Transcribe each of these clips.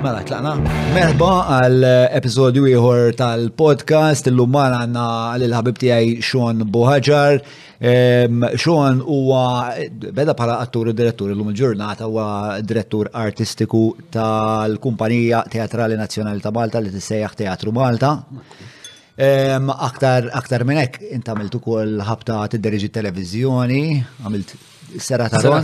Mela, tlaqna. Merba għal episodju ieħor tal-podcast, illum mar għanna l-ħabib tiegħi Sean Buħaġar. Sean huwa beda bħala attur u direttur illum il-ġurnata huwa direttur artistiku tal-Kumpanija Teatrali Nazzjonali ta' Malta li tissejjaħ Teatru Malta. Aktar, aktar minn hekk int għamilt ukoll ħabta tidderġi televiżjoni, għamilt Sera Taron.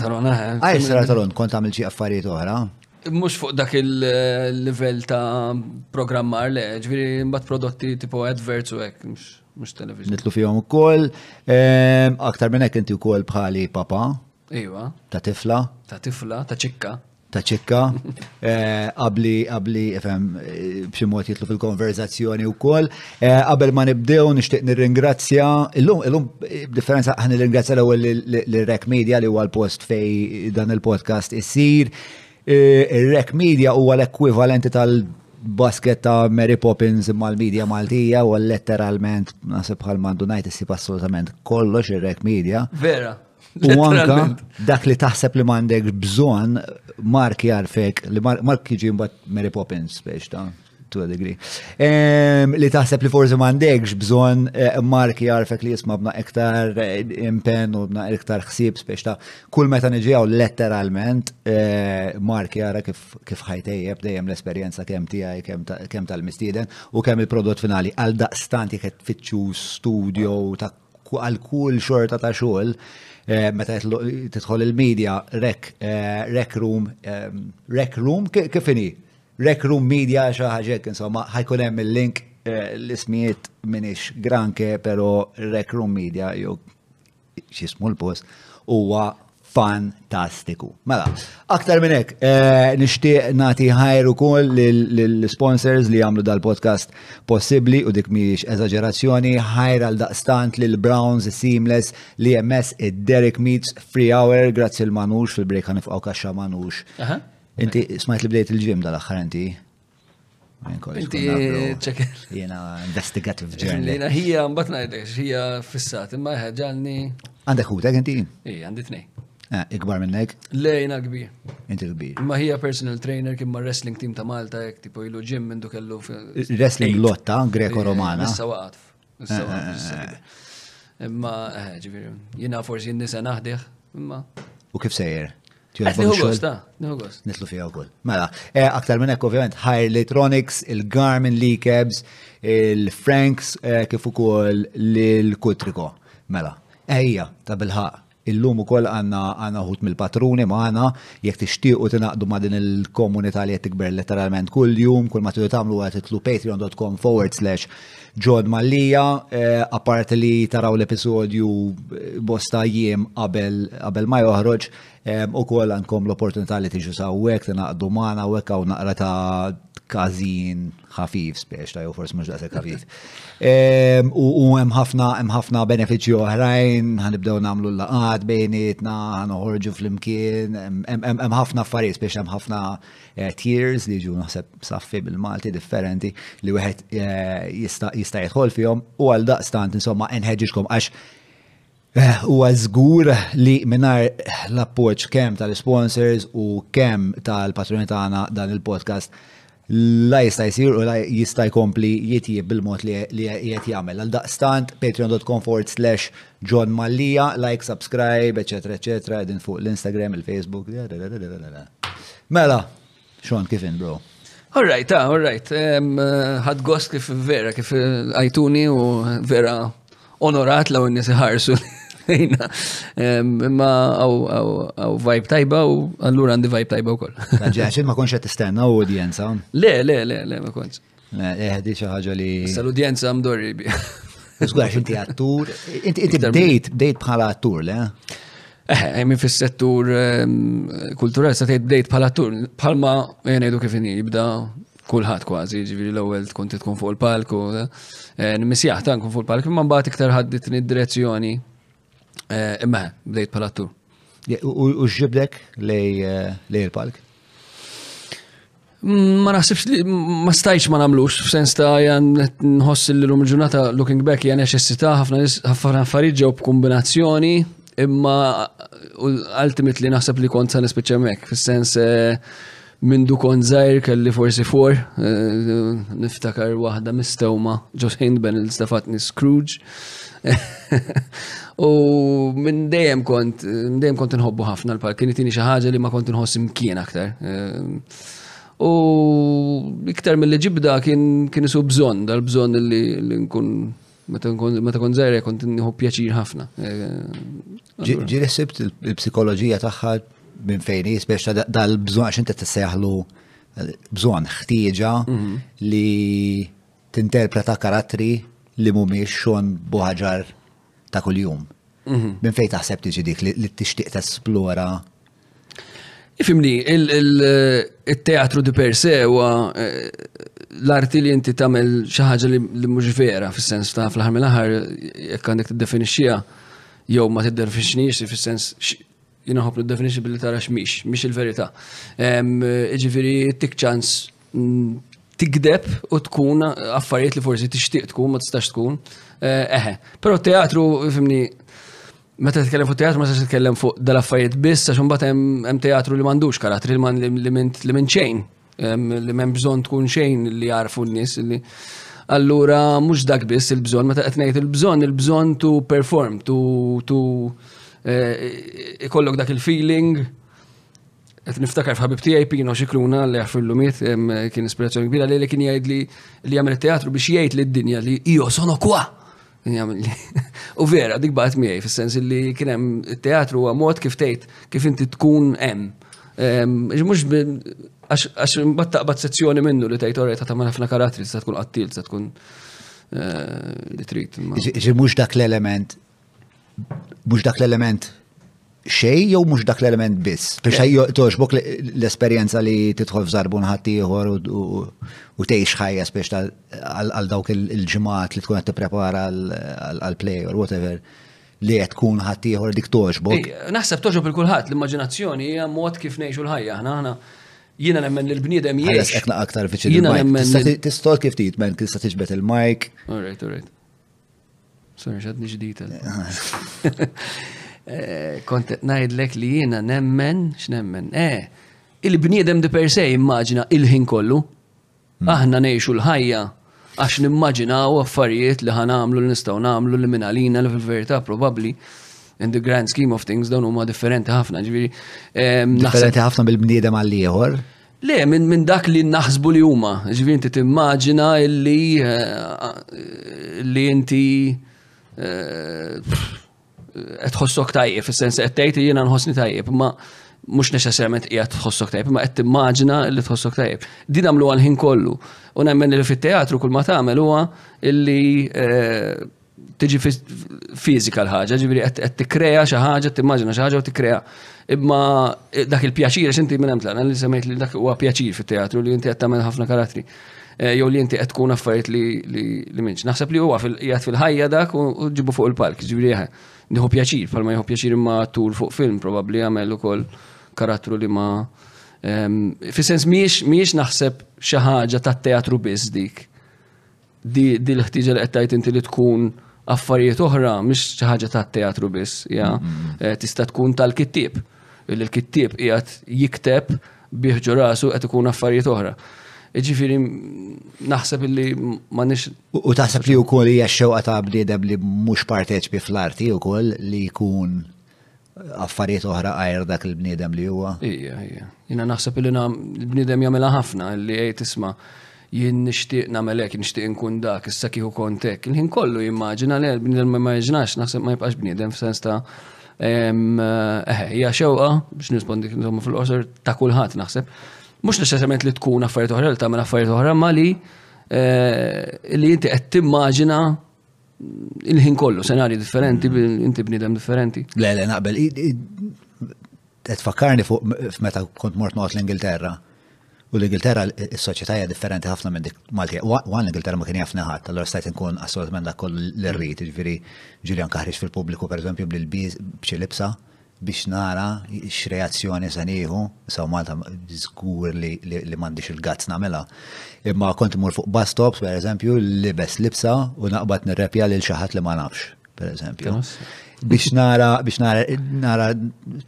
Għaj, Sera Taron, kont għamilt xi affarijiet oħra. Mhux fuq dak il-livell ta' programmar le, ġifieri mbagħad prodotti tipo adverts u hekk, mhux television. Nitlu fihom ukoll. Ehm, aktar minn hekk inti wkoll bħali papa. Iva. Ta' tifla. Ta' tifla, ta' ċikka ta' ċikka, eh, qabli qabli fem eh, b'xi mod jitlu fil-konverzazzjoni wkoll. Eh, qabel ma nibdew nixtieq nirringrazzja illum illum b'differenza aħna nirringrazzja l-ewwel l-Rek Media li huwa l-post fej dan il-podcast issir, Ir-rek media huwa l-ekwivalenti tal- basket ta' Mary Poppins imma l-media Maltija u letteralment nasib bħal mandu najt issib assolutament kollox ir-rek media. Vera. U anka dak li taħseb li m'għandek bżonn Mark jarfek li Mark jiġi mbagħad Mary Poppins biex ta' to a degree. Um, li taħseb li forsi m'għandekx bżonn eh, marki jarfek li jisma bna iktar eh, impen u bna iktar ħsieb spiex ta' kull meta niġijaw letteralment eh, marki jara kif, kif ħajtejjeb dejjem l-esperjenza kemm tiegħi kemm tal-mistieden u kemm il-prodott finali għal daqstant jekk tfittxu studio ta' għal kull xorta ta' xogħol Eh, meta tidħol il-media, rec, eh, rec room, eh, rec room, kif inhi? Rec Room Media xi ħaġa hekk insomma ħajkun hemm il-link eh, l-ismijiet minix granke però Rec Room Media jew x'ismu l-post huwa fantastiku. Mela, aktar minn hekk, eh, nixtieq nagħti ħajr ukoll lill-sponsors li jagħmlu dal-podcast possibbli u dik mhijiex eżaġerazzjoni, ħajr għal daqstant lil Browns Seamless li MS id-Derek Meets Free Hour, grazzi l-Manux fil-break ħanifqgħu kaxxa Manux. Inti smajt li bdejt il-ġim dal-axħar inti? Inti ċekel. Jena investigative journal. Jena hija mbat najdek, hija fissat, imma ħagġalni. Għandek hutek inti? Ija, għandi tnej. Eh, ikbar minnek? Lejna kbir. Inti kbir. Imma hija personal trainer kien ma' wrestling team ta' Malta jek tipo ilu ġim minn du kellu. Wrestling lotta, greko-romana. Issa waqat. Issa eh, waqat. Eh, imma ġivir, jena forsi jennisa naħdiħ, imma. U kif sejjer? Nitlu fija wkoll. Mela, e, aktar minn hekk ovvjament Higher Electronics, il-Garmin Lee Cabs, il-Franks e, kif ukoll l-Kutriko. Mela, ejja ta' bilħaq. Illum ukoll għandna għandna ħut mill-patruni magħna jekk tixtiequ tingħaqdu ma' din il-komunità li qed tikber letteralment kull jum, kull ma tridu tagħmlu għad titlu patreon.com forward slash John Mallia, eh, apart li taraw l-episodju eh, bosta jiem qabel ma joħroġ, eh, u koll għandkom l-opportunità li tiġu sawwek, tinaqdu maħna u għek għaw naqra ta' kazin ħafif spiex, ta' jow forse mux daqsek ħafif. U hemm ħafna hemm ħafna benefiċċji oħrajn, ħanibdew nagħmlu l-laqat bejnietna, ħanoħorġu flimkien, hemm ħafna affarijiet spiex hemm ħafna Eh, tiers li ġu naħseb saffi bil-Malti differenti li wieħed eh, jista' jidħol fihom u għal daqstant insomma nħeġġiġkom għax eh, huwa żgur li mingħajr l-appoġġ kemm tal-sponsors u kemm tal-patruni tagħna dan il-podcast la jista' jsir u la jista' jkompli jitjib bil-mod li qed jagħmel. Għal daqstant patreon.com forward slash John Mallia, like, subscribe, eċetera, eċetera, din fuq l-Instagram, il-Facebook. Mela, Sean, kif in, bro? All right, ah, all right. Ħad gost kif vera, kif għajtuni u vera onorat law n-nis ħarsu Ejna, imma għaw vibe tajba u għallur għandi vibe tajba u koll. Ġaxin ma konx għet istenna u udjenza. Le, le, le, le, ma konx. Eħdi xi ħaġa li. Issa l-udjenza mdorri bi. Sgwax inti attur, inti bdejt bdejt bħala attur, le? Eh, eh min fis-settur ehm, kulturali sa tgħid bdejt bħala attur, bħalma ngħidu kif inhi jibda kulħadd kważi, ġifieri l-ewwel tkun tkun fuq il-palku, eh, eh, nisjaħ ta' nkun fuq il-palku, imma mbagħad iktar ħadditni d-direzzjoni Eh, imma, bdejt pala attur. U ġibdek lej eh, il-palk? Mm, ma naħsibx li ma stajċ ma namlux, f'sens ta' jan nħoss li l-lum ġurnata looking back jan eċessita ħafna affarijiet ġew b'kombinazzjoni imma ultimate li naħseb li kont sa' nispiċċa mek, f'sens eh, Mindu kont żgħir kelli forsi for, niftakar waħda mistewma ġo St. Benil's tafatni Scrooge. U minn dejjem kont, dejjem kont inħobbu ħafna l-park, kien itini xi ħaġa li ma kont inħoss imkien aktar. U iktar mill-li ġibda kien isu bżonn, dal-bżonn li nkun Meta kont zaħira kont nieħu pjaċir ħafna. Ġi resibt il-psikoloġija tagħha minn fejn jisbex dal-bżon għax inti tissejħlu eh, bżon ħtieġa mhm. li tinterpreta karattri li mhumiex xon buħaġar ta' kuljum. Mhm. Minn fejn taħseb tiġi dik li tixtieq tesplora Fimni, il-teatru di per se huwa eh, l-arti li inti tagħmel xi ħaġa li mhux vera fis-sens ta' fl-aħħar mill-aħħar jekk għandek tiddefinixxiha jew ma tiddefinixxix fis-sens jinaħob niddefinixxi billi tara x'mix, mhix il-verità. Ġifieri tik ċans mm, tigdeb u tkun affarijiet li forsi tixtieq tkun ma tistax tkun. Eh, eħe, però teatru fimni Meta titkellem fuq teatru ma tistax titkellem fuq dal-affarijiet biss għax imbagħad hemm teatru li m'għandux karattri li man li minn xejn li m'hemm bżonn tkun xejn li jarfu n-nies li allura mhux dak biss il-bżonn meta qed ngħid il-bżonn il-bżonn to perform to to eh, ikollok dak il-feeling qed niftakar f'ħabib tiegħi Pino Xikluna li jaf il-lumiet kien ispirazzjoni kbira li kien jgħid li jagħmel teatru biex jgħid lid-dinja li io sono kwa U vera, dik baqgħet miegħi fis-sens li kien hemm it-teatru huwa mod kif tgħid kif inti tkun hemm. Mhux għax imbagħad taqbad sezzjoni minnu li tgħid orajt ta' tagħmel ħafna karattri se tkun qattil se tkun eh, li trid. Ġi mhux dak l-element mhux dak l-element xej jew mhux dak l-element biss. Biex toġbok l-esperjenza li tidħol f'żarbun ħaddieħor u tgħix ħajja spiex għal dawk il-ġimgħat li tkun qed tipprepara għall-play or whatever li qed tkun ħaddieħor dik toġbok. Naħseb toġob il kulħadd l-immaġinazzjoni hija mod kif ngħixu l-ħajja aħna aħna jiena nemmen li l-bniedem jgħix. Qed naqgħu aktar viċin il-mike. Tistol kif titmen tista' tiġbed il-mike. All right, all right. Sorry, xadni ġdita. Eh, Kontet najdlek li jina nemmen, x'nemmen, eh, il-bniedem di per se immaġina il-ħin kollu. Hmm. Aħna nejxu l-ħajja għax nimmaġinaw affarijiet li ħanamlu li nistaw namlu li minn għalina li fil-verità probabli in the grand scheme of things dawn huma differenti ħafna ġifieri. Ehm, differenti ħafna mill-bniedem għal ieħor. Le, minn min dak li naħsbu li huma. Ġifieri inti timmaġina illi eh, li inti eh, qed tħossok tajjeb, fis-sens qed tgħid jiena nħossni tajjeb, ma mhux neċessarjament qiegħed tħossok tajjeb, imma qed timmaġina li tħossok tajjeb. Din għamlu għal-ħin kollu. U nemmen li fit-teatru kull ma tagħmel huwa illi eh, tiġi fizika l-ħaġa, ġifieri qed tikkrea xi ħaġa, timmaġina xi ħaġa u tikkrea. Imma eh, dak il-pjaċir għax inti minn hemm tlaqna li semmejt li dak huwa pjaċir fit-teatru li inti qed tagħmel ħafna karattri. Eh, jew li inti qed tkun affarijiet li minx. Naħseb li huwa qiegħed fil-ħajja dak u ġibu fuq il-palk, ġifieri eh, nieħu pjaċir, palma jieħu pjaċir imma tur fuq film probabbli jagħmel ukoll karattru li ma' ehm, fi sens miex naħseb xi ħaġa tat-teatru biss dik Di, di l-ħtiġa li qed tgħid inti li tkun affarijiet oħra mhix xi ħaġa tat-teatru biss, ja. Eh, tista' tkun tal-kittieb. Il-kittieb qiegħed jikteb bih ġo rasu qed ikun affarijiet oħra. Ġifiri, naħseb li ma nix. U taħseb li u koll hija xewqa ta' bniedem li mhux parteċpi fl-arti u koll li jkun affarijiet oħra għajr dak il-bniedem li huwa. Ija, ija. Jina naħseb li l-bniedem jagħmilha ħafna li għajt tisma' jien nixtieq nagħmel hekk, nixtieq inkun dak, issa kieku kont hekk. Il-ħin kollu jimmaġina li l-bniedem ma jġnax, naħseb ma jibqax bniedem f'sens ta' eh, hija xewqa biex nispondi insomma fil-qosor ta' kulħadd naħseb. Mhux neċessarjament li tkun affarijiet oħra li tagħmel affarijiet oħra ma li eh, li inti qed timmaġina Il-ħin kollu, senari differenti, mm. inti bnidem differenti. Le, le, naqbel. Et fakkarni fuq meta kont mort noqgħod l-Ingilterra. U l-Ingilterra s-soċjetà hija differenti ħafna minn dik Malti. Wan l-Ingilterra ma kien jaf neħat, allora stajt inkun assolutament dak kollu l-rrit, ġifieri Julian Kaħriġ fil-pubbliku pereżempju bl-biż b'xi libsa biex nara x'reazzjoni se nieħu, sew Malta żgur li m'għandix il-guts nagħmilha. Imma kont imur fuq bus stops, pereżempju, libes libsa u naqbad nirrepja lil xi ħadd li ma nafx, pereżempju. Biex nara, biex nara, nara,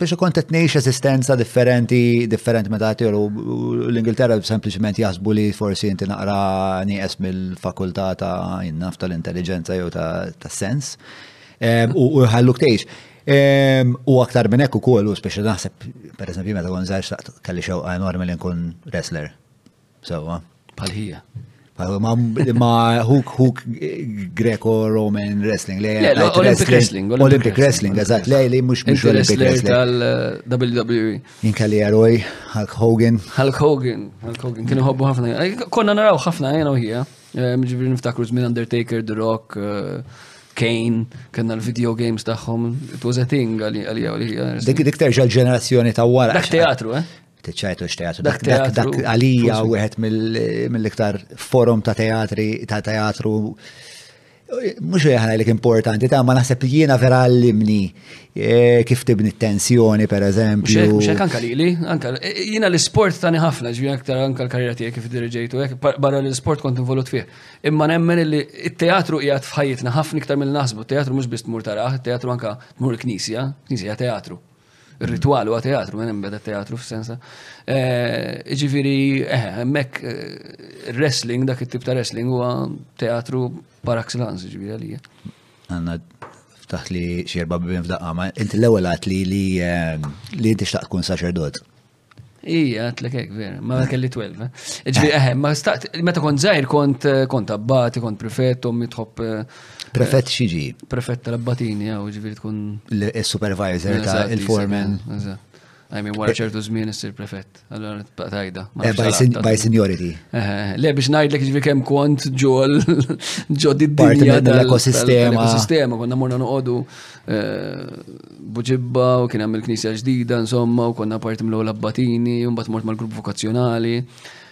biex kont qed ngħix eżistenza differenti, differenti meta għatir u l-Ingilterra sempliċement jaħsbu li forsi inti naqra nieqes mill-fakultà ta' jinnaf tal-intelligenza jew ta' sens. U ħalluk tgħix. U aktar minn hekk ukoll u speċi naħseb pereżempju meta kon żgħar kelli xewqa enormi li nkun wrestler. Sewwa. Bħal hija. Ma hook hook Greco-Roman wrestling. Olympic wrestling. Olympic wrestling, eżatt. Lej li mhux mhux Olympic wrestling. Tal-WWE. Inkelli eroj, Hulk Hogan. Hulk Hogan. Hulk Hogan. Kienu hobbu ħafna. Konna naraw ħafna jena u hija. Eh, Ġibri niftakru żmien Undertaker, The Rock, eh, Kane, kena l-video games tagħhom. It was a thing għalija għalija. Dik dik terġa' l-ġenerazzjoni ta' wara. Dak teatru, eh? Tiċċajtu x-teatru. Dak Dak- dak- teatru. Dak għalija wieħed mill- mill-iktar forum ta' teatri ta' teatru Mux jħana li importanti, ta' ma naħseb li jiena vera għallimni eh, kif tibni tensjoni, per eżempju. Mxek anka li li, anka eh, jiena l-sport tani ħafna, ġvi aktar anka l-karriera tijek kif dirġejtu, eh, barra l-sport kont involut fih. Imma nemmen li il-teatru jgħat fħajitna ħafna iktar mill-nasbu, teatru mux bist mur taraħ, teatru anka mur knisja, knisja teatru. Ritwal huwa teatru, minn beda teatru f'sensa. Eh, ġifiri, eh, mek eh, wrestling, dak it-tip ta' wrestling huwa teatru par excellence, ġifiri għalija. Għanna ftaħt li xierba bibin f'daqqa, ma inti l-ewwel għat li li eh, li inti xtaqt tkun saċerdot. Ija, għatlek ek, vera, ma kelli 12. Eh. Ġvi, eħe, eh, ma staqt, meta kont zaħir kont eh, kont abbati, kont prefett, u mitħob. Prefett xieġi? Prefett tal-abbatini, għaw, ġvi tkun. Il-supervisor ta' il-foreman. Għajmi, wara ċertu zmin issir prefett. Allora, tajda. By seniority. Le, biex najdlek ġvi kem kont ġol ġoddi d-dinja. L-ekosistema. L-ekosistema, konna morna nuqodu Eh, Buġibba u kien hemm il-Knisja ġdida, insomma, u konna parti mlu l abbatini u mbagħad mort mal-grupp vokazzjonali.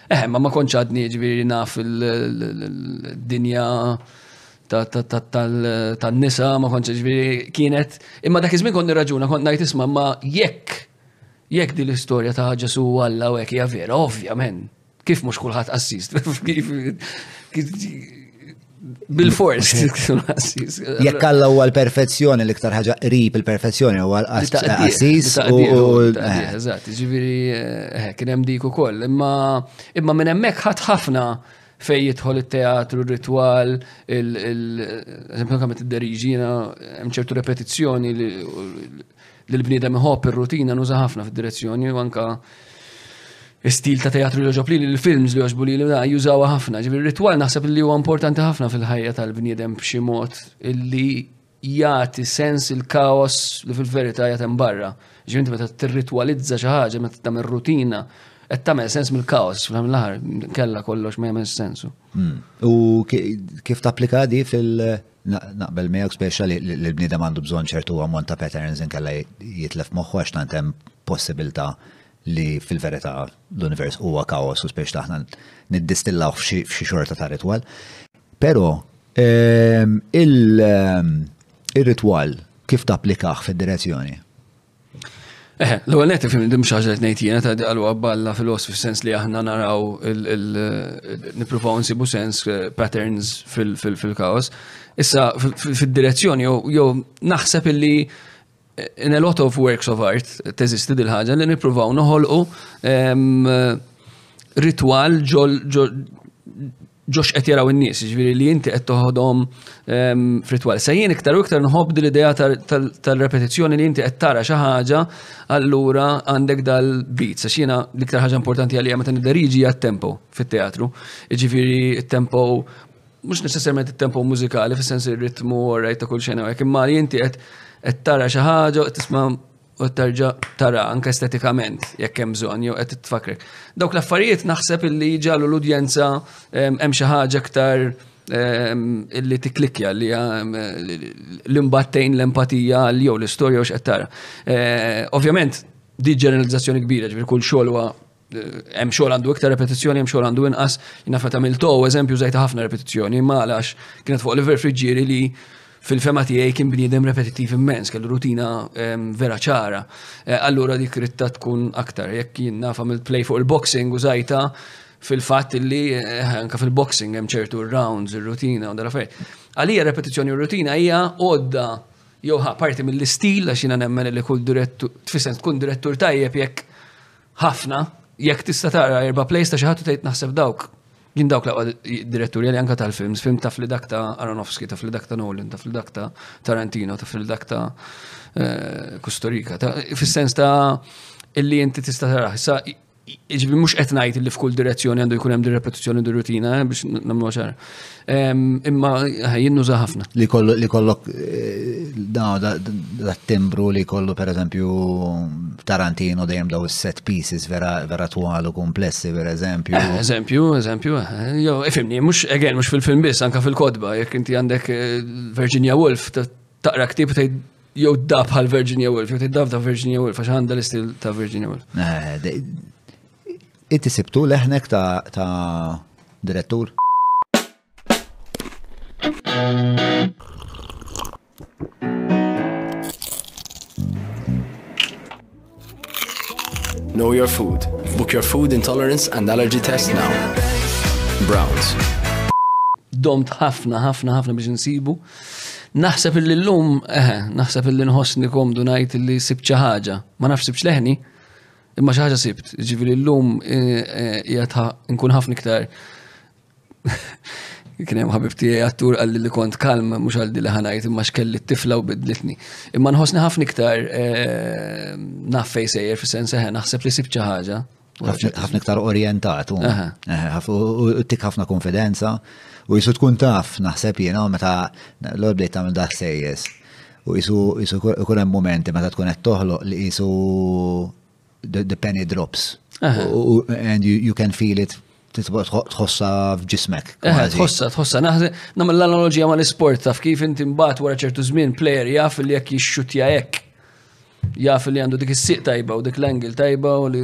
Eh, ma ma kontx għadni ġifieri naf il-dinja tan-nisa, ma kontx ġifieri kienet. Imma dak iż-żmien kont nirraġuna, kont ngħid isma' ma jekk jekk din l-istorja ta' Ġesu Alla u hekk hija vera, ovvjament. Kif mhux kulħadd qassis? Bil-fors, jekk alla huwa l-perfezzjoni, l-iktar ħaġa qrib il-perfezzjoni huwa l-qassis. Eżatt, ġiviri, eh, kien hemm dik ukoll. Imma minn hemmhekk ħadd ħafna fej jidħol il-teatru, ritwal, il-eżempju kamet id-deriġina, hemm ċertu repetizzjoni li li l-bniedem iħobb ir-rutina nuża ħafna fid-direzzjoni u anka stil ta' teatru li joġob li l-films li joġbu li l-da jużawa ħafna. Ġivi ritual naħseb li huwa importanti ħafna fil-ħajja tal-bniedem b'xi mod illi jagħti sens il-kaos li fil-verità jagħtem barra. Ġivi meta tirritwalizza xi ħaġa meta tagħmel rutina qed tagħmel sens mill-kaos fl l-aħħar kella kollox ma jagħmel sensu. Hmm. U kif tapplika di fil- Naqbel miegħek speċa li l-bniedem għandu bżonn ċertu ammont ta' patterns inkella jitlef moħħu għax tant hemm possibilità li fil-verità l-univers huwa kaos u speċa aħna niddistillaw f'xi xorta ta' ritwal. Però ehm, ehm, ir-ritwal kif tapplikaħ fid-direzzjoni? Eh, l-għu għanet fim dim xaġa t-nejt jena ta' għallu għabballa filosofi sens li aħna naraw niprufaw nsibu sens eh, patterns fil-kaos. Issa, fil-direzzjoni, jow naħseb illi eh, in a lot of works of art teżisti dil-ħagġa li niprufaw noħolqu ehm, ritwal ġol ġox qed jaraw in-nies, jiġifieri li inti qed toħodhom ehm, fritwal. Se jien iktar u iktar nħobb din l-idea tal-repetizzjoni li inti qed tara xi ħaġa, allura għandek dal-beat. Sa jiena l-iktar ħaġa importanti għalija meta nideriġi hija tempo fit-teatru. Jiġifieri t-tempo mhux neċessarjament it-tempo mużikali fis-sens ir-ritmu u rajt ta' kull xejn hekk, imma li inti qed tara xi ħaġa, tisma' u terġa' tara anke estetikament jekk hemm bżonn jew qed titfakrek. Dawk l-affarijiet naħseb illi jġalu l-udjenza ehm, hemm xi ħaġa aktar ehm, illi tiklikja li ehm, l-imbattejn l-empatija għal jew l-istorja u x'qed tara. Eh, ovvjament, di ġeneralizzazzjoni kbira, ġifier kull xogħol hemm xogħol għandu iktar repetizzjoni, hemm xogħol għandu inqas, jina feta milto, eżempju żejta ħafna repetizzjoni, ma għalax kienet fuq l-ver friġġieri li fil-fema tiegħi kien bniedem repetittiv immens, kellu rutina ehm, vera ċara. Eh, allura dik ritta tkun aktar, jekk jien nafa mill-play fuq il-boxing u żajta fil-fatt li eh, anka fil-boxing hemm ċertu rounds, ir-rutina u dara fejn. Għalija repetizzjoni u rutina hija għodda jew parti mill-istil għax jiena nemmen li kull direttur tfisser tkun direttur tajjeb jekk Ħafna, jekk tista' tara erba' plays ta' xi ħadd tgħid naħseb dawk. Jien dawk laqwa diretturi li anka tal-films, film taf li dak ta' Aronofsky, taf li dak ta' Nolan, taf li dak ta' Tarantino, taf li dak ta' eh, Kustorika. Fis-sens ta' illi inti tista' tara. Issa Iġbi mux etnajt li f'kull direzzjoni għandu jkun hemm repetizzjoni di rutina eh, biex namlu ċar. Imma jinnuża ħafna. Li kollok eh, da timbru li kollu per eżempju Tarantino dejjem daw set pieces vera vera twal u komplessi per eżempju. Eh, eżempju, eżempju, eh, jo, ifimni, mux, again, mux fil-film biss, anka fil-kodba, jek inti għandek Virginia Woolf, taqra ktib tgħid jew dab bħal Virginia Woolf, jew tgħid dab ta' Virginia Woolf, għax għandha l-istil ta' Virginia Woolf. Inti sibtu leħnek ta', ta direttur? Know your food. Book your food intolerance and allergy test now. Browns. Domt ħafna, ħafna, ħafna biex nsibu. Naħseb illi l-lum, eh, naħseb illi nħossni komdu najt illi sibċa ħaġa. Ma nafx sibċ leħni, Imma xi ħaġa sibt, ġifieri llum eh, eh, jgħatha nkun ħafna iktar kien hemm ħabib tiegħi attur qalli li kont kalm mhux għal li ħanajt imma xkelli t-tifla u bidlitni. Imma nħossni ħafna iktar eh, naf fejn sejjer fis-sens eħe naħseb li sibt xi ħaġa. Ħafna iktar orjentat u tik ħafna konfidenza u jisu tkun taf naħseb jiena meta l-ordni tagħmel daħsejjes. U qisu qisu ikun hemm momenti meta tkun qed toħloq li qisu the, the penny drops. Uh, and you, you can feel it tħossa f'ġismek. Tħossa, tħossa. Naħse, namel l-analogija ma' l-sport taf kif inti mbagħad wara ċertu żmien plejer jaf li jekk jixxutja hekk. Jaf li għandu dik is-siq tajba u dik l-angle tajba u li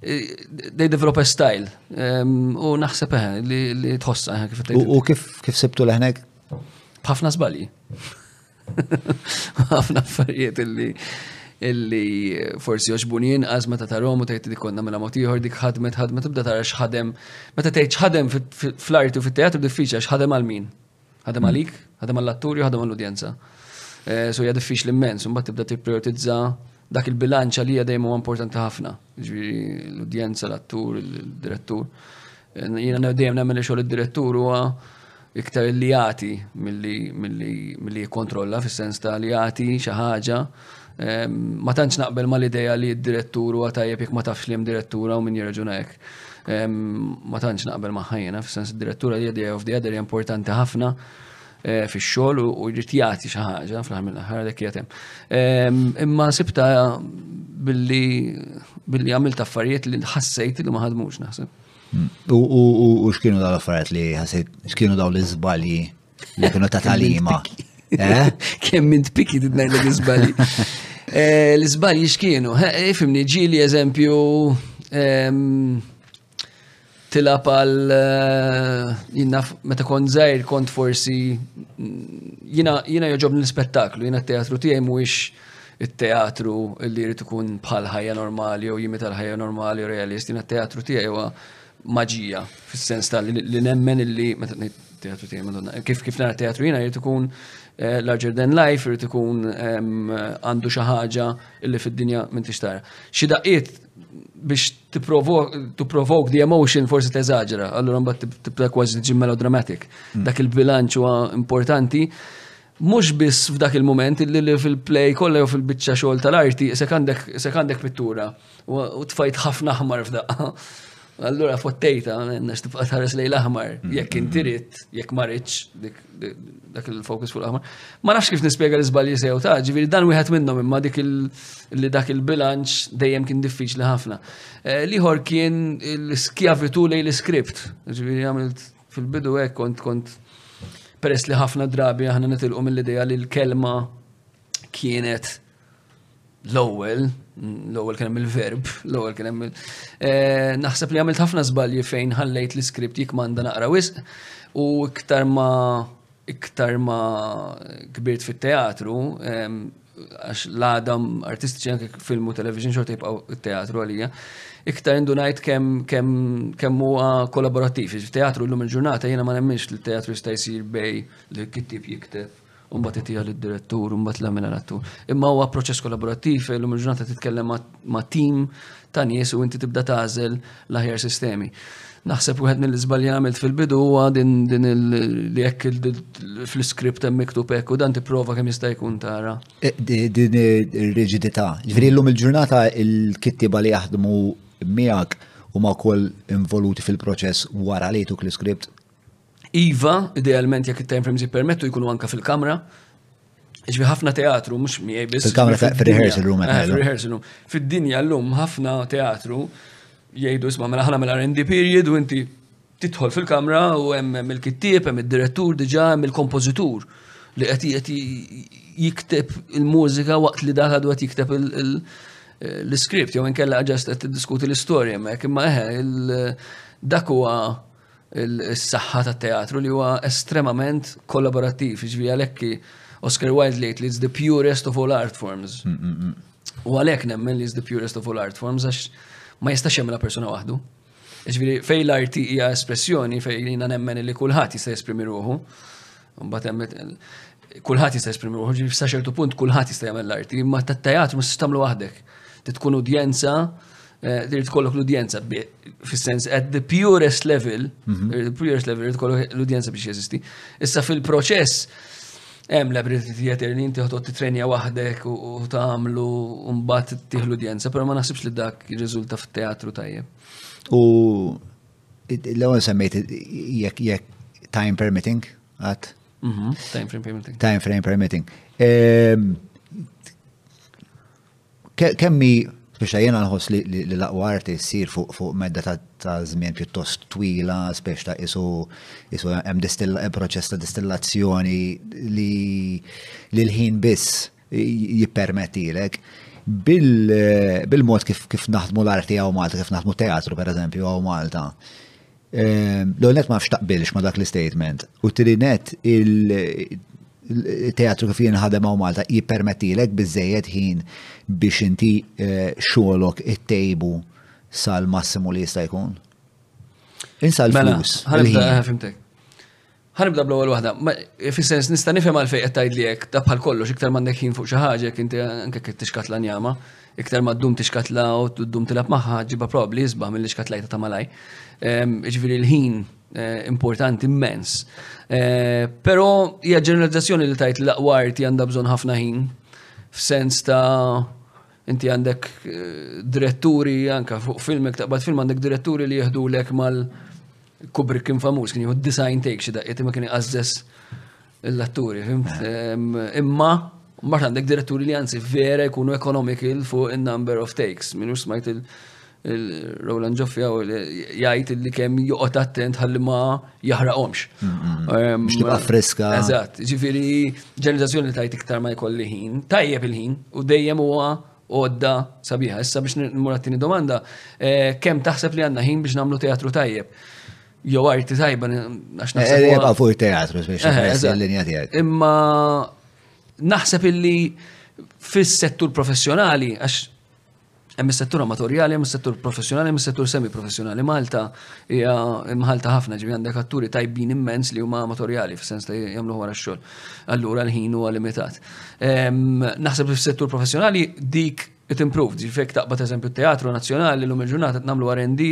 they develop a style. U naħseb eħe li tħossa eħe kif U kif sibtu leħnek B'ħafna żbalji. Ħafna affarijiet illi illi forsi oġbuni inqas meta tarom u tgħid li konna mela mod ieħor dik ħadmet ħadmet tibda tara x'ħadem. Meta tgħid x'ħadem fl-arti u fit-teatru diffiċli x'ħadem għal min? Ħadem għalik, ħadem għall-atturi, ħadem għall-udjenza. Eh, so hija diffiċli immens, imbagħad tibda tipprioritizza dak il-bilanċ għalija dejjem huwa importanti ħafna. Ġifieri l-udjenza, l-attur, il-direttur. Jiena dejjem nemmen li xogħol id-direttur huwa iktar li jagħti milli jikkontrolla fis-sens ta' li jagħti xi ħaġa. Ehm, ma tantx naqbel ma l-idea li d-direttur huwa tajjeb jekk ma tafx li hemm direttura u min jirraġuna hekk. Ehm, ma tantx naqbel ma ħajjena fis-sens id-direttura li idea of the other importanti ħafna Eh, fix-xogħol u jrid jagħti xi ħaġa fl-aħħar mill-aħħar dak jatem. Ehm, imma sibta billi billi għamilt affarijiet li ħassejt li ma ħadmux naħseb. Hmm. U x'kienu dawn l-affarijiet li ħassejt x'kienu dawn l-iżbalji li kienu ta' talima? Eh? Kemm minn tpiki tidnejn l-iżbalji. Eh, l-iżbalji x'kienu? Ifimni ġieli eżempju ehm, tilab għal eh, jina meta kont zaħir kont forsi jina jina joġob l-spettaklu, jina teatru tiegħi mhuwiex il-teatru li jrid ikun bħal ħajja normali jew jimita l-ħajja normali realist, jina teatru tiegħi huwa maġija fis-sens ta' li nemmen illi meta teatru tiegħi madonna. Kif kif nara teatru jiena jrid ikun eh, larger than life, jrid ikun għandu xi ħaġa illi fid-dinja minn tixtara. Xi daqiet biex t-provok the emotion forsi t-eżagġera, allura mbagħad tibda kważi tiġi melodramatic. Hmm. Dak il-bilanċ huwa importanti. Mhux biss f'dak il-moment li fil-play kollha jew fil-biċċa xogħol tal-arti se għandek pittura u tfajt ħafna ħmar f'daqqa. Allura fottejta, nax tibqa tħares lej l-aħmar, mm-hmm. jekk intirit, jekk marriċ, dak il-fokus fuq l-aħmar. Ma nafx kif nispjega l-izbalji sew ta' ġiviri dan wieħed minnhom imma dik li dak il-bilanċ dejjem kien diffiċli ħafna. Eh, liħor kien l-skjavitu lej l-iskript, ġiviri għamilt fil-bidu hekk kont kont peress li ħafna drabi aħna nitilqu mill-idea li l-kelma kienet l-ewwel, l-ewwel kien hemm il-verb, l-ewwel kien hemm eh, naħseb li għamilt ħafna żbalji fejn ħallejt l-iskript jikmanda naqra wisq u iktar ma iktar ma kbirt fit-teatru għax l-għadam artistiċi anke film u television xorta jibqaw il-teatru għalija, iktar indunajt kem kem kem huwa kollaborattiv. Teatru l-lum il-ġurnata jena ma nemminx li teatru jista' jsir bej li kittib jikteb u mbagħad itiha lid-direttur u mbagħad l-għamilha l-attur. Imma huwa proċess kollaborattiv, illum il-ġurnata titkellem ma' tim ta' nies u inti tibda tażel l-aħjar sistemi. Naħseb wieħed mill-iżbalji għamilt fil-bidu huwa din din li hekk fl-iskript hemm miktub hekk u dan tipprova kemm jista' jkun tara. E, din ir-riġidità. Ġifieri llum il-ġurnata il-kittiba li jaħdmu miegħek huma wkoll involuti fil-proċess wara li jtuk l-iskript Iva, idealment jekk it-time frames jippermettu jkunu anka fil-kamra. Ġbi ħafna teatru, mux miej biss. Fil-kamra fil-rehearsal room. Eh, fil-rehearsal room. Fil-dinja l-lum ħafna teatru jgħidu isma mela ħana mela rendi period u inti titħol fil-kamra u hemm il-kittieb, hemm id-direttur diġà, hemm il-kompożitur li qed jikteb il-mużika waqt li daħad u qed jikteb l-script jew inkella ġast qed tiddiskuti l-istorja hemmhekk imma eħe dak huwa is-saħħa tat-teatru li huwa estremament kollaborattiv, ġifieri għalhekk Oscar Wilde li li it's the purest of all art forms. Mm, mm, mm. U għalhekk nemmen li it's the purest of all art forms għax ma jistax jemmela persuna waħdu. Ġifieri fej l-arti hija espressjoni fej jiena nemmen li kulħadd jista' jesprimi ruħu. Kulħadd jista' jesprimi ruħu, ġifieri sa ċertu punt kulħadd jista' jagħmel l-arti, imma tat-teatru ma tagħmlu waħdek. Titkun udjenza Eh, Irid kollok l-udjenza fis-sens at the purest level, mhm. eh, the purest level irid kollok l-udjenza biex jeżisti. Issa fil-proċess hemm l-ability theater li inti ħodod titrenja waħdek u tagħmlu mbagħad tieħ l-udjenza, però ma naħsibx li dak jirriżulta fit-teatru tajjeb. U l-ewwel semmejt jekk jekk time permitting għad. Mhm, time frame permitting. Time frame permitting. Ehm, Kemmi biex jiena nħoss li l-aqwa arti ssir fuq medda ta' żmien pjuttost twila, spex ta' isu isu hemm proċess ta' distillazzjoni li l-ħin biss jippermettilek. Bil-mod kif naħdmu l-arti hawn Malta, kif naħdmu teatru pereżempju hawn Malta, L-għonet ma nafx taqbilx ma dak l-statement. U t-tirinet il-teatru kif jien ħadem għaw Malta jippermettilek bizzejed ħin biex inti eh, xolok it-tejbu sal-massimu li jista' jkun. Insa mela, l-flus. Mela, ħalibda, eh, fimtek. Ħanibda bl-ewwel waħda. Fis-sens nista' nifhem għalfejn qed tgħidli hekk, ta' bħal kollox iktar m'għandek ħin fuq xi ħaġa jekk inti anke kif tixkatla njama, iktar ma ddum tixkatla u ddum tilgħab magħha ġibha probabbli isbaħ milli xkatlajta ta' malaj. Ehm, jiġifieri l-ħin eh, importanti immens. Eh, però hija ġeneralizzazzjoni li tajt l-aqwa arti għandha bżonn ħafna ħin f'sens ta' inti għandek eh, diretturi anka fuq filmek taqbad film għandek diretturi li jieħdu lek mal- Kubrick kien famuż, kien jieħu design take xi daqqiet imma kien iqażżes l-atturi, fimt? Imma mbagħad għandek diretturi li anzi vera jkunu economical fuq in-number of takes. Minu smajt il- Roland Ġoffja jgħid li kemm joqgħod attent ħalli ma jaħraqhomx. Biex tibqa' friska. Eżatt, ġifieri ġenerazzjoni li tajt iktar ma jkolli ħin, tajjeb il-ħin u dejjem huwa Għodda sabiħa. Issa biex nmur għat-tieni domanda, eh, kemm taħseb li għandna ħin biex nagħmlu teatru tajjeb? Jew arti tajba għax naħseb. Eh, Jibqa' fuq teatru biex eh, l-linja tiegħek. Imma naħseb illi fis-settur professjonali għax hemm is-settur amatorjali, hemm is-settur professjonali, hemm is-settur semi-professjonali. Malta hija mħalta ħafna ġivi għandek atturi tajbin immens li huma amatorjali fis-sens ta' jagħmlu wara x-xogħol. allura l-ħin huwa limitat. Naħseb li fis-settur professjonali dik it improve, ġifek taqbad eżempju teatru nazzjonali l-lum il-ġurnata tnamlu R&D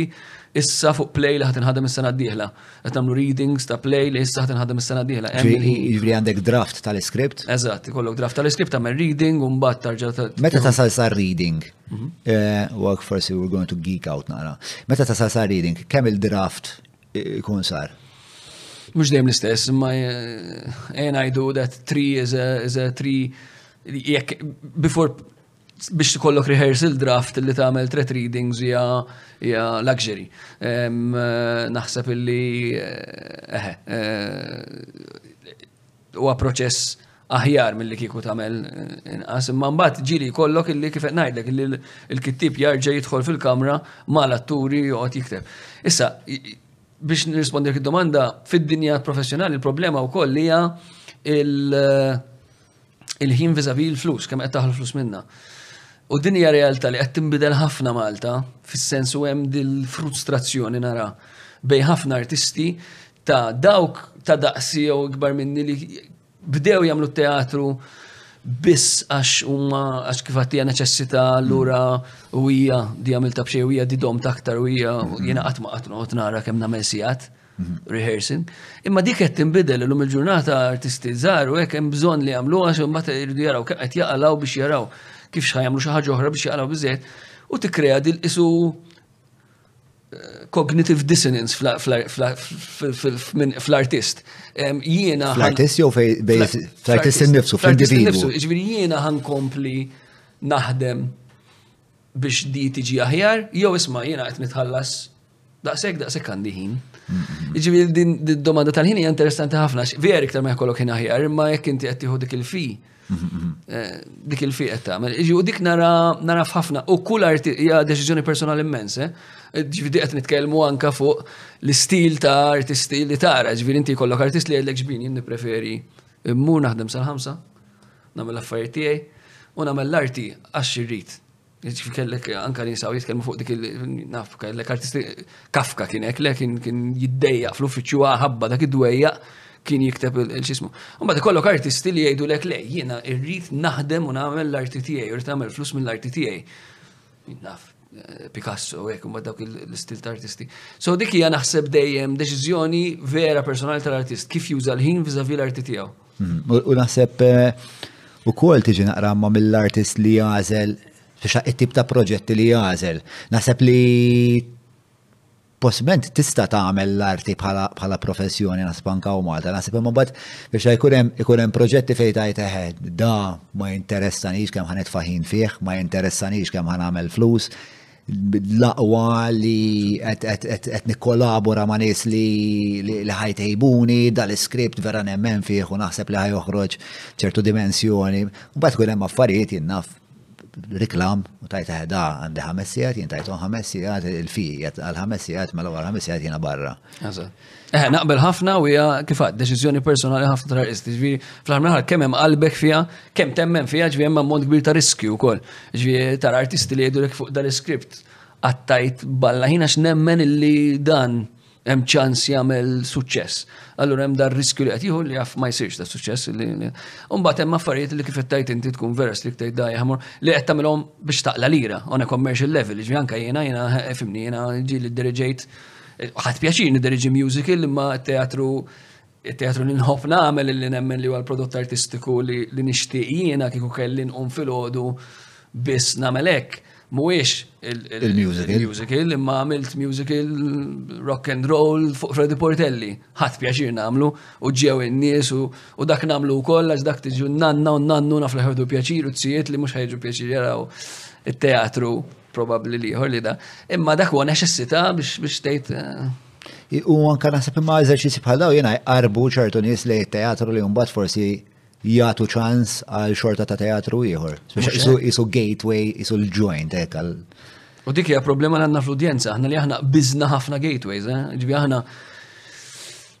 issa fuq play li ħat inħadem is-sena d-dieħla. Qed nagħmlu readings ta' play li issa ħat inħadem is-sena d-dieħla. Jiġri għandek draft tal-iskript? Eżatt, ikollok draft tal-iskript tagħmel reading u mbagħad tarġa' Meta tasal sa reading, mhm. eh, work forsi we're going to geek out nara. Meta tasal sa reading, kemm il-draft ikun sar. Mux dejjem l-istess, ma jena eh, jdu that three is a, is a three, jek, before biex tkollok rehearsal draft li tagħmel threat readings hija hija luxury. Eh, naħseb illi eh, eħe Huwa proċess aħjar milli kieku tagħmel inqas, imma mbagħad ġieli jkollok illi kif qed ngħidlek illi l-kittieb jarġa' jidħol fil-kamra mal-atturi joqgħod jikteb. Issa, biex nirrispondi id-domanda, fid-dinja professjonali il-problema wkoll hija il-ħin viżavi l-flus, kemm qed taħlu flus minna. U din hija realtà li qed tinbidel ħafna Malta, fis-sensu hemm dil-frustrazzjoni nara bej ħafna artisti ta' dawk ta' daqsi jew ikbar minni li bdew jagħmlu teatru biss għax huma għax kif għattija neċessita allura u hija di għamilta b'xej u hija di dom taktar u hija jiena qatt ma qatt noqgħod nara kemm nagħmel sigħat mhm. rehearsing. Imma dik qed tinbidel illum il-ġurnata artisti żgħar u hekk hemm bżonn li jagħmlu għax imbagħad irdu jaraw kemm qed jaqalgħu biex jaraw kif x'ħajamlu xi ħaġa oħra biex jaqalgħu biżejjed u tikkrea dil isu cognitive dissonance fl-artist. Jiena. Fl-artist jew fl-artist innifsu, fl-individu. Ġviri jiena ħankompli naħdem biex di tiġi aħjar, jew isma' jiena qed nitħallas daqshekk daqshekk għandi ħin. Ġviri din domanda tal-ħin hija interessanti ħafna, vera iktar ma jkollok ħin aħjar, imma jekk inti qed tieħu dik il-fi. Eh, dik il-fiqet tagħmel. U dik nara nara f'ħafna u kull arti hija deċiżjoni personali immens. Eh. Ġifieri qed nitkellmu anka fuq l-istil ta' artisti li tara, ġifieri inti jkollok artist li jgħidlek ġbin jien nippreferi mmur naħdem sal-ħamsa, nagħmel affarijiet tiegħi u nagħmel l-arti għax irrid. Ġifi kellek anka li nisaw jitkellmu fuq dik il-naf, kellek artisti kafka kien hekk le kien kien jiddejjaq fl-uffiċċju ħabba dak id-dwejjaq kien jikteb il-xismu. Mbagħad ikollok artisti li jgħidu lek le, jiena rrid naħdem u nagħmel l-arti tiegħi, rrid nagħmel flus mill-arti tiegħi. Naf, eh, Picasso, hekk imbagħad dawk l-istil ta' artisti. So dik hija naħseb dejjem deċiżjoni vera personali tal-artist kif juża l-ħin viżavi l-arti tiegħu. Mm, u naħseb u kol tiġi naqramma mill-artist li jazel fiex it-tip ta' proġetti li jazel. Naħseb li possiblement tista' tagħmel l-arti bħala professjoni naspanka u Malta. Naħseb imma bad biex ikun hemm proġetti fejn tajt eħe da ma jinteressanix kemm ħanet faħin fih, ma jinteressanix kemm ħan għamel flus. l-aqwa li qed nikkolabora ma' nies li ħajtejbuni, dal-iskript vera nemmen fih u naħseb li ħajoħroġ ċertu dimensjoni. Mbagħad tkun hemm affarijiet jinnaf riklam u tajt ħeda għandi ħames sigħat, jien tajthom ħames sigħat, il-fi għal ħames sigħat, mela wara ħames sigħat jiena barra. Eh, naqbel ħafna u hija kif għad deċiżjoni personali ħafna ta' risk. Ġifieri fl-aħħar kemm hemm qalbek fiha, kemm temmen fiha ġifieri hemm ammont kbir ta' riskju wkoll. Ġifieri tar artisti li jgħidulek fuq dal-iskript għattajt balla ħina x'nemmen illi dan hemm ċans jagħmel suċċess. Allura hemm dar riskju li qed jieħu li jaf ma jsirx ta' suċċess li mbagħad hemm affarijiet li kif qed tgħid inti tkun vera li tgħid daj ħamur li qed tagħmilhom biex taqla lira on a commercial level, ġifieri anke jiena jiena fimni jiena ġieli diriġejt Ħadd pjaċir nidiriġi musical imma teatru teatru li nħobb nagħmel li nemmen li huwa l-prodott artistiku li nixtieq jiena kieku kelli nqum filgħodu biss nagħmel hekk. Mhuwiex il-musical, imma għamilt musical rock and roll fuq Freddy Portelli. Ħadd pjaċir nagħmlu u ġew in-nies u dak nagħmlu wkoll għax dak tiġu nanna u nannu naf li ħedu pjaċir u t-sijiet li mhux ħeġu pjaċir jaraw it-teatru. Probabbli li ieħor li da. Imma dak huwa neċessità biex biex tgħid eh, U anka naħseb imma eżerċizzi bħal daw jena jqarbu ċertu nies li teatru li mbagħad forsi jagħtu ċans għal xorta ta' teatru ieħor. Isu gateway, isu l-joint hekk għal. U dik hija problema għandna fl-udjenza, aħna li aħna biżna ħafna gateways, eh? ġbi aħna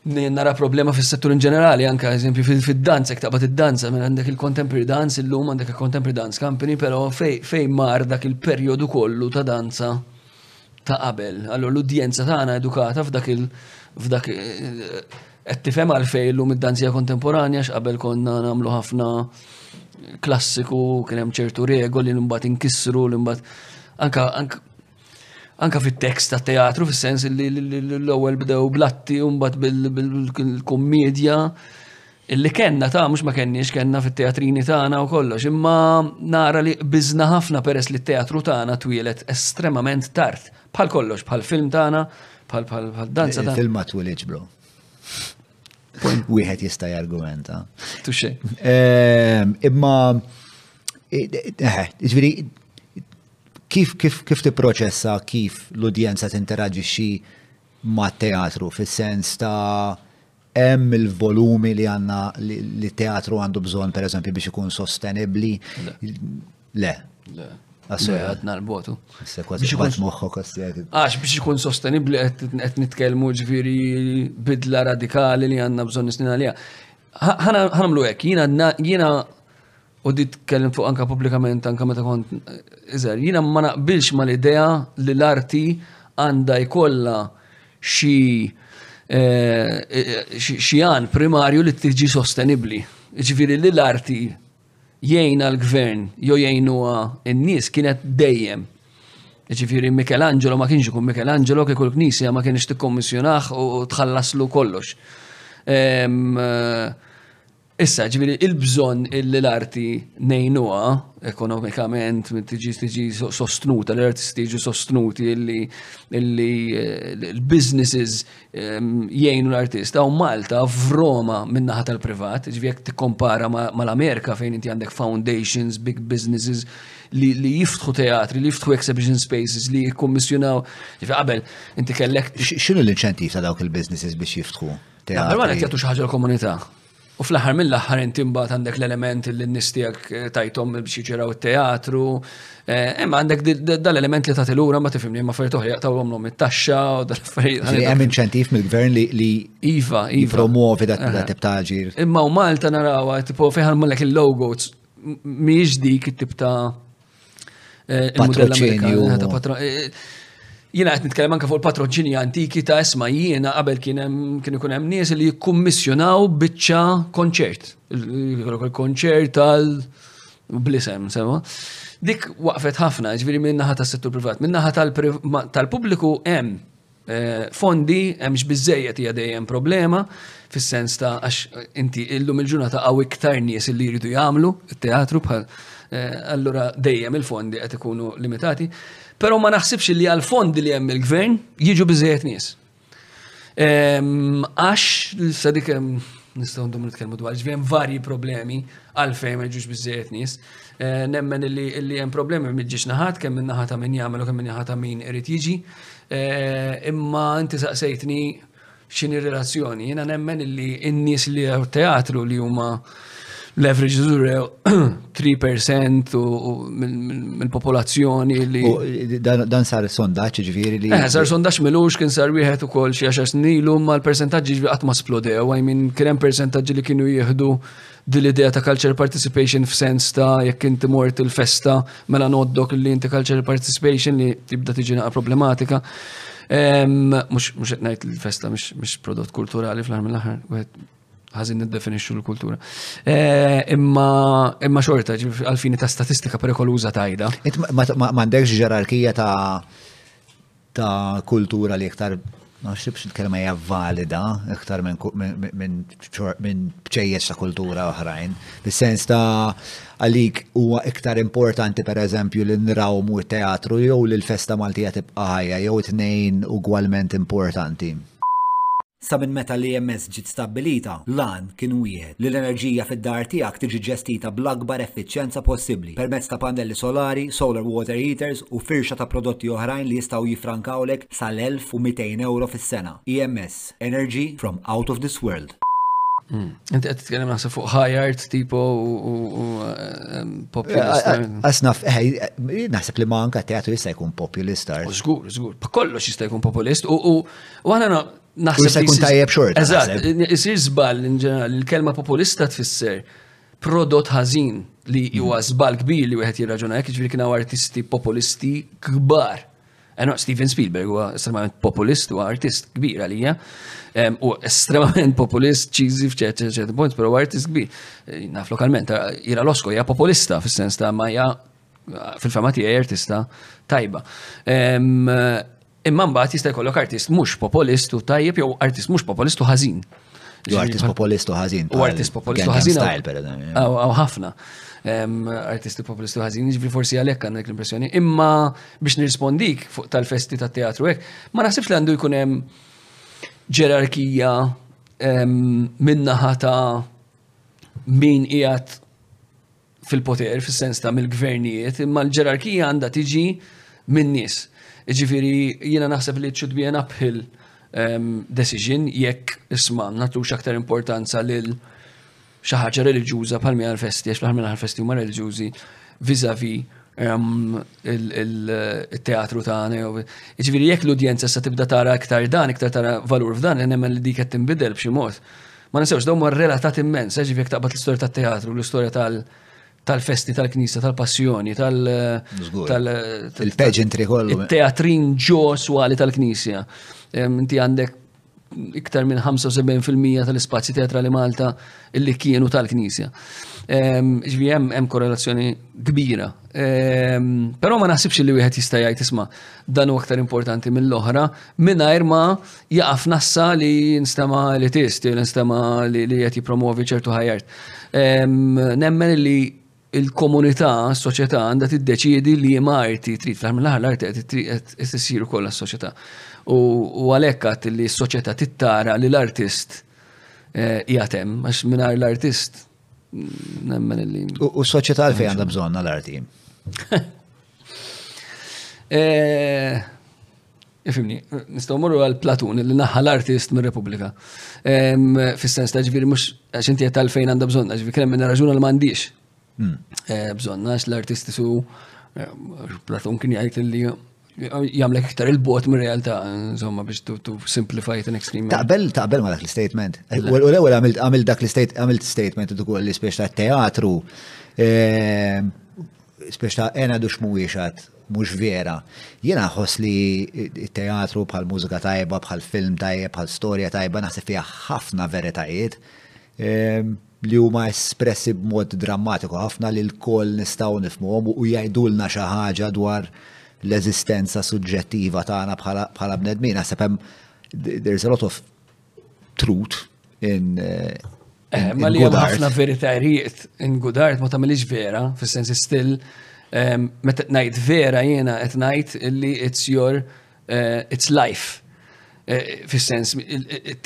nara problema fis-settur in ġenerali, anka eżempju fid-danza, jek taqbad id-danza, minn għandek il-contemporary dance, illum għandek il-contemporary dance company, pero fej mar dak il-perjodu kollu ta' danza ta' qabel. Allora l-udjenza tagħna edukata f'dak il- f'dak qed tifhem għalfej illum id-danzija kontemporanja x'qabel konna nagħmlu ħafna klassiku, kien hemm ċertu regoli li mbagħad inkissru, li mbagħad anka anka fit-tekst ta' teatru, fis-sens li l-ewwel bdew blatti u mbagħad bil-kummedja. Illi kenna ta' mhux ma kenniex kenna fit-teatrini tagħna u kollox, imma nara li biżna ħafna peress li t-teatru tagħna twielet estremament tard. Bħal kollox, bħal film tagħna, bħal danza tagħna. Film ma twilidx, bro. Wieħed jista' jargumenta. Tuxxe. Ehm, imma, eh, eh, eh, ġifieri, Kif kif kif tipproċessa kif l-udjenza tinteraġixxi mat-teatru fis-sens ta' hemm il-volumi li għandna li t-teatru għandu bżonn pereżempju biex ikun sostenibbli? Le. Le. Għassegat nal-botu. Biex ikun moħħok għassegat. Għax biex ikun sostenibli qed nitkellmu ġviri bidla radikali li għandna bżonn nisnin għalija. Ħanamlu hekk, jiena u di tkellem fuq anka pubblikament anka meta kont iżel, jiena ma naqbilx mal-idea li l-arti għandha jkollha xi eh, xi għan primarju li tiġi sostenibbli. Ġifieri li l-arti jgħin għal-gvern jew jgħinuha n-nies kienet dejjem. Ġifieri Michelangelo ma kienx ikun Michelangelo kieku l-Knisja ma kienx tikkommissjonaħ u tħallaslu kollox. Ehm, eh, Issa, ġviri, il-bżon li l-arti nejnuha ekonomikament, tiġi tiġi sostnuta, l-artisti tiġi sostnuti li eh, l-businesses ehm, jgħinu l-artista u Malta f'Roma minnaħa tal-privat, ġviri jek tikkompara mal-Amerika fejn inti għandek foundations, big businesses li jiftħu teatri, li jiftħu exhibition spaces, li jikkommissjonaw. Ġviri qabel, inti kellek. Xinu l-inċentiv ta' dawk il-businesses biex jiftħu? L-aħħar għalek jagħtu xi ħaġa l-komunità. U fl-aħħar mill-aħħar inti mbagħad għandek l-element li n-nies tiegħek eh, tajthom biex jiġiraw it-teatru. Eh, imma għandek dal-element li tagħti lura ma tifhimni ma affarijiet oħra jaqtawhom lhom it-taxxa u dal-affarijiet. Hemm inċentiv mill-gvern li li iva, iva. jippromuovi dat eh. tip ta' ġir. Imma u Malta narawha tipo fejn ħalmulek il-logo mhijiex dik it-tip ta' Patroċinju. Jina għet nitkellem anka fuq il-patroċini antiki ta' esma jiena qabel kien ikun hemm nies li jikkummissjonaw biċċa konċert. Il-konċert tal blisem, sewa. Dik waqfet ħafna, ġviri minnaħa tas settur privat. Minnaħa tal-pubbliku hemm Fondi hemmx biżżejjed hija dejjem problema fis-sens ta' għax inti illum il-ġurnata hawn iktar nies li jridu jagħmlu t-teatru bħal allura dejjem il-fondi qed ikunu limitati. Però ma naħsibx li għall-fondi li hemm mill-Gvern jiġu biżżejjed nies. Għax sa dik nistgħu ndumu nitkellmu dwar ġifieri hemm varji problemi għalfejn ma jiġux biżżejjed nies. Nemmen illi hemm problemi minn ġiex naħat, kemm minn naħa ta' min jagħmel u kemm minn naħa ta' min irid jiġi. Eh, imma inti saqsejtni x'inhi relazzjoni. Jiena nemmen illi n-nies li teatru li huma l-average zurew 3% mill-popolazzjoni li. Dan sar sondaċ ġviri li. Eh, sar sondaċ milux kien sar wieħed ukoll xi għaxar snilu ma l-persentaġġi ġviri qatt ma splodew, I mean kien hemm persentaġġi li kienu jieħdu Din l-idea ta' culture participation f'sens ta' jekk inti mort il-festa mela noddok li inti culture participation li tibda tiġi naqa' problematika. Mhux qed ngħid li l-festa mhix prodott kulturali fl-aħħar mill-aħħar, ħażin niddefinixxu l-kultura. Eh, imma imma xorta għalfini ta' statistika perikoluża tajda. Ma m'għandekx ġerarkija ta' ta' kultura li iktar naħsibx il-kelma hija valida iktar minn bċejjes ta' kultura oħrajn. Fis-sens ta' għalik huwa iktar importanti pereżempju li nrawmu t-teatru jew li l-festa Maltija tibqa' ħajja jew tnejn ugwalment importanti. Sa minn meta l-EMS ġiet stabbilita, l-għan kien wieħed, li l-enerġija fid-dar tiegħek tiġi ġġestita bl-akbar effiċjenza possibbli permezz ta' pannelli solari, solar water heaters u firxa ta' prodotti oħrajn li jistgħu jiffrankawlek sal-1,200 ewro fis-sena. EMS, energy from out of this world. Inti qed titkellem naħseb fuq high art tipo u populist. Asnaf, naħseb li ma anka teatru jista' jkun populist art. Żgur, żgur. Kollox jista' jkun populist u U għana naħseb. Se jkun tajjeb xorta. Eżatt, isir żball in ġenerali, il-kelma populista tfisser prodott ħażin li mm. huwa żball kbir li wieħed jirraġuna hekk, ġifieri kien hawn artisti populisti kbar. Eno, Steven Spielberg huwa estremament populist, huwa artist kbir għalija, u estremament populist, ċizi fċerti ċerti punt, pero artist kbir. Eh, naf lokalment, eh, ira l-osko hija populista fis-sens ta' ma hija fil-fema tiegħi artista tajba. Imma mbagħad jista' jkollok artist mhux popolist u tajjeb jew artist mhux popolist u ħażin. U artist popolist u ħażin. U artist popolist u ħażin. Għaw ħafna. Artisti popolist u ħażin, ġifri forsi għalhekk għandek l-impressjoni. Imma biex nirrispondik fuq tal-festi tat-teatru hekk, ma naħsibx li għandu jkun hemm ġerarkija minnaħa ta' min qiegħed fil-poter, fis-sens ta' mill-gvernijiet, imma l-ġerarkija għandha tiġi min-nies. Ġifieri jiena naħseb li should be an uphill ehm, decision jekk isma' nagħtux aktar importanza lil xi ħaġa reliġjuża bħal miegħu l-festi għax l-ħarmin l-festi huma reliġjużi viżavi ehm, il-teatru tagħna. Ġifieri jekk l-udjenza sa tibda tara iktar dan, iktar tara valur f'dan, nemmen li dik qed tinbidel b'xi mod. Ma ninsewx, dawn ma relatat immens, eh, ġifieri taqbad l-istorja tat-teatru, l-istorja tal- tal-festi tal-knisa, tal-passjoni, tal- Żgur. tal- Il-pageantry kollu. il-teatrin ġo swali tal-Knisja. Em, Inti għandek iktar minn 75% tal-ispazji teatrali Malta illi kienu tal-Knisja. Em, Ġvi hemm hemm korrelazzjoni kbira. Em, Però ma naħsibx li wieħed jista' jgħid isma' dan huwa aktar importanti mill-oħra mingħajr ma jaqa' f'nassa li nstema elitist, jew nstema li qed jippromovi ċertu ħajart. Nemmen li il-komunità, s-soċjetà għandha tiddeċiedi li ma arti trid fl minn l-aħħar arti qed issir ukoll għas-soċjetà. U għalhekk għad li s-soċjetà tittara li l-artist eh, jgħatem, għax mingħajr l-artist nemmen li. U s-soċjetà għalfejn għandha bżonna l-arti. Eh, Ifimni, nistaw morru għal Platun, li naħħa l-artist mir repubblika Fis-sens ta' ġviri, mux għax inti għet għalfejn għanda bżonna, ġviri krem minna raġuna l-mandiġ. Hmm. Eh, bżonna, għax l-artisti su eh, Platun kien jgħajt li jamlek iktar il-bot mir realtà insomma, biex tu simplify it an extreme. Taqbel, taqbel ma dak l-statement. U l-ewel għamil dak l-statement, għamilt statement u dukul li spiex ta' teatru. Eh, Spiex ta' Enad u x'mhuwiex għad mhux vera. Jiena nħoss li t-teatru bħal mużika tajba, bħal film tajjeb, bħal storja tajba naħseb fiha ħafna veritajiet ehm, li huma espressi b'mod drammatiku ħafna li l-koll nistgħu nifmuhom u jgħidulna xi ħaġa dwar l-eżistenza suġġettiva tagħna bħala bnedmin. Naħseb hemm there's a lot of trut in eh, Ma li ħafna veritajrijiet in Goodart ma tamilix vera, fis-sens still, ehm, meta ngħid vera jiena qed ngħid illi it's your eh, it's life. Eh, fis-sens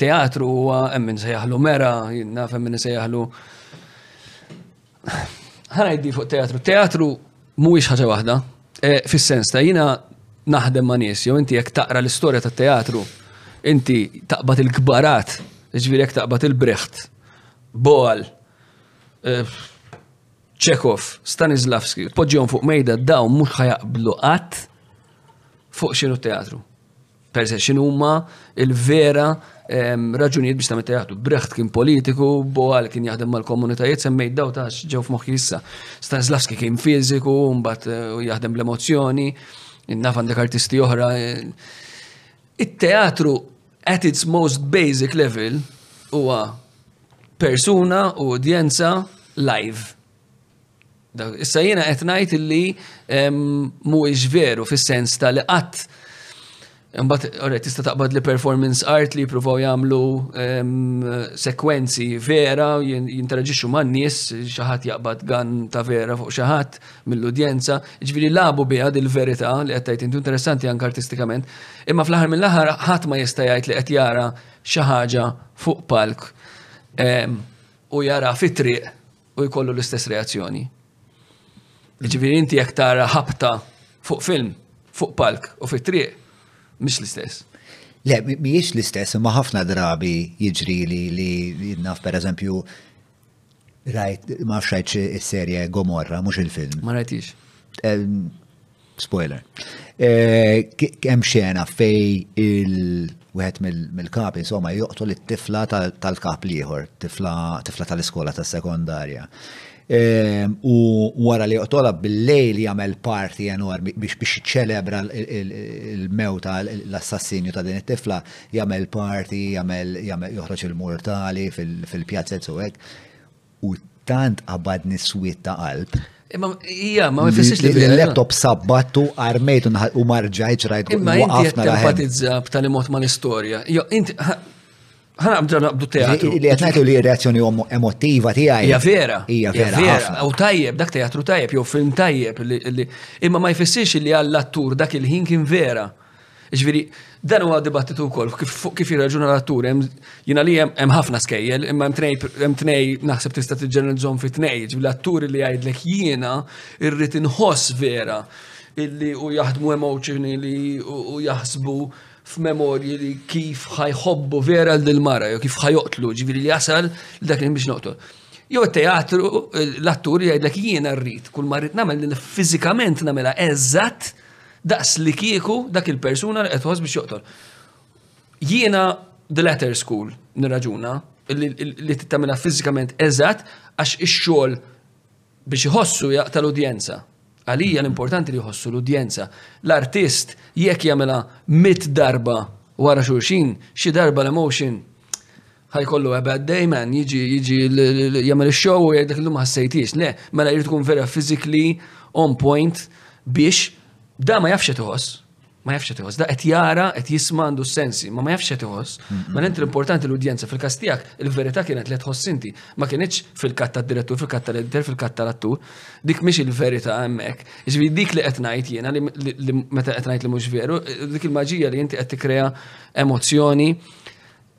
teatru huwa hemm min se jaħlu mera, jinnaf hemm min se jaħlu ħanajdi fuq teatru. Teatru mhuwiex ħaġa waħda, e, fis-sens ta' jina naħdem ma' nies, jew inti jekk taqra l-istorja ta' teatru, inti taqbad il-kbarat, ġviri jekk taqbad il-Brecht, Boal, e, Chekhov, Stanislavski, poġġihom fuq mejda daw mhux ħajaqblu qatt fuq xinu teatru. Per se xinu huma il-vera ehm, raġunijiet biex ta' meta jaħdu. Brecht kien politiku, Boal kien jaħdem mal-komunitajiet, semmejt daw ta' ġew f'moħħi issa. Stanislavski kien fiżiku, mbagħad eh, jaħdem bl-emozzjoni, innaf għandek artisti oħra. Eh. It-teatru at its most basic level huwa persuna u udjenza live. Issa jiena qed ngħid illi mhuwiex veru fis-sens ta' li qatt Imbagħad alright tista' taqbad li performance art li jippruvaw jagħmlu sekwenzi vera jinteraġixxu man-nies xi ħadd jaqbad gann ta' vera fuq xi ħadd mill-udjenza. Jiġifieri lagħbu biha din il-verità li qed tgħid int u interessanti anke artistikament. Imma fl-aħħar mill-aħħar ħadd ma jista' jgħid li qed jara xi ħaġa fuq palk u jaraha fit-triq u jkollu l-istess reazzjoni. Ġifieri inti jekk tara ħabta fuq film, fuq palk u fit triq, mhix l-istess. Le, mhijiex l-istess, imma ħafna drabi jiġri li li naf pereżempju rajt ma fxajtx is-serje Gomorra, mhux il-film. Ma rajtix. Spoiler. Kemm xena fej il- wieħed mill-kapi, insomma, joqtol it-tifla tal-kap liħor, tifla tal-iskola tas-sekondarja. Ehm, u wara li joqtola bil-lejl jagħmel parti enormi biex biex ċelebra l-mewta l-assassinju ta' din it-tifla, jagħmel parti, jagħmel joħroġ il-mortali fil-pjazzet u hekk. U tant qabadni s-swiet ta' qalb. Imma hija ma jfissirx li l-laptop sabbattu armejt u marġajt rajt imma waqaf nara. Empatizza b'tali mod ma' l-istorja. Jo, inti ħana għabdu naqbdu teatru. Li għetnajtu li reazzjoni emotiva tijaj. Ija vera. Ija vera. U tajjeb, dak teatru tajjeb, jew film tajjeb. Imma ma jfessiex li għall-attur dak il-ħin kien vera. Ġifieri, dan huwa dibattitu wkoll fuq kif jirraġuna l-attur. Jiena li hemm ħafna skejjel, imma hemm tnej naħseb tista' tiġġeneralizzhom fi tnej, ġifieri l-atturi li jgħidlek jiena rrid inħoss vera illi u jaħdmu emoċjoni li u jaħsbu f'memorji li kif ħajħobbu vera lil mara jew kif ħajoqtlu, ġifieri li jasal dak li biex noqtol. Jew it-teatru l-attur jgħidlek jiena rrid kull ma rrid nagħmel li fiżikament nagħmilha eżatt Daqs li kieku dak il-persuna li qed biex joqtol. Jiena the latter school nirraġuna li tittamilha fiżikament eżatt għax ix-xogħol biex iħossu jaqta l-udjenza. Għalija l-importanti li jħossu l-udjenza. L-artist jekk jagħmilha mit darba wara xulxin, xi darba l-emotion ħajkollu ebad dejman, jiġi jiġi jagħmel ix-show u jgħidlek illum ħassejtiex. Le, mela jrid tkun vera physically on point biex da ma jafx qed iħoss. Ma jafx qed iħoss. Da qed jara, qed jisma' għandu sensi, ma ma jafx qed iħoss. Mela inti l-importanti l-udjenza fil-każ tiegħek, il-verità kienet li tħoss inti. Ma kienitx fil-katt tad-direttur, fil-katt tal-editor, fil-katt tal-attur. Dik mhix il-verità hemmhekk. Ġifieri dik li qed ngħid jiena li meta qed ngħid li mhux veru, dik il-maġija li inti qed tikkrea emozzjoni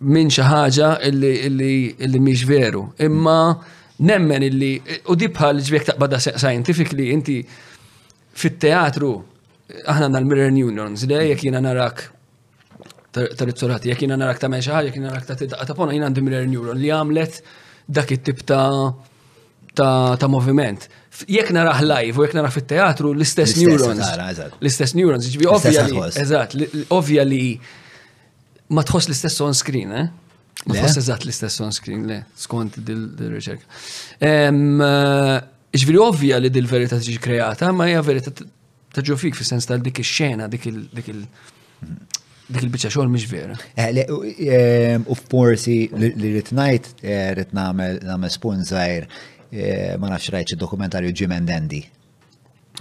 minn xi ħaġa li mhix veru. Imma nemmen illi, u di bħal ġbek taqbada scientific li inti fit-teatru, aħna għandna l-mirror neurons, li jek jina narak tal-izzolati, jek jina narak ta' men xaħġa, jek jina narak ta' tidqa ta' pona, jina għandi mirror neuron li għamlet dak it-tip ta' ta' moviment. Jek naraħ live u jek naraħ fit-teatru, l-istess neurons. L-istess neurons, ġibi ovvja li, eżat, ovvja li Ma tħoss l-istess on screen, eh? Ma tħoss eżatt l-istess on screen, le, skont dil-riċerka. Eh, ġviri ovvja li dil-verita tiġi kreata, ma hija verita ta' ġofik fi sens tal-dik il-xena, dik il- dik il-bicċa xogħol mhix vera. Eh, eh, u forsi li rrid ngħid eh, rrid nagħmel nagħmel spun żgħir ma nafx rajt dokumentarju Jim and Andy.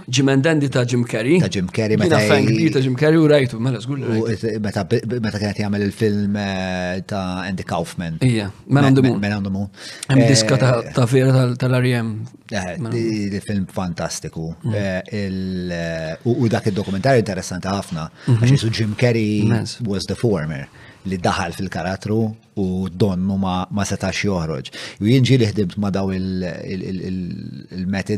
Jim and Andy ta' Jim Carrey. Ta' Jim Carrey meta. Jina fan kbir ta' Jim Carrey u rajtu, mela zgur. Meta kienet jagħmel il-film eh, ta' Andy Kaufman. Ija, Man on the Moon. Man on the Moon. Hemm eh, diska ta' vera tal-REM. Eh, il-film fantastiku. Mm. U dak id-dokumentarju interessanti ħafna mhm. għax Jim Carrey was the former li daħal fil-karattru u donnu ma, ma setax joħroġ. U jien ġieli ħdimt ma daw il-method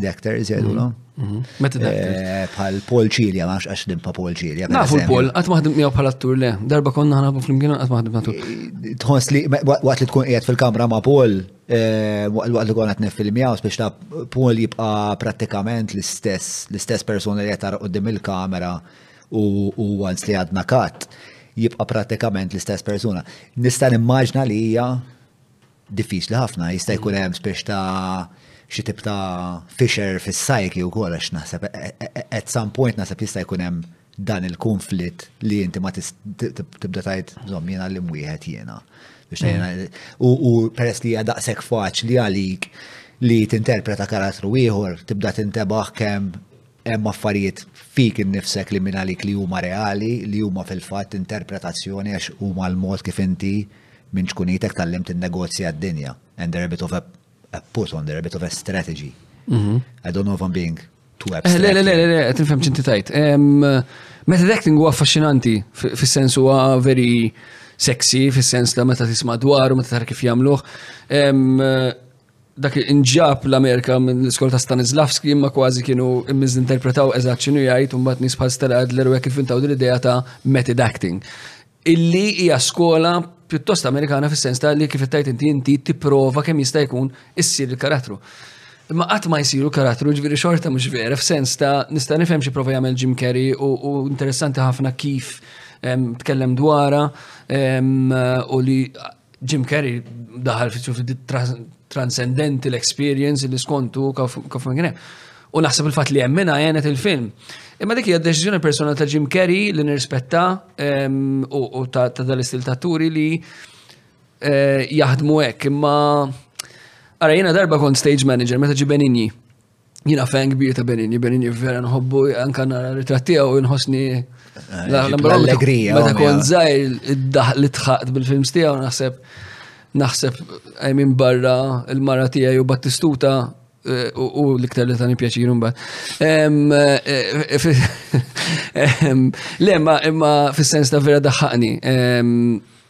actors jgħidulhom. Mhm, mhm. Method eh, actors. Bħal Paul Cilia, ma għax ħdimt ma' Paul Cilia. Nafu Paul, qatt ma ħdimt miegħu bħala attur le. Darba konna ħanabu flimkien qatt ma ħdimt attur. Eh, tħoss li waqt li tkun qiegħed fil-kamra ma' Paul, eh, waqt li konna tnifilmjaw, biex ta' Paul jibqa' prattikament l-istess, l-istess persuna li qed qudiem il-kamera u once li għadna kat, jibqa' pratikament l-istess persuna. Nista' nimmaġna li hija diffiċli ħafna, jista' jkun hemm spiex ta' xi tip ta' fisher fis-sajki wkoll għax naħseb e- e- e- at some point naħseb jista' jkun hemm dan il-konflitt li inti ma tis- t- t- tibda tajt żomm jiena li mwieħed jiena. Biex ngħidha- U u peress li hija daqshekk faċli għalik li tinterpreta karattru ieħor, tibda tintebaħ kemm Hemm affarijiet fik innifsek li mingħalik li huma reali, li huma fil-fatt interpretazzjoni għax huma l-mod kif inti minn ċkunitek tgħallimt innegozja d-dinja and they're a bit of a put on, they're a bit of a strategy. I don't know if I'm being too eh, abstract. Le, le, le, le, qed nifhem x'inti tajt. Method acting huwa affaxxinanti fis-sens huwa very sexy, fis-sens ta' meta tisma' dwar u meta tara kif jagħmluh. dak li inġab l-Amerika minn l-iskola ta' Stanislavski imma kważi kienu miżinterpretaw eżatt x'inhu jgħid u mbagħad nies bħal Stella Adler u hekk ifintaw din l-idea ta' method acting. Illi hija skola pjuttost Amerikana fis-sens ta' li kif ittajt inti inti tipprova kemm jista' jkun issir il-karattru. Imma qatt ma jsiru karattru, ġifieri xorta mhux vera, f'sens ta' nista' nifhem xi prova jagħmel Jim Carrey u interessanti ħafna kif tkellem dwarha u li Jim Carrey daħal fi transcendenti l-experience li skontu kif minn U naħseb il-fatt li hemm minna għenet il-film. Imma dik hija deċiżjoni personali ta' Jim Carrey li nirrispetta ehm, u ta' dal-istil ta' turi li eh, jaħdmu hekk. Imma ara jiena darba kont stage manager meta ġibeninji. Jina fan kbir ta' Benini, Benini vera nħobbu, anka nara ritrat tiegħu nħossni l-allegrija. Meta kont żgħir id-daħ li tħaqt bil-films tiegħu naħseb naħseb minn barra il-mara tiegħi u battistuta eh, u l-iktar li tani pjaċir un eh, eh, Le, ma fis-sens ta' vera daħħaqni.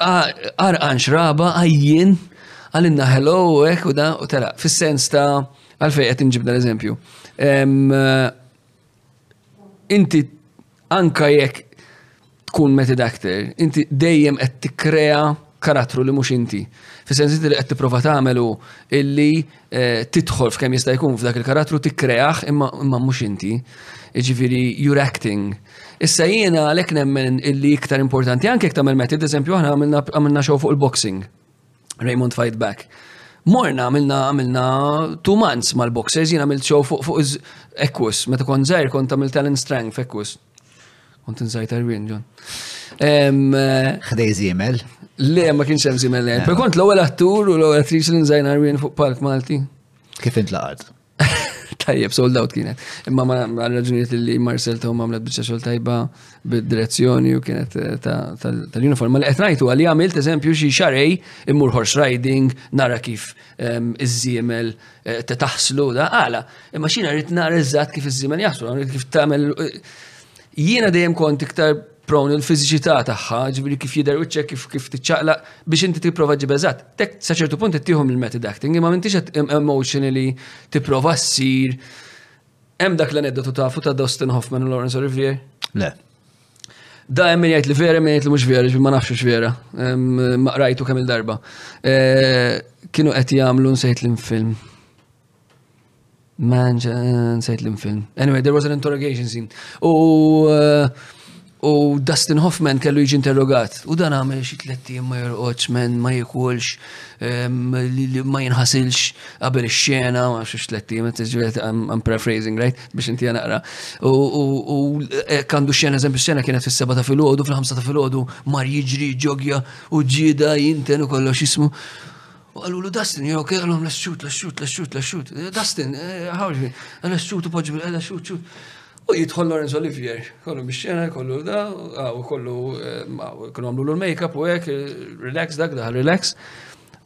Arqan xraba, għajjien, għalinna hello, ek, u da, u tela, fil-sens ta' għalfej għet nġibda l-eżempju. Inti, anka jek tkun method actor, inti dejjem qed tikkrea karattru li mhux inti. Fis-sens li qed tipprova tagħmelu illi Eh, tidħol f'kemm jista' jkun f'dak il-karattru tikkreah imma imma mhux inti. Jiġifieri you're acting. Issa jiena għalhekk nemmen illi iktar importanti anke jekk tagħmel method, eżempju aħna għamilna show fuq il-boxing. Raymond Fight Back. Morna għamilna għamilna two months mal-boxers, jiena għamilt show fuq fuq Equus, meta kont żgħir kont għamilt talent strength f'Equus. Kont nżajt Erwin, John. Ħdej zimel. Le, ma kienx hemm zimel. Per kont l-ewwel attur u l-ewwel attriċi li nżajn Erwin fuq palk Malti. Kif intlaqat? tajjeb, sold out kienet. Imma ma raġunijiet li Marcel Tom għamlet bieċa xol tajba bid-direzzjoni u kienet eh, tal-uniform. Ma li għetnajtu għalli għamilt eżempju xie xarej immur horse riding, nara kif ehm, iż-ziemel Eh, ta' taħslu da għala. Imma xina rrit nara eżatt kif iż-żimen jaħslu, kif tagħmel. Eh, jiena dejjem kont iktar prawn il-fiżiċità tagħha, ġifieri kif jidher wiċċe kif kif tiċċaqla biex inti tipprova ġib eżatt. Tek sa ċertu punt ittieħom il-method acting, imma m'intix qed emotionally tipprova ssir. Hemm dak l-aneddotu ta' futa Dustin Hoffman u Lawrence Olivier? Le. Da hemm min jgħid li vera, min jgħid li mhux vera, ġbi ma nafx hux vera. Ma qrajtu kemm il-darba. Eh, kienu qed jagħmlu nsejt l-film. Man, eh, nsejt l-film. Anyway, there was an interrogation scene. U eh, u Dustin Hoffman kellu jiġi interrogat. U dan għamel xi tletti ma jorqodx men ma jikulx ma jinħasilx qabel ix-xena ma xi tletti ma tiġi I'm paraphrasing, right? biex inti naqra. U kandu xena, eżempju, xena kienet fis-seba ta' filgħodu, fil-ħamsa ta' filgħodu, mar jiġri ġogja u ġida jinten u kollox jismu. U għallu Dustin, jew kien għallum let's shoot, let's shoot, let's shoot, let's shoot. Eh, Dustin, eh, ħawġi, eh, let's shoot u poġġi, let's shoot, shoot. U jitħol Lorenzo Olivier, kollu biex xena, kollu da, u kollu, kollu għamlu l-make-up u għek, relax dak da, relax.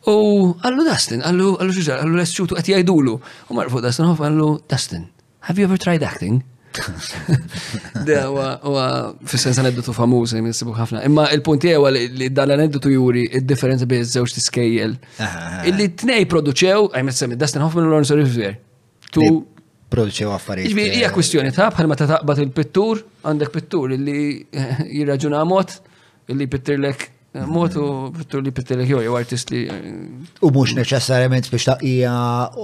U għallu Dustin, għallu għallu xuġar, għallu l-esċutu għat jajdulu. U marru fuq Dustin Hoffman għallu Dustin, have you ever tried acting? Da, u fil-sens aneddotu famuż li minsibu ħafna. Imma il-punti għu li dan l-aneddotu juri il-differenza bejn żewġ tiskejjel. Illi t-nej produċew, għajmet semmi, Dustin Hoffman u Lawrence Olivier. Tu produċew affarijiet. Jiġifieri eh, hija kwistjoni ta' bħal meta taqbad il-pittur, għandek pittur li jirraġuna mod, li pittirlek mod u pittur li pittirlek jew jew artist li. U mhux neċessarjament biex ta' hija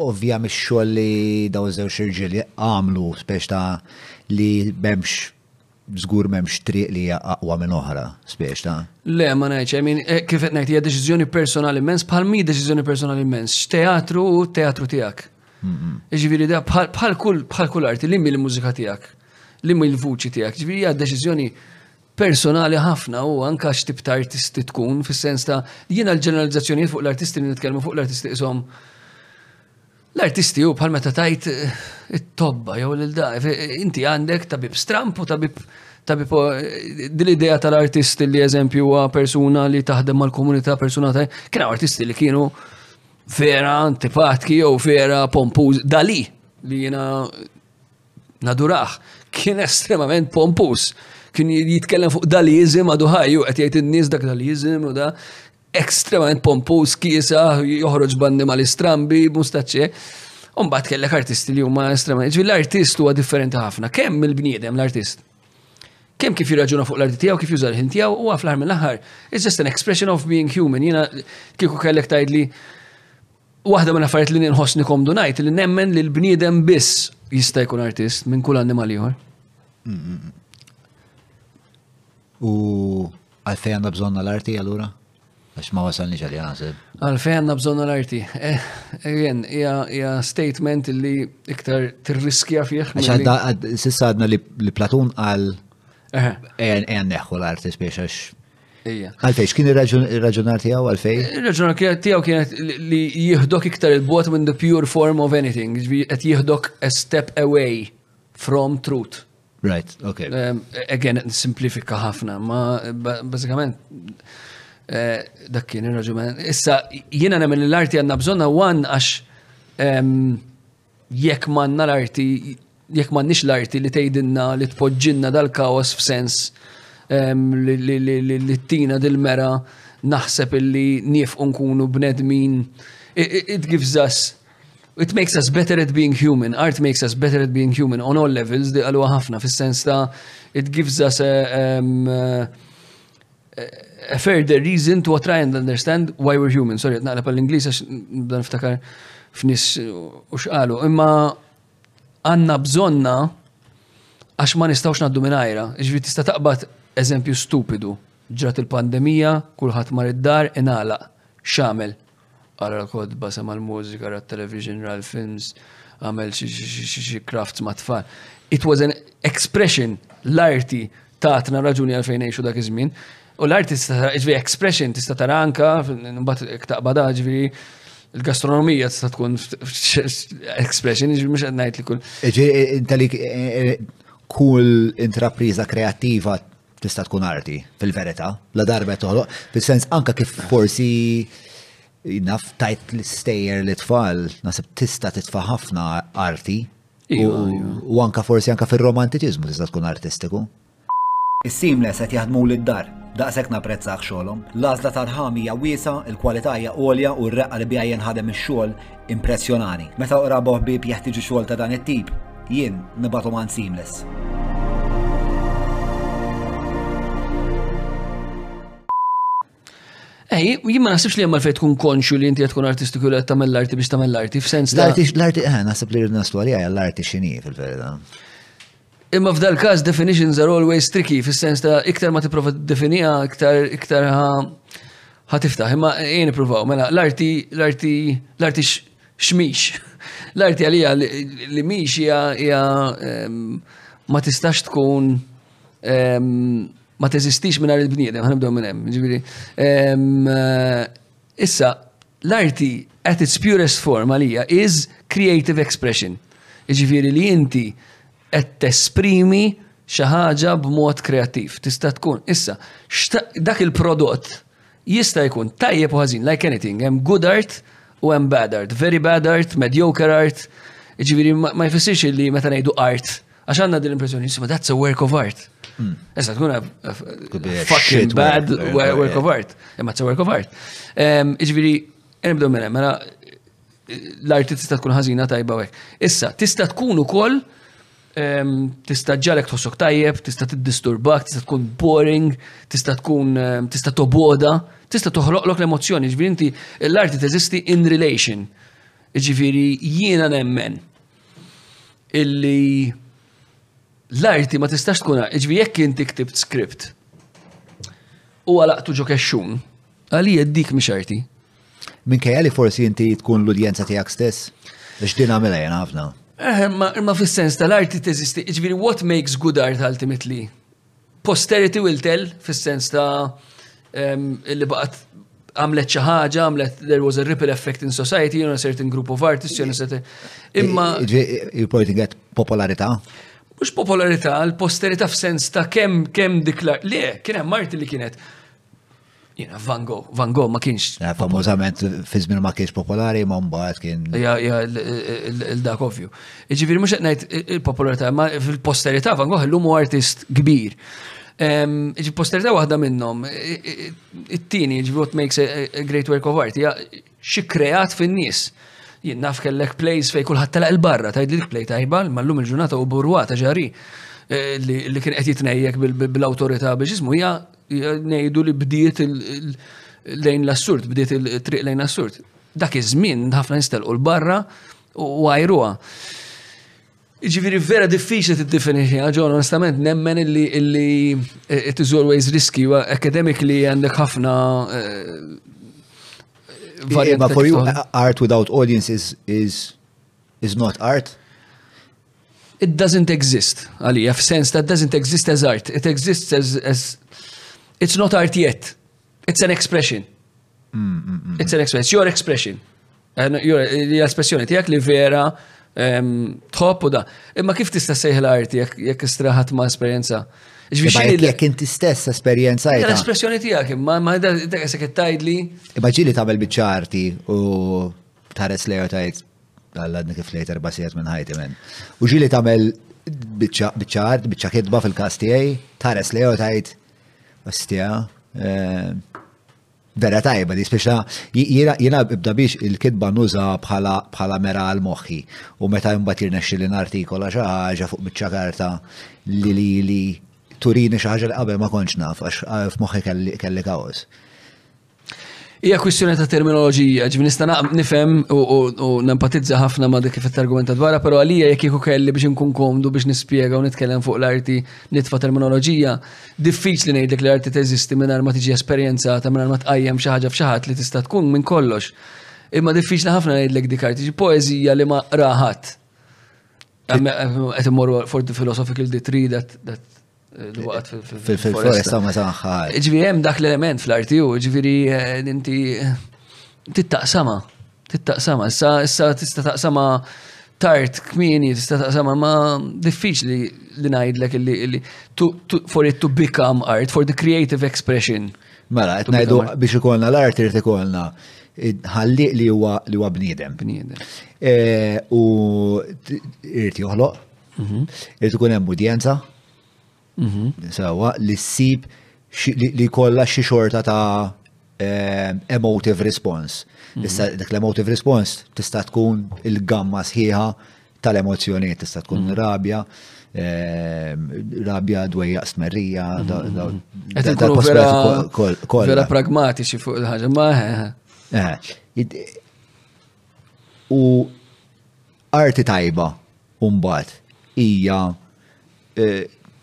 ovvja mix-xogħol li daw żewġ irġiel għamlu biex ta' li bemx Żgur m'hemmx triq li hija aqwa minn oħra, spiex ta'? Le, ma ngħidx, I mean, eh, kif qed ngħid hija deċiżjoni personali immens, bħal mi deċiżjoni personali immens, x'teatru u teatru tiegħek. Ġifieri da bħal kull bħal kull arti li mi l-mużika tiegħek, li mi l-vuċi tiegħek, ġifieri hija deċiżjoni personali ħafna u anka x'tib ta' artisti tkun fis-sens ta' jiena l-ġeneralizzazzjonijiet fuq l-artisti li nitkellmu fuq l-artisti isom L-artisti hu bħal meta tajt it-tobba jew lil daf, inti għandek tabib stramp u tabib tabib din l-idea tal-artist li eżempju huwa persuna li taħdem mal-komunità persuna ta' kien hawn artisti li kienu vera antipatki jew vera pompuż dali li jiena naduraħ kien estremament pompuż kien jitkellem fuq daliżim għadu ħajju qed jgħid in-nies dak daliżim u da ekstremament pompuż, kiesa, joħroġ b'annimali strambi, mustaċċe. Umbat kellek artisti li huma estremament. Ġifieri l-artist huwa differenti ħafna. Kemm il-bniedem l-artist? Kemm kif jirraġuna fuq l-arti tiegħu, kif juża l-ħin tiegħu, huwa fl-aħħar mill-aħħar. It's just an expression of being human. Jiena kieku kellek tgħid li waħda minn affarijiet li ninħossni komdu ngħid li nemmen li l-bniedem biss jista' jkun artist minn kull annimal ieħor. U Għalfej għanna bżonna l-arti għallura? Għax ma wasalni ġali għazib. Għalfej għanna bżonna l-arti. Eh, Jen, hija statement li iktar tirriskja fieħ. Għax sissa għadna li Platun għal għan neħu l-arti spiex għax. Għalfej, x'kien ir-raġunar tiegħu għalfej? Ir-raġunar tiegħu kienet li jihdok iktar il-bot minn the pure form of anything, qed jihdok a step away from truth. Right, ok. Um, again, simplifika ħafna, ma bazzikament eh, dak kien il-raġument. Issa, jiena nemmen l-arti għanna bżonna għan għax jekk manna l-arti, jekk mannix l-arti li tejdinna li tpoġġinna dal-kaos f'sens li t-tina dil-mera naħseb illi nif unkunu bnedmin. It gives us It makes us better at being human, art makes us better at being human on all levels, di għalwa ħafna, fis-sens ta' it gives us a, um, a further reason to try and understand why we're human. Sorry, naqra pal-Inglis għax dan ftakar f'nis u xqalu. Imma għanna bżonna għax ma nistawx naddu minn għajra. Ġvi tista' taqbad eżempju stupidu. Ġrat il-pandemija, kulħadd mar id-dar, inala, xamel, Qara l-kotba, sema' l-mużika, ra t-television, ra l-films, għamel xi crafts mat-tfal. It was an expression, l-arti tatna raġuni għalfejn ngħixu dak iż-żmien. U l-arti tista' tara, ġifieri expression tista' tara anka, mbagħad taqbad ġifieri il-gastronomija tista' tkun expression, ġifieri mhux qed ngħid li kull. Ġifieri inta li kull intrapriża kreattiva Tista' tkun arti, fil-verità, la darba qed toħloq, fis-sens anke kif forsi naf tajt l-istejjer li tfal, nasib tista' titfa' ħafna arti. Iva, iva. U anka forsi anka fir-romantiċiżmu tista' tkun artistiku. Is-seamless qed jaħdmu lid dar Daqshekk napprezzah xogħolhom. L-għażla ta' rħam hija wiesa, il-kwalità hija għolja u r-reqqa li biha jinħadem ix-xogħol Impressjonani. Meta qraba u ħbieb jeħtieġu xogħol ta' dan it-tip, jien nibgħathom għand Seamless. Ej, eh, jien ma naħsibx li hemm fejn tkun konxju li inti qed tkun artistiku li qed tagħmel l-arti biex tagħmel l-arti f'sens ta' L-arti, l-arti, eh, naħseb li rrid naslu għalija l-arti x'inhi fil-verità. Imma f'dal-każ definitions are always tricky fis-sens ta' iktar ma tipprova tiddefiniha iktar iktar ħa tiftaħ. Imma jien ippruvaw, mela l-arti l-arti l-arti x'mix. L-arti għalija li mhix hija ehm, ma tistax tkun ehm, ma teżistix minn il-bniedem, ħanibdew minn hemm. Ġifieri, ehm, Issa, l-arti at its purest form għalija is creative expression, jiġifieri li inti qed tesprimi xi ħaġa b'mod kreattiv. Tista' tkun, issa, dak il-prodott jista' jkun tajjeb u ħażin, like anything, hemm good art u hemm bad art, very bad art, mediocre art, jiġifieri ma jfissirx li meta ngħidu art Għax għanna din l-impressjoni, jisima, that's a work of art. Hmm. Issa tkun fucking bad work of art. Imma it's a work of art. Iġviri, nibdu minna, mela l-arti tista' tkun ħażina tajba wek. Issa, tista' tkun ukoll tista' ġalek tħossok tajjeb, tista' tiddisturbak, tista' tkun boring, tista' tkun tista' toboda, tista' toħloqlok l-emozzjoni, ġviri inti l-arti teżisti in relation. Ġviri jiena nemmen illi l-arti ma tistax tkun ġvi jekk inti ktibt skript u għalaqtu ġo kexxun, għalija dik mhix arti. Minkejja li forsi inti tkun l-udjenza tiegħek stess, biex din għamilha jena ħafna. Eh, ma fis-sens tal-arti teżisti, ġviri what makes good art ultimately? posterity will tell, fis-sens ta' li baqgħet għamlet xi ħaġa, għamlet there was a ripple effect in society, on a certain group of artists, on a certain. Imma. Il-point get popolarità? Mhux popolarità, l-posterità f'sens ta' kemm kemm diklar. Le, kien hemm Marti li kienet Jena, Van Gogh, Van Gogh ma kienx. Famużament fi żmien ma kienx popolari, ma mbagħad kien. Ja, ja, il-dak ovvju. Ġifieri mhux qed ngħid il-popolarità, ma fil-posterità Van Gogh illum hu artist kbir. Ġi posterità waħda minnhom, it-tieni, ġifieri what makes a great work of art, ja xi kreat fin-nies. Jien naf kellek plays fej kulħadd telaq il-barra, tgħid li play tajba, mallum il-ġurnata u burwata ġari. Eh, li kien qed jitnejjek bil-awtorità biex ismu hija Ngħidu li bdiet lejn l-assurd, bdiet il-triq lejn l-assurd. Dak iż-żmien ħafna nistelqu l-barra u għajruha. Ġifiri vera diffiċli t-definixi, għagħon, onestament, nemmen illi illi eh, it is always risky, akademik li għandek ħafna eh, varjeta. Ma for you, art without audience is, is, is not art? It doesn't exist, għalija, f'sens ta' doesn't exist as art, it exists as, as it's not art yet, it's an expression. Mm, mm, mm. It's an expression, it's your expression. L-espressjoni tijak li vera tħobb u da. Imma kif tista' sejħ l-art jekk istraħat ma' esperienza? Jekk inti stess esperienza jgħid. L-espressjoni tiegħek imma ma da se qed tgħidli. Imma ġieli tagħmel biċċa arti u tħares lejha tgħid Għalladni kif lejt erba' sigħat minn ħajti men. U ġili tagħmel biċċa art, biċċa kitba fil-każ tiegħi, tħares lejha u tgħid ostja eh, vera tajba di speċa jiena ibda biex il-kitba nuża bħala mera għal moħħi u meta jumbat jirnexxi li nartikola xi ħaġa fuq biċċa karta li li li turini xi ħaġa li qabel ma kontx naf għax eh, f'moħħi kelli kaos. Hija kwistjoni ta' terminoloġija, ġifi nista' nifhem u nempatizza ħafna ma' dik kif argumenta dwarha, però għalija jekk jieku kelli biex inkun komdu biex nispjega u nitkellem fuq l-arti nitfa' terminoloġija, diffiċli ngħidlek li l-arti teżisti mingħajr ma tiġi esperjenzata, mingħajr ma tqajjem xi ħaġa f'xi ħadd li tista' tkun minn kollox. Imma diffiċli ħafna ngħidlek dik arti, ġi poeżija li ma qra ħadd. Qed immorru for the philosophical degree that Waqt fil-foresta ma saħħa. Ġviri, hemm dak l-element fl-arti u ġviri eh, inti eh, tittaqsama. Tittaqsama. Issa, issa tista' taqsama tard kmini, tista' taqsama ma diffiċli li ngħidlek li for it to become art, for the creative expression. Mela, qed ngħidu biex ikollna l-art irid ikollna ħalliq li huwa li huwa bniedem. Bniedem. Eh, u irid joħloq Mhm. Irid ikun hemm udjenza. Mhm. Sewa li ssib li kollha xi xorta ta' eh, emotive response. Mhm. Issa dik l-emotive response tista' tkun il-gamma sħiħa tal-emozzjonijiet, tista' tkun rabja, eh, rabja dwejja stmerrija, Qed inkunu vera vera pragmatiċi fuq il-ħaġa, ma eh, U Arti tajba, mbagħad, hija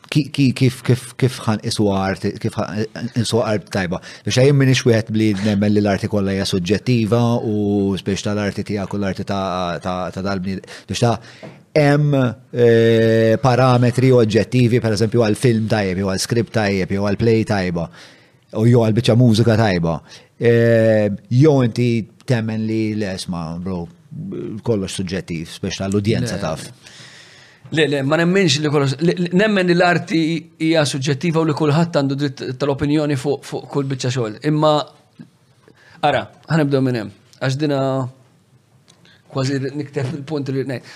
kif ħan isu arti, kif isu arti tajba. Biex għajim minix wieħed li nemmen li l-arti kollha hija suġġettiva u biex ta' l-arti tiegħek u l-arti ta' dal-bni. Biex ta' hemm eh, parametri oġġettivi, per eżempju, għal film tajjeb, jew għal skript tajjeb, jew għal play tajba. u jew għal biċċa mużika tajba. Ehm, jew inti temmen li l-esma, bro, kollox suġġettiv, speċ tal-udjenza taf. Le, le, ma nemmenx li kollox, nemmen li l-arti hija suġġettiva u li kulħadd għandu dritt tal-opinjoni fuq kull biċċa xogħol. Imma ara, ħanibdew minn hemm, għax dina kważi niktef il-punt li ngħid.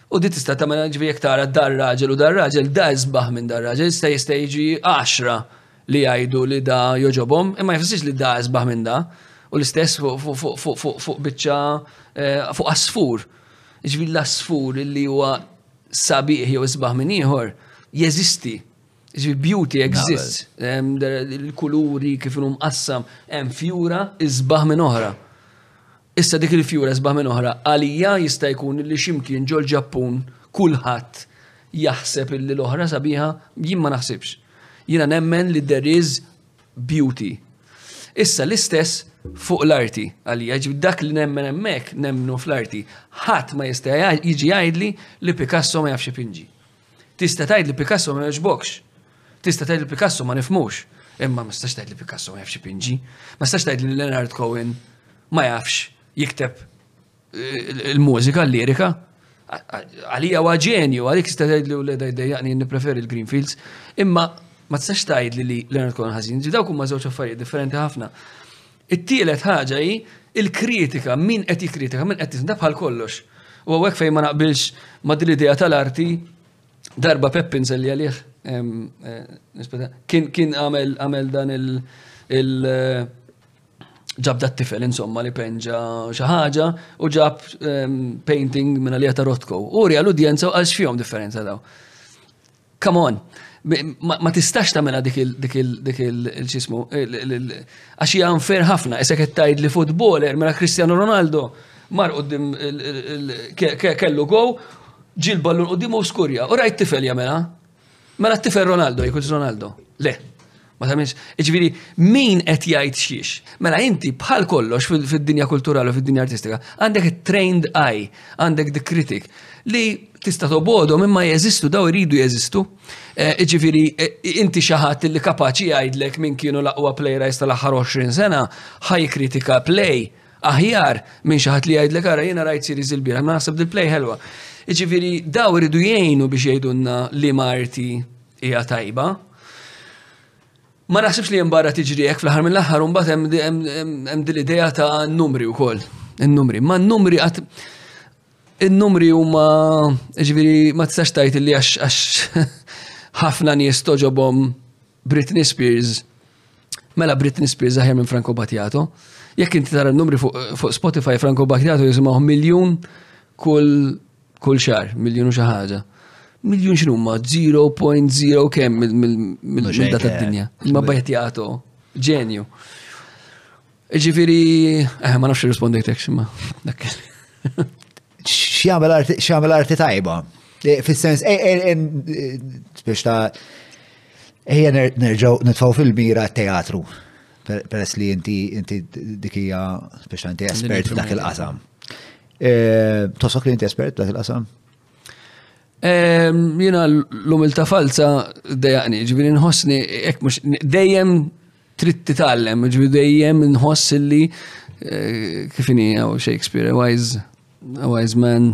U di tista' tagħmel ġifieri jekk tara dar raġel u dar raġel da isbaħ minn dar raġel jista' jista' jiġi għaxra li jgħidu li da joġobhom imma jfissirx li da isbaħ minn da. U l-istess fuq biċċa eh, fuq asfur. Ġifieri l-asfur li huwa sabiħ jew isbaħ minn ieħor jeżisti. Ġifieri beauty exists. Il-kuluri kif inhom qassam hemm fjura isbaħ minn oħra. Issa dik il-fjura sbaħ minn oħra, għalija jista' jkun li ximkien ġol ġappun kulħadd jaħseb illi l-oħra sabiħa, jien ma naħsibx. Jiena nemmen li there is beauty. Issa l-istess fuq l-arti għalija, ġib dak li nemmen hemmhekk nemmnu fl-arti. Ħadd ma jista' jiġi jgħidli li Picasso ma jafx ipinġi. Tista' tgħid li Picasso ma jogħġbokx. Tista' tgħid li Picasso ma nifmux. Imma ma stax tgħid li Picasso ma jafx ipinġi. Ma stax tgħid li Leonard Cohen ma jafx jikteb eh, il-mużika, l-lirika. Għalija huwa ġenju, għalik tista' tgħid li wleda jdejjaqni nippreferi l-Greenfields. Imma ma tistax tgħid li Leonard Cohen ħażin. Dawk huma żewġ affarijiet differenti ħafna. It-tielet ħaġa hi l-kritika, min qed jikkritika, min qed jisna bħal kollox. U hawnhekk fejn ma naqbilx ma' din l-idea tal-arti darba Peppin selli għalih kien għamel dan il- ġabda t-tifel insomma li penġa xi ħaġa u ġab painting minn għalija ta' Rotko. U ri għal-udjenza u għal xfihom differenza daw. Come on, ma tistax tagħmilha dik il-ġismu, għax hija unfair ħafna, isek qed tgħid li futboler mela Cristiano Ronaldo mar qudiem kellu go, ġil ballun qudiem u skurja, u rajt tifel jagħmilha. Mela t-tifel Ronaldo, jekux Ronaldo. Le. Ma tagħmilx, jiġifieri min qed jgħid xiex. Mela inti bħal kollox fid-dinja kulturali u fid-dinja artistika għandek it-trained eye, għandek the critic li tista' tobodhom imma jeżistu daw iridu jeżistu. Eh, jiġifieri eh, inti xi ħadd li kapaċi jgħidlek min kienu l-aqwa playwrights tal-aħħar 20 sena ħaj kritika play aħjar minn xi ħadd li jgħidlek ara jiena rajt siri il-bieraħ, ma naħseb dil-play ħelwa. Iġifieri daw iridu jgħinu biex jgħidulna li marti hija tajba. Ma naħsibx li jembarra tiġri hekk fl-aħħar mill-aħħar mbagħad hemm din l-idea ta' numri wkoll. In-numri. Ma n-numri għat in-numri huma ġifieri ma tistax tajt li għax ħafna nies toġobhom Britney Spears. Mela Britney Spears aħjar minn Franco Battiato. Jekk inti tara n-numri fuq Spotify Franco Battiato jisimgħu miljun kull Kull xar, miljun u xi ħaġa. Miljun x'inhu ma 0.0 kemm mill-ġejda tad-dinja. Ma bajt jagħtu ġenju. Ġifieri, eh, ma nafx irrispondejtek x'imma. X'jagħmel arti tajba? Eh, fis-sens, eh, biex ta' Ejja nerġaw nitfaw fil-mira teatru. Peress li inti dikija biex inti espert f'dak il-qasam. Eh, Tosok li inti espert dak il-qasam? Jena l-umilta falza dejaqni, ġibiri nħossni, ek mux, dejjem trid titgħallem, ġibiri dejjem nħoss li eh, kifini għaw Shakespeare, a wise, a wise man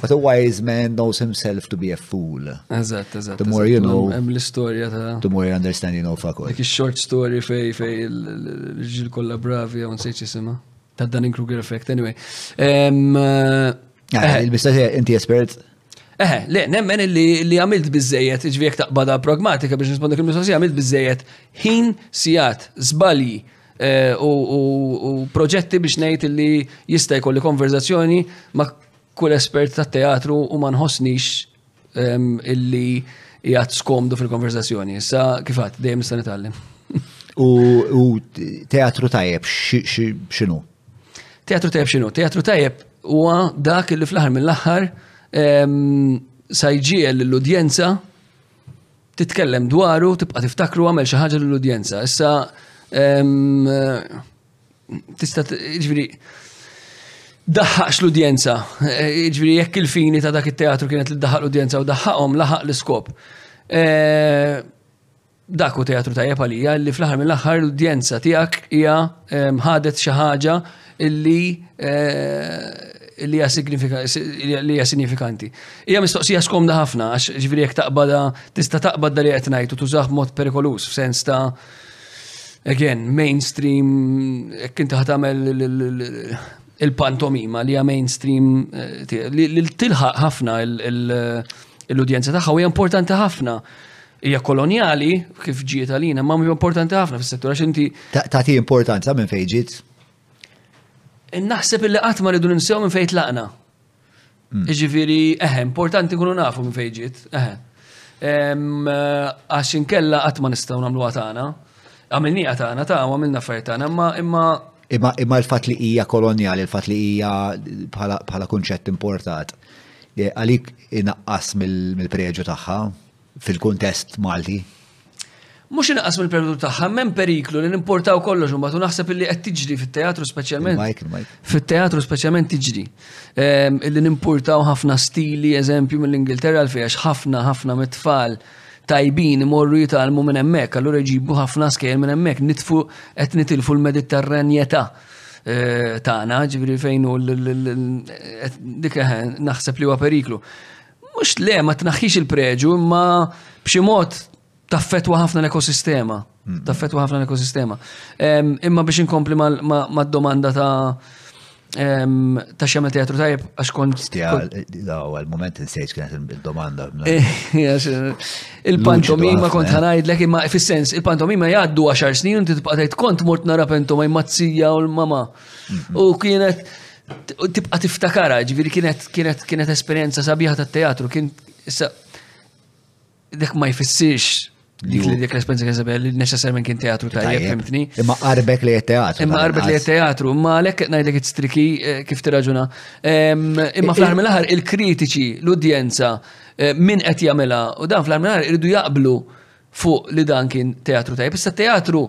But a wise man knows himself to be a fool. Eżatt, eżatt. The more you know. Hemm l-istorja ta' The more you understand you know fuck all. Dik short story fej fej il-ġil kollha bravi hawn sejt jisimha. Ta' Dunning Kruger effect anyway. Eh, eh, eh. Il-mistoqsija inti espert? Eh, le, nemmen li għamilt bizzejet, ġvijek taqbada pragmatika biex nisponda kil mistoqsija għamilt bizzejet, ħin sijat, zbalji, u proġetti biex nejt li jista jkolli konverzazzjoni ma kull espert ta' teatru u ma nħossnix ehm, illi jgħat skomdu fil-konversazzjoni. Issa kifat, dejjem nista' nitgħallem. U teatru tajjeb x'inhu? Teatru tajjeb x'inhu? Teatru tajjeb huwa dak li fl-aħħar mill-aħħar ehm, sajġiel l-udjenza titkellem dwaru, tibqa' tiftakru għamel xi ħaġa l-udjenza. Issa ehm, tista' ġifieri daħħaqx l-udjenza. Eh, ġviri, jekk il-fini ta' dak il-teatru kienet li daħħaq l-udjenza u daħħaqhom laħaq l-iskop. Eh, dak u teatru tajjeb għalija li fl-aħħar mill-aħħar l-udjenza tiegħek hija eh, ħadet xi ħaġa illi li hija li hija sinifikanti. Hija mistoqsija skomda ħafna għax ġifieri jekk taqbada tista' taqbad li qed ngħid u tużah mod perikoluż f'sens ta' again, mainstream, jekk inti ħatamel il-pantomima li hija mainstream eh, li tilħaq ħafna l-udjenza tagħha hija importanti ħafna hija koloniali kif ġiet għalina, ma hija importanti ħafna fis-settur għax inti. Tagħti importanza minn fejn ġiet? Naħseb illi qatt ma rridu ninsew minn fejn tlaqna. Hmm. Ġifiri, eħe, importanti kunu nafu minn fejġiet, eħe. Għax inkella għatma nistaw namlu għatana, għamilni għatana ta' għamilna fertana, imma imma Imma imma l-fat li hija kolonjali, l-fat li hija bħala kunċett importat, eh, għalik inaqqas mill-preġu tagħha. fil-kuntest Malti? Mhux inqas mill-periklu tagħha, m'hemm periklu li nimportaw kollox imbagħad u naħseb illi qed tiġri fit-teatru speċjalment. Fit-teatru speċjalment tiġri. Ehm, illi nimportaw ħafna stili, eżempju mill-Ingilterra l fejn ħafna ħafna mit-tfal tajbin imorru jitalmu minn hemmhekk, allura jġibu ħafna skejl minn hemmhekk, nitfu qed nitilfu l-Mediterranjetà eh, tagħna, ġifieri fejn hu dik eh, naħseb li huwa periklu. Mhux le ma tnaħħix il-preġu imma b'xi mod taffetwa ħafna l-ekosistema. Taffetwa ħafna l-ekosistema. Imma biex inkompli mad-domanda ta' ta' xemel teatru tajb, għax kont. Għal-moment insejġ kienet il-domanda. Il-pantomima kont ħanajdlek imma fis-sens, il-pantomima jgħaddu 10 snin, inti tibqa' tgħid kont mort nara pantomima mazzija u l-mama. U kienet Tibqa' tiftakara, ġifieri kienet kienet kienet esperjenza sabiħa tat-teatru, kien issa dak ma jfissirx dik li dik l-esperjenza kien sabiħa li neċessarjament kien teatru tajjeb fimtni. Imma qarbek li teatru. Imma qarbek li teatru, imma għalhekk qed ngħidlek it-striki eh, kif tiraġuna. Imma fl-aħħar mill-aħħar il-kritiċi, l-udjenza, eh, min qed jagħmilha u dan fl-aħħar mill-aħħar iridu jaqblu fuq li dan kien teatru tajjeb. Issa teatru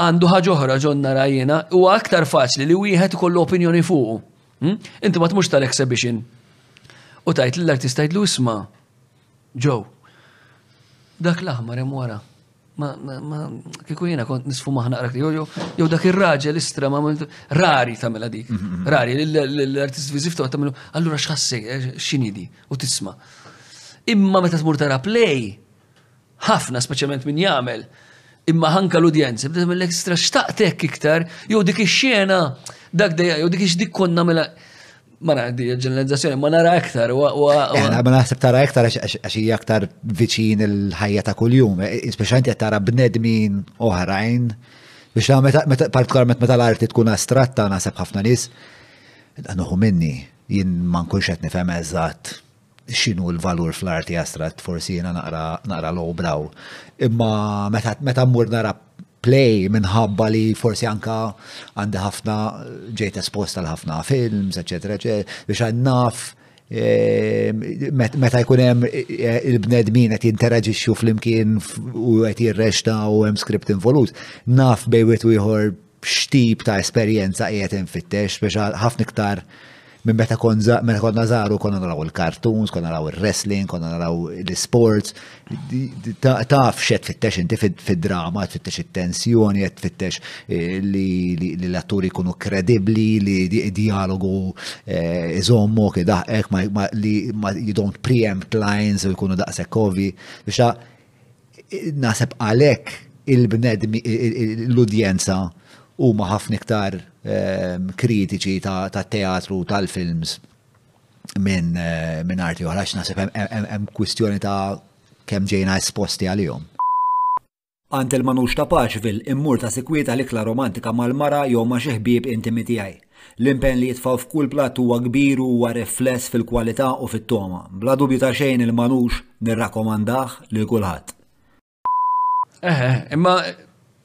Għandu ħaġa oħra ġon nara jiena, huwa aktar faċli li wieħed ikollu opinjoni fuqu. Hm? Inti ma tmux tal-exhibition u tajt l-artist tgħidlu isma' ġew. Dak l-aħmar hemm wara. Ma, ma, kiku jena kont nisfu maħna qrak jow, jow dak il-raġel istra ma rari tamela dik. Mhm, mhm. Rari, l-artist vizif ta' tamilu, allura xħassi, eh, xinidi, u tisma. Imma meta tmur tara play, Ħafna, speċjalment min jagħmel, imma ħanka l-udjenza, bdew mill ekstra xtaqtek iktar, jew dik ix-xena, dak dejja, jew dik ix-dik konna mela. Ma naqdi ġeneralizzazzjoni, ma nara iktar. Eh, ma naħseb tara iktar għax hija aktar viċin il-ħajja ta' kuljum, eh, speċjalment qed tara bnedmin oħrajn. Biex meta partikolarment meta l-arti tkun astratta naħseb ħafna nies, għanuħu minni, jien ma nkunx qed nifhem eżatt x'inhu l-valur fl-arti astratt, forsi jiena naqra low brow. Imma meta mmur nara play minħabba li forsi anka għandi ħafna ġejt esposta għal ħafna films, eċetera, eċetera, biex għan naf Eh, meta jkun hemm eh, il-bnedmin qed jinteraġixxu flimkien u qed jirrexta u hemm script involut, naf bej wieħed u ieħor x'tip ta' esperjenza qiegħed infittex, speċa ħafna iktar minn meta konna żaru konna naraw il-cartoons, konna naraw il-wrestling, konna naraw l-sports. Taf xed fittex inti fid-drama, tfittex it-tensjoni, tfittex eh, li l-atturi kunu kredibli, li dialogu eh, iżommu kidaħek, li you don't preempt lines u jkunu daqsek kovi. Biex Naħseb għalhekk il-bnedmi l-udjenza huma ħafna iktar ehm, kritiċi ta' teatru tal-films minn eh, min arti oħra, x'naħseb hemm kwistjoni ta' kemm ġejna esposti għalihom. Għand il-manux ta' Paxville immur ta' sikwieta l-ikla romantika mal-mara jew ma' xi ħbieb intimi tiegħi. L-impenn li jitfgħu f'kull platt huwa kbir u huwa rifless fil-kwalità u fit-togħma. Bla dubju ta' xejn il-manouche nirrakkomandah lil kulħadd. Eħe, imma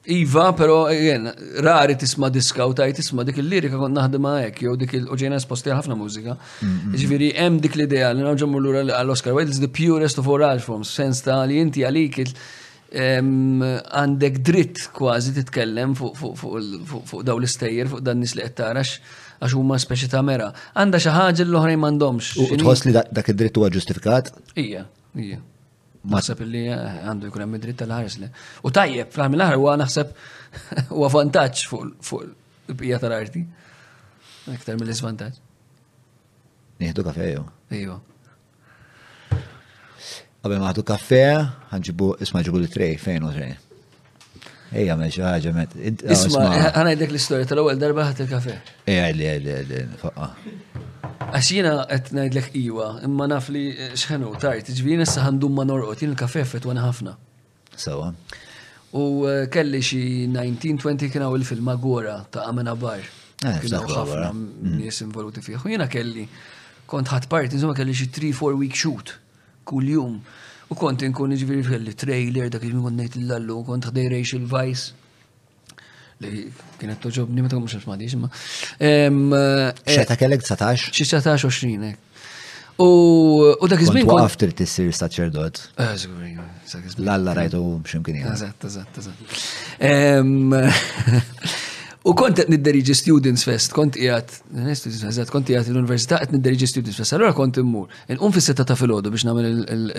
Iva, pero again, rari tisma diska u tajt tisma dik il-lirika kont naħdima hekk, jew dik il-oġena esposti ħafna mużika. Ġifieri hemm dik l-idea li nerġa' lura għall-Oscar Wilde is the purest of all art forms, sens ta' li inti għalik Għandek dritt kważi titkellem fuq daw l-istejjer, fuq dan nis li qed tarax għax huma speċi ta' mera. Għandha xi ħaġa l-oħrajn m'għandhomx. U tħoss li dak id-dritt huwa ġustifikat? Ija, ija. Naħseb li għandu jkun hemm id-dritt tal-ħares li. U tajjeb, fl-għamil l-aħħar huwa naħseb huwa vantaġġ fuq il-bqija tal-arti. Aktar mill-isvantaġġ. Nieħdu kafejo. Ija. Qabel ma ħadu kafè, ħanġibu, isma ġibu li trej, fejn u trej. Ejja, meċ, ħagġa, met. Isma, ħanajdek l-istoria tal-ewel darba ħat il-kafè. Ejja, li, li, li, faqqa. Għax jina għet najdlek iwa, imma naf li eh, xħenu, tajt, ġviri nessa ħandum ma norqot, jien il-kafè fetwana ħafna. Sewa. U eh, kelli xi 1920 kien hawn il-film Agora ta' Amen Abar. Eh, kien hawn ħafna mm. nies involuti fih. U jiena kelli kont ħadd parti, insomma kelli xi 3-4 week shoot kuljum. U kont inkun ġifieri kelli trailer dak li kont ngħid l-allu, kont ħdej il-vice li kienet toġobni, ma tagħmux ma diġ, ma. Eh, Xeta kellek 19? Xi 19 20 U dak iż-żmien. Kont waqaf trid issir saċerdot. Eh, L-alla rajtu x'imkien jgħid. Eżatt, eżatt, eżatt. U kont qed nidderiġi Students Fest, kont qiegħed, eh, kont qiegħed l-Università qed nidderiġi Students Fest. Allura kont immur, inqum fis-sitta ta' filgħodu biex nagħmel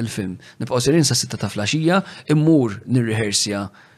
il-film. Nibqgħu serin sa' sitta ta' flaxija, immur nirriħersja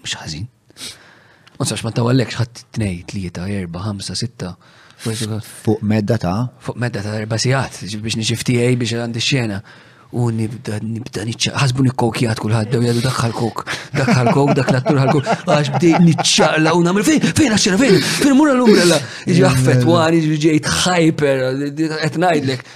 Mhux ħażin. Ma sax ma tawallek xħat tnej, tlieta, erba, ħamsa, sitta. Fuq medda ta' Fuq medda ta' erba sigħat, biex niġifti għaj biex għandi xena. U nibda nibda niċċa, ħasbu nikkokjat kulħadd dew jgħidu daħħal kok, daħħal kok, dak l-attur ħal kok, għax bdejt niċċaqla u nagħmel fejn, fejn għaxxena, fejn, fejn mura l-umbrella. Iġi għaffet wani, ġejt ħajper, qed ngħidlek.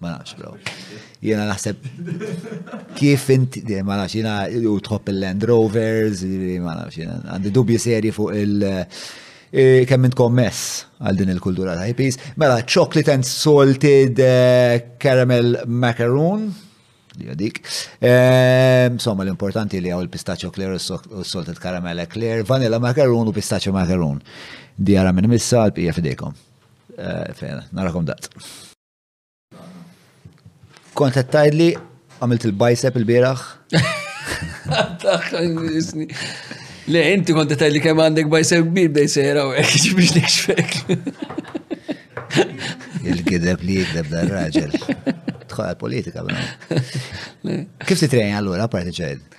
Ma nafx, bro. Jena naħseb kif inti, ma nafx, jena u tħobb il-Land Rovers, ma nafx, jena għandi dubji seri fuq il- e, kemm int kommess għal din il-kultura ta' hippies. Mela, chocolate and salted eh, caramel macaroon, li għadik. Eh, Insomma, l-importanti li għaw il-pistachio clear u s-so- u s-salted caramel clear, vanilla macaroon u pistachio macaroon. Di għara minn missa għal-pija fidejkom. Eh, Fejna, narakom dat. Kont qed tgħidli għamilt il-bicep il-bieraħ. Le, inti kont qed tgħidli kemm għandek bicep kbir bdej sejra u hekk biex nixfek. Il-gideb li jikdeb dar raġel. Tħol politika bra. Kif titrejn allura parti ċed?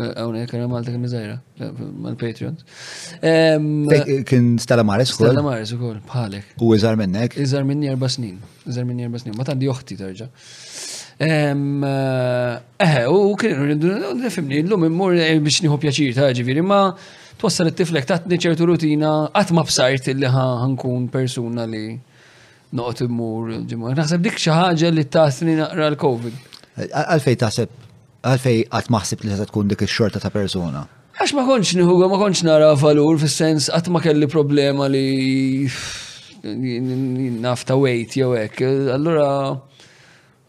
Għawnek, għana Malta kien mizajra, mal-Patreons. Kien Stella Maris ukoll. Stella Maris ukoll, bħalek. U iżar minnek? Iżar minni erba snin. Iżar minni erba snin. Ma tandi uħti terġa. Eħe, u kien rridu nifimni, l-lum immur eh, biex nieħu pjaċir ta' ġiviri, ma twassal it-tiflek tatni ċertu rutina, għat ma bsajt li ħankun persuna li noqgħod immur ġimgħa. Naħseb dik xi ħaġa li tasni naqra l-COVID. Għalfej taħseb Għalfej qatt ma ħsibt li se tkun dik ix-xorta ta' persuna? Għax ma kontx nieħu ma kontx nara valur fis-sens qatt ma kelli problema li naf ta' wejt jew hekk. Allura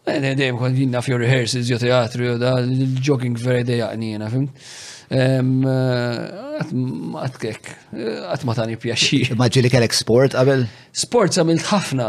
eh, dejjem kont jien naf jew rehearsals jew teatru jew da l-jogging vera dejaqni jiena, fim. Għatkek, eh, għat ma tani pjaxi. Maġġi li kellek sport qabel? Sport għamilt ħafna,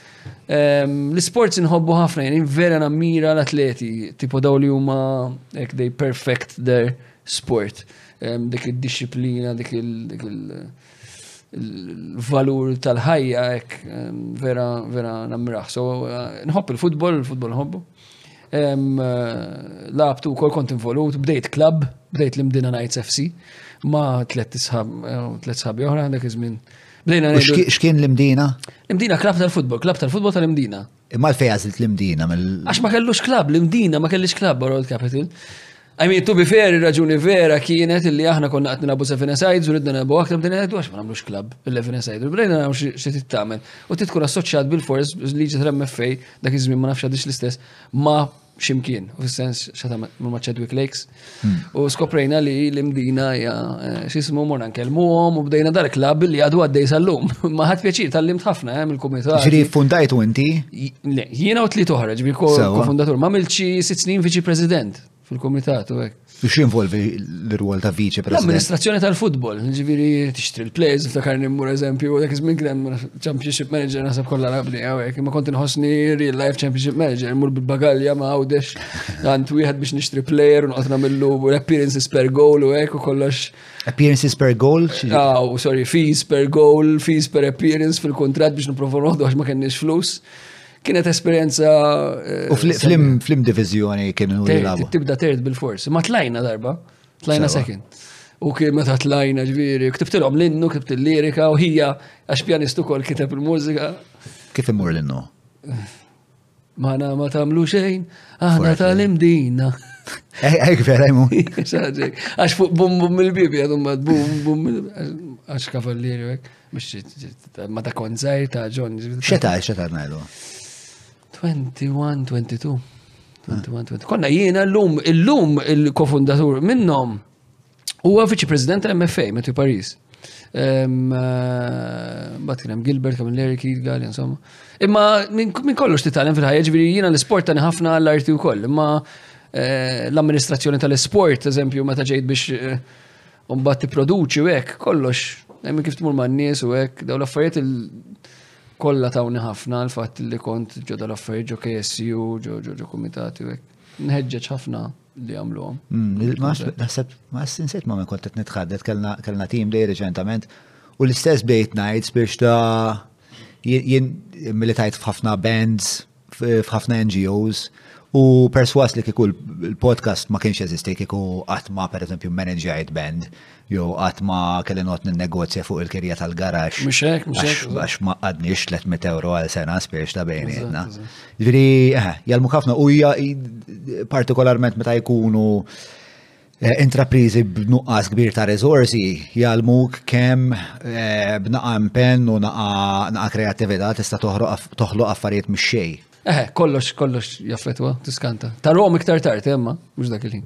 L-sports inħobbu ħafna, jeni vera nammira l-atleti, tipo daw li huma ek they perfect their sport. Dik il-disciplina, dik il-valur tal-ħajja, ek vera, vera nammiraħ. So, eh, nħobb il-futbol, il-futbol nħobbu. Eh, labtu kol kont involut, bdejt klab, bdejt l-imdina Nights FC, ma tlet sħabi oħra, dak iż-żmien Bdejna U ngħidu- x'ki- x'kien l-imdina? L-imdina klab tal-futbol, klab tal-futbol tal-imdina. Imma l-fej għażilt l-imdina mill. Għax ma kellux klab, l-imdina ma kellix klab Borrowed Capital. I mean, to be fair, il-raġuni vera kienet illi aħna konna qed nilagħbu Seven Asides u ridna nilagħbu aktar bdejna ngħidu għax ma nagħmlux klab il-Seven Asides. Bdejna nagħmlu xi- xi tittamel. U trid tkun assoċjat bil-fors liġi tal-MFA dak iż-żmien ma nafx għadix l-istess ma ximkien, u fis-sens xatam ma' Chadwick Lakes. Hmm. U skoprejna li l-imdina ja eh, xismu morna nkellmuhom u bdejna dar klab li għadu għaddej sal-lum. Ma ħadd pjaċir tal-lim ħafna hemm eh, il-kumitat. Ġri fundajtu inti? Le, jiena u tliet oħra, ġbi ko-fundatur. Ma' milċi sitt snin viċi president fil-kumitat u hekk. Biex jinvolvi l-rwol ta' viċi president. L-amministrazzjoni tal-futbol, ġiviri tixtri l-plejz, ftakar nimmur eżempju, u dak iż-żmien kien championship manager nasab kollha nabni hawnhekk, imma kont inħossni real life championship manager, immur bil-bagalja ma' għawdex għand wieħed biex nixtri player u noqgħod nagħmillu appearances per goal u hekk u kollox. Appearances per goal? Ah, sorry, fees per goal, fees per appearance fil-kuntratt biex nipprova noħdu għax ma kenniex flus. Kienet esperienza. Eh, u flim divizjoni kienu jilabu. Tibda terd bil-fors. Ma tlajna darba, tlajna second. U kien meta tlajna ġviri, ktibtilhom l-innu, ktibt il-lirika, u hija għax pjanistu kol kiteb il-mużika. Kif imur l-innu? Maħna ma tamlu xejn, aħna tal-imdina. Ek vera jmu. Għax fuq bum bum il-bibi għadhom ma bum bum il-bibi. Għax kavallieri għek. Mux ma ta' kont zaħir ta' ġon. Xeta, xeta' najlu? 21, 22. 21, 22. Konna jiena l-lum, l-lum il-kofundatur minnom u għafiċi president tal-MFA, Matthew Paris. Eh, bat kienem Gilbert, Camilleri, Keith Gall, insomma. Imma minn kollox titalem fil-ħajja, ġviri jiena l-sport tani ħafna l-arti u koll, imma eh, l-amministrazzjoni tal-sport, eżempju, meta ġejt biex eh, U mbagħad tipproduċi u hekk kollox hemm kif tmur man-nies u hekk daw l-affarijiet kollha tawni ħafna l-fatt li kont ġodda l-affarijiet ġo KSU, ġo ġo ġo kumitati u hekk. Nħeġġeġ ħafna li għamluhom. Mm, naħseb ma sinsejt ma kont qed nitħaddet kellna team day reċentament u l-istess date nights biex ta' jien militajt f'ħafna bands f'ħafna NGOs u perswas li kieku l-podcast ma kienx jeżisti kieku qatt ma pereżempju manager band jew qatt ma kelli not negozja fuq il-kirja tal-garax. Mhux hekk, mhux hekk. Għax ma qadniex 300 euro għal sena spiex ta' bejnietna. Ġifieri, eh, jalmu ħafna u hija partikolarment meta jkunu Eh, intraprizi b'nuqqas kbir ta' resorsi jgħalmuk kemm eh, b'naqa' impenn u naqa' kreattività tista' toħloq affarijiet mix-xej. Eh, kollox, kollox jaffetwa, tiskanta. Tarom iktar tard, eh, imma, mhux dak il-ħin.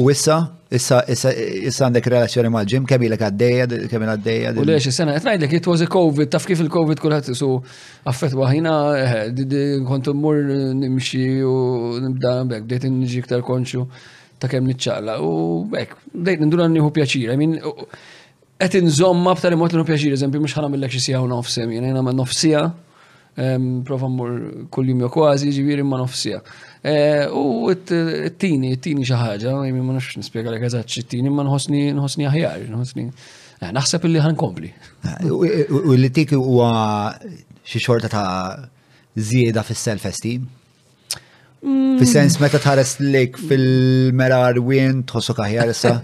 U issa, issa, issa, issa għandek relazzjoni mal ġim kemm ilek għaddejja, kemm il għaddejja. U lex, sena qed ngħidlek it was a COVID, taf kif il-COVID kulħadd isu affettwa ħina, kont immur nimxi u nibda bek, bdejt nġi iktar konxu ta' kemm niċċaqla u hekk, dejt ninduna nieħu pjaċir, I mean, qed inżomma b'tali mod li nieħu pjaċir, eżempju mhux ħana millek xi sija u nofs, I mean, jiena ma' nofsija, prova mmur kull jum jew kważi, ġifieri ma' nofsija. Eh, u t-tini, t-tini xi ħaġa, I mean, ma nafx nispjega lek eżatt xi t-tini, ma nħossni nħossni aħjar, nħossni. Eh, naħseb illi ħankompli. Eh, u li tik huwa xi xorta ta' żieda fis-self-esteem? Mm. Fi sens meta tħares lejk fil-merar wien tħossu kaħjar issa?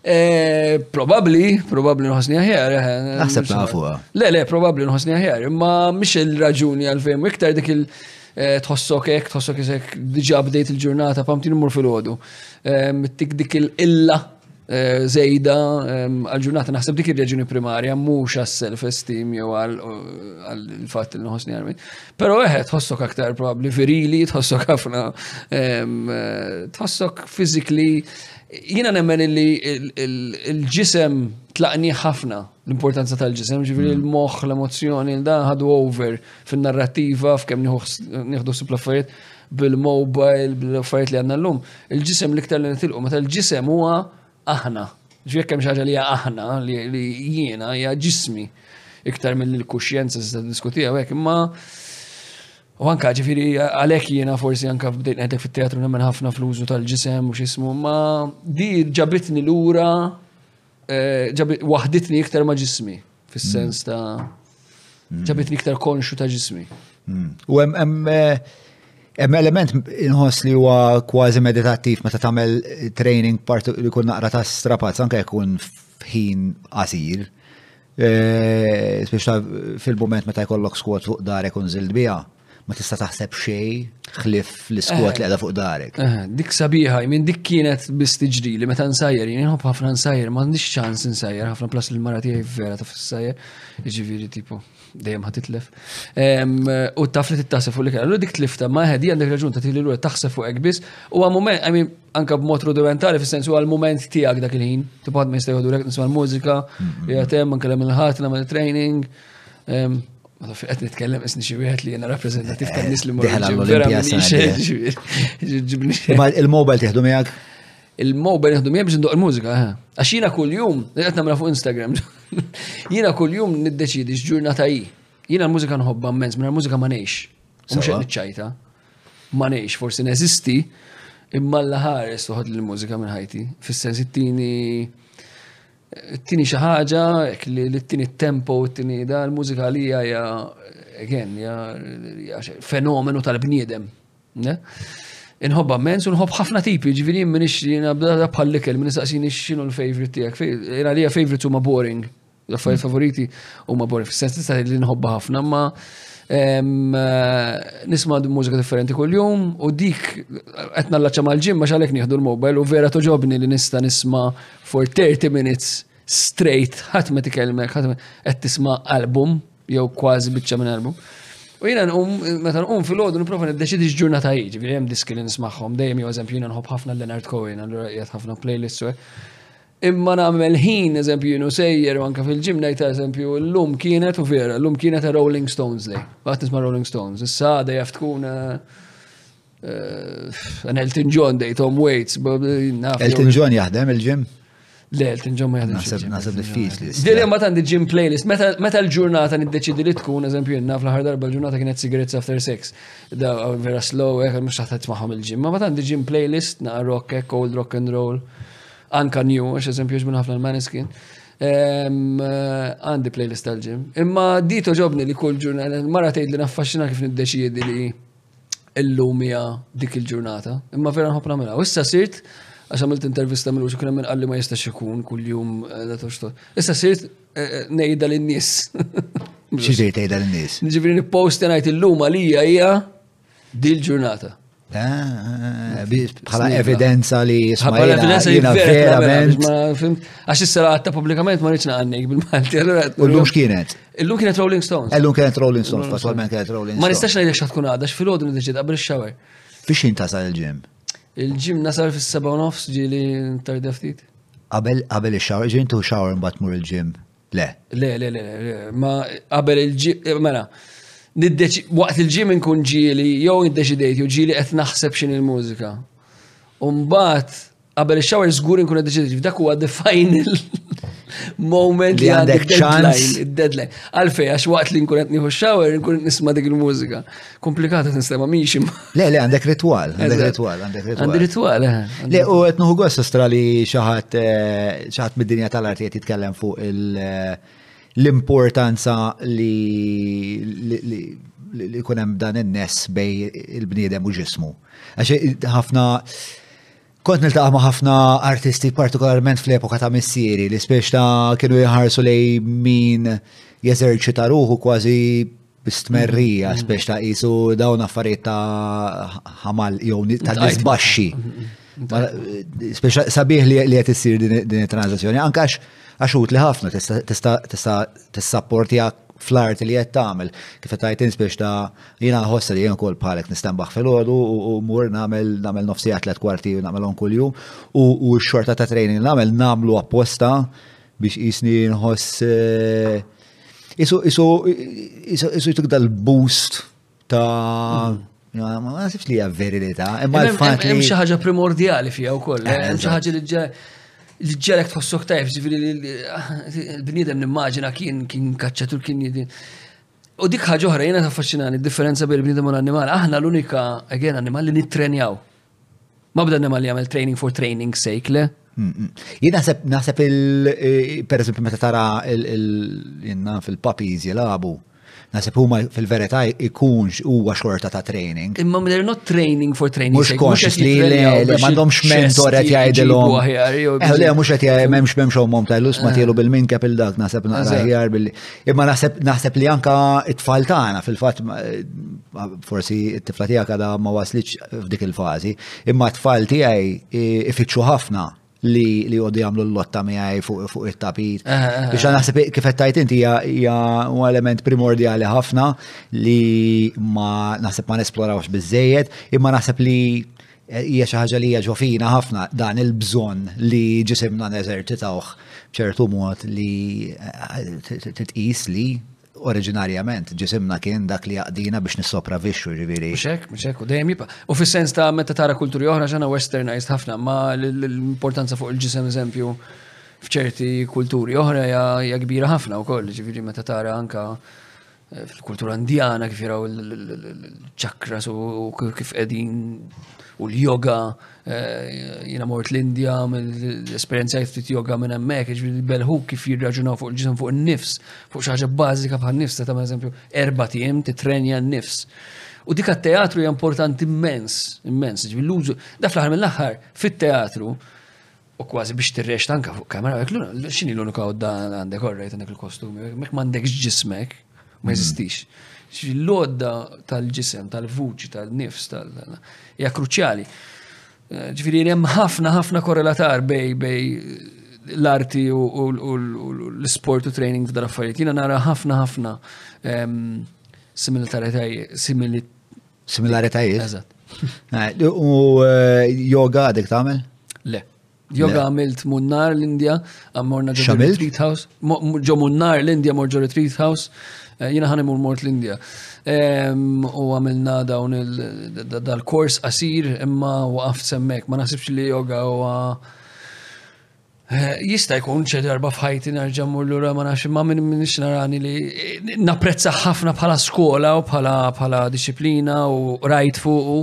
Eh, probabli, probabli nħosni aħjar. Eh, eh, Naħseb nafu. Le, le, probabli nħosni aħjar, imma mhix il-raġuni għal-fejm iktar dik il- tħossok ek, tħossok isek diġa bdejt il-ġurnata, pam tin mur fil-ħodu. Tik dik il-illa Eh, zejda għal-ġurnata naħseb dik ir-reġjuni primarja mhux għas-self-esteem jew għal-fatt li nħossni għarmi. Però eħe tħossok aktar probabbli virili, tħossok ħafna tħossok fizikli. Jiena nemmen li l-ġisem tlaqni ħafna l-importanza tal-ġisem, ġifieri mm. l-moħħ, l-emozzjoni, dan ħadu over fin-narrattiva f'kemm nieħdu sib l-affarijiet. bil-mobile, bil-affarijiet li għandna llum, il-ġisem l-iktar li nitilqu, meta l-ġisem huwa aħna. Ġifieri kemm xi ħaġa li hija aħna, li jiena hija ġismi iktar mill-kuxjenza se diskutija hekk, imma U anka ġifiri għalek jiena forsi anka bdejt għedek fit-teatru nemmen ħafna fl-użu tal-ġisem u xismu, ma di ġabitni l-ura Eh, ġabi, wahditni iktar ma ġismi, fis-sens mm. ta' mm. ġabitni iktar konxu ta' ġismi. Mm. U hemm eh, hemm element inħoss li huwa kważi meditattiv meta tagħmel training part li kun naqra ta' strapazz anke jkun f'ħin qasir. Eh, Speċa fil-moment meta jkollok squat fuq darek un żild biha. ma tista' taħseb xej ħlif l-iskwat li għadha fuq darek. Eh, eh, dik sabiħa, minn dik kienet biss tiġri li meta nsajjer, jien nħobb ħafna nsajjer, ma għandix ċans nsajjer, ħafna plas li mara tiegħi vera taf nsajjer, jiġifieri tipo dejjem ħad titlef. U taf li tittasef fuq li kellu dik tlifta ma ħedi għandek raġun ta' tilli lura taħseb fuq hekk biss u għal mument, I mean, anka b'mod rudimentali fis sensu għal mument tiegħek dak il-ħin, tibgħad ma jista' jgħodu nisma' l-mużika, jgħatem, anke l-ħatna, training Mela fi qed nitkellem isni xi wieħed li jiena rappreżentattiv tan-nies li Deħel għall-Olimpija sena. Il-mobile tieħdu miegħek? Il-mobile tieħdu miegħek biex ndoq il-mużika, eh. għax jiena kuljum, qed nagħmilha fuq Instagram. Jiena kuljum niddeċidi x'ġurnata hi. Jiena l-mużika nħobba mmens, minn l-mużika ma ngħix. Mhux qed niċċajta. Ma ngħix, forsi neżisti, imma l-ħares toħod l-mużika minn ħajti. Fis-sens it-tieni Tini xi ħaġa li t-tini tempo u t-tini da l-mużika li hija again fenomenu tal-bniedem. Inħobba mens u nħobb ħafna tipi, ġifieri minn ixxina bħal-likel minn saqsini x'inhu l-favorite tiegħek. Era li favorites huma boring. L-affarijiet favoriti huma boring. Fis-sens tista' li nħobba ħafna ma nisma' mużika differenti kuljum u dik qed nallaċċa mal-ġim għax għalhekk nieħdu l-mobile u vera toġobni li nista' nisma' for 30 minutes straight, ħadd ma tikellmek, ħadd ma qed tisma' album jew kważi biċċa minn album. U jiena nqum meta nqum fil-għodu nipprova niddeċidi x'ġurnata hi, ġifieri hemm diski li nismagħhom dejjem jew eżempju jiena nħobb ħafna Leonard Cohen, allura qiegħed ħafna playlists u Imma nagħmel ħin, eżempju, jienu sejjer u anke fil-ġim ngħid eżempju, l-lum kienet u vera, l-lum kienet Rolling Stones Day. Waqt nisma' Rolling Stones, issa għadha jaf tkun eh, Eh, Elton John dej Tom Waits. Elton John jaħdem il-ġim? Le, Elton John ma jaħdem. Nasib diffiċli. Dili ma tandi ġim playlist. Meta l-ġurnata niddeċidi li tkun, eżempju, jenna fl-ħar darba l-ġurnata kienet cigarettes after sex. Da vera slow, eħ, eh, mux taħtet maħom il-ġim. Ma tandi ġim playlist, na rock, eh, cold rock and roll. Anka new, għax eżempju, ġmin ħafna l-maniskin. Eh, għandi playlist tal-ġim. Imma dito ġobni li kull ġurnal, mara tgħid li naffaxxina kif niddeċiedi li illum hija dik il-ġurnata, imma vera nħobb nagħmilha. U issa sirt għax għamilt intervista minn uġu kien hemm qalli ma jistax ikun kuljum eh, da toxtol. Issa sirt eh, eh, ngħidha lin-nies. Xiġri tgħidha lin-nies? Ġifieri nippost ngħid illum għalija hija dil-ġurnata. Ah, bħala evidenza li Bħala evidenza li verament. Għax issa għatta publikament ma rridx naqannik bil-Malti. U l-lum x'kienet? Illum kienet Rolling Stones. Illum kienet Rolling Stones, paswalment kienet Rolling Stones. Ma nistax ngħidha xa tkun għadha, x'filgħodu niddeċid qabel ix-shower. Fiex jien tasal il-ġim? Il-ġim nasal fis-seba' nofs ġieli tarda ftit. Qabel qabel ix-shower, ġieli tu shower mbagħad mur il-ġim. Le. Le, le, le, ma qabel il-ġim, eh, mela. Waqt il-ġim nkun ġieli, jew iddeċidejt, jew ġieli qed naħseb x'in il-mużika. Umbat, Qabel ix-shower żgur inkun deċidit li dak huwa the final moment li għandek ċans. Id-deadline. Għalfej, għax waqt li nkun qed nieħu shower, nkun nisma' dik il-mużika. Komplikata tinstema mhix imma. Le, le, għandek ritwal, għandek ritwal, għandek ritwal. Għandek ritwal, eh. Le, u qed nuħu gost stra li xi ħadd eh, mid-dinja tal-arti qed jitkellem fuq il- eh, l-importanza li li kunem dan in-ness bej il-bniedem u ġismu. Għax ħafna Kont niltaqa' ma' ħafna artisti partikolarment fl-epoka ta' missieri li spiex ta' kienu jħarsu lej min jeżerċita ruħu kważi bistmerrija mm-hmm. spiex ta' qisu dawn affarijiet ta' ħamal jew ta' nisbaxxi. Mm-hmm. Spiex sabiħ li qed issir din it-transazzjoni anke għax li ħafna tista' tissapportja fl-art li qed tagħmel. Kif qed tajt inspiex ta' Jiena nħoss li jien ukoll bħalek nistembaħ filgħodu u mmur nagħmel nagħmel nofsija tliet kwarti u nagħmelhom kuljum u x-xorta ta' training nagħmel nagħmlu apposta biex jisni nħoss eh, isu isu isu isu jtuk dal-boost ta' Ma nasibx li hija verità, imma l-fatt li. Hemm xi ħaġa primordjali fiha wkoll, eh, hemm xi ħaġa li ġe li ġelek tħossok tajf, ġifieri l-bniedem nimmaġina kien kien kaċċatur kien U dik ħaġa oħra jiena taffaxxinani d-differenza bejn bniedem u l-annimal. Aħna l-unika again annimal li nittrenjaw. Ma bda annimal li jagħmel training for training sake, le? Jien naħseb naħseb il eh, per eżempju meta tara il-jinna fil-puppies jilabu. Naħseb huma fil-verità ikunx huwa xorta ta' training. Imma they're not training for training. Mhux konxis li le le m'għandhomx mentor qed jgħidilhom. Eh, le mhux qed jgħid m'hemmx m'hemmx omhom ta' lus ma eh. tielu bil-minkep il dak naħseb naqra ħjar billi. Imma naħseb naħseb li anka it-tfal tagħna fil-fatt forsi t-tifla tiegħek għadha ma waslitx f'dik il-fażi, imma t-tfal tiegħi ifittxu ħafna li li għoddi għamlu l-lotta miħaj fuq il-tapit. Eh, eh, eh. Biex naħseb kif tajt inti hija un element primordjali ħafna li ma naħseb ma nesplorawx biżejjed, imma naħseb li Hija xi ħaġa li hija ġo fina ħafna dan il-bżonn li ġisimna neżerċitawh b'ċertu mod li eh, titqis li oriġinarjament ġisimna kien dak li jaqdina biex nissopravixxu ġifieri. Xek, xek, u dejjem jibqa'. U fis-sens ta' meta tara kulturi oħra xana westernized ħafna, ma l-importanza fuq il-ġisem eżempju f'ċerti kulturi oħra hija kbira ħafna wkoll, ġifieri meta tara anka fil-kultura indjana kif jaraw il-ċakras u kif qegħdin u l-yoga eh, jiena mort l-Indja l-esperjenza jiftit yoga minn hemmhekk, jiġifieri belħu kif jirraġunaw fuq il-ġisem fuq in-nifs, fuq xi ħaġa bażika bħal nifs ta' eżempju erba' tim titrenja n-nifs. U dik teatru hija importanti immens, immens, ġifieri l-użu, da fl-aħħar mill-aħħar fit-teatru u kważi biex tirreċta anka fuq kamera, għek xini l-unika għodda għandek orrejt għandek il-kostumi, mek mandek ġismek, ma jizistix. Mm. L-għodda tal-ġisem, tal-vuċi, tal-nifs, tal hija kruċjali. Eh, ġifiri, hemm ħafna, ħafna korrelatar bej bej l-arti u l-sport u training f'dar affarijiet. Jina nara ħafna, ħafna ehm, similitaritajiet, Similaritajiet. Eżatt. Eh, u eh, yoga għadek tagħmel? Le. Yoga għamilt Munnar l-Indja, għamorna ġo Retreat House. Ġo Munnar l-Indja mor ġo Retreat House. Eh, jina ħan imur mort l-Indja. U għamilna dawn dal-kors qasir imma waqaft semmek. Ma nasibx li yoga u Eh, jista' jkun xi darba f'ħajti nerġa' mmur lura ma nafx ma minn minix narani li eh, napprezza ħafna bħala skola u bħala bħala disciplina u rajt fuqu,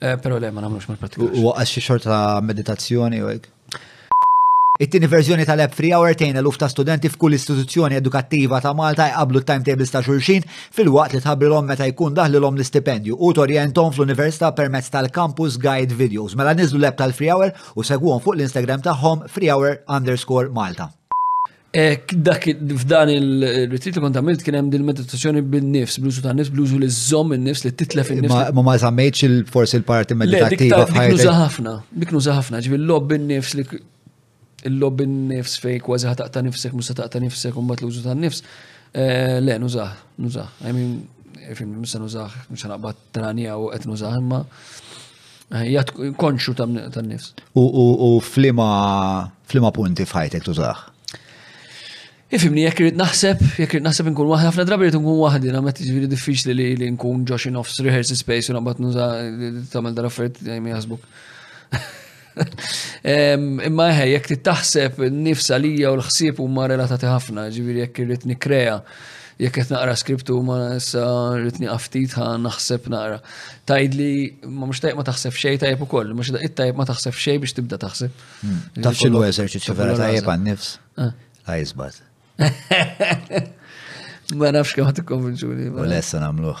eh, però le ma nagħmlux mal-pratika. U għax xi xorta meditazzjoni u hekk. It-tieni verżjoni tal-app Free Hour tejn eluf ta' studenti f'kull istituzzjoni edukattiva ta' Malta jqablu timetables ta' xulxin fil-waqt li tħabrilhom meta jkun daħlilhom l-istipendju u torjentom fl-università permezz tal-campus guide videos. Mela niżlu l-app tal-Free Hour U segwhom fuq l-Instagram tagħhom freehour underscore Malta. Ek, dak f'dan il-retreat li kont għamilt kien hemm din meditazzjoni bin-nifs, bluzu ta' nifs, bluzu li żomm in-nifs li titlef in-nifs. Ma ma żammejtx forsi l-parti meditattiva f'ħajja. Dik nuża ħafna, dik nuża ħafna, ġivi l-lob bin-nifs li l-lob bin-nifs fej kważi ħataq ta' nifsek, mhux ħataq ta' nifsek u mbagħad l-użu ta' nifs. Eh, le, nuża, nuża. I mean, fim, mhux se nuża, mhux se naqbad tranja u qed nuża imma. Eh, jgħat konxu tan-nifs. U flima punti fħajtek tużax? Ifimni, jek rrit naħseb, jek rrit naħseb nkun waħda, ħafna drabi rrit nkun waħdi, na met ġviri diffiċli li li nkun ġox in offs rehearsal space u nabat nuża tamel dara fred jgħajmi eh, jazbuk. Imma eħe, jek taħseb nifsa lija u l-ħsib u ma relatati ħafna, ġviri jek rrit nikreja. Jekk qed naqra skriptu ma issa rrid nieqaf ftit ħa naħseb naqra. Tgħidli ma mhux tajb ma taħseb xejn tajb ukoll, mhux tajb ma taħseb xejn biex tibda taħseb. Hmm. Taf xi eżerċizzju vera tajjeb għan-nifs? Ah. La jisbat. Ma nafx kemm ħadd ikkonvinċuni. U lessa nagħmluh.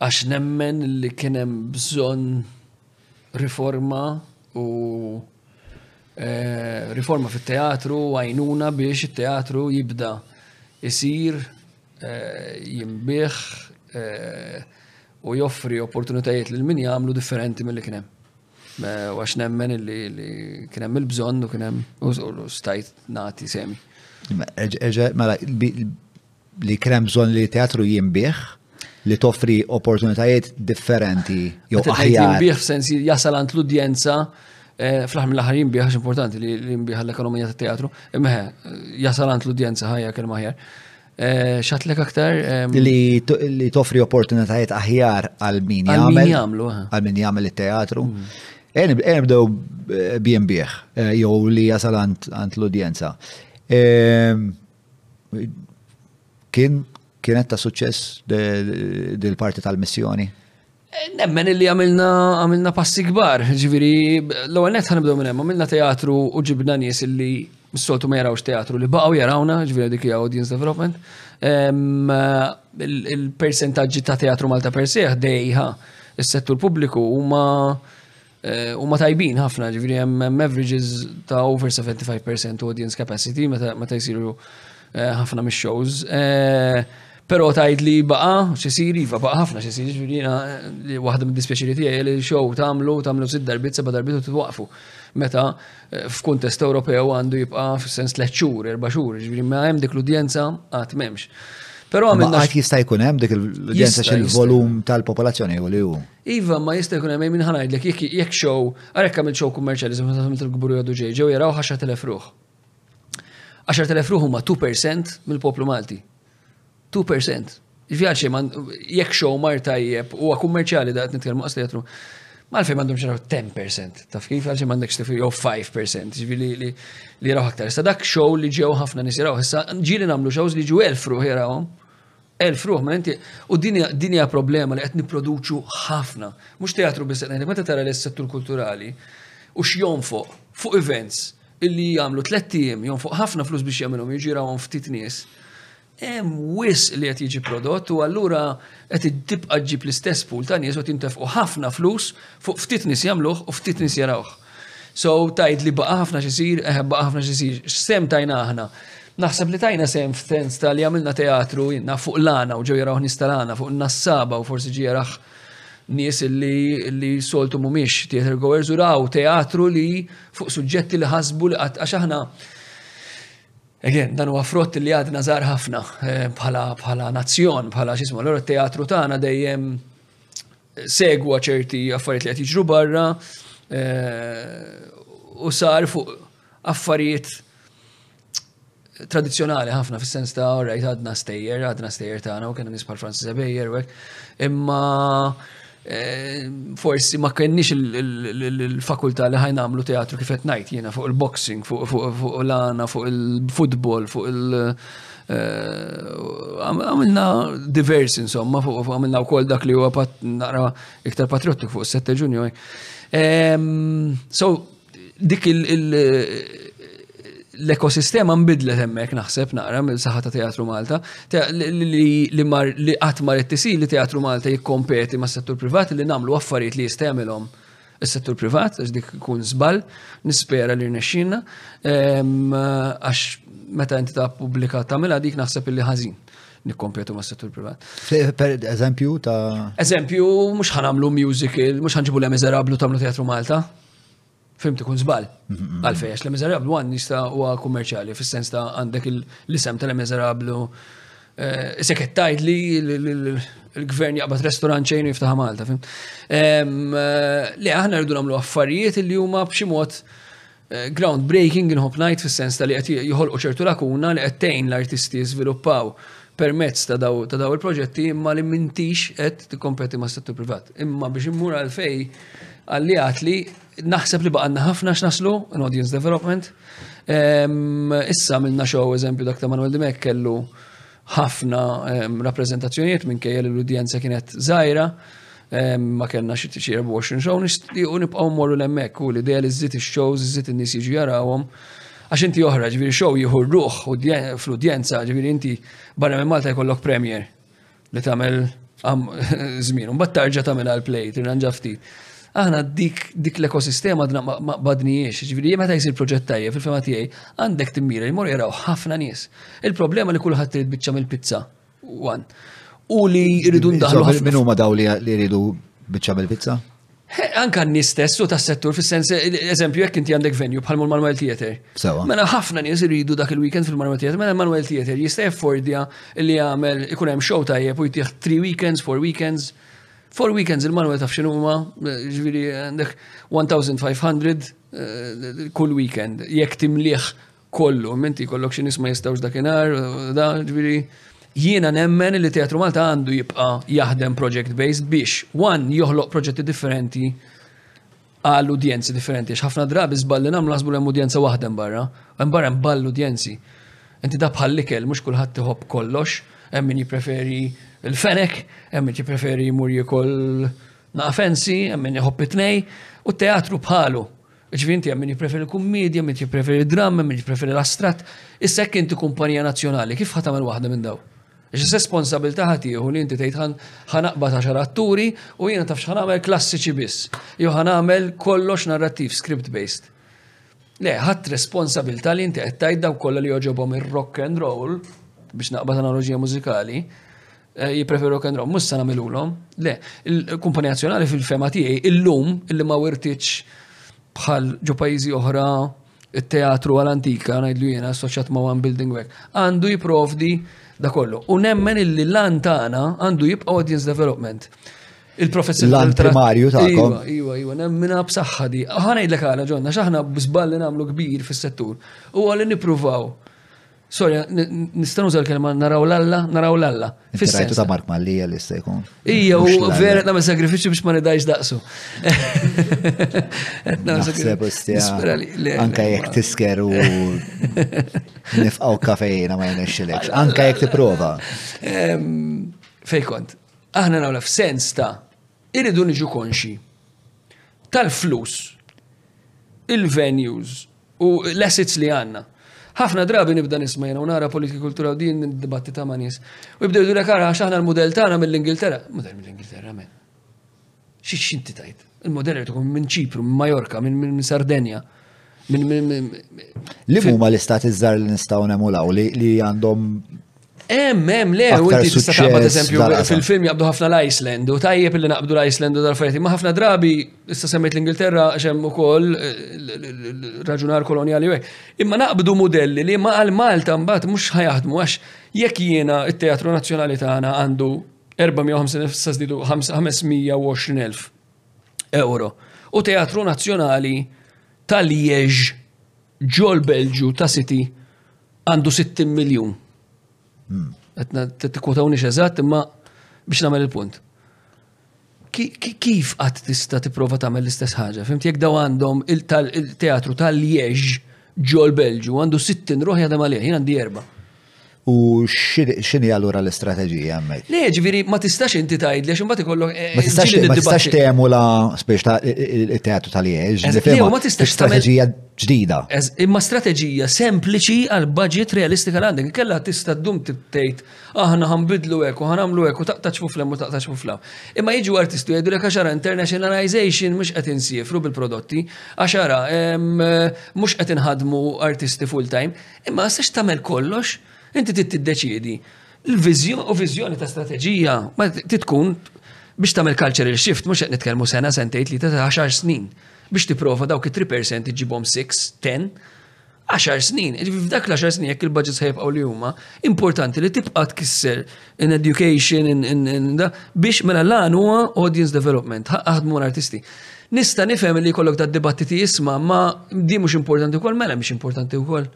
għax nemmen li kien hemm bżonn riforma u eh, riforma fit-teatru għajnuna biex it-teatru jibda isir eh, jimbih eh, u joffri opportunitajiet lil min jagħmlu differenti mill-li kien hemm. Eh, għax nemmen li kien hemm il-bżonn u kien hemm u stajt nagħti semi. Mela, li kien hemm bżonn li teatru jinbih, li toffri opportunitajiet differenti jew aħjar. Jinbih f'sens jasal għand l-udjenza eh, fl-aħħar mill-aħħar jinbih għax importanti li jinbih l-ekonomija tat-teatru, imma jasal għand l-udjenza ħajja kemm aħjar. Eh, xatlek aktar. Li toffri opportunitajiet aħjar għal min jagħmel. Għal min jagħmlu. Eh. Għal min jagħmel it-teatru. Mm. Erbdew eh, bieħ, jew li jasal għand l-udjenza. Ehm, Kien kienet ta' suċċess dil-parti tal-missjoni? Nemmen illi għamilna għamilna passi kbar, ġifieri l-ewwel nett ħanibdew minn hemm, għamilna teatru u ġibna nies illi s-soltu ma jarawx teatru li baqgħu jarawna, ġifieri dik hija audience development. Il-persentaġġi ta' teatru Malta per se ħdejha is-settur pubbliku huma Eh, u ma tajbin ħafna, ġifiri hemm averages ta' over 75% audience capacity meta jisiru eh, ħafna mis shows eh, Pero tajt li baqa xisir, iva baqa ħafna xisir, ġifiri li waħda mid dispieċiri tiegħi li show tamlu, tamlu sid darbit, seba darbit u t-waqfu. Meta f'kuntest Ewropew għandu jibqa' fis-sens tliet xhur, erba' xhur, ġifieri ma hemm dik l-udjenza għad m'hemmx. Però għamilna. Għad jista' jkun hemm dik l-udjenza xil-volum tal-popolazzjoni u li hu. Iva, ma jista' jkun hemm min ħanajdlek jekk xow, għalhekk għamil xow kummerċjali żem ta' mill kburu jgħadu ġej, ġew jaraw 10,000 ruħ. 10,000 ruħ huma 2% mill-poplu Malti. Two percent. Vjaċi, jekk xow mar tajjeb, u kummerċjali da' nitkellmu għas teatru, mal-fej mandom xaraw 10%, taf kif għalxi mandek xtifu jow 5%, ġvili li li raw aktar. Sa dak xow li ġew ħafna nisiraw, issa ġili namlu xows li ġu elf ruħi rawhom, elf ruħ, ma inti, u dinja problema li qed niproduċu ħafna. Mux teatru bis meta tara l-settur kulturali, u xjon fuq, fuq events, Illi jagħmlu tlett ijiem jonfoq ħafna flus biex jagħmilhom jiġirawhom ftit nies. Hemm wisq li qed jiġi prodott u allura qed tibqa' ġġib l-istess pool ta' nies u qed jintefqu ħafna flus fuq ftit nies jagħmluh u ftit nies jarawh. So tgħid li baqa' ħafna x'isir, eħe baqa' ħafna x'isir. X'sehem tajna aħna? Naħseb li tajna sehem f'sens ta' li għamilna teatru, jien naf fuq l-Għana u ġew jarawh nies tal-Għana, fuq in-Nassaba u forsi ġie jarah nies illi soltu mhumiex theatre goers u raw teatru li Fuq suġġetti li ħasbu li qatt għax aħna Again, dan huwa frott li għadna żgħar ħafna eh, bħala bħala nazzjon, bħala x'ismu, allura t-teatru tagħna dejjem segwa ċerti affarijiet li qed jiġru barra eh, u sar fuq affarijiet tradizjonali ħafna fis-sens ta' orajt għadna stejjer, għadna stejjer tagħna u kien nies bħal Francis Abejjer u Imma eh, forsi ma kenniex il-fakultà li ħajn għamlu teatru kif qed ngħid jiena fuq il-boxing, fuq l-għana, fuq il-futbol, fuq il- eh, għamilna diversi insomma, għamilna u koll dak li huwa naqra iktar patriottik fuq 7 ġunju. Eh. Ehm, so, dik l-ekosistema nbidlet hemmhekk naħseb naqra minn saħħa ta' Teatru Malta li mar li qatt mar tisir li Teatru Malta jikkompeti mas-settur privat li nagħmlu affarijiet li jista' jagħmilhom is-settur privat għax dik ikun żball nispera li rnexxinna ehm, għax meta inti ta' pubblika tagħmilha dik naħseb li ħażin nikkompetu ma' settur privat. Per eżempju ta' Eżempju, mhux ħanamlu musical, mhux ħanġibu l-Miserablu tagħmlu Teatru Malta. Fim tkun zbal. Għalfej, għax l-emezarablu għan nista u kummerċali, fil-sens ta' għandek l-isem tal-emezarablu. Eh, Seket tajd li l-gvern jaqbad restorant ċejn jiftaħ Malta, fim. Eh, le, aħna rridu namlu affarijiet li huma b'xi mod eh, groundbreaking in najt fil-sens ta' li qed jħolqu ċertu lakuna li qed tgħin l-artisti jiżviluppaw permezz ta' daw il-proġetti imma li mintix qed tikkompeti ma' settur privat. Imma biex immur għal fej Għalli għatli, naħseb li baqanna ħafna x'naslu in audience development. Issa minna xow eżempju dak ta' Manuel Dimek kellu ħafna rappresentazzjonijiet minn kejja l-udjenza kienet zaħira, ma kellna xi tiċi 24 xow nixtiequ nibqgħu mmorru l-emmek u l-idea li żżid ix-shows, żżid in-nies jiġu jarawhom. Għax inti oħra, ġifieri xow jieħu ruħ fl-udjenza, ġifieri inti barra minn Malta jkollok premier. Li tagħmel żmien, mbagħad tarġa' tagħmel għal play, tirranġa ftit. Aħna dik dik l-ekosistema għadna ma badniex, ġifieri meta jsir proġett tajjeb fil-fema tiegħi, għandek timmira li jmorru jaraw ħafna nies. Il-problema li kulħadd trid biċċa mill-pizza. One. U li jridu ndaħlu. Min huma daw li jridu biċċa mill-pizza? Anka n-nies stess u tas-settur fis-sens, eżempju, jekk inti għandek venue bħal Manuel Theater. Sewa. Mela ħafna nies iridu dak il-weekend fil-Manuel Theater, mela Manuel Theater jista' jaffordja li jagħmel ikun hemm show tajjeb u jtieħ three weekends, four weekends. Four weekends il-Manuel taf x'inhu huma, ġifieri għandek 1500 eh, kull weekend jekk timliħ kollu, menti kollok xi nisma jistgħux dakinhar, da, ġifieri jiena nemmen li Teatru Malta għandu jibqa' jaħdem project based biex one joħloq proġetti differenti għal udjenzi differenti. X'ħafna drabi żballi nagħmlu naħsbu hemm udjenza waħda barra, hemm barra hemm ball udjenzi. Inti da bħal ikel mhux kulħadd iħobb kollox, hemm min jippreferi l-fenek, hemm min jippreferi jmur jikol naqfensi, hemm min iħobb it-tnej, u teatru bħalu. Ġifieri inti hemm min jippreferi l-kummiedja, min jippreferi d-dramma, min jippreferi l-astratt. Issa hekk inti kumpanija nazzjonali, kif ħa tagħmel waħda minn daw? Xi responsabilità ħa tieħu li inti tgħid ħa naqbad għaxar atturi u jiena taf x'ħa nagħmel klassiċi biss. Jew ħa nagħmel kollox narrattiv, script based. Le, ħadd responsabilità li inti qed tgħid daw kollha li jogħġobhom ir-rock and roll biex naqbad analoġija mużikali, Eh, jipreferu rock and roll, mus sa namilulom. Le, il-kumpanija nazjonali fil-fema tiegħi illum illi ma wirtiċ bħal ġo pajjiżi oħra il-teatru għal-antika, najdlu jena, assoċjat ma' One Building Work, għandu jiprovdi da kollu. U nemmen illi l-lan tagħna għandu jibqa' audience development. Il-professjonal. Lan primarju ta' Iwa, iwa, iwa, nemmina b'saħħa di. Ħana jidlek għala ġonna, xaħna b'żball li nagħmlu kbir fis-settur. U għalli nippruvaw Sorry, nista' nuża l-kelma naraw l-alla, naraw l-alla. Fissajtu ta' Mark Mallija li jista' jkun. Ija, u vera qed nagħmel sagrifiċċju biex ma nidajx daqsu. Naħseb istja. Anka jekk tisker u nifqgħu kafejna ma jnexxilekx. Anka jekk tipprova. Fej kont. Aħna nagħmlu f'sens ta' Irridu niġu konxji tal-flus, il-venues u l-assets li għandna. Ħafna drabi nibda nisma' jiena u nara politika kultura u din dibattita ma' nies. U jibdew jgħidulek ara għax aħna l-mudell tagħna mill-Ingilterra. Mudell mill-Ingilterra men. Xi xinti tajt? Il-mudell irid ikun minn Ċipru, minn Majorka, minn Sardenja. Li huma l-istati żgħar li nistgħu nemulaw li għandhom Em, em, le, u inti tista' taqbad eżempju fil-film jaqbdu ħafna l-Iceland u tajjeb li naqbdu l-Iceland u dal-affarijiet. Ma ħafna drabi issa semmejt l-Ingilterra għax hemm ukoll eh, raġunar koloniali u Imma naqbdu modelli li ma għal Malta mbagħad mhux ħajaħdmu għax jekk jiena it-Teatru Nazzjonali tagħna għandu 450,000 euro u Teatru Nazzjonali tal-Liex Ġol-Belġju ta' City għandu 60 miljun. Hmm. Għetna t-tikwotawni xeżat imma biex namel il-punt. Kif għat tista t-prova tamel l-istess ħagġa? Fimt jek daw għandhom il-teatru tal-Liex ġol-Belġju għandu 60 ruħ jadem għalih, jien għandi erba. U x'inhi allura l-istrateġija hemmhekk? Le, ġifieri ma tistax inti tgħid li imbagħad ikollok eh, Ma tistax ġieli ma tistax nid-dibattiti. temu la spiex ta' il-teatru tal-jiex. Eżatt, nifhimha. le, ma tistax tagħmel- Strateġija ġdida. Eż- Imma strateġija sempliċi għal budget realistika li għandek. Kella tista' ddum tgħid aħna ħanbidlu hekk u ħanamlu hekk u taqtax fuq flem u taqtax fuq flam. Imma jiġu artisti u jgħidulek għax ara internationalization mhux qed insiefru bil-prodotti, għax ara em, mhux qed inħadmu artisti full time. Imma sax tagħmel kollox, inti trid tiddeċiedi. L-viżjoni u viżjoni ta' strateġija ma titkun biex tagħmel cultural shift mhux qed nitkellmu sena sentejn li ta' 10 snin biex tipprova dawk it-3% iġibhom 6, 10, 10 snin, ġifi f'dak l-10 snin jekk il-budgets ħajbqgħu li huma, importanti li tibqa' tkisser in education, in, in, in da, biex mela l-għan huwa audience development, aħdmu l-artisti. Nista nifhem li kollok ta' dibattiti isma, ma di mhux importanti wkoll, mela mhux importanti wkoll.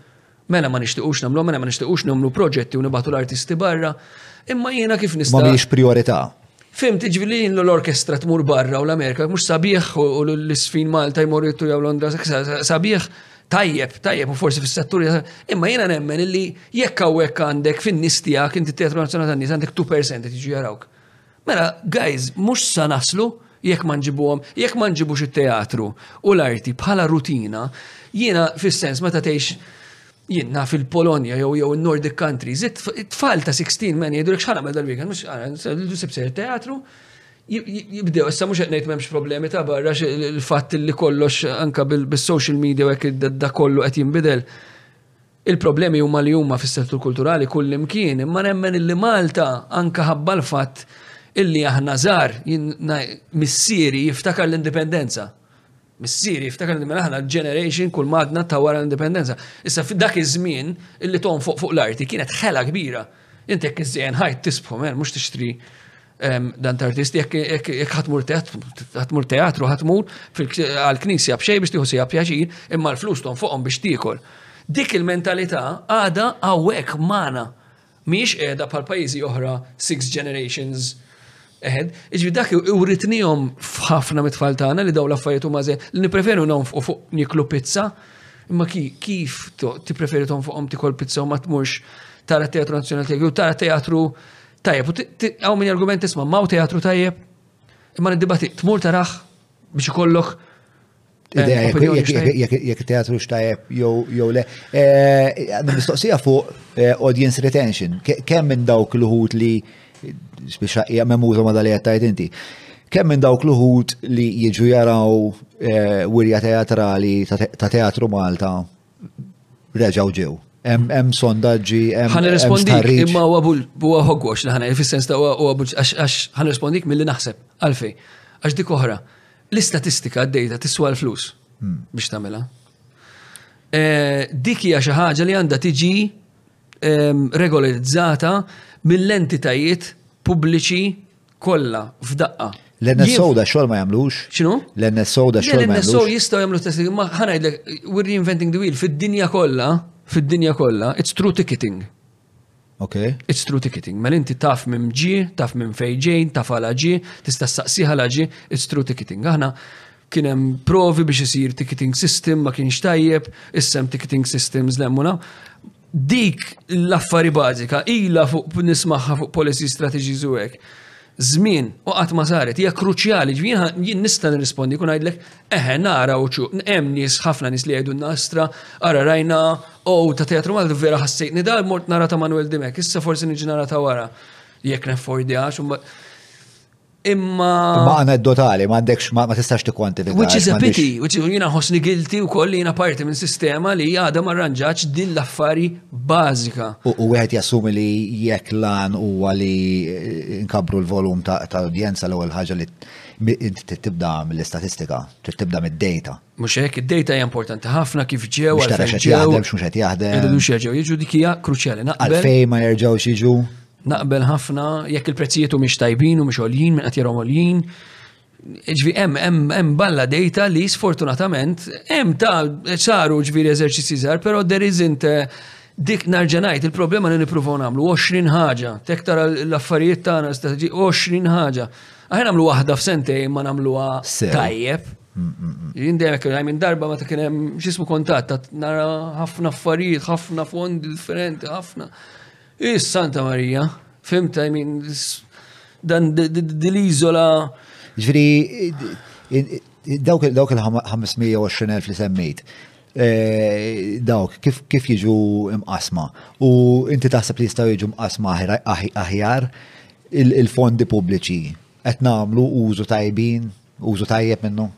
Mela ma nixtiqux nagħmlu, mela ma nixtiqux nagħmlu proġetti u nibatu l-artisti barra, imma jiena kif nista'. Ma mhix priorità. Fim tiġvi li l-orkestra tmur barra u l-Amerika, mhux sabiħ u l-isfin Malta jmorru jittu jew Londra, sabiħ tajjeb, tajjeb, u forsi fis-setturi, imma jiena nemmen li jekk hawnhekk għandek fin-nies tiegħek inti teatru nazzjonali tan-nies għandek 2% qed jiġu jarawk. Mela, guys, mhux sa naslu jekk ma nġibuhom, jekk ma nġibux it-teatru u l-arti bħala rutina, jiena fis-sens meta tgħix jien naf il-Polonja jew jew in-Nordic countries, it-tfal ta' 16 men jgħidulek x'ħana meta l-weekend, mhux sib sejr teatru, jibdew, issa mhux qed ngħid m'hemmx problemi ta' barra il-fatt li kollox anka bis-social media u hekk da kollu qed jinbidel. Il-problemi huma li huma fis-settur kulturali kull imkien, imma nemmen illi Malta anka ħabba l-fatt illi aħna żgħar missieri jiftakar l-indipendenza. Missieri jiftakar li mela aħna l-generation kull madna ta' wara l-indipendenza. Issa f'dak iż-żmien illi tonfoq fuq l-arti kienet ħela kbira. Inti jekk iżżejjen ħajt tisbħu mel mhux tixtri ehm, dan t-artist jekk ħatmur ħatmur teatru ħatmur għal-knisja b'xej biex tieħu sija pjaċir imma l-flus tonfoqhom biex tiekol. Dik il-mentalità għada hawnhekk magħna Mhijiex qiegħda bħal pajjiżi oħra six generations ahead. Iġbi dak uritnihom f'ħafna mit-tfal tagħna li daw l-affarijiet huma li nippreferu nonfqu fuq niklu pizza Imma kif ti preferi ton fuqom ti kol pizza u ma tmurx tara teatru nazjonali tiegħek u tara teatru tajjeb. U għaw minn argument isma' ma' teatru tajjeb. Imma nid-dibati tmur tarax biex ikollok Eh, jek teatru xtajab jew le. Eh, mistoqsija fuq eh, audience retention, kemm minn dawk l-ħut li biex hija memuża ma dali għattajt inti. Kemm minn dawk l-ħut li jiġu jaraw wirja teatrali ta' teatru Malta reġgħu ġew hemm sondaġġi, hemm rispondik imma huwa huwa hogwash li ħana fis-sens ta' huwa għax ħan rispondik milli naħseb għalfej. Għax dik oħra, l-istatistika d-dejta tiswa l-flus hmm. biex tagħmilha. Eh, dik hija xi ħaġa li għandha tiġi ehm, regolarizzata mill-entitajiet pubbliċi kollha f'daqqa. L-NSO da xogħol ma jagħmlux? X'inhu? L-NSO da xogħol ma jagħmlux? L-NSO jistgħu jagħmlu test ma ħanajdlek we're reinventing the wheel fid-dinja kollha, fid-dinja kollha, it's true ticketing. Ok. It's true ticketing. Mel inti taf minn ġi, taf minn fejġejn, taf għala ġi, tista' saqsiħa la ġi, it's true ticketing. Aħna kien hemm provi biex isir ticketing system ma kienx tajjeb, issem ticketing systems l-emmuna. Dik l-affari bażika ilha fuq nismaħħa fuq policy strategies u hekk. Żmien u qatt ma saret hija kruċjali ġvien jien nista' nirrispondi kun ngħidlek eħe nara u ċu hemm nies ħafna nies li jgħidu nastra ara rajna o oh, ta' teatru Malti vera ħassejtni dal mort nara ta' Manuel Dimek issa forsi niġi nara ta' wara jekk neffordi għax Imma. Imma aneddotali, ma għandekx ma tistax tikkwantifika. Which is a pity, which jiena ħossni guilty u koll jiena parti minn sistema li għadha ma rranġax din l-affari bażika. U wieħed jassumi li jekk lan huwa li eh, nkabru l-volum ta' udjenza l-ewwel ħaġa li tibda mill-istatistika, tibda mid-data. Mhux hekk, id-data hija importanti ħafna kif ġew Biex tara x'qed jaħdem, x'mhux qed jaħdem. Irridu x'jerġgħu jiġu dik hija kruċjali. Naqbel. Għalfejn ma jerġgħux jiġu. Naqbel ħafna jekk il-prezzijiet u mhix tajbin u mhux għoljin minn qed jarhom għoljin. Ġvi hemm hemm hemm balla data li sfortunatament hemm ta' saru ġviri eżerċizzi żgħar, però there isn't eh, dik narġa' ngħid il-problema li nippruvaw nagħmlu 20 ħaġa, tek tara l-affarijiet tagħna strateġi 20 ħaġa. Aħna nagħmlu waħda f'sentejn ma nagħmluha Sew. tajjeb. Jien dejjem kien minn darba meta kien hemm x'ismu kontatt nara ħafna affarijiet, ħafna fondi differenti, ħafna. Is Santa Marija, fimta min dan dil-iżola. Ġifieri dawk il-520,000 li semmejt, eh, dawk kif jiġu mqasma u inti taħseb li jistgħu jiġu mqasma aħjar il-fondi pubbliċi Qed nagħmlu użu tajbin, użu tajjeb minnu?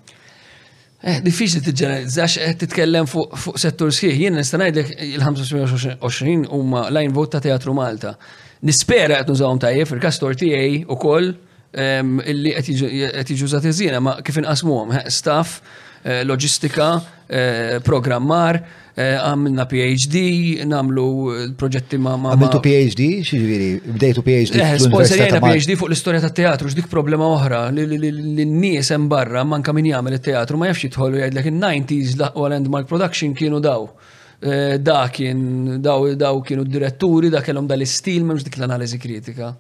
Eh, diffiċli tiġġeneralizzax qed eh, titkellem fuq settur sħiħ. Jien nista' ngħidlek il-25 huma lajn vot ta' Teatru Malta. Nispera qed nużawhom tajjeb fil-kastor tiegħi ukoll ehm, illi qed jiġu żat iżjena ma kif inqasmuhom eh, staff, loġistika, programmar, Eh, għamilna PhD, namlu l-proġetti ma' ma' Għamiltu PhD, xieġviri, bdejtu PhD. Eh, Sponsorjajna PhD fuq l-istoria ta' teatru, x'dik problema oħra, li n-nies hemm barra, manka min jagħmel il-teatru, ma jafx jitħollu jgħidlek in-90s l-aqwa landmark production kienu daw. Eh, da kien, daw kienu diretturi, da kellhom dal-istil, memx dik l-analizi kritika.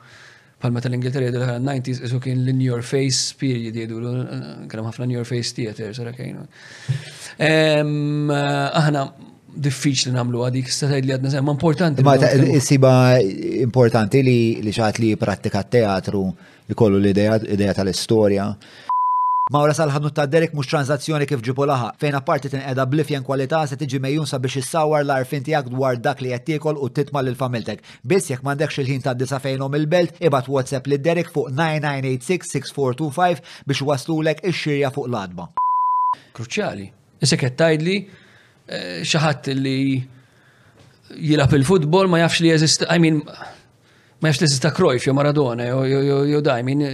Bħalma tal-Ingilterra jgħidu l-ħara 90s isu kien l-in your face period jgħidu kien ħafna in your face theater sara kienu. Aħna diffiċli namlu għadik, statajt li għadna ma importanti. Ma siba importanti li xaħat li jiprattika teatru li kollu l-ideja tal-istoria. Mawra sal-ħanut ta' Derek mhux tranżazzjoni kif ġipu laħaq, fejn apparti tinqeda bl-ifjen kwalità se tiġi megħjun sabiex issawwar l-għarfien tiegħek dwar dak li qed tiekol u titma' lil familtek. Biss jekk m'għandekx il-ħin tgħaddi sa fejn omm il-belt, ibgħat WhatsApp lil Derek fuq 9986-6425 biex iwasslulek ix-xirja fuq l-għatba. Kruċjali. Issa jekk qed tgħidli xi ħadd li jilgħab il-futbol ma jafx li jeżisti, I mean, Ma nafx teżista Cruyff jew Maradona jew dajmin.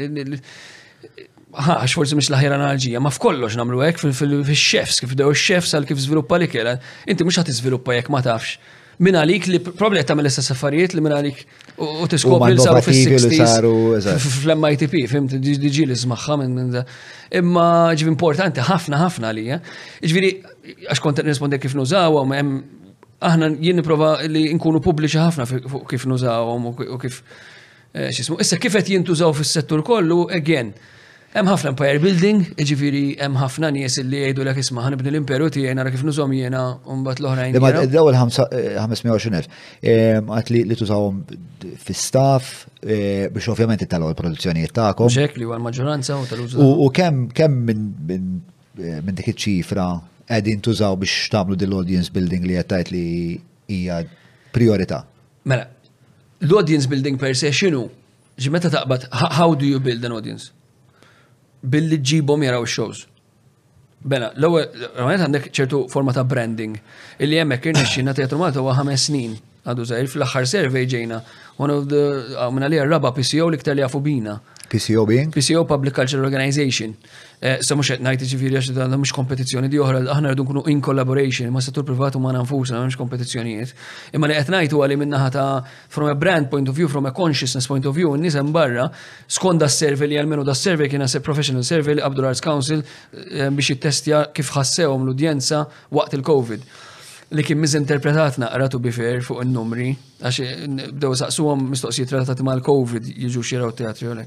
Ħax, forsi mhux l-aħjar analġija, ma f'kollox nagħmlu hekk fil-chefs, kif dew ix-chefs għal kif żviluppa li kela. Inti mhux ħadd iżviluppa jekk ma tafx. Min għalik li probabli qed tagħmel l-istess affarijiet li min għalik u tiskopri li saru fis-60s fl-MITP, fim diġi li żmagħha minn Imma ġivi importanti ħafna ħafna għalija. Ġifieri għax kont nirrispondi kif nużawhom hemm aħna jien niprofa li nkunu pubbliċi ħafna fuq kif nużawhom u kif eh, xismu. Issa kif qed jintużaw fis-settur kollu, again, hemm ħafna empire building, jiġifieri hemm ħafna nies li jgħidu lek isma' ħanibni l-imperu tiegħi nara kif nużhom jiena u mbagħad l-oħrajn. Imma daw il-520,000 eh, għad li tużawhom fis-staff eh, biex ovvjament ittalgħu l-produzzjonijiet tagħkom. Xek li huwa l-maġġoranza u tal-użu. U kemm kemm minn minn dik iċ-ċifra qegħdin tużaw biex tagħmlu din l-audience building li qed tgħid li hija priorità? Mela, l-audience building per se x'inhu? Ġi meta taqbad how do you build an audience? Billi ġibhom jaraw shows. Bela, l-ewwel għandek ċertu forma ta' branding illi hemmhekk irnexxina Teatru Malta huwa ħames snin Għadu zaħir, fl-axħar survey ġejna, one of the, għamna li għarraba PCO li ktar li għafu bina. PCO being? PCO Public Cultural Organization. Eh, sa mux għetnajt ġifiri għax għandhom mux kompetizjoni di oħra, aħna rridu nkunu in collaboration ma settur privatu ma nanfusna mux kompetizjonijiet. Imma li għetnajt u għali minna ħata from a brand point of view, from a consciousness point of view, nisem barra, skond da survey li għalmenu da survey kiena se professional survey li Abdul Arts Council eh, biex jittestja kif ħassewhom l-udjenza Waqt il-Covid, li kien miżinterpretat naqra to be fair fuq in-numri, għax bdew saqsuhom mistoqsijiet relatati mal-Covid jiġu xiraw teatri u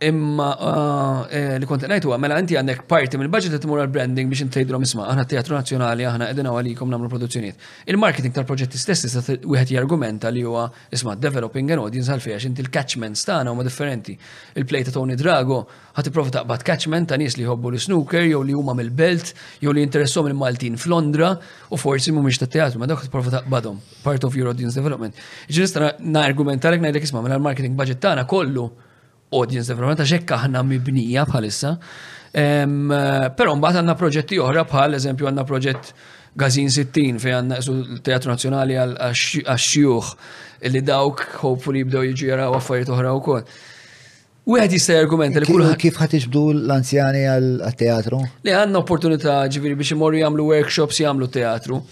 Imma eh, li kont ngħid huwa mela inti għandek parti mill-budget li tmur għall-branding biex intgħidilhom isma' aħna teatru nazzjonali aħna qegħdin għalikom nagħmlu produzzjonijiet. Il-marketing tal-proġetti stess tista' wieħed jargumenta li huwa isma' developing an audience għalfejn għax inti l-catchments tagħna huma differenti. Il-play ta' Tony Drago Ħa tipprova taqbad catchment ta' nies li jħobbu l-snooker jew li huma mill-belt jew li jinteressom il-Maltin f'Londra u forsi mhumiex ta' teatru ma' dawk tipprova taqbadhom part of your audience development. Ġi nista' nargumentalek ngħidlek isma' mela l-marketing budget tagħna kollu audience development għax hekk aħna mibnija bħalissa. Però mbagħad għandna proġetti oħra bħal eżempju għandna proġett Gazin 60 fejn għandna l-Teatru Nazzjonali għax-xjuħ li dawk hopefully jibdew jiġu jaraw affarijiet oħra wkoll. Wieħed jista' jargumenta li kulħadd. Kif ħad iġbdu l-anzjani għal-teatru? Li għandna opportunità ġifieri biex imorru jagħmlu workshops jagħmlu teatru.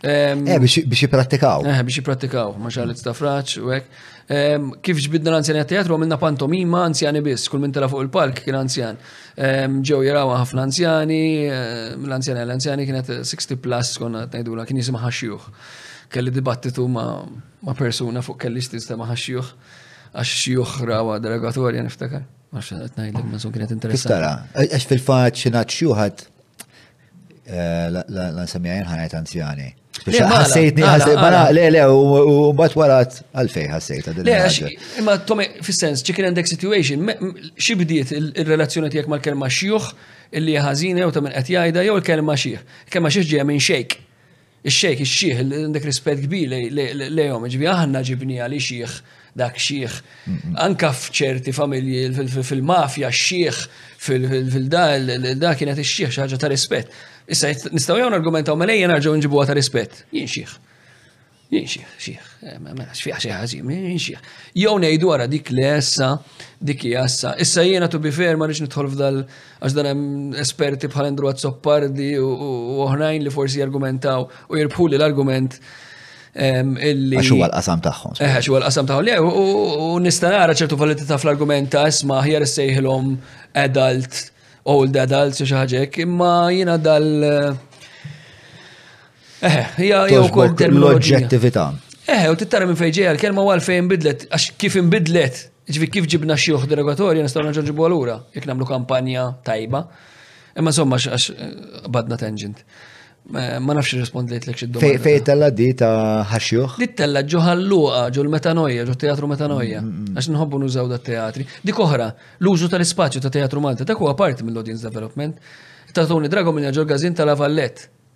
Ehm, eh, biex jiprattikaw. Eh, biex jiprattikaw, ma xalet ta' fraċ, u għek. Ehm, kif ġbidna l-anzjani għat-teatru, għamilna pantomima, anzjani biss, kull minn tela fuq il-palk kien anzjan. Ehm, ġew jaraw ħafna anzjani, eh, l-anzjani għal-anzjani kienet 60 plus, konna t-najdula, kien jisimħa xjuħ. Kelli dibattitu ma' persuna fuq kelli stista ma' xjuħ. Għax xi oħra wa derogatorja niftakar. Għax qed ngħidlek ma sun kienet interessanti. Tara, għax fil-fatt xi ngħid xi wħud eh, la nsemmija jien ħanajt anzjani. Ħassejtni, ħassejt, ma le, le, u bat warat għalfej ħassejt għadil. Le, imma Tommy, fil-sens, chicken and egg situation, xi bdiet il-relazzjoni tiegħek mal-kelma xjuħ illi ħażina jew ta' minn qed jgħidha jew il-kelma xieħ. Kelma xieħ ġejja minn xejk. Ix-xejk, ix-xiħ, għandek rispett kbir lejhom, jiġifieri aħna ġibniha li xiħ, dak xiħ. Anke f'ċerti familji fil-mafja x-xiħ fil-da kienet ix-xiħ xi ħaġa ta' rispett. Issa nistgħu jew nargumentaw mela ejja narġgħu nġibuha ta' rispett. Jien xiħ. Jien xiħ, xiħ. Eh, mela xfiħ xi ħażin, jien xiħ. Jew ngħidu wara dik li issa, dik hija issa. Issa jiena tu bi ferma rridx nidħol f'dal Għax dan hemm esperti bħal Andrew Azzopardi u oħrajn li forsi jargumentaw u jirbħu li l-argument illi. Għax huwa l-qasam tagħhom. Eh, għax huwa l-qasam tagħhom li u nista' nara ċertu validità fl-argument ta' isma' ħjar sejħilhom adult, old adults u xi ħaġa imma jiena dal Eh, hija hija wkoll Toġbok terminoloġija. l-oġġettività. Eh, u tittara minn fejn ġejja l-kelma u għalfejn inbidlet, għax kif inbidlet, ġifi kif ġibna xjuħ derogatorja nistgħu nerġgħu nġibu għalura, jekk nagħmlu kampanja tajba. Imma insomma għax- għax eh, badna tangent. Eh, Ma nafx irrispondejt lek xi Fej domanda. fej tella di ta' ħaxjuħ. Dittella ġo ħalluqa, ġo l-metanoja, ġo teatru metanoja. Għax nħobbu nużaw da teatri. Dik oħra, l-użu tal-ispazju ta' teatru Malta, dak huwa parti mill-audience development. Ta' Tony Drago minn ġo l-gazin tal-Avallet.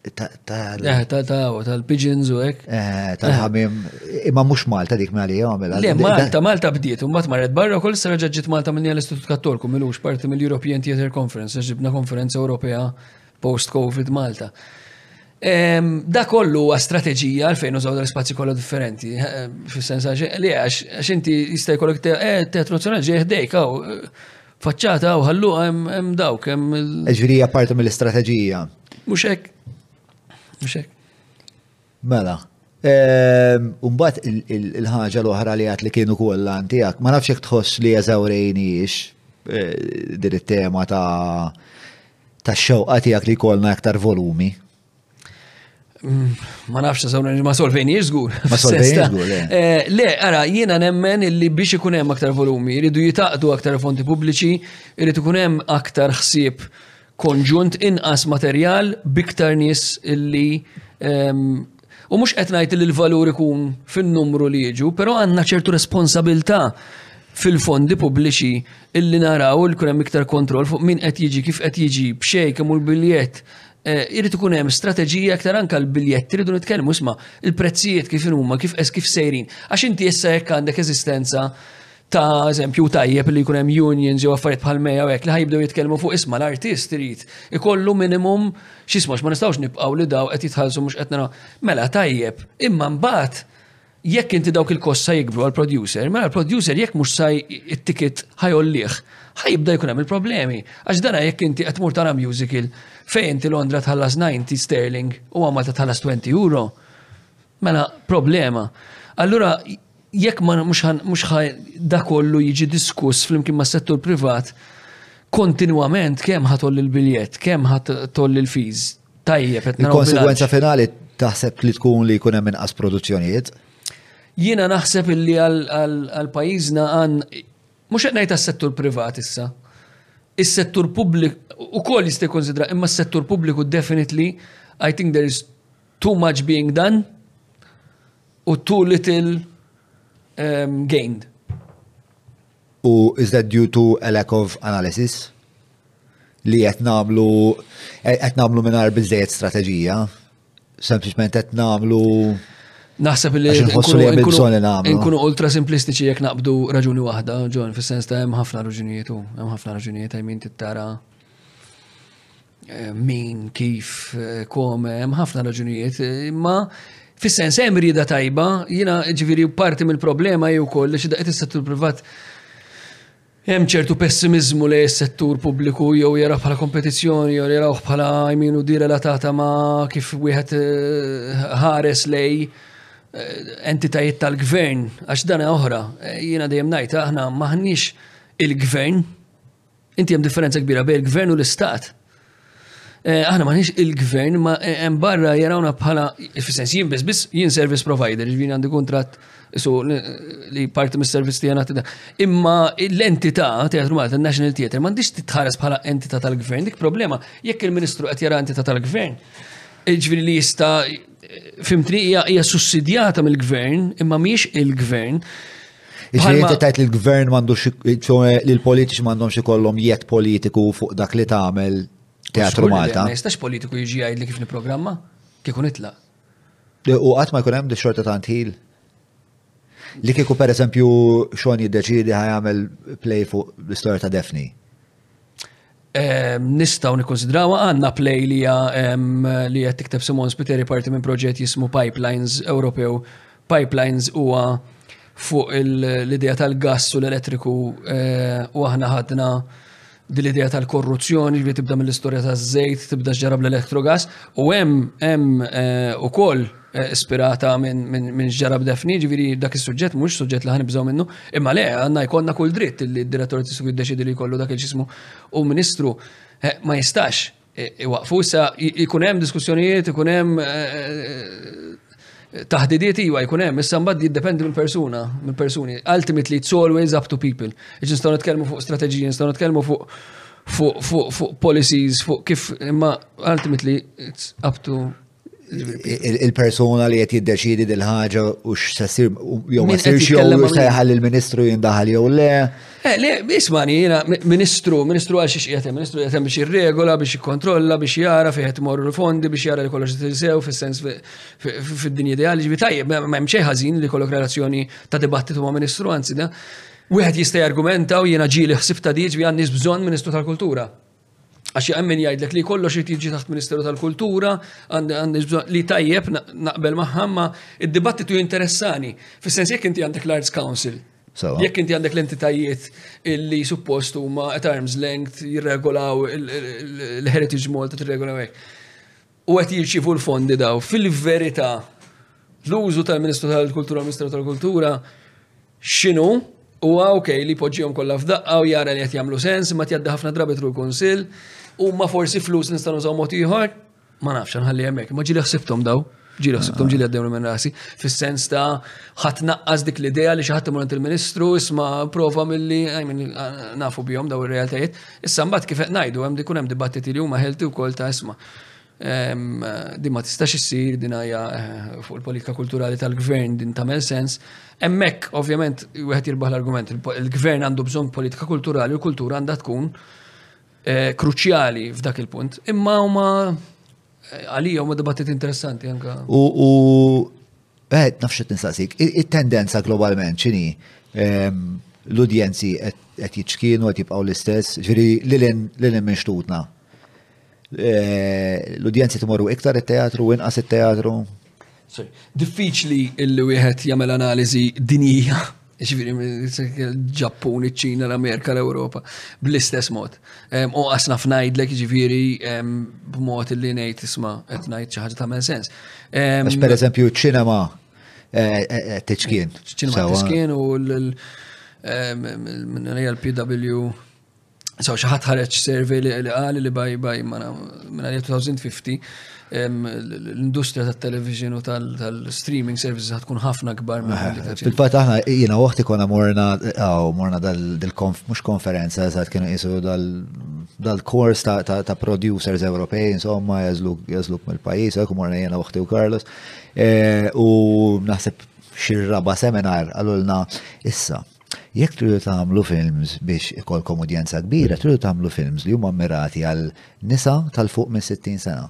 Eh, tal-pigeons u ek. Eh, tal-ħamim, imma mux Malta dik mali għamela. Le, Malta, Malta bdiet, un bat marret barra kol sara ġaġġit Malta minni għal-Istitut Kattolku, milux parti mill-European Theatre Conference, ġibna konferenza Ewropea post-Covid Malta. Da kollu għas strategija għalfejn użaw dal-spazzi kollha differenti, eh, fis-sens li għax inti jista' jkollok teatru nazzjonali ġeħdejk, Faċċata u ħalluha hemm dawk hemm il. Ġvirija parti mill-istrateġija. Mhux hekk. Mhux hekk. Mela. Ehm, Umbat il-ħaġa l-oħra li għat li kienu koll għantijak, ma nafx jek tħoss li jazawrejni ix eh, dir tema ta' ta' xewqa tijak li kollna aktar volumi. Mm, ma nafx ta' sawna ma solvejni jizgur. Ma solvejni jizgur, le. Eh, le, ara, jiena nemmen illi biex ikun hemm aktar volumi, jridu jitaqdu aktar fondi pubbliċi, jrid ikun hemm aktar ħsieb konġunt inqas materjal biktar nies illi ehm, U mhux qed ngħid li l-valur ikun fin-numru li jiġu, però għandna ċertu responsabilità fil-fondi pubbliċi illi naraw il hemm iktar kontroll fuq min qed jiġi, kif qed jiġi, b'xej, kemm il biljett Eh, irrid ikun hemm strateġija aktar anka l-biljett irridu nitkellmu isma' il-prezzijiet kif huma kif kif sejrin. Għax inti issa jekk għandek eżistenza ta' eżempju tajjeb li jkun hemm unions jew affarijiet bħal meja u hekk li ħajbdew jitkellmu fuq isma' l-artist irid ikollu minimum x'isma' ma nistgħux nibqgħu li daw qed jitħallsu mhux qed nara. Mela tajjeb, imma mbagħad Jekk inti dawk il-costs sa jikbru għall-producer, mela l-producer jekk mhux sa it-ticket ħa jgħollih, ħa jibda jkun hemm il-problemi. Għax dana jekk inti qed tmur tara musical fejn inti Londra tħallas 90 sterling u hawn Malta tħallas 20 euro, mela problema. Allura jekk ma mhux ħa da kollu jiġi diskuss flimkien mas-settur privat, kontinwament kemm ħa tgħolli l-biljett, kemm ħa tgħolli l-fees, Tajjeb, qed naraw Il-konsegwenza finali taħseb li tkun li jkun hemm inqas produzzjonijiet? Jiena naħseb illi għal pajjiżna għan mhux qed ngħid għas-settur privat issa. Is-settur pubbliku ukoll jista' jikkonsidra imma s-settur pubbliku definitely I think there is too much being done u too little um, gained. U is that due to a lack of analysis? Li qed nagħmlu qed nagħmlu mingħajr biżejjed strateġija, sempliċement qed nagħmlu Naħseb li nkunu ultra simplistiċi jekk naqbdu raġuni waħda, John, fis-sens ta' hemm ħafna raġunijiet u hemm ħafna raġunijiet hemm inti tara min, kif, kome, hemm ħafna raġunijiet, imma fis-sens hemm rieda tajba, jiena ġifieri parti mill-problema jew ukoll li xi daqqiet is-settur privat hemm ċertu pessimizmu li s-settur pubbliku jew jara bħala kompetizzjoni jew jara bħala jminu di relatata ma' kif wieħed eh, ħares lej eh, entitajiet tal-gvern, għax dana oħra, eh, jiena dejjem ngħid aħna maħniex il-gvern, Inti hemm differenza kbira bejn il-gvern u l-istat. Eh, aħna maħniex il-gvern, ma eh, hemm barra jarawna bħala, fis-sens jien biss, biss jien service provider, ġvini għandi kontrat su li parti mis servizz tiegħi nagħti Imma l-entità Teatru Malta, il-National Theatre, m'għandix titħares bħala entità tal-gvern, dik problema jekk il-Ministru qed jara entità tal-gvern. Eh, ġvini li jista' Fimtni hija sussidjata mill-gvern, imma mhijiex il-gvern. Ġifieri inti tajt li l-gvern m'għandux li l-politiċi m'għandhomx ikollhom jett politiku fuq dak li tagħmel Teatru Malta. Ma jistax politiku jiġi jgħidli kif niprogramma, kif nitla. U qatt ma jkun hemm xorta tant ħil. Li kieku pereżempju xogħol jiddeċidi ħajamel play fuq l-istorja ta' Defni. Nistaw nikkonsidraw għanna play li li qed tikteb Simon Spiteri parti minn proġett jismu Pipelines Ewropew. Pipelines huwa fuq l-idea tal-gass u l-elettriku eh, u aħna ħadna dil-idea tal-korruzzjoni li tibda mill-istorja taż-żejt, tibda ġarab l-elektrogas u hemm hemm eh, ukoll Eh, ispirata minn ġara b'Defni, ġiviri dak il-sujġet, mux sujġet li ħanibżaw minnu, imma le, għanna jkonna kull dritt li d-direttur t-tisku jiddeċidi li jkollu dak il-ġismu u ministru eh, ma jistax eh, iwaqfu sa jkunem diskussjonijiet, jkunem taħdidiet iwa jkunem, issa mbad jiddependi minn persuna, minn persuni. Ultimately, it's always up to people. Iġin staw nitkellmu fuq strategiji, staw nitkellmu fuq fuq policies, fuq kif imma ultimately it's up to il-persuna li qed jiddeċidi dil ħaġa u x'se ssir jew ma ssirx jew se jħalli l-Ministru jindaħal jew le. Eh, le, ismani, jiena Ministru, Ministru għal xiex qiegħed Ministru qiegħed biex jirregola, biex jikkontrolla, biex jara fejn qed imorru l-fondi, biex jara li kollox tisew fis-sens fid-dinja ideali, ġibi tajjeb, ma hemm xejn ħażin li kollok relazzjoni ta' dibattitu ma' Ministru, anzi da. Wieħed jista' jargumenta u jiena ġieli ħsib ta' diġ li għandniex bżonn Ministru tal-Kultura. Għax hemm min jgħidlek li kollox irid jiġi taħt Ministeru tal-Kultura, li tajjeb naqbel maħħamma, id-dibattitu jinteressani. Fis-sens jekk inti għandek l-Arts Council, jekk inti għandek l-entitajiet li suppost huma at arm's length jirregolaw l-heritage Malta tirregolaw hekk. u qed jirċievu l-fondi daw. Fil-verità, l-użu tal-Ministru tal-Kultura u Ministru tal-Kultura x'inhu u ok li poġġihom kollha f'daqqa u jara li qed jagħmlu sens, ma tjadda ħafna drabi tru l-Kunsill, u ma forsi flus nistgħu nużaw mod ieħor, ma nafx nħalli hemmhekk, ma ġieli ħsibthom daw ġili ħsibtom ġili għaddewna minn rasi, fil-sens ta' ħat naqqas dik l-idea li xaħat imurant il-ministru, isma prova mill-li, nafu bihom daw il-realtajiet. Issa mbagħad kif qed ngħidu hemm dikun hemm dibattiti li huma ħelti wkoll ta' isma. Din ma tistax issir, din hija fuq il-politika kulturali tal-gvern din tagħmel sens. Hemmhekk ovvjament wieħed jirbaħ l-argument il-gvern għandu bżonn politika kulturali u l-kultura għandha tkun kruċjali f'dak il-punt. Imma huma għalija huma dibattit interessanti anka. U qed nafx qed nistaqsik, it-tendenza globalment x'inhi l-udjenzi qed jiċkienu qed jibqgħu l-istess, ġifieri lil hemm minn xtutna. Eh, l-udjenzi timorru iktar it-teatru, inqas it-teatru. Diffiċli illi wieħed jagħmel analiżi dinija, ġifieri ġappun, iċ-Ċina, l-Amerika, l-Ewropa, bl-istess mod. U qasna f'najdlek ġifieri b'mod illi ngħid isma' qed ngħid xi ħaġa tagħmel sens. Għax pereżempju ċ-ċinema eh, eh, tiċkien. Ċinema tiċkien u l-PW So xi ħadd ħareġ survey li qal li baj baj minn 2050 l-industrija tat-television u tal-streaming services ħatkun ħafna kbar minn eh, dik. Fil-fatt aħna jiena waħt ikona morna aw morna dal mhux konferenza eżatt kienu qisu dal-kors ta' producers Ewropej insomma jażluk mill-pajjiż hekk morna jiena waħti u Carlos eh, u naħseb xi raba seminar għalulna issa Jekk tridu tagħmlu films biex ikollkom udjenza kbira, tridu tagħmlu films li huma mirati għal nisa tal-fuq minn 60 sena.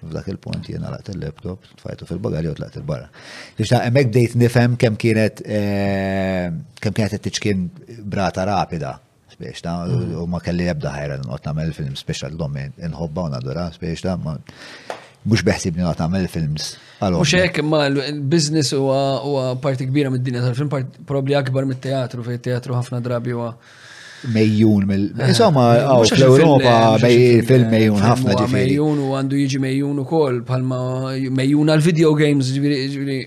F'dak il-punt jiena laqt il-laptop, tfajtu fil-bagalja u tlaqt il-barra. Biex ta' hemmhekk bdejt nifhem kemm kienet eh, kemm kienet qed tiċkien brata rapida. Spiex ta' u ma kelli ebda ħajra nqot nagħmel film spiex ta' l-lum inħobba u nadura spiex ta' ma mhux beħsibni nqot nagħmel films. Mhux hekk imma l-business huwa parti kbira mid-dinja tal-film, probabbli akbar mit-teatru fejn teatru ħafna drabi huwa mejjun mill. Eh, Insomma, fl-Europa film mejjun ħafna ġifiri. Mejjun u għandu jiġi mejjun u kol, palma mejjun għal-video games ġifiri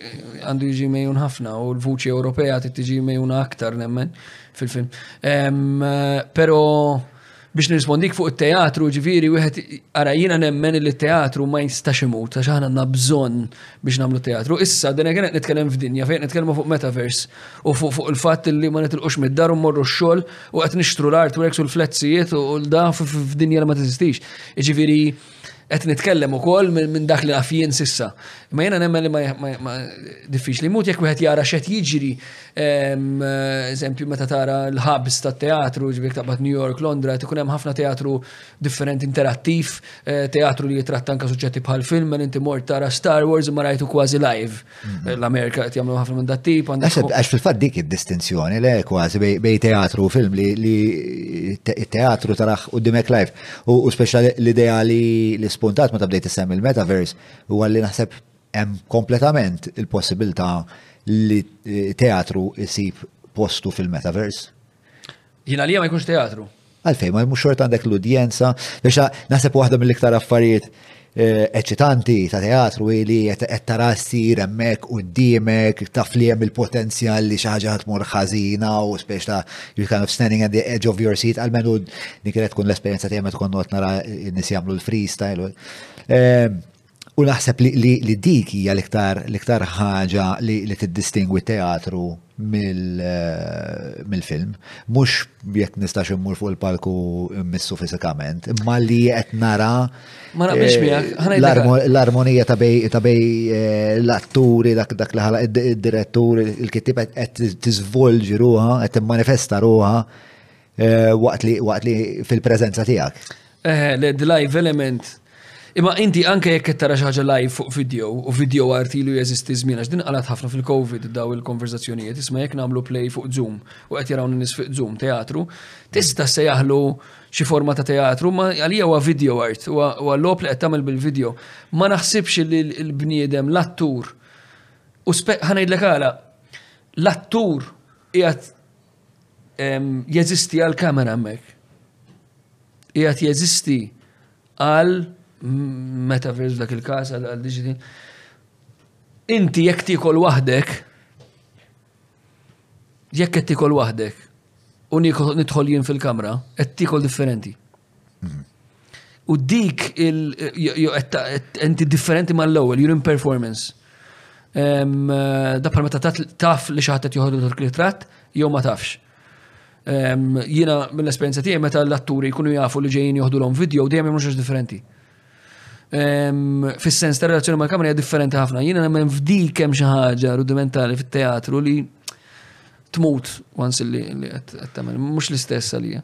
għandu jiġi mejjun ħafna u l-vuċi Ewropea tiġi mejjun aktar nemmen. fil-film. Pero biex nirrispondik fuq il-teatru ġiviri, wieħed ara jina nemmen li teatru ma jistax imut, għax aħna għandna bżonn biex nagħmlu teatru. Issa din qed nitkellem f'dinja fejn nitkellmu fuq metaverse u fuq fuq il-fatt li ma nitilqux mid-dar u mmorru x-xogħol u qed nixtru l-artworks u l-fletzijiet u l-da f'dinja li ma tiżistix. Ġifieri Qed nitkellem ukoll minn dak li naf jien sissa. Ma jiena nemmen li ma diffiċli mut jekk wieħed jara x'qed jiġri ehm, eżempju meta tara l-ħabs tat-teatru, ġifiek taqbad New York, Londra, tkun hemm ħafna teatru differenti interattiv, eh, teatru li jitratta anke suġġetti bħal film, minn inti mort tara Star Wars ma rajtu kważi live. Mhm. L-Amerika qed jagħmlu ħafna minn dat tip. Għax fil-fatt dik id-distinzjoni le kważi bej teatru u film li teatru taraħ u dimek live. U speċa l-idea li l-spuntat ma tabdejt issem il-metaverse u għalli naħseb hemm kompletament il-possibilità li teatru isib postu fil-metaverse. Jien għalija ma jkunx teatru. Għalfej, ma jmux xort għandek l-udjenza, biex naħseb waħda mill-iktar affarijiet Eh, eċitanti ta' teatru li qed tara ssir hemmhekk qudiemek taf li hemm il-potenzjal li xi ħaġa tmur ħażina u spiex ta' you kind of standing at the edge of your seat għalmenu dik tkun l-esperjenza tiegħi meta tkun nara n-nies jagħmlu l-freestyle. Eh, U naħseb li, li, li dik hija l-iktar l-iktar ħaġa li, li tiddistingwi teatru eh, mill-film. Mil Mhux jekk nistax immur fuq il-palku missu fisikament, imma li qed nara Ma naqbilx eh, miegħek, l-armonija ta' bej ta' bej eh, l-atturi dak dak li ħala id-direttur il-kittib qed tiżvolġi ruha, qed timmanifesta ruha Eh, waqt li waqt li fil-preżenza tiegħek. Eh, le live element. Imma inti anke jekk qed tara xi ħaġa live fuq video u video art ilu jeżisti żmien għax din qalat ħafna fil-COVID daw il-konverzazzjonijiet isma' jekk nagħmlu play fuq Zoom u qed jaraw nies fuq Zoom teatru, tista' se jaħlu xi forma ta' teatru, ma għalija huwa video art, huwa lop li qed tagħmel bil-video. Ma naħsibx li l-bniedem l-attur u ħanajdlek għala l-attur qiegħed Jeżisti għal kamera hemmhekk. Qiegħed jeżisti għal metaverse dak il-każ għal digital. Inti jekk tikol waħdek, jekk qed tikol waħdek, u nidħol jien fil-kamra, qed tikol differenti. U dik enti differenti ma l-ewwel, you're in performance. Dappar meta taf li xaħtet joħodu dak l-ritrat, jew ma tafx. Jina mill-esperienza tiegħi meta l-atturi jkunu jafu li ġejjin joħdu l-om video, dejjem jemmu xax differenti. Fis-sens ta' relazzjoni ma' kamra differenti ħafna. Jina nemmen fdi kem xaħġa rudimentali fit-teatru li tmut once li għattamel. Mux l-istess għalija.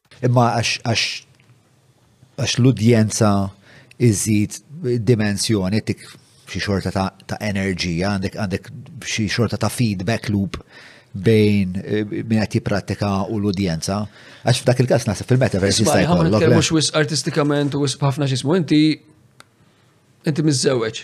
Imma għax l-udjenza iżid dimensjoni tik xi xorta ta' enerġija, għandek xi xorta ta' feedback loop bejn eh, min qed jipprattika u l-udjenza. Għax f'dak il-każ naħseb fil-metaverse jista' jkollok. Mhux wis artistikament u wis ħafna x'ismu inti inti miżżewweġ.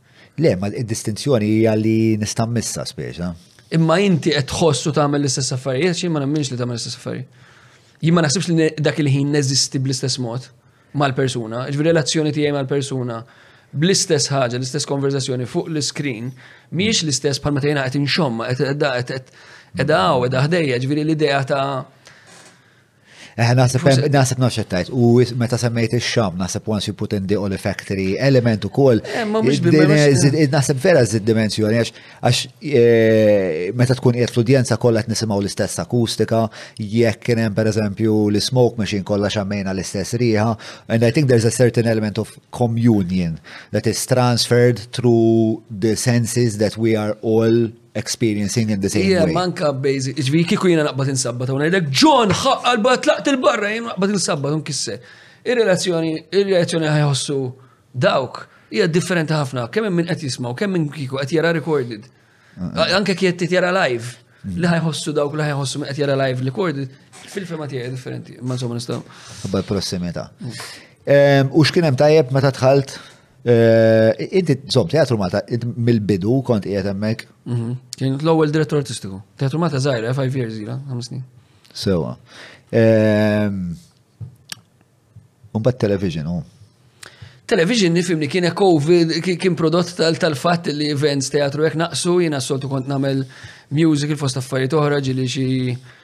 Le, ma id-distinzjoni hija li nista' mmissa speċa. Imma inti qed tħoss u tagħmel l-istess affarijiet, xejn ma nemminx li tagħmel l-istess affarijiet. Jien ma naħsibx li dak il-ħin neżisti bl-istess mod mal-persuna, ġifieri relazzjoni tiegħi mal-persuna bl-istess ħaġa, l-istess konverzazzjoni fuq l-screen, miex l-istess bħal meta jena qed inxomma, qed edha għaw, edha ħdejja, ġviri l-idea ta' Eh, naħseb naħseb nafx qed u meta semmejt ix-xam naħseb once you put in the all factory element ukoll. Eh, eh, naħseb vera żid dimensjoni għax għax meta tkun qiegħed l-udjenza kollha qed nisimgħu l-istess akustika, jekk kien hemm pereżempju l-smoke machine kollha xammejna l-istess riħa, and I think there's a certain element of communion that is transferred through the senses that we are all experiencing in the same yeah, way. Yeah, manka basic. Iġvi, kiku jena naqbat insabbat, għuna jidek, John, ħalba tlaqt il-barra, jena naqbat insabbat, un kisse. Il-relazzjoni, il-relazzjoni ħajħossu dawk, hija differenti ħafna, kemm minn qed jismaw, kemm minn kiku qed jara recorded. Uh-uh. Anke kiet qed jara live, mm. li ħajħossu dawk li ħajħossu minn qed jara live recorded, fil-fema tiegħi differenti, ma insomma nistgħu. Ħabba l-prossimità. Mm. U x'kien hemm tajjeb meta dħalt Eh, inti, zom, teatru Malta, mill-bidu kont qiegħed hemmhekk. Mhm. Kien l-ewwel direttur artistiku. Teatru Malta żgħira, eh, five years ila, ħames snin. Sewa. Ehm, Umbat television, u. Television nifimni kien COVID, kien prodott tal-fatt li events teatru jek naqsu, jina soltu kont namel music il-fost affarijiet oħra ġili xie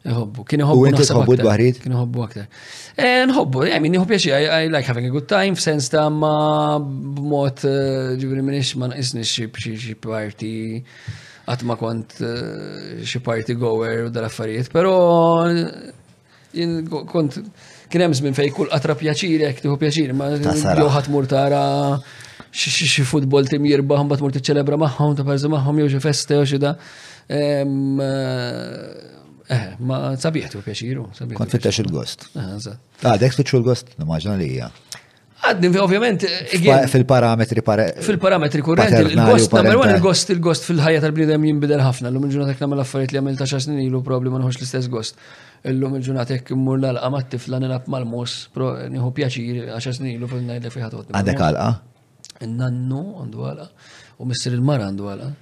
Nħobbu, kien iħobbu. U inti tħobbu d-baħrit? Kien iħobbu aktar. Eh, nħobbu, eh, jgħamin, nħobbu jiex, I like having a good time, f'sens ta' ma b'mod eh, ġibri minix ma naqisni xie parti għat ma kont xie parti goer u dal-affarijiet, pero kont Kien hemm żmien fejn kull qatra pjaċirek, tieħu pjaċir, ma jew ħadd mur tara xi futbol tim jirbaħ mbagħad mur tiċċelebra magħhom, ta' parżi magħhom jew xi festa jew xi da. Eh, eh, ma sabiħ tieħu pjaċiru. Kont fittex il-gost. Eh, Għadek fitxu l-gost, nimmaġna li hija. Għadni, ovvjament, fil-parametri fil-parametri kurrenti, il-gost, number one, il-gost, il-gost fil-ħajja tal-bnidem jimbidel ħafna. L-lum il-ġunatek namel affarijiet li għamil ta' xar snin ilu probabli ma nħux l-istess gost. L-lum il-ġunatek immur l-alqa ma tifla nilab mal-mus, nieħu pjaċir għaxar snin ilu fil-najd li fiħat. Għadek għalqa? Nannu għandu għalqa, u missir il-mara għandu għalqa.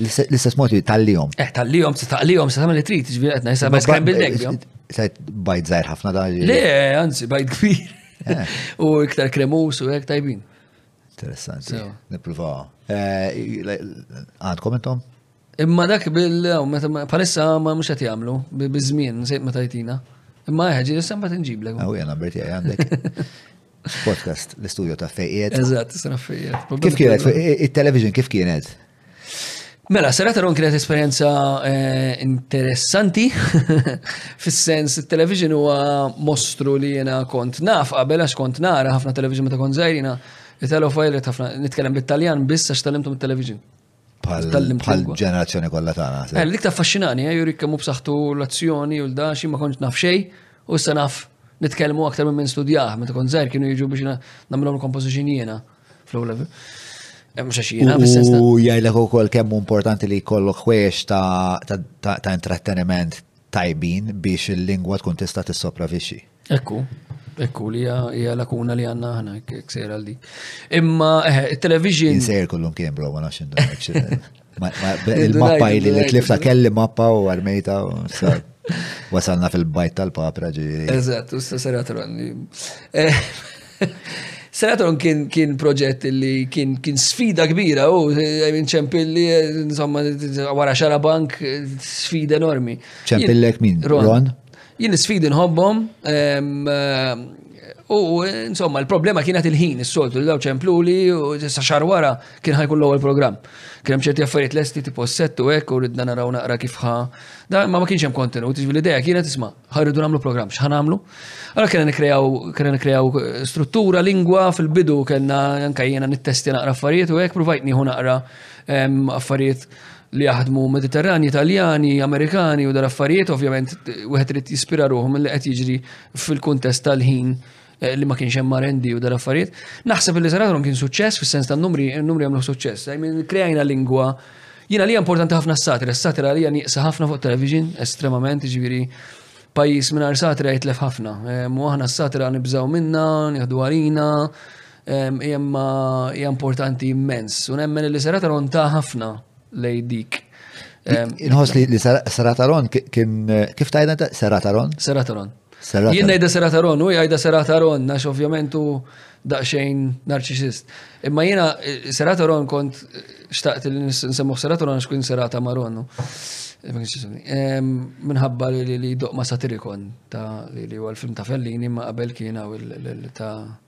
L-istess mod tallihom. Eh, tallihom, se taqlihom, se tagħmel li trid, ġifieri qed ngħid ma scramble egg. Se bajt żgħir ħafna da. Le, anzi, bajt kbir. Eh. U iktar kremus u hekk tajbin. Interessanti. Nippruvaw. Eh, għandkom intom? Imma dak bil palissa ma mhux qed jagħmlu biż-żmien sejt ma tajtina. Imma ħeġi issa mbagħad inġiblek. Aw jena berti għandek. Podcast, l-istudio ta' fejqiet. Eżatt, sena fejqiet. Kif kienet? Il-television kif kienet? Mela, Serata Ron kienet esperienza eh, interessanti, fis-sens il-television huwa mostru li jena kont naf, qabel għax kont nara ħafna television meta kont zaħirina, Italo fajret ħafna, nitkellem bit-Taljan biss għax tal-imtum il-television. bħal ġenerazzjoni kollha tagħna. Eh, l-iktar affaxxinani, eh, juri kemm b'saħħtu l-azzjoni u l-daxi ma kontx naf xejn u issa naf nitkellmu aktar minn minn studjah, meta kont żgħir kienu jiġu biex nagħmlu l-kompożition jiena fl level. Eh, u jgħidlek ukoll kemm importanti li jkollok ħwejjeġ ta' intratteniment tajbin biex il-lingwa tkun tista' tissopravixxi. Ekku, ekku li hija lakuna li għandna aħna ksejr għal dik. Imma eh, television. Insejr kullum kien bro, ma nafx Il-mappa li li tlifta kelli mappa u għarmejta u wasalna fil-bajt tal-papra ġi. Eżatt, u sta seratron. Eh, seratron kien kien proġett li kien kien sfida kbira u eh, minn ċempilli, insomma, wara xara bank, sfida enormi. ċempillek min? Ron? Jien sfidi nħobbhom u insomma l-problema kienet il-ħin is-soltu li daw ċempluli u sa xar wara kien ħajkun l-ewwel programm. Kien hemm ċerti affarijiet lesti tipo s-sett u hekk u ridna naraw naqra kif ħa. Da ma ma kienx hemm kontenut, jiġifieri l-idea kienet isma' ħarridu nagħmlu programm, x'ħa nagħmlu? Allora kena nikrejaw kena nikrejaw eh, struttura, lingwa fil-bidu kellna anke jiena nittesti naqra affarijiet u hekk provajt nieħu naqra affarijiet li jaħdmu Mediterranji, Italjani, Amerikani u dal-affarijiet, ovvjament, wieħed irid jispira ruħu mill-li qed jiġri fil-kuntest tal-ħin eh, li ma kienx hemm marendi u dal-affarijiet. Naħseb li Saratron kien suċċess fis-sens tan-numri, numri għamlu suċċess. I mean, krejajna lingwa Jina li importanti ħafna s-satira, s-satira li għan jiqsa ħafna fuq television, estremament, ġiviri, pajis minar satira jitlef ħafna. Mu eh, aħna s-satira nibżaw minna, nieħdu għalina, Imma hija importanti immens. U nemmen li serata ron ta' ħafna lej dik. Inħoss li serata ron kien kif tajna serata ron? Serata ron. Jien ngħidha serata ron, u jgħidha serata ron, nax ovvjament u daqsxejn narċisist. Imma jiena eh, serata ron kont eh, xtaqt li nsemmuh serata ron xkun serata maronu. Eh, minħabba li doqma satirikon ta' li huwa l-film ta' Fellini ma qabel kiena ta'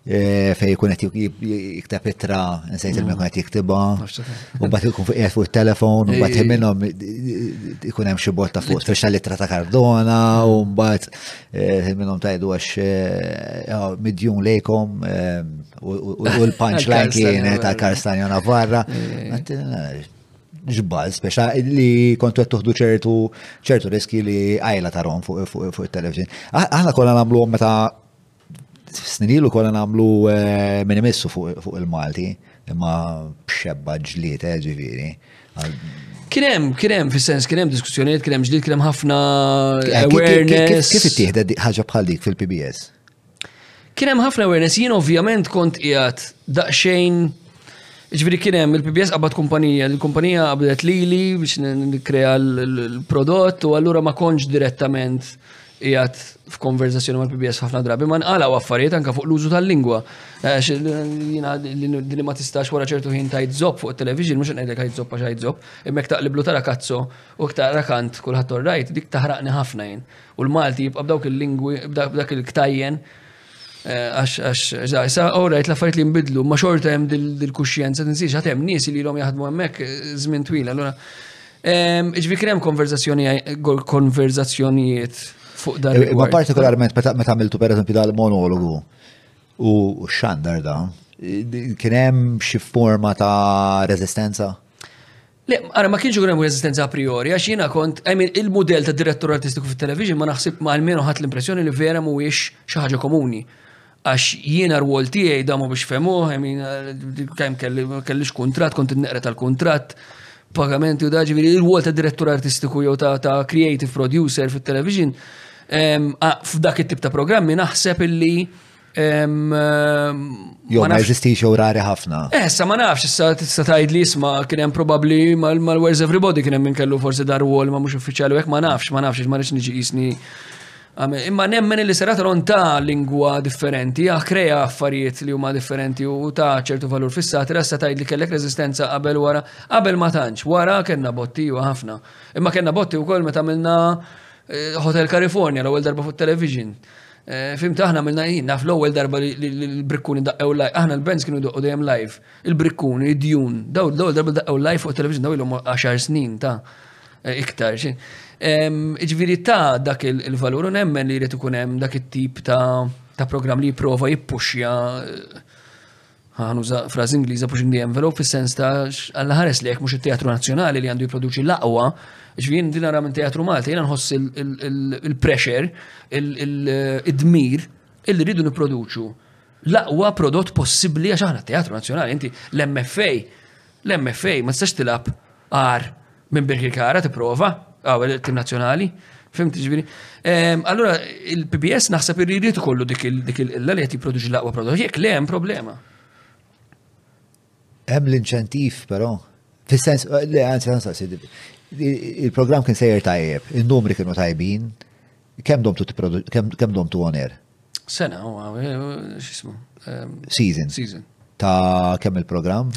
Eh, fej jkun qed jikteb ittra nsejt il-min qed jiktibha. U mbagħad ikun fuq fuq it-telefon, u mbagħad minnhom ikun hemm xi botta fuq tfixxa l-ittra ta' Cardona, u mbagħad eh, minnhom tajdu għax eh, oh, midjun lejkom u l-punchline kien ta' Karstanja Navarra. Ġbal, speċa li kontu għed tuħdu ċertu ċertu riski li għajla tarom fuq il-televizjon. Aħna kolla namlu meta Snin ilu konna nagħmlu eh, minn imissu fuq il-Malti, imma b'xebba ġliet, eh, ġifieri. Krem, krem, fis sens krem diskussjoniet, krem ġliet, krem ħafna eh, awareness. Kif ittieħed ħaġa bħal dik fil-PBS? Krem ħafna awareness, jien ovvjament kont qiegħed daqsxejn Ġviri kienem il-PBS qabad kumpanija, il-kumpanija qabdet lili biex n-krea l-prodott u għallura ma konġ direttament qiegħed f'konverzazzjoni mal-PBS ħafna drabi ma nqalgħu affarijiet anke fuq l-użu tal-lingwa. Għax jiena li ma tistax wara ċertu ħin tajt żopp fuq it-television mhux ngħidlek għajt żopp għax għajt żopp, imma jekk taqliblu tara kazzo u jekk taqra kant kulħadd orrajt dik taħraqni ħafna jien. U l-Malti jibqa' b'dawk il-lingwi b'dak il-ktajjen Eh, għax, għax, sa' orajt laffariet li nbidlu, ma' xorta jem dil-kuxjenza, tinsiex għatem nis li l-om jaħdmu għemmek zmin eh, twila. Allora, ehm, iġvi krem konverzazzjonijiet fuq dan. Eh, ma' partikolarment, meta għamiltu per eżempju dal-monologu u xandar da, kienem xie forma ta' rezistenza? Le, ara ma kienx ikun hemm resistenza a priori, għax jiena kont, I mean, il-mudell ta' direttur artistiku fit-television ma naħsib ma almenu ħadd l-impressjoni li vera mhuwiex xi ħaġa komuni. Għax jiena r-rwol tiegħi damu biex fehmuh, I mean, kemm kelli ma kellix kuntratt, kont inneqred tal-kuntratt, pagamenti u da, ġifieri r-rwol ta' direttur artistiku jew ta' creative producer fit-television, f'dak it-tip ta' programmi naħseb illi Jo, ma jeżistix jew rari ħafna. Eh, sa ma nafx, issa tista' tgħid li jisma' kien hemm probabbli mal-Where's Everybody kien hemm kellu forsi dar wall ma mhux uffiċjali hekk ma nafx, ma nafx ma nix niġi jisni. Imma nemmen li seratron ta' lingwa differenti, ah, kreja affarijiet li huma differenti u ta' ċertu valur fissat, rassa tgħid li kellek reżistenza qabel wara, qabel ma tantx, wara kellna botti u ħafna. Imma kellna botti wkoll meta għamilna eh, Hotel California l-ewwel darba fuq television. Eh, Fimta aħna minna jien, naf l-ewwel darba li l-brikkuni daqqew live, aħna l-bands kienu daqqew dejjem live, il-brikkuni, id-djun, daw l-ewwel darba daqqew live fuq television daw ilhom 10 snin ta' eh, iktar. Iġviri ta' dak il-valur u nemmen li jrid ikun hemm dak it-tip ta' program li jipprova jippuxja eh, Ħan uża frażi Ingliża pushing the envelope fis-sens ta' għal ħares li jekk mhux it-Teatru Nazzjonali li għandu jipproduċi l-aqwa, ġvien din nara minn Teatru Malta jiena nħoss il-pressure, id-dmir illi rridu nipproduċu l-aqwa prodott possibbli għax aħna Teatru Nazzjonali, inti l-MFA, l-MFA ma tistax tilab għar Minn Birkirkara tipprova, għaw il-tim nazzjonali, fimt ġifieri. Ehm, allura il-PBS naħseb irrid ikollu dik il-qilla li qed jipproduċi l-aqwa prodott, jekk le hemm problema. Hemm l-inċentiv però. Fis-sens, le, għanzi, għanzi, il-program kien sejjer tajjeb, il-numri kienu tajbin, kem domtu kem domtu on air? Sena, u eh, xismu. Ehm, season. Season. Ta' kem il-program?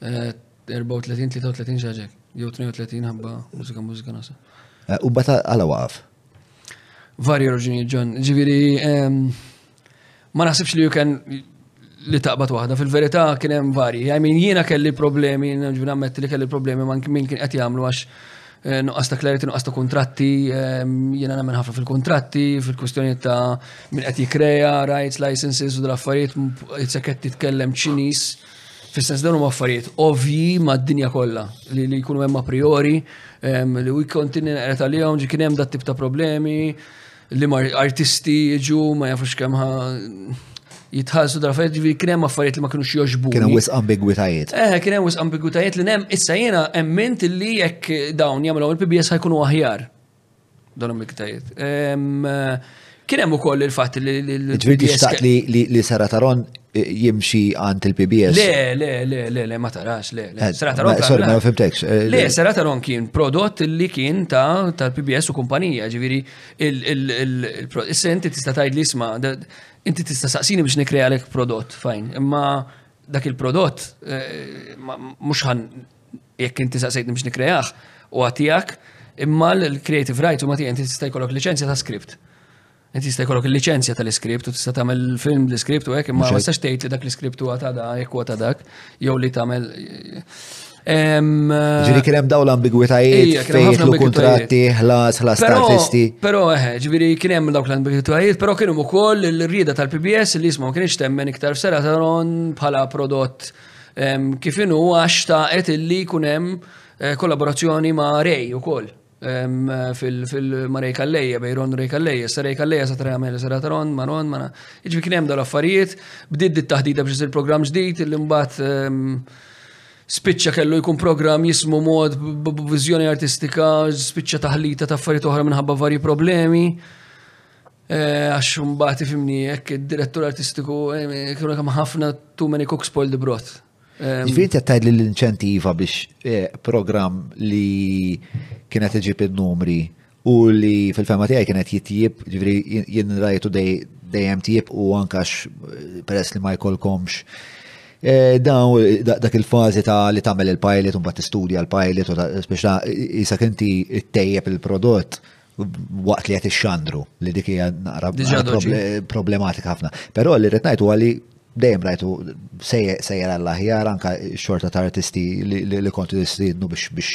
34, 33 xaġek, jew 32 ħabba mużika mużika nasa. Eh, u bata għala waqaf? Varji raġunijiet ġon, ġiviri, ma naħsibx li juken li taqbat waħda, fil-verità kien hemm varji. I mean, jiena kelli problemi, ġivina ammetti li kelli problemi ma min kien qed jagħmlu għax eh, nuqqas ta' klariti, nuqqas ta' kontratti, jiena nagħmel ħafna fil-kontratti, fil-kwistjoni ta' min qed jikreja, rights, licenses u dal-affarijiet, it-seketti tkellem ċinis. Fis-sens dawn huma affarijiet ovvji mad-dinja kollha li jkunu hemm a priori li u jkontini naqret għalihom ġi kien hemm dat tip ta' problemi li ma artisti jiġu ma jafux kemm jitħallsu dal-affarijiet ġivi kien hemm affarijiet li ma kinux joġbu. Kien hemm wis ambigwitajiet. Eh, kien hemm wis ambigwitajiet li hemm issa jiena emment li jekk dawn jagħmlu il-PBS ħajkunu aħjar. Donu miktajiet. Kien hemm ukoll il-fatt li Ġviri xtaqt li Sara Taron eh, jimxi għand il-PBS. Le, le, le, le, le, ma tarax, le. Eh, Sara Taron. Sorry, ma fimtekx. Eh, le, Sara Taron kien prodott li kien ta' tal-PBS u kumpanija, ġviri il-senti tista' tajd li isma' inti tista' saqsini biex nikrealek prodott, fajn. Imma dak il-prodott mhux ħan Jekk inti saqsejtni biex nikrejah u għatijak, imma l-creative right huma tiegħi inti tista' jkollok liċenzja ta' script. Inti tista' jkollok il-liċenzja tal-iskript u tista' tagħmel film l-iskript u hekk imma ma tistax tgħid li dak l-iskript huwa ta' da jekk huwa ta' dak jew li tagħmel Ġiri kien hemm dawn l-ambigwitajiet fejn jitlu kuntratti, ħlas, ħlas tal-festi. Però eh, ġiri kien hemm dawk l-ambigwitajiet, però kienu ukoll il-rieda tal-PBS li jisma' ma kienx temmen iktar f'sera saron bħala prodott kif inhu għax taqet illi jkun hemm eh, kollaborazzjoni ma' Rej ukoll fil-ma Rej Kalleja, bej Ron Rej Kalleja, sa Rej Kalleja sa Rej Amel, sa Ron, ma Ron, ma Iġbi kien hemm dal-affarijiet, bdiet dit taħdida biex isir programm ġdid illi mbagħad spiċċa kellu jkun program jismu mod b'viżjoni artistika, spiċċa taħlita ta' affarijiet oħra minħabba varji problemi. Eh, għax mbagħad ifimni jekk id-direttur artistiku eh, kienu kemm ħafna too many cooks spoil the broth. Ehm, Ġifieri qed tgħid li l-inċentiva biex eh, programm li kienet iġib in-numri u li fil-fema tiegħi kienet jitjib, ġifieri jien rajtu dejjem tjib u ankax peress li ma jkollkomx Eh, daw dak il-fazi ta' li tagħmel il-pilot u mbagħad tistudja l-pilot u biex ta' isak inti ttejjeb il-prodott waqt li qed ixxandru li dik hija naqra problematika ħafna. Però li rrid ngħid huwa li dejjem rajtu sejjer għall aħjar anka xorta ta' artisti li kontu jistidnu biex biex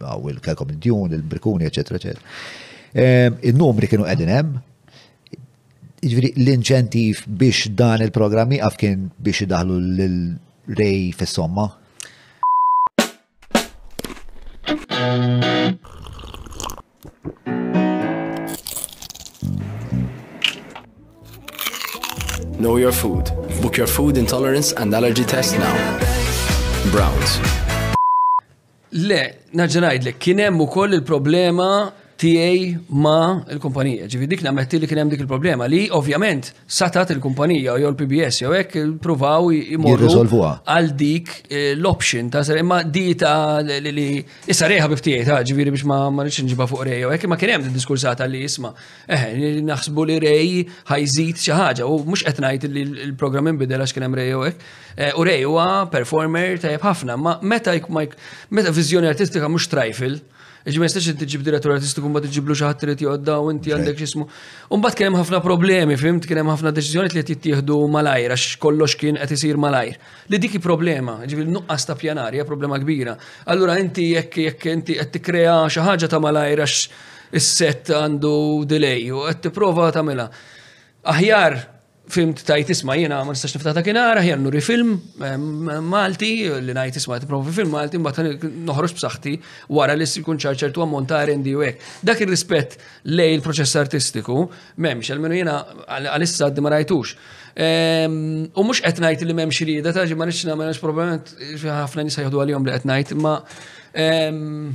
għaw il-kelkom id-djun, il-brikuni, eccetera, eccetera. Ehm, il-numri kienu qegħdin hemm, jiġifieri l-inċentiv biex dan il-programmi għaf kien biex idaħlu l-rej fis-somma, Know your food. Book your food intolerance and allergy test now. Browns. Le, naġġa ngħidlek, kien hemm ukoll il-problema tiegħi ma l-kumpanija. Ġifi dik nammetti li kien hemm dik il-problema li ovvjament satat il-kumpanija jew l-PBS jew hekk pruvaw imorru għal dik eh, l-option ta' ser imma di ta' li issa reħa biftiegħi ta' ġifieri biex ma ma nix nġiba fuq rej jew hekk imma kien hemm diskursata li isma' eh naħsbu li rej ħajżid xi ħaġa u mhux qed ngħid li l-programm inbidel għax kien hemm rej jew hekk. Eh, u rej huwa performer tajjeb ħafna, ma meta meta viżjoni artistika mhux trifle Ġi ma jistax inti ġib direttur artistiku mbagħad iġiblu xi ħadd irid joqgħodda u inti għandek x'ismu. U mbagħad kien hemm ħafna problemi, fimt, kien hemm ħafna deċiżjonijiet li qed jittieħdu malajr għax kollox kien qed isir malajr. Li dik problema, ġifieri nuqqas ta' pjanar hija problema kbira. Allura inti jekk jekk inti qed tikkrea xi ħaġa ta' malajr għax is-set għandu delay u qed tipprova tagħmilha. Aħjar Fimt tajt isma jiena ma nistax niftaħ dak inara, ħjar nuri film eh, Malti li ngħid isma' tipprovi film Malti mbagħad noħroġ b'saħħti wara li jkun ċar ċertu ammont ta' rendi u hekk. Dak ir-rispett lej il-proċess artistiku m'hemmx, almenu jiena għalissa għaddi ma rajtux. Ehm, u mhux qed ngħid li m'hemmx rieda ta' ma nix nagħmel probablement ħafna nisa jieħdu għalihom li qed ngħid, ma ehm,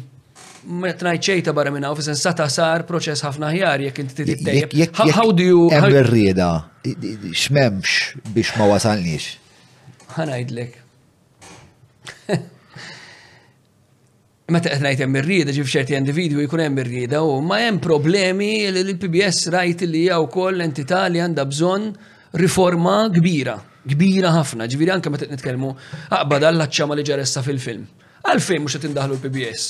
Meta ngħid xejta barra minn hawn fisen sata sar proċess ħafna ħjar jekk inti trid tejjeb. How do you hemm ir-rieda x'memx biex ma wasalniex? Ħanajdlek. Meta qed ngħid hemm ir-rieda ġif ċerti individwi jkun hemm ir-rieda u ma hemm problemi li l-PBS rajt li hija wkoll entità li għandha bżonn riforma kbira, kbira ħafna, ġifieri anke meta nitkellmu aqbad għall-aċċama li ġaressa fil-film. Għalfejn mhux qed indaħlu l-PBS?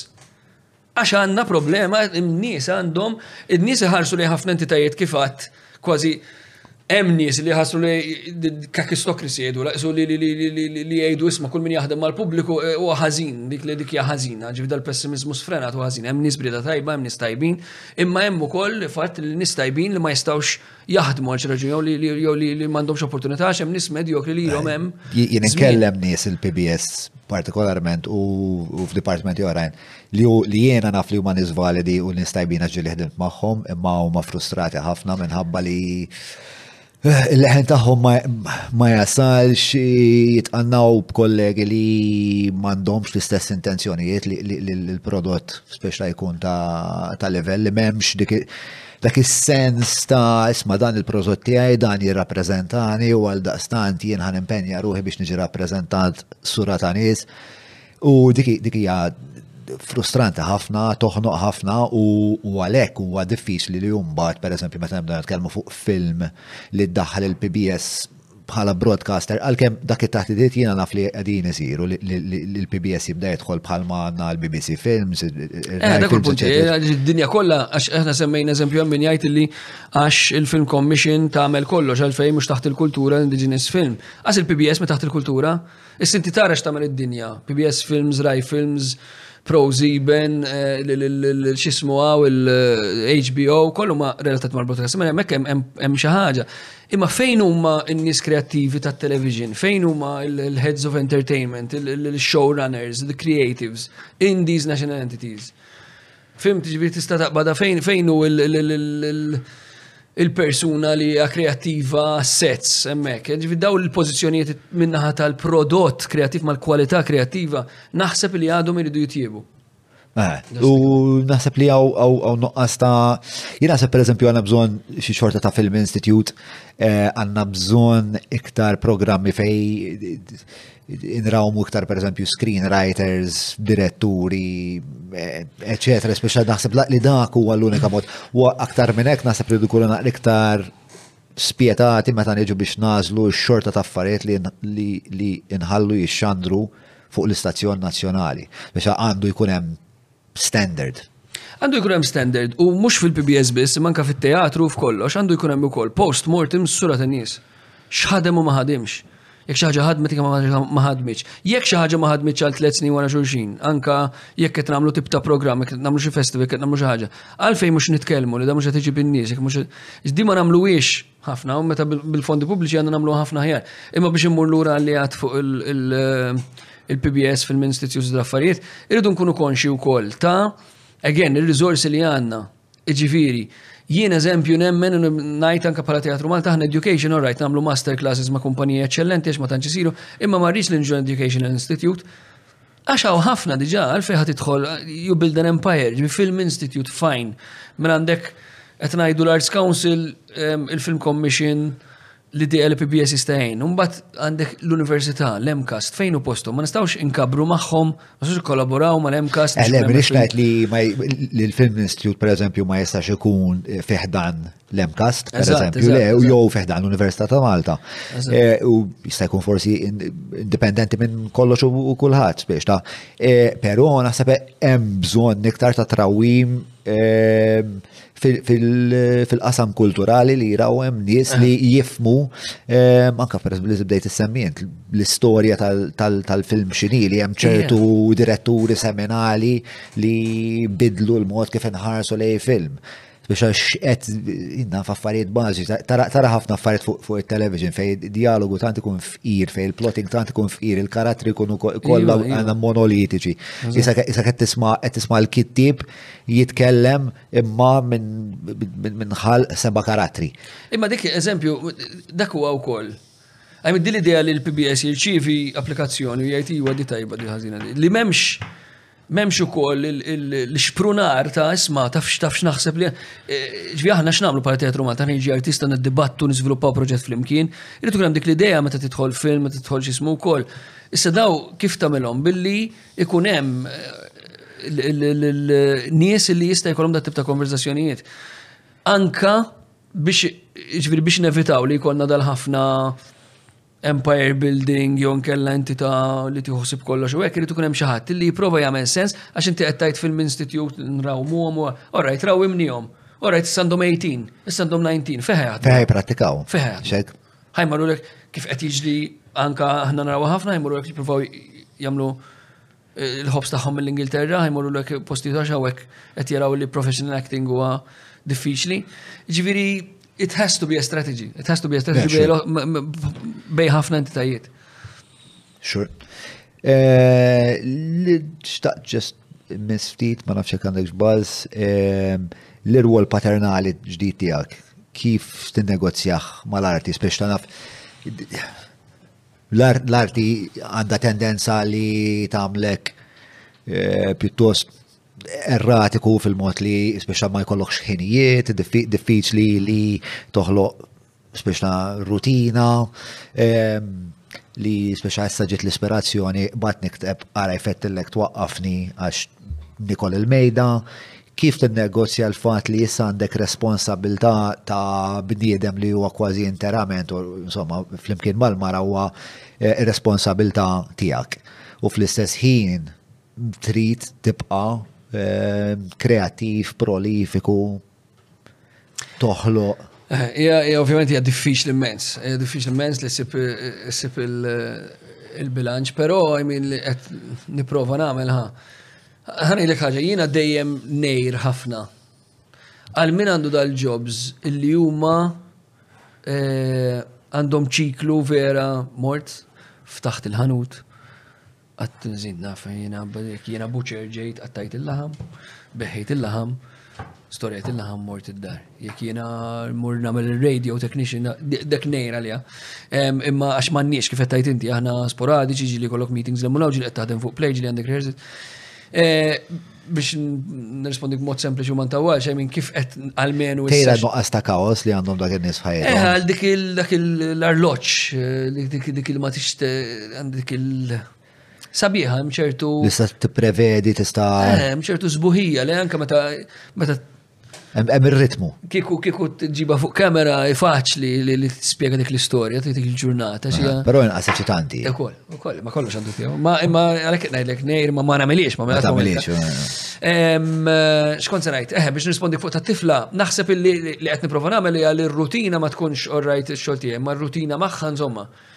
Għax għandna problema n-nies għandhom, in-nies iħarsu li ħafna entitajiet kif għadd kważi hemm nies li ħassu li kakistokrasi jgħidu laqsu li li jgħidu isma' kull min jaħdem mal-pubbliku eh, huwa ħażin dik li dik hija ħażina, ġif dal-pessimizmu sfrenat u ħażin. Hemm nies brieda tajba, hemm nies tajbin, imma hemm ukoll fatt li nies tajbin li ma jistgħux jaħdmu għal xi raġuni jew li jew li li m'għandhomx opportunità għax hemm nies medjokri li ilhom hemm. Jien inkellem nies il-PBS partikolarment u u f'dipartimenti oħrajn li hu- li jiena naf li huma nies validi u nies tajbina ġieli ħdimt magħhom imma huma frustrati ħafna minħabba li eh, il-leħen tagħhom ma- ma jasalx jitqannaw b'kollegi li m'għandhomx l-istess intenzjonijiet li- li li l-prodott speċla jkun ta' ta' livell li m'hemmx dik i- Dak is-sens ta' isma' dan il-prożott tiegħi, dan jirrappreżentani u għaldaqstant jien ħa nimpenja ruħi biex niġi rappreżentat sura ta' nies. U dik hija frustranti ħafna, toħnoq ħafna u għalhekk huwa diffiċli li mbagħad pereżempju meta nibda nitkellmu fuq film li ddaħħal il-PBS bħala broadcaster, għalkemm dak it-taħdidiet jiena naf li qegħdin isiru li l-PBS jibda jidħol bħalma għandna l-BBC Films. Id-dinja kollha għax aħna semmejna eżempju hemm min jgħid li għax il-Film Commission tagħmel kollox għalfejn mhux taħt il-kultura l-Indigenous Film. Għax il-PBS ma taħt il-kultura. Is inti tara x'tagħmel id-dinja, PBS Films, Rai Films, ProSieben, eh, x'ismu għaw il-HBO, eh, kollu ma relatat mal-broadcast, ma hemmhekk hemm xi ħaġa. Imma fejn huma n-nies kreattivi tat-television, fejn huma il-heads of entertainment, il-showrunners, the creatives, in these national entities? Fimt, ġifieri tista' taqbada fejn fejn hu il-persuna li hija kreattiva sets hemmhekk. Ġifieri daw il-pożizzjonijiet min-naħa tal-prodott kreattiv mal-kwalità kreattiva naħseb li għadhom iridu jitjiebu. Eh, u naħseb li għaw għaw għaw nuqqas ta' jina naħseb per eżempju għanna bżon xi xorta ta' film institute eh, għanna bżon iktar programmi fej Inrawmu iktar per eżempju screenwriters, diretturi, eccetera, speċa naħseb li dak huwa l-unika mod. U aktar minn hekk naħseb li dikulu naqra iktar spietati meta niġu biex nażlu x-xorta ta' affarijiet li inħallu jixxandru fuq l-istazzjon nazzjonali. Biex għandu jkun hemm standard. Għandu jkun hemm standard u mhux fil-PBS biss, manka fit-teatru f'kollox, għandu jkun hemm ukoll post-mortem sura ta' nies. X'ħadem u ma ħadimx. Jekk xi ħaġa ħadmet ma ħadmitx. Jekk xi ħaġa ma ħadmitx għal tliet snin wara xulxin, anka jekk qed nagħmlu tip ta' programm, jekk nagħmlu xi festival, jekk nagħmlu xi ħaġa. Għalfejn mhux nitkellmu li da mhux qed iġib in-nies, jekk mhux di ma nagħmluhiex ħafna, u meta bil-fondi pubbliċi għandna nagħmlu ħafna ħjar. Imma biex immur lura li għad fuq il-PBS fil-Min Institute dell-Affarijiet, irridu nkunu konxi wkoll ta' again ir rizorsi li għandna. Iġifieri, jien eżempju nemmen ngħid anke bħala Teatru Malta aħna education all right nagħmlu master classes ma' kumpanija eċċellenti għax ma tantx isiru, imma ma rridx l-Educational Institute Għax hawn ħafna diġà għal fejn tidħol you build an empire, ġifi film institute fine. Mela għandek qed ngħidu l-Arts Council, ehm, il-Film Commission, li DLPBS jistajn, unbat għandek l-Università, l-MCAST, fejn u postom, ma nistawx inkabru maħħom, ma nistawx kollaboraw ma l-MCAST. Għalem, eh, rix najt li l-Film Institute, per eżempju, ma jistax ikun eh, fiħdan l-MCAST, per eżempju, le, u jow fiħdan l-Università ta' Malta. Eh, u jista' jkun forsi indipendenti minn kollox u kulħadd biex ta' eh, però naħseb hemm bżonn iktar ta' trawim eh, fil-qasam kulturali li jraw hemm nies li jifmu anke per li bdejt is-semmijent l-istorja tal-film xini li hemm ċertu diretturi seminali li bidlu l-mod kif inħarsu lej film. Biex għax qed inna f'affarijiet bażi, tara ħafna affarijiet fuq il-television fej dialogu tant ikun fqir, fej il-plotting tant ikun fqir, il-karattri ikunu kollha għandna monolitiċi. Issa qed tisma' qed tisma' l-kittieb jitkellem imma minn ħal seba' karattri. Imma dik eżempju, dak huwa wkoll. Għajmi din l-idea li l-PBS jirċievi applikazzjoni u jgħid iwa di tajba di ħażina li m'hemmx M'hemmx ukoll l-xprunar ta' isma' tafx tafx naħseb li eh, ġvi aħna x'nagħmlu bħala teatru Malta niġi artista niddibattu niżviluppaw proġett flimkien. Irid ikun hemm dik l-idea meta tidħol film, meta tidħol x'ismu wkoll. Issa daw kif tagħmilhom billi ikun hemm eh, nies li jista' jkollhom dat tip ta' konverzazzjonijiet. Anka biex ġifieri biex nevitaw li jkollna dal-ħafna empire building jew nkella entità li tieħu sib kollox u hekk irid ikun hemm xi ħadd li jipprova jagħmel sens għax inti qed tgħid film institute nrawmuhom u orajt raw imnihom. Orajt issa għandhom 18, issa għandhom 19, feħe għad. Feħe prattikaw. Feħe għad. Ħaj marrulek kif qed jiġri anka aħna naraw ħafna jmurrulek jippruvaw jagħmlu il-ħobs tagħhom mill-Ingilterra, jmorru l posti ta' xawek qed jaraw li professional acting huwa diffiċli. Ġifieri it has to be a strategy, it has to be a strategy bej ħafna entitajiet. Sure. Eh, li xtaqt ġest miss ftit ma nafx jekk għandek xbaz eh, l-irwol paternali ġdid tiegħek kif tinnegozjah mal-arti speċta naf L-arti għandha tendenza li tagħmlek eh, pjuttost erratiku fil-mod li speċa ma jkollokx ħinijiet, diffiċli li toħloq speċa rutina, ehm, li speċa issa ġiet l-ispirazzjoni bat nikteb għara jfett il-lek twaqqafni għax nikol il-mejda, Kif tinnegozja l-fatt li issa għandek responsabbiltà ta' bniedem li huwa kważi interament, u insomma, flimkien mal-mara huwa eh, responsabbiltà tiegħek. U fl-istess ħin trid tibqa' eh, kreattiv, prolifiku, toħloq. Ja, eh, ja, ovvjament hija diffiċli immens, hija diffiċli immens li sip eh, il-bilanċ, però I mean li qed nipprova nagħmel ha. Ħanilek ħaġa, jiena dejjem ngħir ħafna għal min għandu dal-jobs li huma eh, għandhom ċiklu vera mort f'taħt il-ħanut. Għat nżid naf jiena jiena buċer ġejt għattajt il-laħam, beħħejt il-laħam, Storja tilla ħam mort id-dar. Jek jena mur namel il-radio technician, dek nejra li Imma għax manniex kif tajt inti, aħna sporadiċi ġili kollok meetings li munaw ġili għettaħdem fuq play ġili għandek rehearsal. Eh, biex nirrispondi b'mod sempliċi u man tawal, xej minn kif qed għalmenu. Tejra nuqqas ta' kaos li għandhom dak in-nies f'ħajja. Eh, għal dik il-arloċ, eh, dik il-ma tixte, dik il- sabiħa, hemm ċertu. Tista' tipprevedi, tista'. Eh, hemm ċertu sbuħija li anke meta meta Hemm ir-ritmu. Kiku kiku tġiba fuq kamera faċli li li tispjega dik l-istorja, dik il-ġurnata. Eh, però inqas eċitanti. Ukoll, eh, ukoll, ma kollox għandu tiegħu. Ma imma għalhekk ngħidlek ngħir ma ma nagħmilix, ma ma nagħmilix. Eh, xkont se ngħid, eh biex nrispondi fuq tat-tifla, naħseb li qed nipprova nagħmel hija li r-rutina ma tkunx orrajt ix-xogħol tiegħi, ma r-rutina magħha nżomma.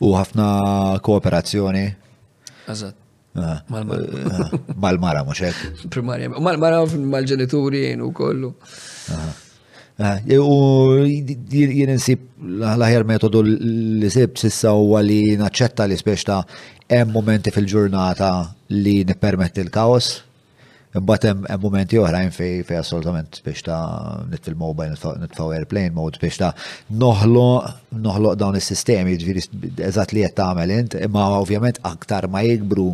U ħafna kooperazzjoni. Eżatt. Ah. Ah. Mal-mara, mux hekk. Primarja, mal-mara mal-ġenituri jenu kollu. Ah. U jien insib l-ħajar metodu li sib sissa u għalli naċċetta li spiex ta' hemm momenti fil-ġurnata li nippermetti l-kaos Imbagħad hemm momenti oħrajn fej fej assolutament biex ta' nitfil mobile nitfaw airplane mode biex ta' noħlo noħloq dawn is-sistemi ġifieri eżatt li qed tagħmel int, imma ovvjament aktar ma jikbru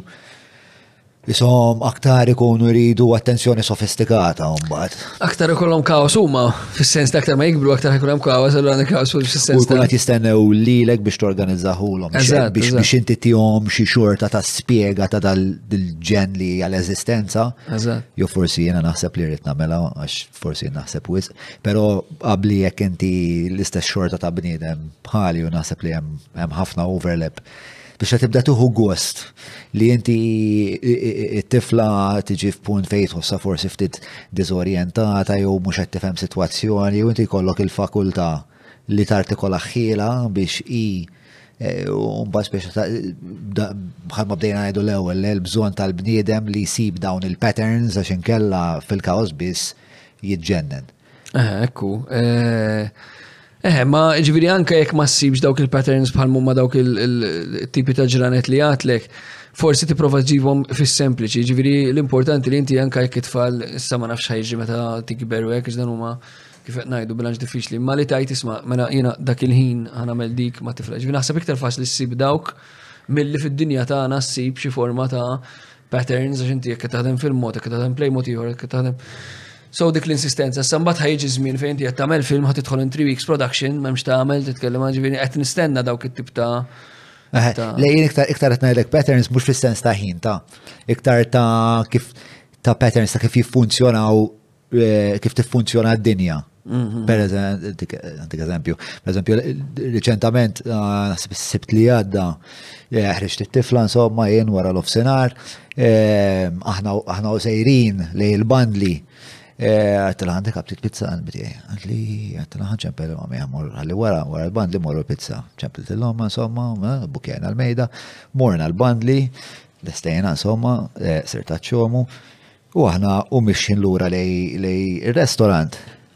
jisom aktar ikunu jridu attenzjoni sofistikata mbagħad. aktar ikollhom kaos huma, fis-sens ta' aktar ma jikbru, aktar ikollhom kaos, allura għandek kaos fis-sens ta' qed jistennew lilek biex torganizzahulhom biex biex inti tihom xi xorta ta' spjega ta' dal-ġen li għal eżistenza. Jo forsi jiena naħseb li rrid nagħmela għax forsi naħseb wisq, però qabli jekk inti l-istess xorta ta' bniedem bħali u naħseb li hemm ħafna overlap biex qed tibda tieħu gost li inti t-tifla tiġi f'punt fejn tħossha forsi ftit diżorjentata jew mhux qed tifhem sitwazzjoni jew inti jkollok il-fakultà li tartikola ħila biex i eh, mbagħad biex bħalma bdejna ngħidu l-ewwel l-bżonn tal-bniedem li jsib dawn il-patterns għax inkella fil-kaos biss jiġġennen. Eh, ekku. Eh, eh, ma ġviri anka jek ma ssibx dawk il-patterns bħal mumma dawk il-tipi ta' ġranet li għatlek, forsi ti prova ġibom fis-sempliċi, ġviri l-importanti li inti anka jek it-tfal issa ma nafx ħajġi meta tikberu hekk iżda huma kif qed ngħidu bilanċ diffiċli, ma li tajt isma' mela jiena dak il-ħin ħanamel dik ma tifla. Ġviri naħseb iktar faċli ssib dawk milli fid-dinja tagħna ssib xi forma ta' patterns għax inti jekk taħdem fil-mod, jekk taħdem play mod ieħor, jekk taħdem So dik l-insistenza, sa mbagħad ħajġi żmien fejn qed tagħmel film ħad tidħol in three weeks production, m'hemmx tagħmel titkellem ġifieri qed nistenna dawk it-tip ta' Lejn iktar iktar qed ngħidlek patterns mhux fis-sens ta' ħin ta' iktar ta' kif ta' patterns ta' kif jiffunzjonaw eh, kif tiffunzjona d-dinja. Mhm. Per eżempju, per eżempju, reċentament, ah, sibt li għadda, Eh, ħriġt it-tifla insomma jien wara l-ofsenar, eh, aħna u sejrin li l-bandli eh, għattil għandek għabtit pizza għalbiti, għalli għattil għan ċempel għam jgħamur għalli wara wara l-bandli morru l-pizza, ċempel t-lom insomma, bukjena l-mejda, morna l-bandli, l-estejna insomma, sirtaċċomu, u aħna u mixin l-ura lej il-restorant.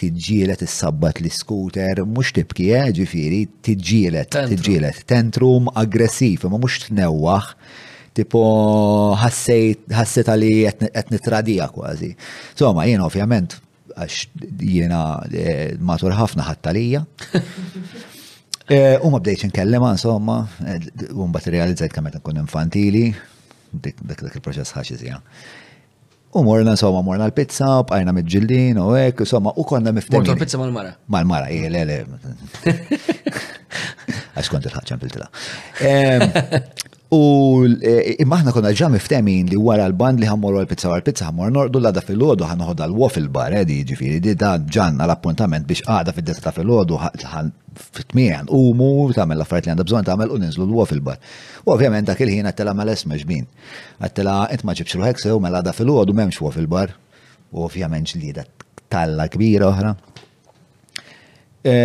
tiġġielet is-sabbat l-iskuter, mhux tibki, eh, ġifieri, tiġġielet, tiġġielet, tentrum aggressiv, imma mhux tnewwaħ, tipo ħassejt li qed nitradija kważi. Soma, jiena ovvjament, għax jiena eh, matur ħafna ħattalija. Eh, u ma bdejċ nkellima, insomma, eh, u mbagħad realizzajt kemm qed nkun infantili, dik dak il-proċess ħaxizija. U morna, insomma, morna l-pizza, bqajna mid-ġildin, u hekk, insomma, u konna miftehim. Morna l-pizza mal-mara. Mal-mara, jie, le, le. Għax kont il-ħacċan fil-tila. U eh, imma aħna konna ġa miftemin li wara l-band li ħammorru l-pizza wara l-pizza ħammor nordu l-għada fil-ħodu ħanħodha l-wof il-bar, edi eh, ġifiri, di ta' ġanna l-appuntament biex għada fil-detta ta' fil-ħodu fit-tmien, u mu ta' l-affarijiet li għandha bżon ta' u ninżlu l-wof il-bar. U ovvjament dak il-ħin għattela mal-esma ġbin. Għedtilha, int ma ġibtx ruħek sew mela għada filgħodu m'hemmx huwa fil-bar. U ovvjament ġlieda talla kbira oħra. E,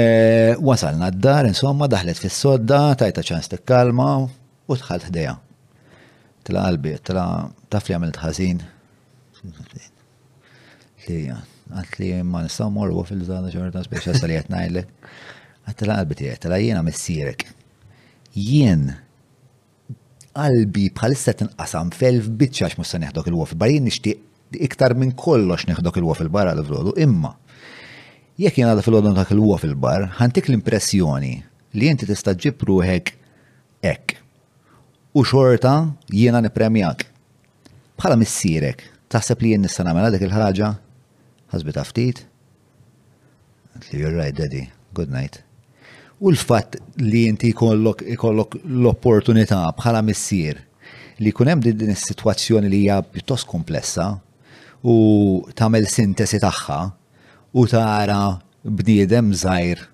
wasalna d-dar, insomma, daħlet fis-sodda, tajta ċans tikkalma u tħalt ħdejha. Tla qalbi, tla taf li għamilt ħażin. Li għat li ma nistaw morru fil-żada xorta speċa sali għet najlek. Għat tla qalbi tiegħek, tla jiena missierek. Jien Qalbi bħalissa qed tinqasam f'elf biċċa għax mhux se neħdok il-waffle bar. Jien nixtieq iktar minn kollox neħdok il-waffle bar għada filgħodu, imma jekk jien għada filgħodu nagħtak il-waffle bar, ħa ntik l-impressjoni li inti tista' ġġib ruħek hekk u xorta jiena nippremjak. Bħala missierek, taħseb li jien nista' nagħmilha dik il-ħaġa? Ħasbitha ftit, Għatli, you're right, daddy. Good night. U l-fatt li inti kollok, kollok l-opportunità bħala missier li kunem din is-sitwazzjoni li hija pjuttost komplessa u tagħmel sintesi tagħha u tara bniedem żgħir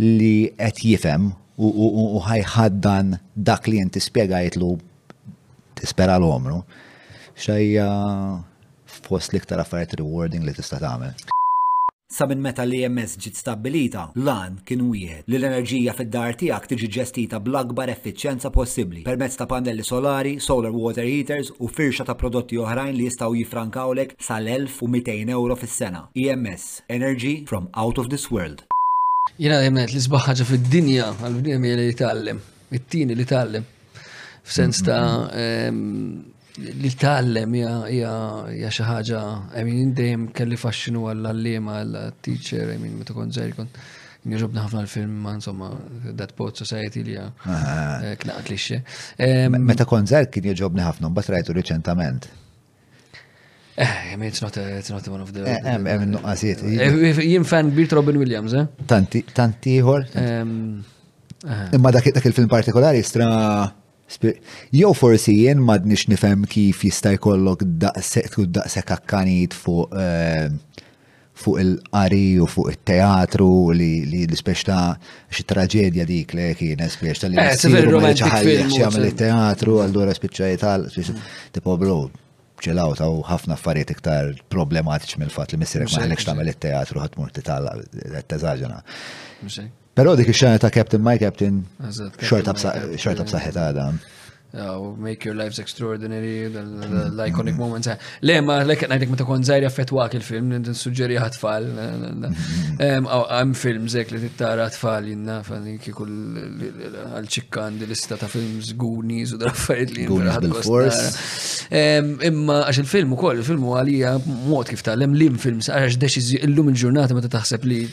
li qed jifhem u ħa jħaddan dak li inti spjegajtlu tispera l-għomru, xajja fost l-iktar affarijiet rewarding li tista' tagħmel. Sa minn meta l-EMS ġiet stabbilita, l-għan kien wieħed li l-enerġija fid-dar tiegħek tiġi ġestita bl-akbar effiċjenza possibbli permezz ta' pannelli solari, solar water heaters u firxa ta' prodotti oħrajn li jistgħu jiffrankawlek sal-1,200 ewro fis-sena. EMS. Energy from out of this world. Jena dejjem ngħid li sbaħ ħaġa fid-dinja għal bniem li jitgħallem, it-tieni li tgħallem. F'sens ta' li tgħallem hija xi ħaġa, I mean dejjem kelli faxxinu għall-għalliema għall-teacher, I mean meta kont żgħir kont nirrobna ħafna l-film ma insomma That Poet Society li ah. eh, knaqt li xe. Meta kont żgħir kien jogħġobni ħafna, mbagħad rajtu riċentament. Eh, it's not, a, it's not one of the... Eh, em, em, nuqqasiet. Eh, jien fan bir Robin Williams, eh? Tanti, tanti ieħor. Imma dak il-film partikolari stra... Jow forsi jien madnix nifhem kif jista' jkollok daqsek u daqsek akkanit fuq fuq il-qari u fuq it-teatru li l-ispeċ ta' xi traġedja dik li kienet spiex ta' li eh, jagħmel it-teatru allura spiċċa jital tipo blu ċilaw ta' ħafna affarijiet iktar problematiċi mill-fatt li missirek ma ħalekx tagħmel it-teatru ħadd mur titgħallaq teżaġena. Però dik ix-xena ta' Captain My Captain xorta b'saħħet għadha. Oh, make your lives extraordinary, l-iconic moments. Le, ma l-ek najdek meta kon zaħir jaffetwak il-film, n-sugġeri għatfall. Għam film zek li t-tara għatfall jinna, fanni kikul għal-ċikkan di lista ta' films guni, u draffariet li Imma għax il-film u koll, il-film u għalija mod kif tal-lem li film, għax deċiż illum il-ġurnata meta taħseb li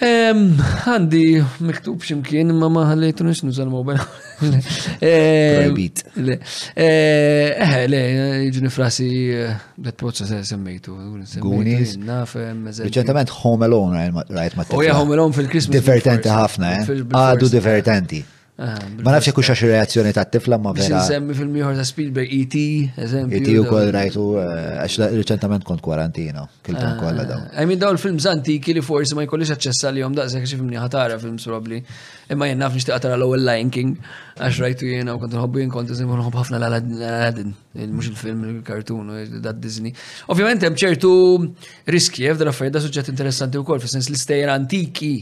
Għandi miktub ximkien imma ma ħallejtu nix nuża l-mobile. Projbit. Eh, le, ġuni frasi eh, that pozza se semmejtu. Goonies. Nafem, Reċentament Home Alone rajt ma t-tifla. Home Alone fil-Christmas. Divertenti ħafna, eh? Għadu divertenti. Ma nafx kux għax reazzjoni ta' tifla ma vera. Semmi film ieħor ta' Spielberg ET, eżempju. ET u koll rajtu eh, għax reċentament kont kwarantina, kiltom ah, kollha dawn. I mean dawn il-films antiki li forsi ma jkollix aċċess għalihom daqshekk xi filmni ħatara films probabbli. Imma jien naf nixtieq tara l-ewwel Lion King għax rajtu jiena u kont nħobbu jien kont iżim nħobb ħafna l-Aladdin, mhux il-film il-kartun da Disney. Ovvjament hemm ċertu riskji f'dal affarijiet da suġġett interessanti wkoll fis-sens l-istejjer antiki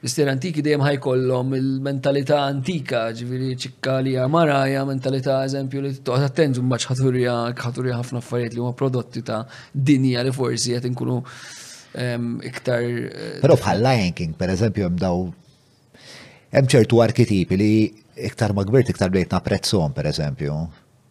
Mistieri antiki dejjem ħa jkollhom il-mentalità antika, ġifieri ċikka li hija mara hija mentalità eżempju li toqgħod attent imbagħad ħaturija ħaturija ħafna affarijiet li huma prodotti ta' dinja li forsi qed inkunu ehm, iktar. Eh, Però bħal Lion King, per eżempju, hemm daw hemm ċertu arkitipi li iktar ma kbirt iktar bdejt napprezzhom per eżempju.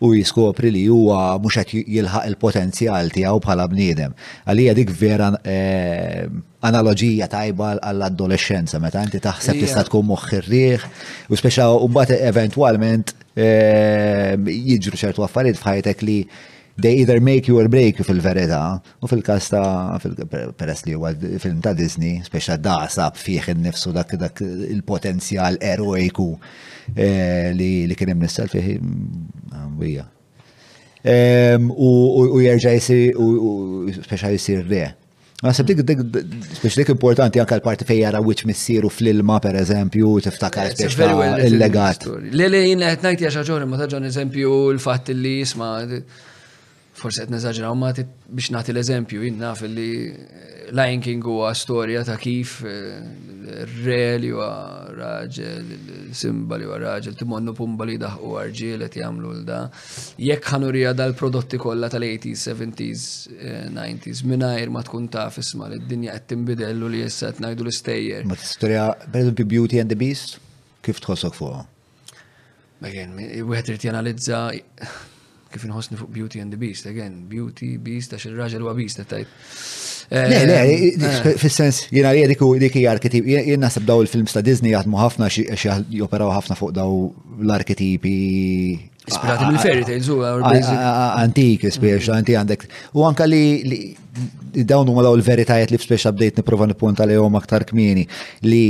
u jiskopri li huwa mhux qed jilħaq il-potenzjal tiegħu bħala bniedem. Għalija dik vera eh, analoġija tajba għall-adolescenza meta inti taħseb tista' tkun moħħirriħ u speċa mbagħad eventwalment eh, jiġru ċertu affarijiet f'ħajtek li they either make you or break you fil-verità U fil-kas ta' peress li huwa film ta' Disney, speċa daqsab fih innifsu dak dak il-potenzjal eroiku eh, li kien hemm nissel fih bija. U jerġa' jsir u speċa jsir re. Għasib dik dik biex dik importanti anka l-parti fej jara wiċ missieru fl-ilma per eżempju, tiftakar biex il-legat. Le le jina għetnajt jaxa ġorri ma taġan eżempju l-fat li jisma Forsi qed neżaġraw ma biex nagħti l-eżempju, jien naf li Lion King huwa storja ta' kif r-re eh, li huwa raġel, Simba li huwa raġel, Timonnu Pumba li daħqu arġiel qed jagħmlu l da. Jekk ħanurija dal-prodotti kollha tal-80s, 70s, 90s mingħajr ma tkun taf isma' li d-dinja qed tinbidel u li issa qed ngħidu l-istejjer. Ma tistrija, pereżempju Beauty and the Beast, kif tħossok fuqha? Again, wieħed irid janalizza kif inħossni fuq Beauty and the Beast, again, Beauty, Beast, għax il-raġel huwa Beast, tajt. Le, le, eh, eh. fil-sens, jena li dik dik hija arketipi, jien naħseb daw il-films ta' Disney jaħdmu ħafna xi joperaw ħafna fuq daw l-arketipi Ispirati mill fairy tales u Antik, ispirati anti għandek. U anka li dawn huma daw il-veritajiet li f'speċa bdejt nipprova nippunta lejhom aktar kmieni li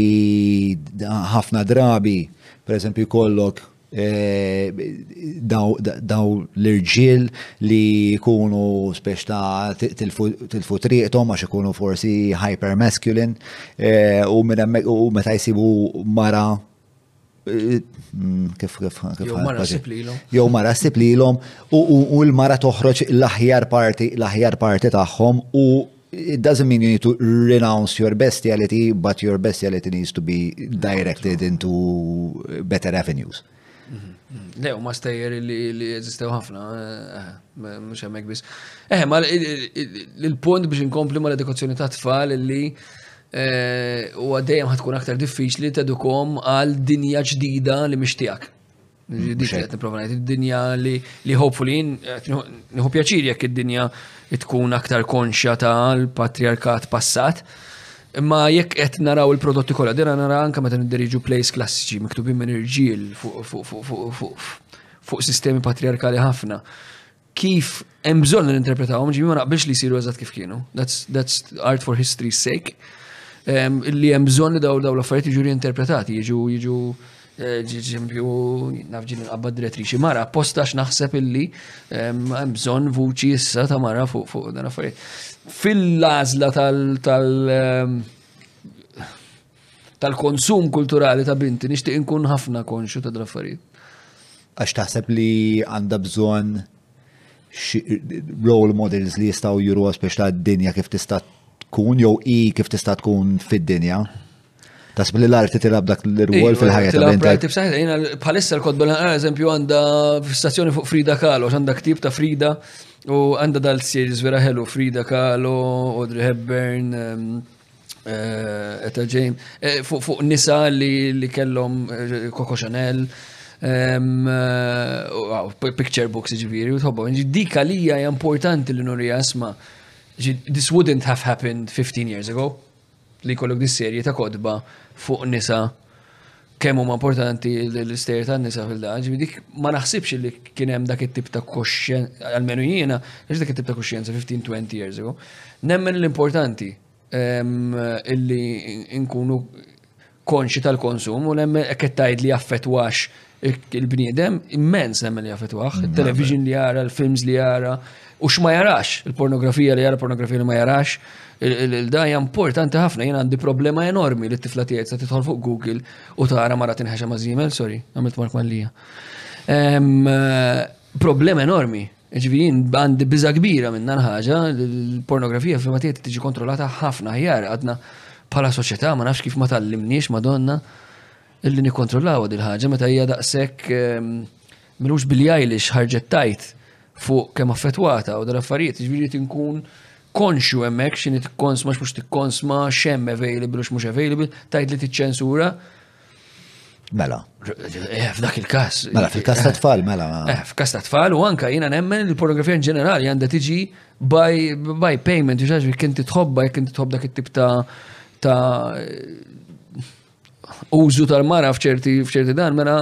ħafna drabi, per eżempju, jkollok Eh, daw l-irġiel li jkunu speċ ta' tilfu triqtom għax ikunu forsi hyper masculine eh, u meta jisibu mara kif kif Jew mara ssib lilhom. Jew mara ssib lilhom u l-mara toħroġ l-aħjar parti, l-aħjar parti tagħhom u it doesn't mean you need to renounce your bestiality, but your bestiality needs to be directed into better avenues. Le, u ma stajjer li jeżistew ħafna, eh, eh, mux għamek bis. Eh, ma l-punt biex inkompli ma l-edukazzjoni ta' tfal li U għaddejjem ħad tkun aktar diffiċli tedukom għal dinja ġdida li mixtijak. Mm, Dik qed nipprova ngħid id-dinja li li hopefully nieħu pjaċir jekk id-dinja tkun aktar konxja ta' l-patriarkat passat. Imma jekk qed naraw il-prodotti kollha, dera nara anke meta niddiriġu plays klassiċi miktubin minn irġiel fuq sistemi patriarkali ħafna. kif hemm bżonn li ninterpretawhom, ġifieri ma naqbilx li jsiru eżatt kif kienu. That's, that's art for history's sake. Um, li hemm bżonn li daw daw l-affarijiet jiġu reinterpretati, jiġu jiġu eh, ġempju nafġin qabba direttriċi mara, apposta naħseb illi hemm bżonn vuċi issa ta' mara fuq fuq dan affarijiet. Fil-għażla tal- tal- tal-konsum kulturali ta' binti nixtieq inkun ħafna konxu ta' draffarijiet. Għax taħseb li għandha bżonn role models li jistgħu juru għax ta' dinja kif tista' tkun jew i kif tista' tkun fid-dinja. Tasb li l-arti tilab dak l-rwol fil-ħajja ta' l-arti f'saħħa, jina bħalissa l-kodba l eżempju għanda stazzjoni fuq Frida Kahlo, għanda ktib ta' Frida u għanda dal-series vera ħelu Frida Kahlo, Audrey Hepburn, ehm, Eh, Eta Jane, eh, fuq nisa li kellhom eh, Coco Chanel, picture books ġiviri, u tħobba, dik għalija importanti li nuri jasma, this wouldn't have happened 15 years ago, li kollok dis serje ta' kodba fuq nisa kemm huma importanti l-istejjer tan-nisa fil-dan, ġifieri dik ma naħsibx li kien hemm dak it-tip ta' koxjenza, almenu jiena, għax dak it-tip ta' koxjenza 15-20 years ago. Nemmen l-importanti ehm, illi nkunu konxi tal-konsum u nemmen kettajt li jaffetwax il-bniedem immens nemmen li jaffetwaħ, mm, il-television li jara, il-films li jara, u xma jarax, il-pornografija li jara, pornografija li ma jarax, il-dajja importanti ħafna, jena għandi problema enormi li t-tifla tijet sa titħol fuq Google u tara mara tinħaxa ma' zimel, sorry, għamilt mark mallija. Problema enormi, ġvijin għandi biza kbira minna l-ħagġa, il-pornografija fil-ma tijet tiġi kontrollata ħafna ħjar, għadna pala soċieta ma nafx kif ma tal-limniex, madonna, Illi nikkontrollaw din ħaġa meta hija daqshekk ehm, milux billi għajli xħarġet tajt fuq kemm affettwata u dal-affarijiet, ġviri tinkun konxju hemmhekk x'inhi tikkonsma x'mhux tikkonsma, x'hemm available u x'mhux available, tajt li tiċċensura. Mela. Eh, f'dak il-każ. Mela, fil-każ ta' tfal, mela. Eh, f'każ ta' tfal u anka jiena nemmen il-pornografija in ġenerali għandha tiġi by payment, xaġ kien titħobba jekk inti tħobb dak it-tip ta' ta' użu tal-mara f'ċerti f'ċerti dan, mela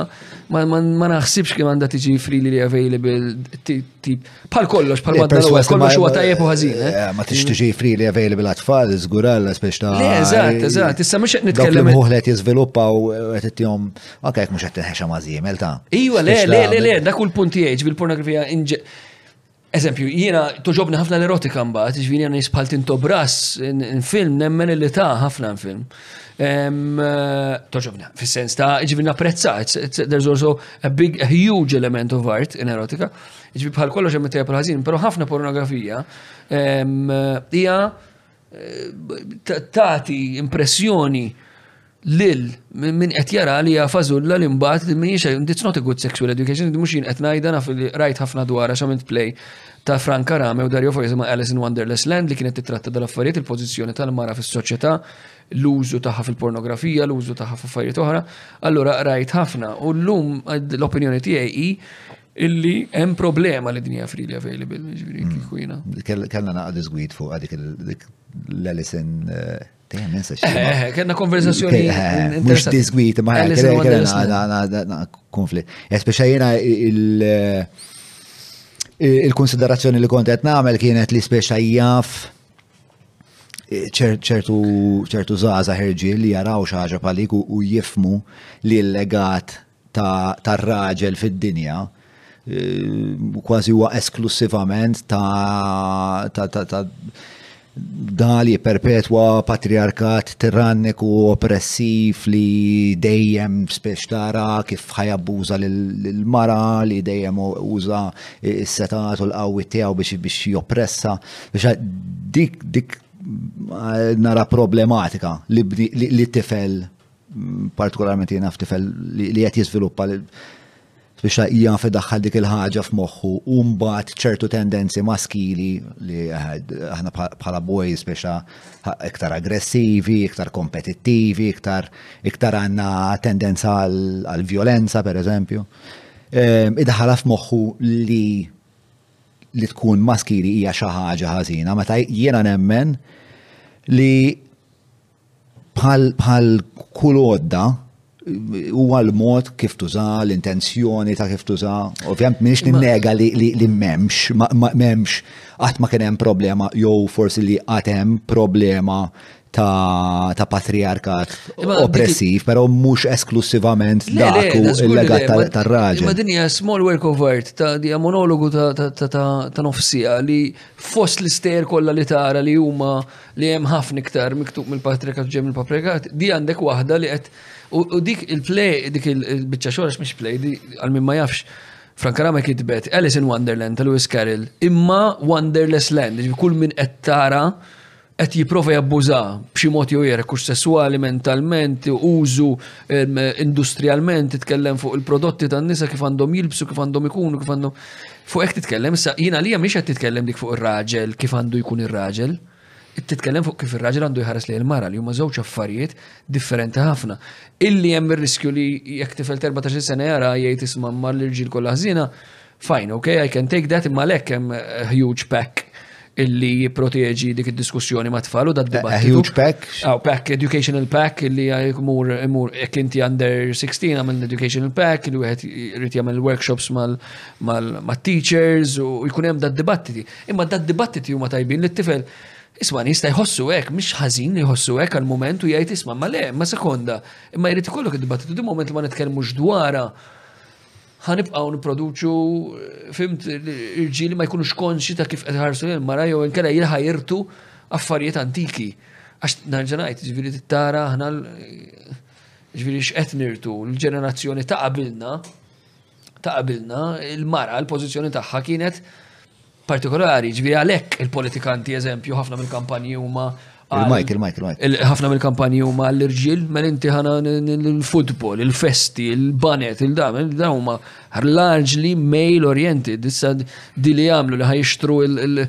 ma naħsibx kemm għandha tiġi freely available tip bħal kollox bħal wadda l kollox huwa tajjeb u ħażin. Eh? Eh, ma tix tiġi freely available għat-tfal, żgural speċ ta' Le, eżatt, eżatt, issa mhux qed nitkellem. Dawk li qed jiżviluppa u qed ittihom anke jekk mhux qed tinħexa ma' żiemel ta'. Iwa, le, le, le, le, dak kull punt tiegħi bil-pornografija Eżempju, jiena toġobni ħafna l-erotika mbagħad, ġifieri jiena nies bħal Tinto Brass, film nemmen li ta' ħafna film. Toġobni, fis-sens ta' ġifieri napprezza, there's also a big, a huge element of art in erotika. Ġifieri bħal kollox hemm tajjeb ħażin, però ħafna pornografija hija tagħti impressjoni lil min qed jara li hija fażulla li mbagħad li mhijiex it's not a good sexual education, mhux jien qed ngħidha naf li rajt ħafna dwarha x'għamilt play ta' Frank Karame u Dario Fo jisimha Alice in Wonderless Land li kienet titratta dal-affarijiet il-pożizzjoni tal-mara fis-soċjetà, l-użu tagħha fil-pornografija, l-użu tagħha f'affarijiet oħra. Allura qrajt ħafna u llum l-opinjoni tiegħi hi illi hemm problema li dinja freely available, ġviri, mm. kieku jina. Kellna naqa disgwit fuq għadik l-Ellison. Eh, Dejjem ninsa xi. Eh, eh, kellna konversazzjoni. Mhux disgwit, ma kellna konflitt. Espeċa jiena il-konsiderazzjoni li kont qed nagħmel kienet li speċa jaf ċertu ċertu żgħażagħ ħerġiel li jaraw xi ħaġa palik u jifmu li l-legat tar-raġel fid-dinja kważi huwa esklussivament ta' da li perpetwa patriarkat tiranniku oppressiv li dejjem spiex tara kif ħajabbuża l-mara li dejjem uża s-setat u l-qawwi tiegħu biex biex joppressa. Dik dik nara problematika li tifel Partikolarment jiena f'tifel li qed jiżviluppa biex jaf idaħħal dik il-ħaġa f'moħħu u mbagħad ċertu tendenzi maskili li aħna bħala boys biex iktar aggressivi, iktar kompetittivi, iktar iktar għandna tendenza għal violenza per eżempju. Ehm, idaħħala f'moħħu li li tkun maskili hija xi ħaġa ħażina meta jiena nemmen li Bħal kull għodda, huwa l-mod kif tuża, l-intenzjoni ta' kif tuża. Ovvjament minix ninnega li m'hemmx, m'hemmx qatt ma kien hemm problema jew forsi li qatt hemm problema ta' patriarkat oppressiv, però mhux esklussivament dak il-legat tar-raġel. Ma' din hija small work of art ta' dija monologu ta' nofsija li fost l-istejer kollha li tara li huma li hemm ħafna iktar miktub mill-patrika ġej mill-paprekat, di għandek waħda li qed u dik il-play, dik il-biċċa xogħol mhix play, di għal min ma jafx. Frank Rama kitbet Alice in Wonderland ta' Lewis Carroll, imma Wonderless Land, ġifi kull min qed tara qed jipprova jabbuża b'xi mod jew jerek kux sesswali, mentalment, użu, industrialment, titkellem fuq il-prodotti tan-nisa kif għandhom jilbsu, kif għandhom ikunu, kif għandhom. Fuq hekk titkellem, issa jien għalija mhix qed titkellem dik fuq ir-raġel kif għandu jkun ir-raġel. Titkellem fuq kif ir-raġel għandu jħares lejn il-mara li huma żewġ affarijiet differenti ħafna. Illi hemm ir-riskju li jekk tifel 14 sena jara jgħid isma' mar l-irġiel kollha ħżiena, fine, okay, I can take that imma lek hemm huge pack illi jipproteġi dik id-diskussjoni ma' tfal u da' dibattitu. Huge pack. Aw, pack, educational pack illi jmur, jmur, jek inti under 16 għamil educational pack illi wieħed jrid jagħmel workshops mal-teachers u jkun hemm da' dibattiti. Imma da' dibattiti huma tajbin li t-tifel Isma' jista' jħossu hekk, mhix ħażin li jħossu hekk għal-mument u jgħid isma' ma le, ma sekonda, imma jrid ikollok id-dibattitu di moment li ma nitkellmux dwarha ħanibqgħu nipproduċu fimt irġieli ma jkunux konxi ta' kif qed ħarsu lil mara jew inkella jirħajrtu affarijiet antiki. Għax nerġa' ngħid, ġifieri tittara aħna ġifieri x'qed nirtu l-ġenerazzjoni ta' qabilna ta' qabilna il-mara l-pożizzjoni tagħha kienet partikolari, ġviri għalhekk il-politikanti eżempju ħafna mill-kampanji huma Il-majk, il-majk, il-majk. ħafna mill-kampanji huma l-irġiel, mel inti ħana l-futbol, il-festi, il-banet, il-dam, il-dam huma largely male oriented, issa di li jagħmlu li ħajxtru il-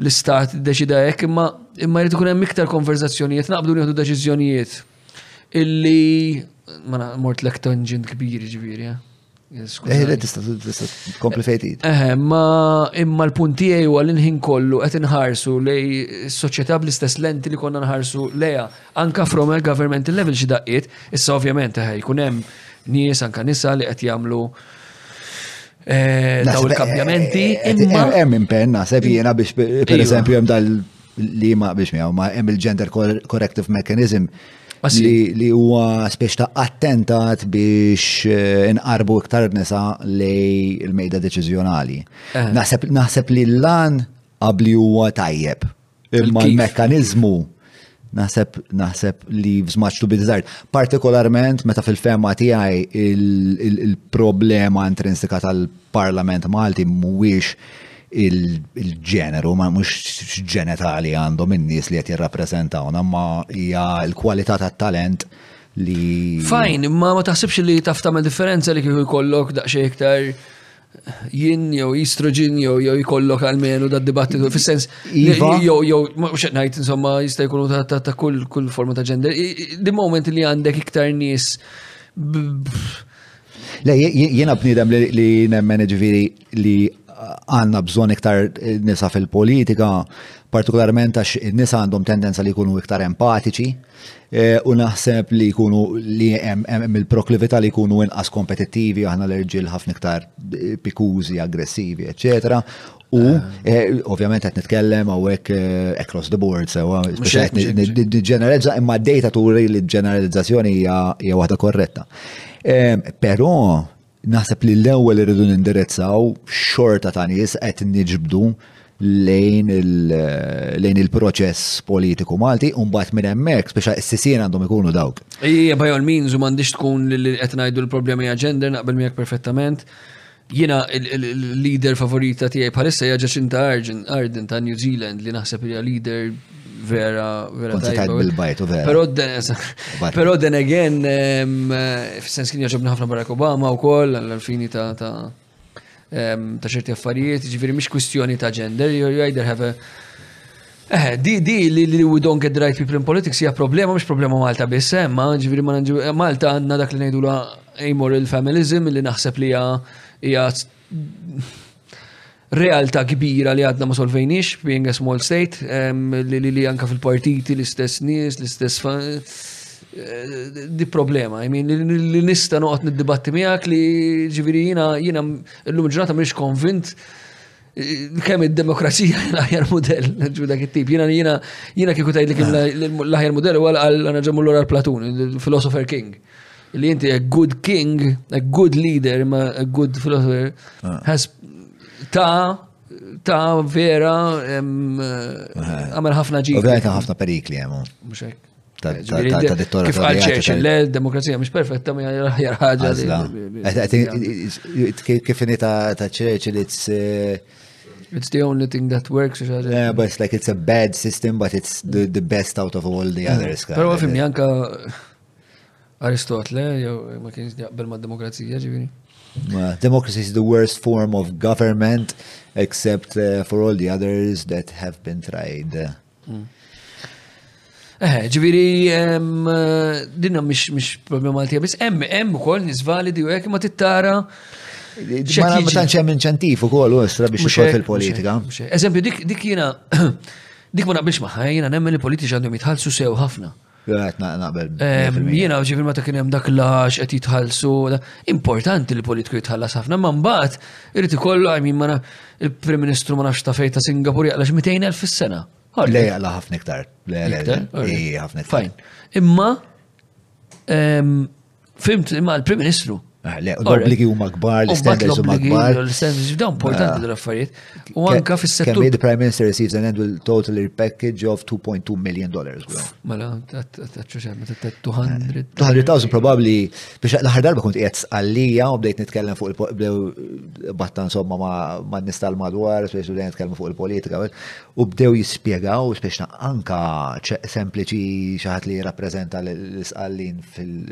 l-istat deċida hekk imma imma jrid ikun hemm iktar konverzazzjonijiet naqbdu nieħdu deċiżjonijiet illi ma mort lek tangent kbir ġifieri. Eh? Eħle eh, tista' tista' tkompli fejtit. Eh, eh, ma imma l-punt tiegħi huwa li nħin kollu qed inħarsu lej is-soċjetà bl-istess lenti li konna nħarsu lejha anka from a governmental level xi daqqiet, issa ovvjament eħe jkun hemm nies anka nisa li qed jagħmlu Eh, daw il-kambjamenti. Eh, eh, imma hemm impenn naħseb jiena biex pereżempju hemm dal li ma biex miegħu ma hemm il-gender corrective mechanism ah, li huwa spiex ta' attentat biex inqarbu iktar nisa li l-mejda deċiżjonali. Naħseb li l-lan qabli huwa tajjeb Imma l-mekkaniżmu naħseb naħseb li f'żmaċtu bizzar. Partikolarment meta fil-fema tiegħi il-problema intrinsika tal-Parlament Malti mhuwiex il-ġeneru, ma mhux ġenetali għandhom in-nies li qed jirrappreżentawna, ma hija l-kwalità tat-talent li. Fajn, imma ma taħsibx li taf tagħmel differenza li kieku jkollok daqsxejn iktar jien jew jistroġin jew jew jkollok għalmenu da dibattitu fis-sens iva. jew jew mhux qed ngħid insomma jista' jkunu ta' kull kull forma ta' ġender. Di moment li għandek iktar nies Le, jiena bniedem li nemmen ġviri li għanna bżon iktar nisa fil-politika, partikolarment għax nisa għandhom tendenza li jkunu iktar empatiċi. Eh, u naħseb li jkunu li hemm il-proklività li jkunu inqas kompetittivi, aħna l-irġiel ħafna iktar eh, pikużi, aggressivi, eċetera. U ah. eh, ovvjament qed nitkellem hawnhekk across the board sewa ġeneralizza imma d-data turi li ġeneralizzazzjoni hija waħda korretta. Però Naħseb li l-ewwel irridu nindirizzaw xorta ta' nies qed niġbdu lejn il-proċess politiku Malti u mbagħad minn hemmhekk speċa s-sisien għandhom ikunu dawk. Ija by all means u m'għandix tkun li qed ngħidu l-problema hija gender naqbel miegħek perfettament. Jiena l-leader favorita tiegħi bħalissa hija Jacinta Ardern ta' New Zealand li naħseb hija leader Vera, vera. Konti tajt bil-bajt u vera. Pero den again, fil-sens kien jaġobni ħafna Barack Obama u koll, għal-fini ta' ta' ta' xerti affarijiet, ġifiri mish kwistjoni ta' gender, you either have a Eh, di, di, li, li we don't get the right people in politics hija problema, mhux problema Malta biss, eh, ma ġifieri ma Malta għandna dak li ngħidula amoral feminism li naħseb li hija realtà kbira li għadna ma solvejniex, being a small state, li anka fil-partiti l-istess nies, l-istess eh, di problema, I mean, li nista noqgħod niddibatti miegħek li ġifieri jiena jiena llum ġurnata mhix konvint kemm id-demokrazija l-aħjar model, ġu dak it-tip. Jina jina jina kieku tajt li kien ah. l-aħjar model u għal għana ġemmu l-għura l-Platun, il-Philosopher King. Li inti a good king, a good leader, ma a good philosopher, ah. has ta' ta' vera eh, għamel ħafna ġi. U għajta ħafna perikli għamu. Muxek. Ta' dittora. Kif għalċeċ, l-demokrazija mux perfetta ma jgħar ħagġa. Kif inni ta' ċeċ li eh, It's the only thing that works. Yeah, but it's like it's a bad system, but it's the, the best out of all the others. Pero għafimni, anka Aristotle, jew ma kienx jaqbel ma' demokrazija ġivini. Democracy is the worst form of government except uh, for all the others that have been tried. Mm. Eh, ġiviri, eh, dinna mish problema għaltija, bis emm, emm u koll nizvali di u ek ma tittara. Ma tanċ hemm inċentif ukoll usra biex ikun fil-politika. Eżempju, dik jiena dik ma naqbilx magħha, jiena nemmen il-politiċi għandhom jitħallsu sew ħafna. Għet naqbel. Jena ġivi ma ta' kienem dak lax għet jitħalsu. Importanti li politiku jitħallas ħafna, ma mbaħt irrit ikollu għajmin ma il-Prim Ministru ma nafx ta' fej ta' Singapur jaqlax 200.000 fis-sena. Le jaqla ħafna iktar. Le, le, ħafna iktar. Imma Fimt, imma l-Prim Ministru. Ah, le, l-obbligi huma kbar, l-standards huma kbar. L-standards dawn importanti ah. l-affarijiet. U anka fis-settur. Kemm il-Prime Minister receives an annual total package of 2.2 million dollars. Mela, taċċuċem, 200. 200,000 probabli biex l-aħħar darba kont qiegħed għalija u bdejt nitkellem fuq il-battan somma ma' nistal madwar, speċi bdejt nitkellem fuq il-politika. U bdew jispjegaw, biex anka sempliċi xi ħadd li jirrappreżenta l-isqallin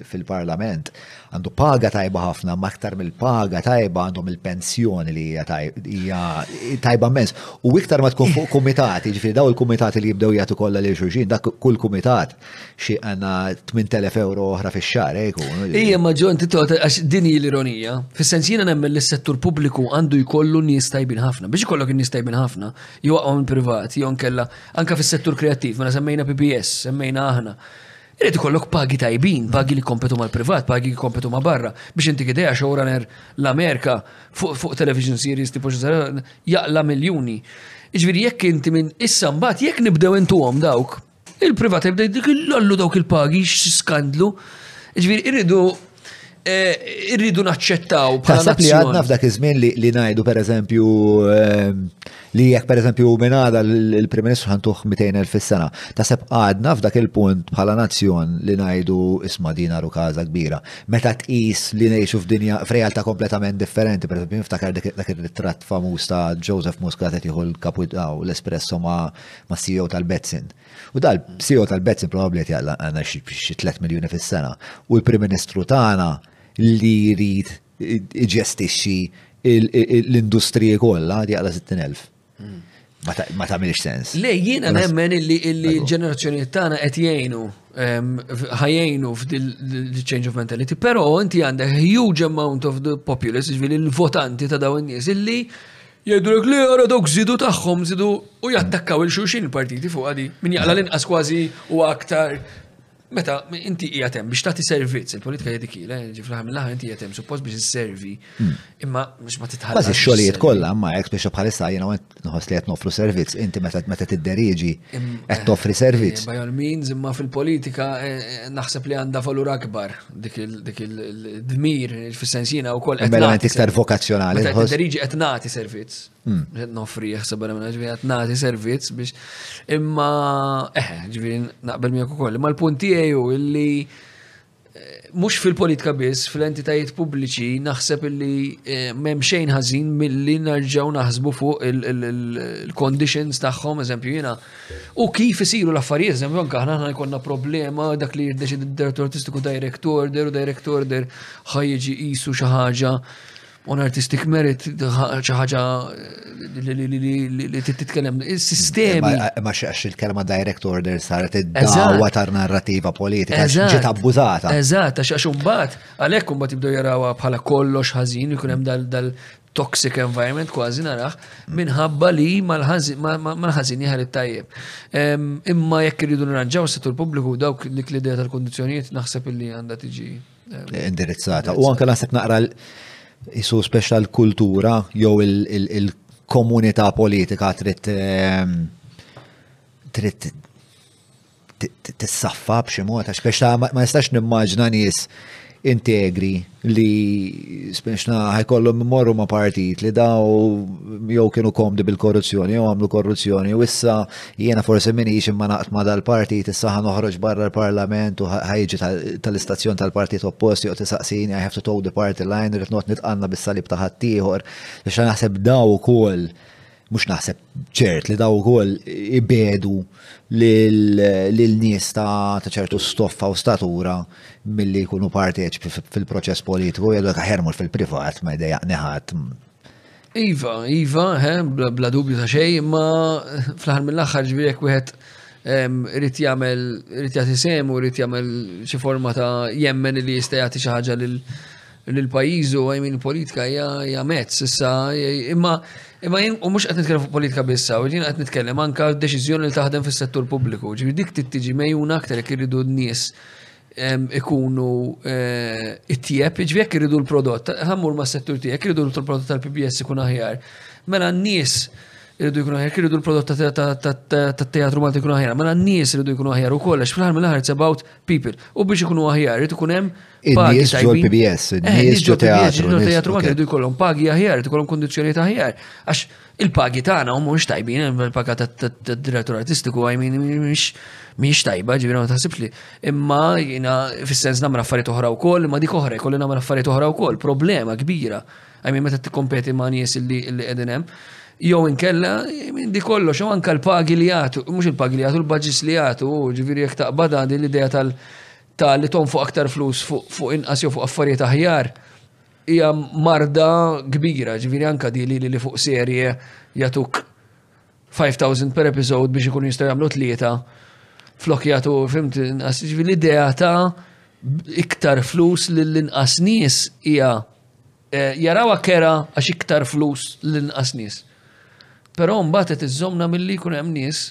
fil-Parlament għandu paga tajba ħafna, ma aktar mill-paga tajba għandhom il-pensjoni li hija tajba mens. U iktar ma tkun fuq kumitati, ġifieri daw il-kumitati li jibdew jagħtu kollha lil xulxin, dak kull kumitat xi għandna 8000 euro oħra fix-xahar eh, jkun. Ija ma ġon titgħod għax din hi l-ironija. Fis-sens jiena nemmen li s-settur pubbliku għandu jkollu nies tajbin ħafna. Biex ikollok nies tajbin ħafna, jew waqgħu minn privat, jew nkella anke fis-settur kreattiv, mela semmejna PBS, semmejna aħna. Irid ikollok pagi tajbin, pagi li kompetu mal-privat, pagi li kompetu ma' barra, biex intik idea showrunner l-Amerika fuq fu television series tipo jaqla miljuni. Iġviri jekk inti minn issa mbagħad jekk nibdew intuhom dawk, Il-privata jibda dik il-lollu dawk il-pagi, x-skandlu. Ġviri, irridu eh, irridu naċċettaw. Taħseb li għadna f'dak iż-żmien li ngħidu pereżempju eh, li jekk pereżempju minn għada l-Prim Ministru ħantuh 200,000 fis-sena. Taħseb għadna f'dak il-punt bħala nazzjon li ngħidu isma' din u każa kbira. Meta tqis li ngħixu f'dinja f'realtà kompletament differenti, pereżempju niftakar dak ir-ritratt famuż ta' Joseph Muscat qed jieħu l-kapu l-espresso ma' ma' CEO tal-Betzin. U dal CEO tal-Betzin probabbli qed jaqla għandna xi 3 miljuni fis-sena. U l-Prim Ministru tagħna li jrid iġestixxi l-industriji kollha qed jaqla 60,000. Hmm. Ma tagħmilx sens. Le jiena nemmen illi l-ġenerazzjonijiet tagħna qed jgħinu ħajjnu f'dil-change of mentality, però inti għandek huge amount of the populace, ġvili l-votanti ta' dawn nies illi Jgħidulek li ara dawk żidu tagħhom, żidu u jattakkaw il xulxin il-partiti fuq għadi. Min jaqla l-inqas kważi u aktar meta inti hija hemm biex tagħti servizz, il-politika hija dik eh, ġi fl-aħħar mill-aħħar inti hija hemm suppost biex isservi, hmm. imma biex ma titħallas. Bażi xogħlijiet kollha ma hekk biex bħalissa jiena qed nħoss li qed nofru servizz, inti meta meta tidderieġi qed toffri eh, servizz. By all means, imma fil-politika eh, naħseb li għandha valur akbar. dik il-dmir, fil-sens jina u koll. Mela għet iktar vokazzjonali. Mela għet deriġi għet nati servizz. Hmm. Għet nofri jħseb għara minna ġviri għet nati servizz biex imma eħe, eh, ġviri naqbel miegħek ukoll. Imma l-punti għeju illi eh, mux fil-politika biss, fil-entitajiet pubbliċi naħseb illi eh, m'hemm xejn ħażin milli narġaw naħsbu fuq il-conditions tagħhom, eżempju jiena U kif isiru l-affarijiet, zem zonka, ħna ħna jkonna problema, dak li jirdeċi d-direttur artistiku direct order, u direct order ħajġi jisu xaħġa on artistic merit, xaħġa li titkellem, il-sistemi. Ma xax il-kelma direct order saret id-dawa tar narrativa politika, ġiet abbużata. Eżat, għax għax umbat, għalek umbat jibdu jarawa bħala kollox ħazin, jkunem dal toxic environment kważi naraħ minħabba li mal-ħażin jħar it-tajjeb. Imma jekk irridu nranġaw settur pubbliku dawk li l-idea tal-kondizzjonijiet naħseb illi għandha tiġi indirizzata. U anke naħseb naqra jisu speċa l-kultura jew il-komunità politika trid trid tissaffa b'xi mod għax biex ma nistax nimmaġna nies integri li speċna ħajkollhom imorru ma' partit li daw jew kienu komdi bil-korruzzjoni jew għamlu korruzzjoni u issa jiena forsi minix imma naqt ma' dal-partit issa ħan oħroġ barra l-parlament u ħajġi tal-istazzjon tal-partit opposti jew tisaqsini I have to toe the party line rrid noqgħod nitqanna bis-salib ta' ħaddieħor biex naħseb daw ukoll mhux naħseb ċert li daw ukoll ibedu lil nies ta' ċertu stoffa u statura milli jkunu parteċ fil-proċess politiku jew dak ħermur fil-privat ma jdejaq neħat. Iva, iva, bla dubju ta' xej, imma fl-aħħar mill-aħħar ġbirek wieħed rrit jagħmel rrit jagħti semu, rrit jagħmel xi forma ta' jemmen li jista' jagħti xi ħaġa lil li l-pajizu, I mean, politika hija mezz, issa, imma imma jien u mhux qed nitkellem fuq politika bissa, u jien qed nitkellem anke deċiżjoni li taħdem fis-settur pubbliku. Ġifi dik tittiġi mejjuna aktar jekk irridu n-nies ikunu eh, it-tieb, ġifi jekk irridu l-prodott, ħammur ma' settur tiegħek, irridu l-prodott tal-PBS ikun aħjar. Mela n-nies irridu jkunu aħjar, irridu l-prodott tat-teatru Malti jkunu aħjar, mela n-nies irridu jkunu aħjar u kollox fl-ħar mill-ħar it's about people. U biex ikunu aħjar, irridu jkun hemm In-nies ġo l-PBS, eh, in-nies ġo teatru. Ġo teatru għan irridu jkollhom pagi aħjar, jkollhom kondizjoni aħjar. Għax il-pagi tagħna u mhux tajbin, il-paga tad-direttur artistiku għaj mhix tajba, ġifieri ma taħsibx li. Imma jiena fis-sens nagħmel affarijiet oħra wkoll, imma dik oħra jkolli nagħmel affarijiet oħra wkoll, problema kbira. Għaj meta tikkompeti ma' nies li qegħdin hemm jew inkella di kollox u anka l-pagi li jagħtu, mhux il-pagi li jagħtu, l-budgets li jagħtu, ġifieri jekk taqbada din l-idea tal- ta' li tonfoq aktar flus fuq inqas jew fuq affarijiet aħjar hija marda kbira, ġifieri anka di li li fuq serje jatuk 5000 per episode biex ikun jistgħu jagħmlu tlieta flok jagħtu fimt inqas ġifieri l-idea ta' iktar flus lill-inqas nies hija eh, jarawa kera għax iktar flus lill-inqas nies. Però mbagħad qed iżżomna milli jkun hemm nies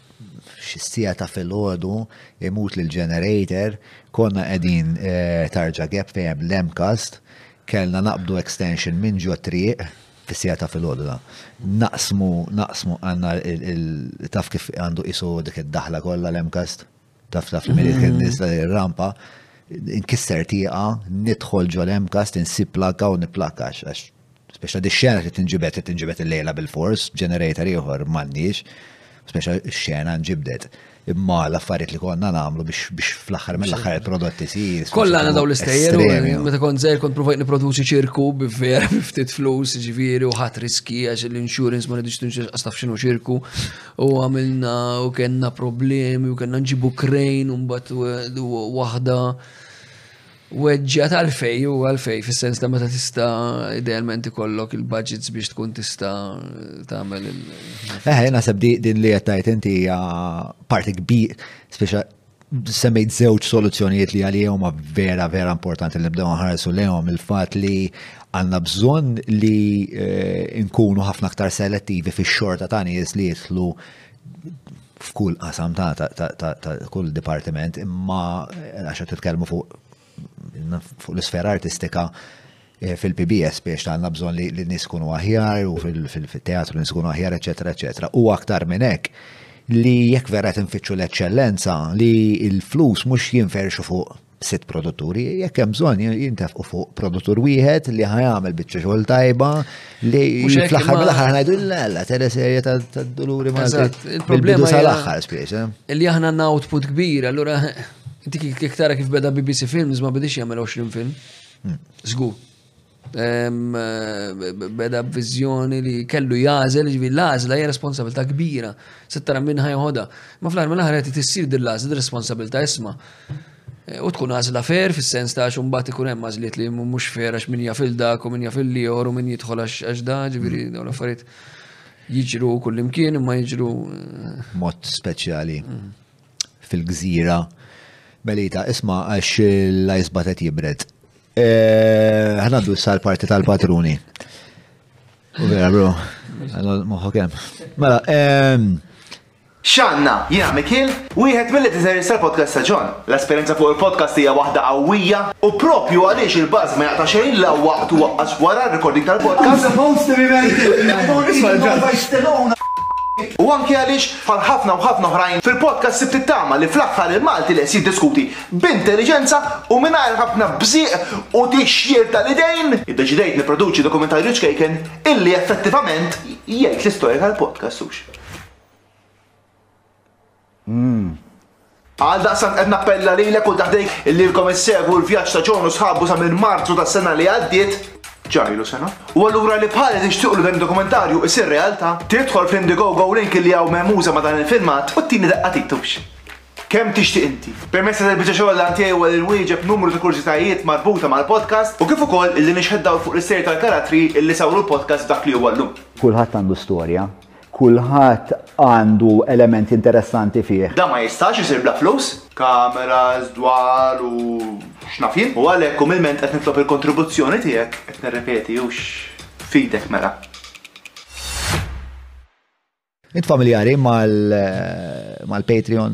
xi siegħa ta' filgħodu imut l-generator, konna qegħdin tarġa gap fejn hemm l-MCAST, kellna naqbdu extension minn ġot-triq, fis-siegħa ta' filgħodu dan. Naqsmu, naqsmu għandna il-, taf kif għandu qisu dik id-daħla kollha l-MCAST? Taf taf li minni kien nista rampa, nkisser tiqa, nidħol ġol emkas, tinsib plaka u niplaka, għax speċa di xena li tinġibet, li tinġibet il-lejla bil-fors, ġenerator ieħor mannix, speċa xena nġibdet imma l-affarijiet li konna nagħmlu biex fl-aħħar mill-aħħar il-prodott isir. Kollha għandna dawn l-istejjer meta kont żejr kont provajt nipproduċi ċirku bi vera ftit flus, ġifieri u ħadd riski għax l-insurance ma rridx tinxiex qastaf x'inhu ċirku. u għamilna u kena problemi u kena nġibu krejn un bat wahda weġġa tal-fej u għal-fej fil-sens ta' meta tista idealment ikollok il-budgets biex tkun tista tagħmel il- Eħe, nasab din li għattajt inti parti kbir, speċa semmejt żewġ soluzzjonijiet li għalija huma vera vera importanti li nibdew nħarsu lehom il-fatt li għandna bżonn li eh, nkunu ħafna aktar selettivi fix-xorta ta' nies li jidħlu f'kull qasam ta' kull dipartiment imma eh, għax qed titkellmu fuq fuq l-isfera artistika eh, fil-PBS biex għandna bżonn li n-nies kunu aħjar u fil-teatru nies kunu aħjar, eċetera, eċetera. U aktar minn hekk li jekk vera tinfittxu l-eċċellenza li l-flus mhux jinferxu fuq sitt produtturi, jekk hemm bżonn jintefqu fuq produttur wieħed li ħajamel biċċa xogħol tajba li fl-aħħar mill-aħħar ngħidu l-la teleserja ta' Duluri ma' il-problema sal-aħħar spiex. Eh? Li aħna għandna output kbir, allura Dik kif tara kif beda BBC Films ma bidix jagħmel 20 film. Zgu. Hmm. Eh, beda b'viżjoni li kellu jażel, ġivi l-għażla hija responsabilità kbira. Se tara minn ħajħodha. Ma fl-aħħar mill-aħħar qed tissir din l-għażla responsabilità isma'. Eh, u tkun għażla fer fis-sens ta' xumbat ikun hemm għażliet li mhux fer għax min jafil dak u min jafil liħor u min jidħol għax da, ġifieri hmm. dawn l-affarijiet jiġru kullimkien imma jiġru eh, mod speċjali. Hmm. fil-gżira Melita. Isma' għax l-ajs batet jibred. Eh, Ħanaddu issa l-parti tal-patruni. U vera, bro. Moħħok hemm. Mela, ehm, Xanna, jiena Mikil, wieħed mill-editors tal-podcast ta' John. L-esperjenza fuq il-podcast hija waħda qawwija u propju għaliex il-baż ma jaqta' xejn la waqt u waqqas wara r-recording tal-podcast. U anke għaliex Bħal ħafna u ħafna oħrajn, fil-podcast sibt it-tama li fl-aħħar il-Malti lest jiddiskuti b'intelliġenza u mingħajr ħafna bżieq u tixjir tal-idejn. Iddeċidejt nipproduċi dokumentarju ċkejken illi effettivament jgħid l-istorja tal-podcast, hux? Għaldaqstant qed nappella lilek u taħdejk illi lkom issegwu l-vjaġġ ta' John u sħabu sa minn Marzu tas-sena li għaddiet, ġa ilu sena, u allura li bħali tixtiequ li dan id-dokumentarju isir realtà, tidħol fl-Indiegogo link illi hawn mehmuża ma' dan il-filmat u tini daqqa tgħid hux. Kemm tixtieq inti. Permezz ta' dil-biċċa xogħol l-għan tiegħi huwa li nwieġeb numru ta' kurżitajiet marbuta mal-podcast u kif ukoll illi nixħet dawl fuq l-istrejr tal-karattri illi sawru l-podcast f'dak li huwa llum. Kulħadd għandu storja, Kulħadd għandu elementi interessanti fih. Dan ma jistax isir bla flus. Kameras, dwal u x'naf jien. U għalhekk umilment qed nitlob il-kontribuzzjoni tiegħek, qed nirrepeti hux f'idek mela. Int familjari mal-Patreon?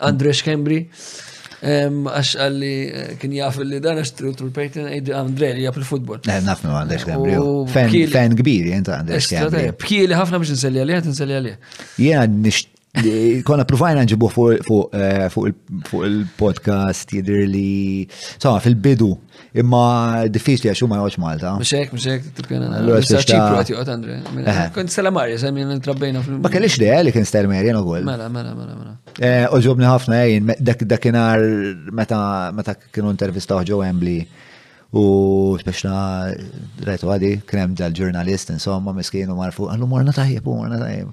Andre Schembri, għax għalli eh, kien jaf li dan għax tru tru pejten għajdi Andre li jaf il-futbol. Eh, naf minn Andre Schembri. Fan kbir jenta eh, Andre Schembri. Bkieli ħafna biex nselli għalli, għet nselli għalli. Jena konna provajna nġibu fuq il-podcast jidir li, sama fil-bidu Imma diffiċli għax huma joqgħodx Malta. Mhux hekk, mhux hekk tippjana. Allura sa ċipru qed joqgħod Andre. Eh. Kont sala Marja sa minn trabbejna fil. Ma kellix li li kien Stel Marja ukoll. Mela, mela, mela, mela. Eh, oġobni ħafna jien eh, dakinhar meta meta kienu intervista ġew Embli u speċna rajtu għadi kien hemm dal-ġurnalist insomma miskinu marfu għallu morna tajjeb u morna tajjeb.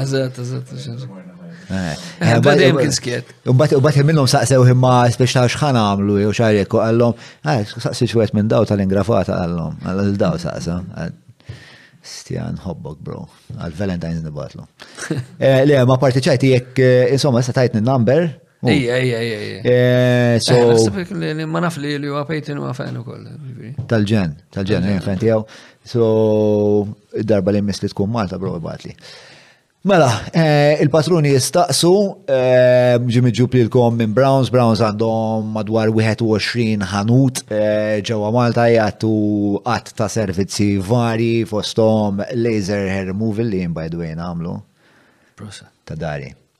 Eżatt, eżatt, eżatt. Għadda dejjem kien skiet. U bat minnhom saqsew imma biex ta' xħan għamlu jew xarek u għallom, saqsi xwet minn daw tal-ingrafata għallom, għallom daw saqsa. Stjan, hobbok, bro. Għal Valentine's nibatlu. Le, ma partiċajti jek, insomma, sa tajtni number, Ija, ija, ija. Eh, so. Eh, ma naf li li huwa pejtin huwa fan ukoll. Eh, tal-ġen, tal-ġen, eh, fan tiegħu. So, darba li mis li tkun Malta, bro, batli. Mela, il-patruni jistaqsu, ġimmi ġuplilkom minn Browns, Browns għandhom madwar 21 ħanut ġewa Malta jgħattu għat ta' servizzi vari fostom laser hair removal li jimbajdwejn għamlu. Prosa. Ta' dari.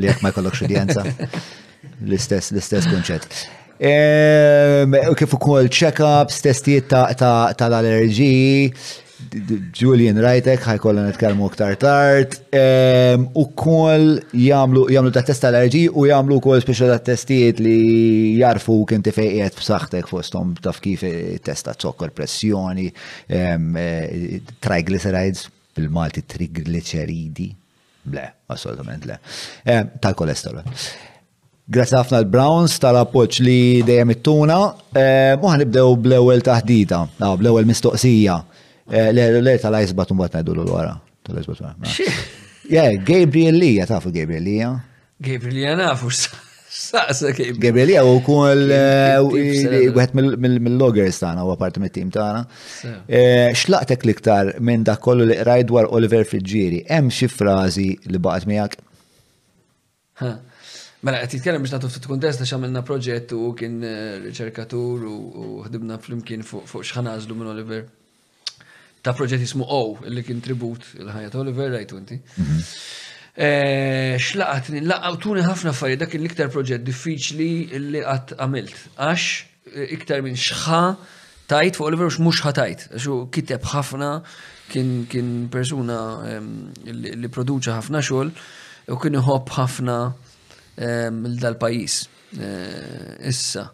li jekk ma jkollokx udjenza. L-istess, l-istess kunċett. Ehm, kif ukoll check-ups, testijiet tal-allerġiji, Julian Rajtek ħajkollha nitkellmu aktar tard, ehm, u koll jagħmlu jagħmlu ta' test allerġiji u jagħmlu wkoll speċjal ta' testijiet li jarfu kien tifejqiet f'saħħtek fosthom taf kif testa zokkor pressjoni, ehm, eh, triglycerides bil-Malti trigliceridi Le, assolutament le. Eh, tal-kolesterol. Grazzi ħafna l-Browns tal-appoġġ li dejjem ittuna. Eh, u ħanibdew bl-ewwel taħdita, ah, bl-ewwel mistoqsija. Eh, le tal-ice bat mbagħad ngħidu l wara. Tal-ice bat wara. Yeah, Gabriel Lija, tafu Gabriel Lija? Gabrielia nafu saqsa kif. Gabrielia u kol għet mill-loggers tana u għapart mit-tim tana. Eh, xlaqtek liktar minn dak kollu li qrajt dwar Oliver Friġġieri, hemm xi frażi li baqgħet miegħek? Mela, għet jitkellem biex nagħtu ftit kuntest għax għamilna proġett u kien eh, riċerkatur u ħdibna flimkien fuq xħanazlu minn Oliver. ta' proġett jismu O, li kien tribut il-ħajja ta' Oliver, rajtu inti. Mhm. Eh, xlaqatni, laqawtuni ħafna affarijiet dak l-iktar proġett diffiċli li qatt għamilt. Għax eh, iktar minn xħa tajt fuq Oliver mhux ħatajt. Xu kiteb ħafna kien persuna ehm, li produċa ħafna xogħol u kien iħobb ħafna ehm, l-dal-pajjiż. Eh, issa,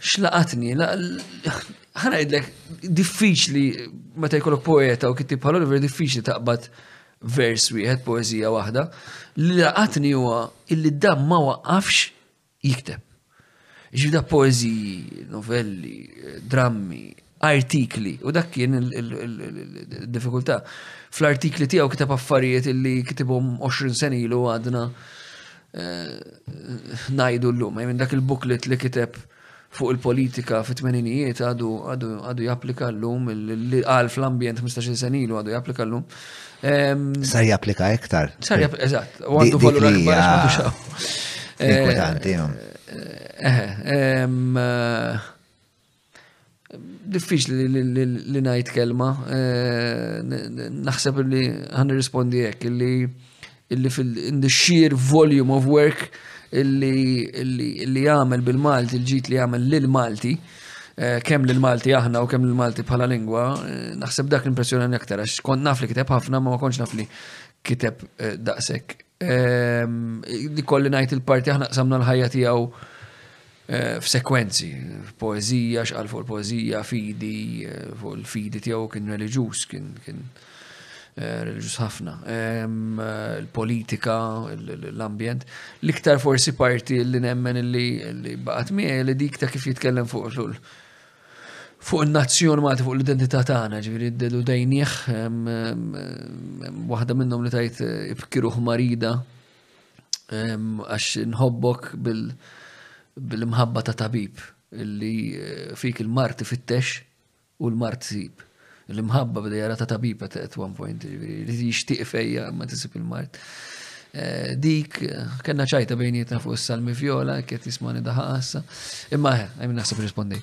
xlaqatni, ħana idlek, diffiċli, meta jkollok poeta u kittib bħal Oliver, diffiċli taqbad vers wieħed, poezija waħda, li laqatni huwa illi da ma waqafx jikteb. Ġibda poeziji, novelli, drammi, artikli, u dak kien il-diffikultà. Fl-artikli tiegħu kiteb affarijiet li kitibhom 20 sen ilu għadna eh, ngħidu llum. Minn dak il-buklet li kiteb fuq il-politika fit-tmeninijiet għadu japplika l-lum, li għal fl-ambjent 15 sen ilu għadu japplika l-lum. Sar japplika iktar. Sar japplika, eżatt. U għandu valur akbar x'ma Inkwetanti, eh, eh, eh, Diffiċli li ngħid kelma, eh, naħseb li ħan nirrispondi hekk illi illi fil-in the sheer volume of work illi illi jagħmel bil-Malti, il-ġid li jagħmel lil Malti, eh, kemm lil Malti aħna u kemm lil Malti bħala lingwa, eh, naħseb dak l-impressjoni aktar għax kont naf li kiteb ħafna ma ma kontx naf li kiteb daqshekk Nikolli ehm, ngħid il-parti aħna qsamna l-ħajja tiegħu eh, f'sekwenzi, poezija, xqal fuq il-poezija, fidi, eh, fuq il-fidi tiegħu kien reliġjuż, kien kien eh, reliġjuż ħafna. Ehm, il-politika, l-ambjent. L-iktar forsi parti li nemmen li baqgħet miegħi li dik ta' kif jitkellem fuq Fuq in-nazzjon Malti, fuq l-identità tagħna, ġifieri deludejnieh, waħda minnhom li tajt ibki ruħ marida għax nħobbok bil-imħabba ta' tabib li fik il-mart ifittex u l-mart sib. L-imħabba bda jara ta' tabib at one point, ġviri, li jishtiq fejja ma tisib il-mart. Eh, dik, kena ċajta bejnietna fuq s-salmi viola, kiet jismani daħa għassa. Imma, eh, għajmin naħseb rispondi.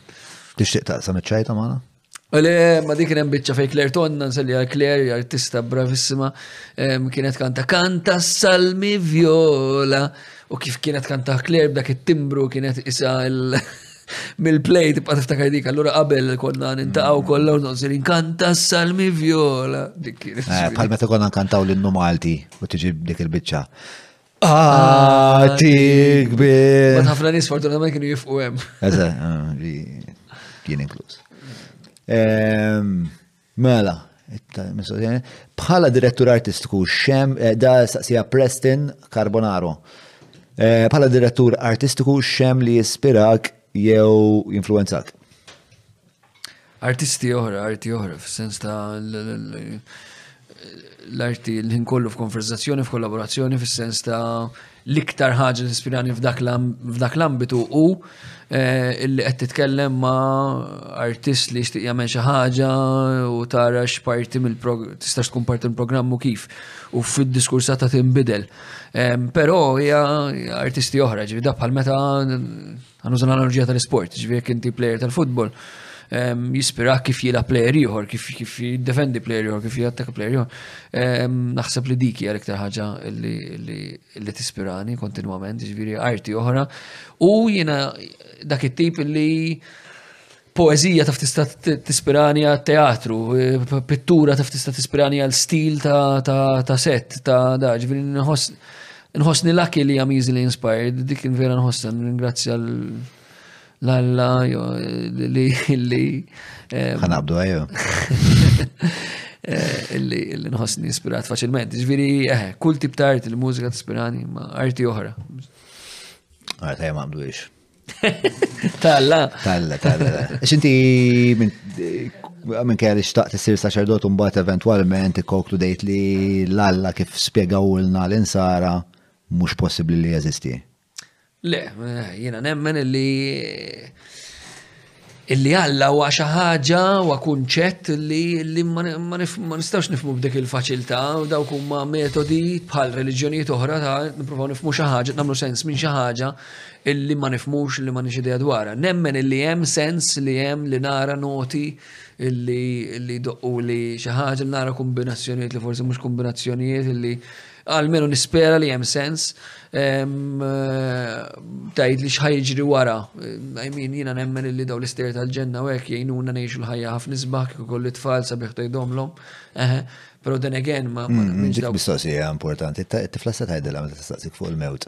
Tishtiq taqsam iċ-ċajta maħna? Għale, ma dik hemm biċċa fej Claire Tonna, nsalli għal Claire, artista bravissima, kienet kanta kanta salmi viola, u kif kienet kanta Claire b'dak it-timbru kienet isa il- mill-play tibqa' tiftakar dik, allura qabel konna nintaqgħu kollha u nonsir inkanta salmi viola. Dik eh, Bħal meta konna nkantaw l-innu Malti u tiġi dik il-biċċa. Għati kbir. Ma ħafna nies fortunatament kienu jifqu hemm. Eżatt, eh, jien inkluż. Ehm, Mela, bħala direttur artistiku, xem, eh, da saqsija Preston Carbonaro. Eh, bħala direttur artistiku, xem li jispirak jew influenzak? Artisti oħra, arti oħra, f'sens ta' l-arti l-ħin kollu f'konverzazzjoni, f'kollaborazzjoni, f'sens ta' L-iktar ħaġa li tispirani f'dak l-ambitu u eh, illi qed titkellem ma' artist li jixtieq jagħmel xi ħaġa u tara x'parti mill tista' tkun parti mill-programm u kif u fid-diskursa ta' tinbidel. Però hija artisti oħra, ġifi da bħal meta Għanużan l-analoġija tal-sport, ġviri jekk inti plejer tal-futbol, ehm, jispira kif jila plejer ieħor, kif kif jiddefendi plejer ieħor, kif jattak plejer ieħor. Ehm, naħseb li dik hija l-iktar ħaġa li tispirani kontinwament, ġviri arti oħra. U jiena dak it-tip li Poeżija taf tista' tispirani għal teatru, pittura taf tista' tispirani għal stil ta' set, ta' daġ, nħossni laki li għam easily inspired, dik vera nħossna, ringrazzja l-alla li li. Għanabdu eh, għajju. Eh, illi nħossni ispirat faċilment. Ġviri, eh, kull tip ta' arti, l-mużika t-ispirani, ma' arti oħra. Għarta jgħam għamdu ix. Talla. Talla, talla. Xinti minn kja li xtaqt s-sir saċerdot un bat eventualment ikkoklu dejt li l-alla kif spiegaw l-na l-insara mux possibli li jazisti. Le, jena nemmen li Illi Alla huwa xi ħaġa, huwa kunċett li, li ma, ma, ma nistgħux nifhmu b'dik il-faċilità, dawk huma metodi bħal reliġjonijiet oħra ta' nippruvaw nifhmu xi ħaġa, nagħmlu sens minn xi ħaġa illi ma nifhmux li ma nix idea dwarha. Nemmen illi hemm sens li hemm li nara noti illi, illi doqqu li xi ħaġa li nara kombinazzjonijiet li forsi mhux kombinazzjonijiet illi Almenu nispera li hemm sens tajt li xħajġri wara. I mean, jina nemmen li daw l-ister tal-ġenna u hekk jgħinuna ngħixu l-ħajja ħafna sbaħ kif ukoll it-tfal sabiħ tgħidhomlhom. Pero then again ma. Mm, mm, dik mistoqsija importanti. Tifla se tgħidilha meta tistaqsik fuq il-mewt.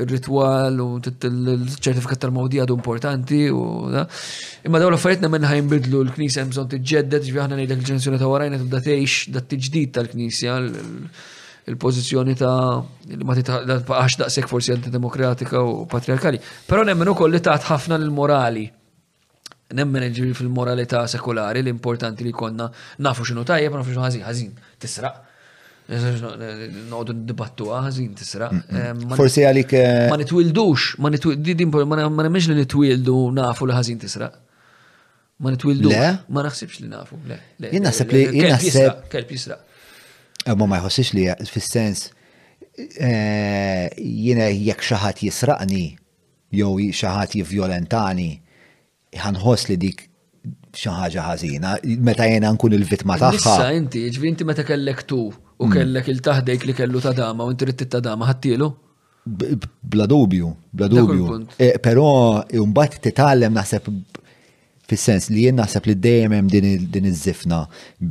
ir-ritwal u l-ċertifikat tal-mawdija du importanti u da. Imma dawn l-affarijiet nemmen ħajn bidlu l-knisja hemm bżonn tiġġedded, ġifi aħna ngħidlek il-ġenerazzjoni ta' warajna tibda tgħix dat tiġdid tal-knisja, il-pożizzjoni ta' li ma titqax daqshekk forsi antidemokratika u patriarkali. Però nemmen ukoll li tat ħafna l-morali. Nemmen ġiri fil-moralità sekulari li importanti li konna nafu xinu tajjeb, nafu xinu ħazin, ħazin, tisraq. Nodu dibattu ħazin tisraq. Eh, Forsi għalik. Eh, ma nitwildux, ma nitwildux, ma nemmenx li nitwildu nafu li ħazin tisraq. Ma nitwildu. Ma naħsibx li nafu. Jien naħseb li. Jien naħseb. Kelb jisraq. Eh, ma ma jħossix li fis-sens jiena jekk xaħat jisraqni jew xi ħadd jivvjolentani, ħa nħoss li dik xi ħaġa ħażina, meta jiena nkun il-vittma tagħha. Issa inti, ġvi inti meta kellek tu u hmm. kellek il-taħdejk li kellu ta' dama u inti rid ta' dama ħattielu? Bla dubju, bla dubju. Eh, però mbagħad titgħallem naħseb Fis-sens li jien naħseb li dejjem hemm din iż-żifna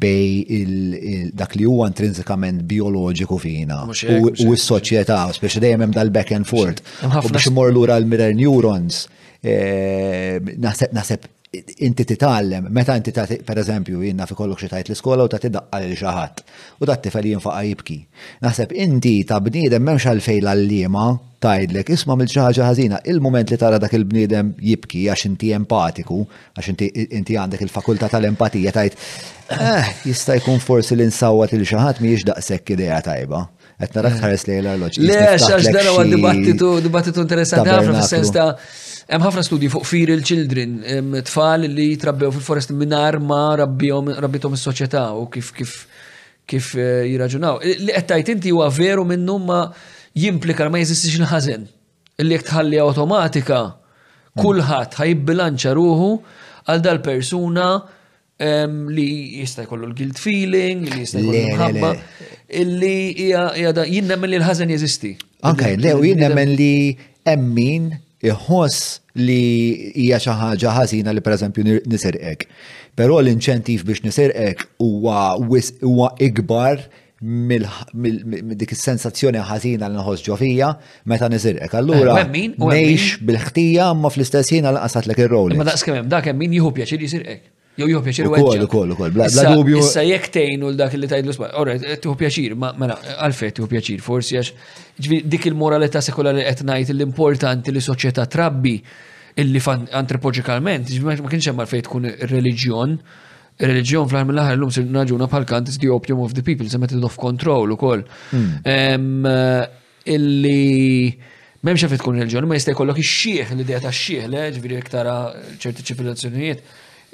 bej dak li huwa intrinsikament bioloġiku fina u s-soċjetà, speċi dejjem hemm dal-back and forth. U biex imur lura l-mirror neurons, eh, naħseb inti titgħallem, meta inti ta' per eżempju, jien naf ikollok xi tajt l-iskola u ta' tidaqqa lil xi ħadd. U dat tifel jinfaqa' jibki. Naħseb inti ta' bniedem m'hemmx għalfejn l-għalliema tgħidlek isma' għamilt xi ħaġa ħażina, il-mument li tara dak il-bniedem jibki għax inti empatiku, għax inti inti għandek il-fakultà tal-empatija tgħid eh, jista' jkun forsi li nsawwa lil xi ħadd mhijiex daqshekk idea tajba. Qed narak ħares lejn l-arloġġ. Le, għax dan huwa dibattitu dibattitu interessanti ħafna fis-sens ta' hemm ħafna studji fuq feral children, tfal li jitrabbew fil-forest mingħajr ma rabbihom rabbithom is-soċjetà u kif kif kif jirraġunaw. Li qed tgħid inti huwa veru minnu ma jimplika li ma jeżistix il-ħażen. Li jekk tħalli awtomatika kulħadd ħajibbilanċa ruħu għal dal-persuna li jista' jkollu l-guilt feeling, li jista' jkollu l-ħabba, illi hija jien nemmen li l-ħażen jeżisti. Anke, le, u jien nemmen li emmin iħoss li hija xi ħaġa ħażina li pereżempju nisirqek. Però l-inċentiv biex nisirqek huwa huwa ikbar mill dik is-sensazzjoni ħażina li nħoss ġo fija meta nisirqek. Allura eh, ngħix bil-ħtija ma fl-istess ħin għal qasatlek ir-rol. Ma daqs kemm dak hemm min jieħu pjaċir jisirqek. Jew juhu pjaċir u għedġa. Ukoll, ukoll, bla dubju. Issa jek tejnu l-dak li tajdlu sma. Ora, tiħu pjaċir, ma mela, għalfej tiħu pjaċir, forsi għax dik il-moralità sekolari qed ngħid l-importanti li soċjetà trabbi illi antropoġikalment, ma kienx hemm għalfejn tkun reliġjon, reliġjon fl mill aħħar l-lum sir naġuna bħal kant is the opium of the people, se method of control ukoll. Hmm. Eh, Illi m'hemmx għalfejn tkun reliġjoni, ma jista' jkollok ix-xieħ l-idea ta' xieħ, le, ġifieri jekk tara ċerti ċivilizzazzjonijiet,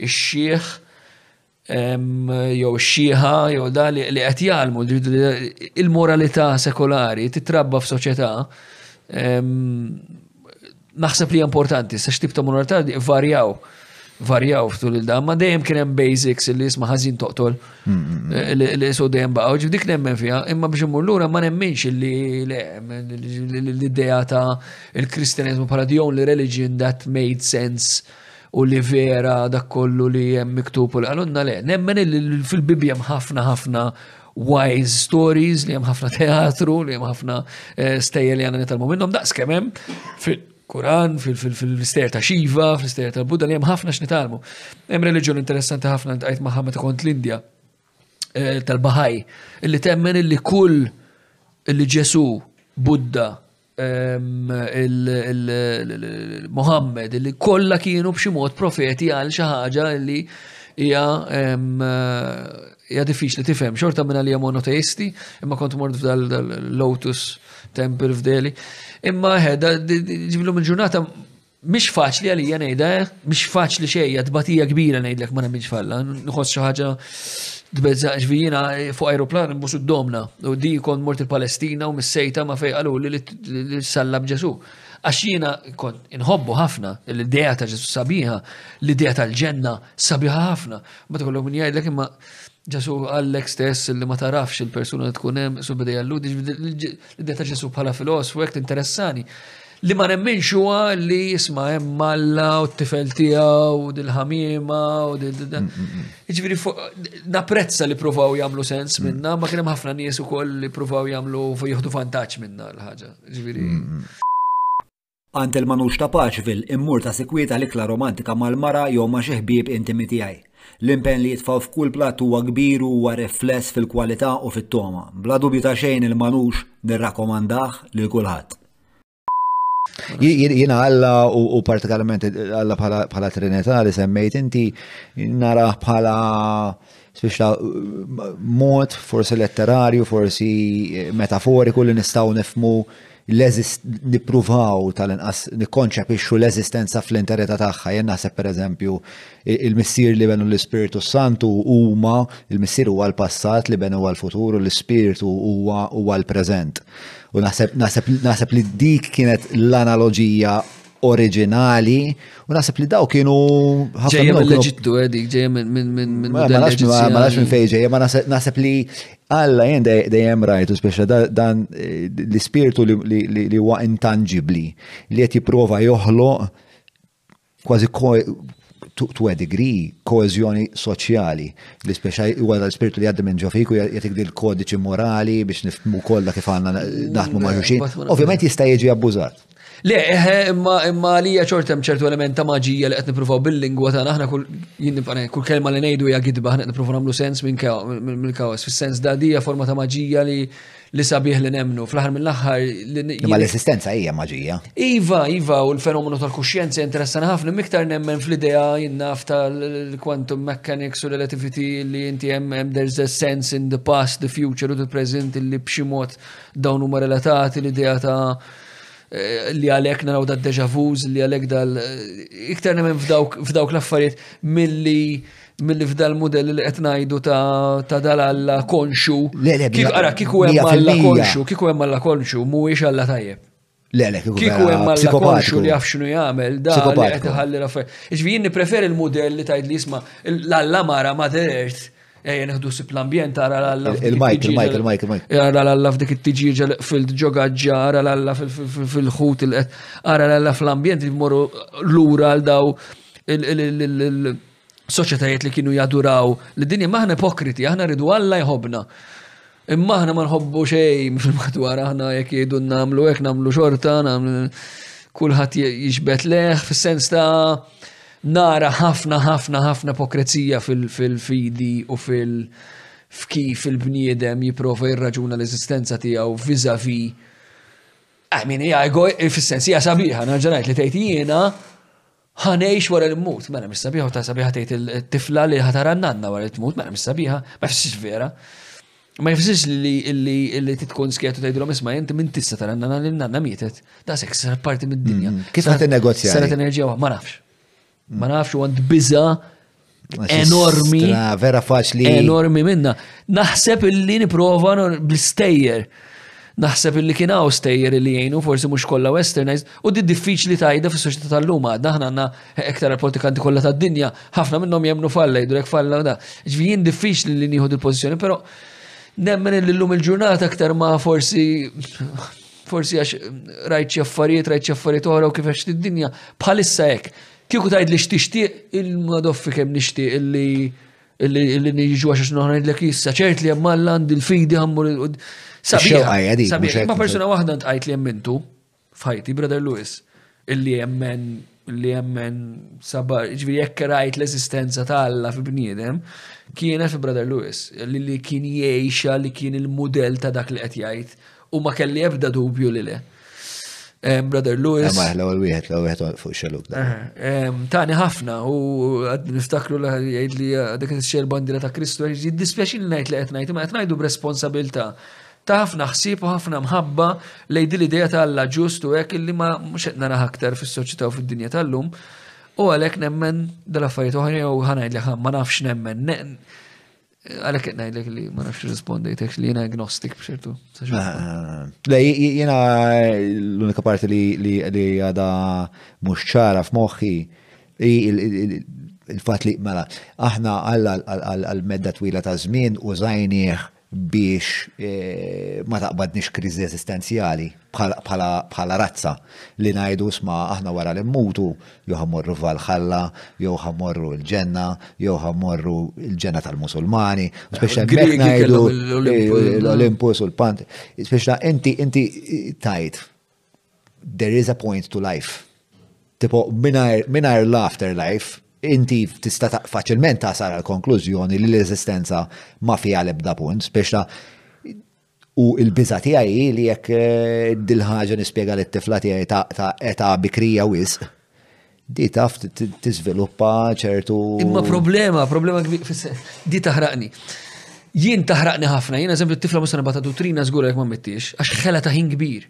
ix-xieħ jew ix-xieħa jew da li qed jgħallmu il-moralità sekolari titrabba f'soċjetà Naħseb li importanti, sa xtib ta' minorita varjaw varjaw f'tul il-dam, ma dejjem kien hemm basics li jisma' ħażin toqtol eh, li jisu dejjem baqgħu ġif dik nemmen fiha, imma biex imur lura ma nemminx li l-idea ta' il-Kristjaneżmu bħala the only religion that made sense u li vera dak kollu li hemm miktub u l-għalunna le, nemmen fil-Bibja ħafna ħafna wise stories, li hemm ħafna teatru, li hemm ħafna eh, stejja li għandna nitalmu minnhom daqs kemm hemm fil-Kuran, fil-istejer ta' Xiva, fil-istejer tal-Buddha li hemm ħafna x'nitalmu. Hemm reliġjon interessanti ħafna ntqajt ma' ħamet kont l-Indja eh, tal-Baħaj, illi temmen illi kull illi Ġesu, Buddha, il-Muhammad li kollha kienu b'xi mod profeti għal xi ħaġa li hija hija diffiċli tifhem xorta minn għalija monoteisti, imma kont mort f'dal lotus temple f'Deli. Imma ħedha ġiblhom il-ġurnata Mhix faċli għalija ngħidha, eh? mhix faċli xejja, tbatija kbira ngħidlek ma nemminx falla. Nħoss xi ħaġa tbeżżaq ġvijina eh, fuq aeroplan imbus domna U di kon mort il-Palestina u mis-sejta ma fej qalu li sallab Ġesu. Għax jiena kon inħobbu ħafna l-idea ta' Ġesu sabiħa, l-idea tal-ġenna sabiħa ħafna. Ma tkollok min jgħidlek imma Ġesu għallek stess li ma tarafx il-persuna tkun hemm su bidej għalludi, l-idea ta' Ġesu bħala filosfu hekk interessani. Li ma nemminx huwa li jisma' hemm Alla u t-tifel tiegħu u dil-ħamiema u dil mm, mm, mm. Jiġifieri napprezza li provaw jagħmlu sens minna, ma kien hemm ħafna nies ukoll li provaw jagħmlu jieħdu vantaġġ minna l-ħaġa. Jiġifieri. Għand il-manux ta' Paċvil immur ta' sikwieta l-ikla romantika mal-mara jew ma' xi ħbieb intimi tiegħi. L-impen li jitfaw f'kull platt huwa kbir u huwa rifless fil-kwalità u fit-toma. Bla dubju ta' xejn il-manux nirrakomandah lil kulħadd. Jina għalla u partikolarment għalla bħala trinità li semmejt inti nara bħala biex ta' mod, forsi letterarju, forsi eh, metaforiku li nistaw nifmu nipruvaw tal-inqas nikkonċepixxu l-eżistenza fl-interita tagħha. Jien naħseb pereżempju Il-Missier, l-Iben u l-Ispirtu s-Santu huma, il-Missier huwa l-passat, l-Iben huwa l-futur u l-Ispirtu huwa huwa l-preżent. U naħseb naħseb naħseb li dik kienet l-analoġija oriġinali u naħseb li daw kienu ġejja mill-Eġittu eh, dik ġejja minn minn minn minn ma nafx ma nafx minn fejn ġejja ma naħseb li Alla jien dejjem rajtu speċa dan eh, l-ispirtu li huwa intanġibli li qed jipprova joħloq kważi to a degree, koezjoni soċjali, li speċa huwa l-spirtu li għaddi minn ġofiku jagħtik dil kodiċi morali biex nifmu kollha kif għandna naħdmu ma' xuxin. Ovvjament jista' jiġi abbużat. Le, eh, imma imma li hija ċort hemm ċertu element ta' maġija li qed nippruvaw bil-lingwa tagħna aħna kull jien kull kelma li ngħidu hija gidba aħna qed nippruvaw nagħmlu sens minn kaos fis-sens da hija forma ta' maġija li li sabiħ li nemnu, fl-ħar mill-ħar. Ma l-esistenza hija maġija. Iva, iva, u l-fenomenu tal-kuxjenza interessana ħafna, miktar nemmen fl-idea jinnaf tal-quantum mechanics u relativity li inti hemm there's a sense in the past, the future u the present li b'xi mod dawn huma relatati l-idea ta' eh, li għalek naraw da' deja vu's, li għalek dal. Iktar nemmen f'dawk l-affarijiet mill-li Milli f'dal mudelli li qed ngħidu ta' dal-alla konxu. Le, le, Kif ara kieku hemm alla konxu, kieku hemm alla konxu, mhuwiex alla tajjeb. Le, le, kieku hemm alla konxu li jaf x'nu jagħmel, da li qed iħalli raffaj. Iġvi jien nippreferi l-mudell li tgħid li jisma' l-alla mara ma derert. Ejja neħdu sib l-ambjent ara l-alla. Il-majk, il-majk, il-majk, il-majk. Ara l-alla f'dik it-tiġiġa fil ġogaġġa, ara l-alla fil-ħut, ara l-alla fl-ambjent li jmorru lura għal daw soċjetajiet li kienu jaduraw li dinja maħna ipokriti, aħna ridu Alla jħobna. Imma aħna ma nħobbu xejn fil-madwar, aħna jekk jgħidu nagħmlu hekk nagħmlu xorta, nagħmlu kulħadd jiġbed leħ fis-sens ta' nara ħafna ħafna ħafna ipokrezija fil-fidi u fil- f'kif il-bniedem jiprofa jirraġuna l-eżistenza tiegħu vizavi. I mean, hija fis-sens hija sabiħa, naġġanajt li tgħid jiena Ħa ngħix wara li mmut, mela mis sabiħa ta' sabiħa tgħid il-tifla li ħatara n-nanna wara li tmut, mela mis sabiħa, ma jfissirx vera. Ma jfissirx li titkun skietu tgħidilhom isma' inti minn tista' tara n-nanna li n-nanna mietet, da' sekk sar parti mid-dinja. Mm-hmm. Kif qed innegozja? Sar qed enerġija ma nafx. Ma nafx u għand biża' enormi. Vera faċli. Enormi minna. Naħseb illi niprofa bl-stejjer. Naħseb illi kien hawn stejjer illi jgħinu, forsi mhux kollha westernized, u di diffiċli tajda fis-soċjetà tal-lum għadna aħna għandna iktar politikanti kollha tad-dinja, ħafna minnhom jemnu falla, jidrek falla da. Ġvijin diffiċli li nieħu il-pożizzjoni, però nemmen illi llum il-ġurnata aktar ma forsi forsi għax rajt affarijiet, rajt affarijiet oħra u kif għax id-dinja bħalissa hekk Kieku tajd li x'tixtieq il-madoffi kemm nixtieq illi illi niġu għax xnu ħrajn l issa ċert li hemm Alla għandi l-fidi ħammur il Sabiħ, ma persuna waħda tqajt li jemmintu f'ħajti, Brother Lewis, illi jemmen li jemmen sabar, ġviri jekk rajt l-esistenza ta' Alla fi bniedem, kienet fi Brother Lewis, li kien jiexja li kien il-modell ta' dak li qed jgħid U ma kelli ebda dubju li le. Brother Lewis. Ma l għol wieħed, l għol wieħed fuq xeluk. Tani ħafna u għad niftakru li jgħid li dak il-xel bandira ta' Kristu, jiddispjaċi li ngħid li qed ngħid, ma qed ngħidu b'responsabilità ta' ħafna ħsieb u ħafna mħabba lejn din l-idea ta' Alla ġust u hekk illi ma mhux qed naraha aktar fis-soċjetà u fid-dinja tal-lum. U għalhekk nemmen dal-affarijiet oħra jew ħanajd li ma nafx nemmen. Għara kien najdlek li ma nafx rispondejtek li jena agnostik bċertu. Ah. Le, jena l-unika parti li għada mux ċara f'moħħi il-fat li mela, aħna għal-medda twila ta' zmin u zajnieħ biex eh, ma taqbadnix krizi eżistenzjali. bħala razza li ngħidu sma' aħna wara li mmutu jew ħa mmorru f'Valhalla jew ħa mmorru l-ġenna jew ħa mmorru l-ġenna tal-Musulmani. Speċa ngħidu l-Olympus u l-Pant. Speċa inti inti tajt there is a point to life. Tipo mingħajr l-after life inti tista' faċilment tasal għal konklużjoni li l-eżistenza ma fiha l-ebda punt, speċa U l-biża' tiegħi hi li jekk dil-ħaġa nispjega lit-tifla tiegħi ta' età bikrija wisq, di taf tiżviluppa ċertu. Imma problema, problema di taħraqni. Jien taħraqni ħafna, jien eżempju t-tifla musa nibata duttrina żgura jekk ma mittiex, għax ħela ta' ħin kbir.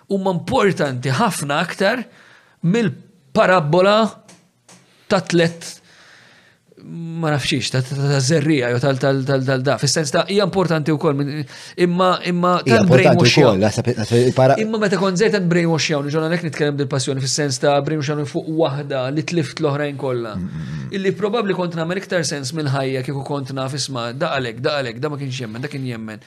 huma importanti ħafna aktar mill-parabbola ta' tlet ma nafxiex, ta' zerrija, jo tal-da, fil-sens ta' hija importanti u koll, imma imma ta' brainwash. Imma meta kon zejt ta' brainwash jawn, ġona nek nitkellem dil-passjoni fil-sens ta' brainwash jawn fuq wahda li tlift l-oħrajn kollha. Mm, mm, mm. Illi probabli kont nagħmel iktar sens minn ħajja kieku kont naf isma' daqalek, daqalek, da ma kienx jemmen, da kien jemmen.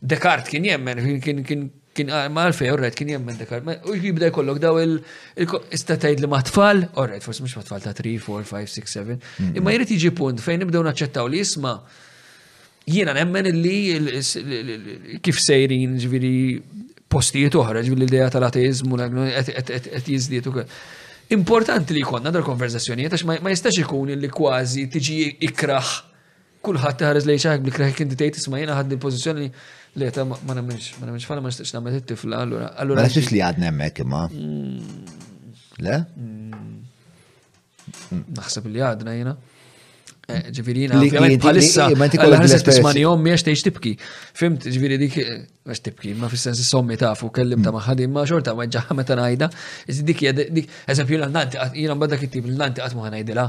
Descartes kien jemmen, kien Kien ma għalfej, orret, kien jemmen dak u jibda jkollok daw il-istatajt li matfall, orret, forse mux matfall ta' 3, 4, 5, 6, 7. Imma jrid jiġi punt fejn nibdew naċċettaw li jisma jiena nemmen li kif sejrin ġviri postijiet oħra, ġviri l-ideja tal-ateizmu, qed jizdietu. Importanti li jkollna dal-konverzazzjonijiet għax ma jistax ikun li kważi tiġi ikraħ Kulħadd iħares lejn xi bil-krah jekk inti tgħid isma' jiena ħadni l-pożizzjoni li qed ma nemminx, ma nemminx falla ma nistaqx nagħmel it-tifla allura. Allura xiex li għadna hemmhekk imma. Le? Naħseb li għadna jiena. Eh, ġifieri jiena ovvjament bħalissa għal ħarset tismani ommi għax tgħix tibki. Fimt, ġifieri dik għax tibki, ma fis-sens sommi tafu kellim ta' maħadim ma xorta ma ġaħa meta ngħidha. Dik dik eżempju jiena nanti jiena mbagħad dak it-tip nanti qatt ma ngħidilha.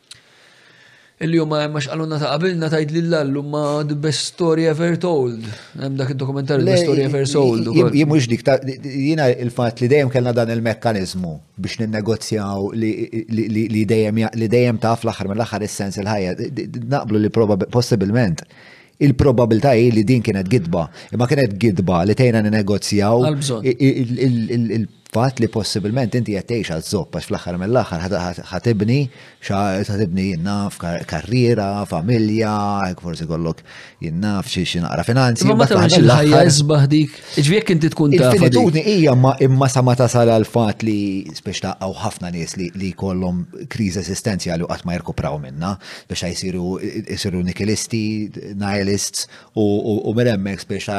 Illum ma hemmx qalunna ta' qabilna tgħid lil llum ma the best story ever told. Hemm dak id-dokumentarju the best story ever sold. Jien mhux dik jiena il-fatt li dejjem kellna dan il-mekkaniżmu biex ninnegozjaw li dejjem li dejjem taf l-aħħar mill-aħħar is-sens il-ħajja. Naqblu li possibilment il-probabilità hi li din kienet gidba, imma kienet gidba li tgħinna ninnegozjaw Fatt li possibilment inti qed tgħix għal żopp għax fl-aħħar mill-aħħar ħa tibni ħa tibni jien naf karriera, familja, hekk forsi jkollok jien naf xi naqra finanzi. Ma ta' xi ħajja isbaħ dik. Iġvi jekk inti tkun taf. Il-finitudni hija imma sa ma tasal għal fatt li spiex ta' hawn ħafna nies li jkollhom kriżi esistenzjali u qatt ma jirkupraw minnha biex jsiru jsiru nikilisti, nihilists u minn hemmhekk spiċ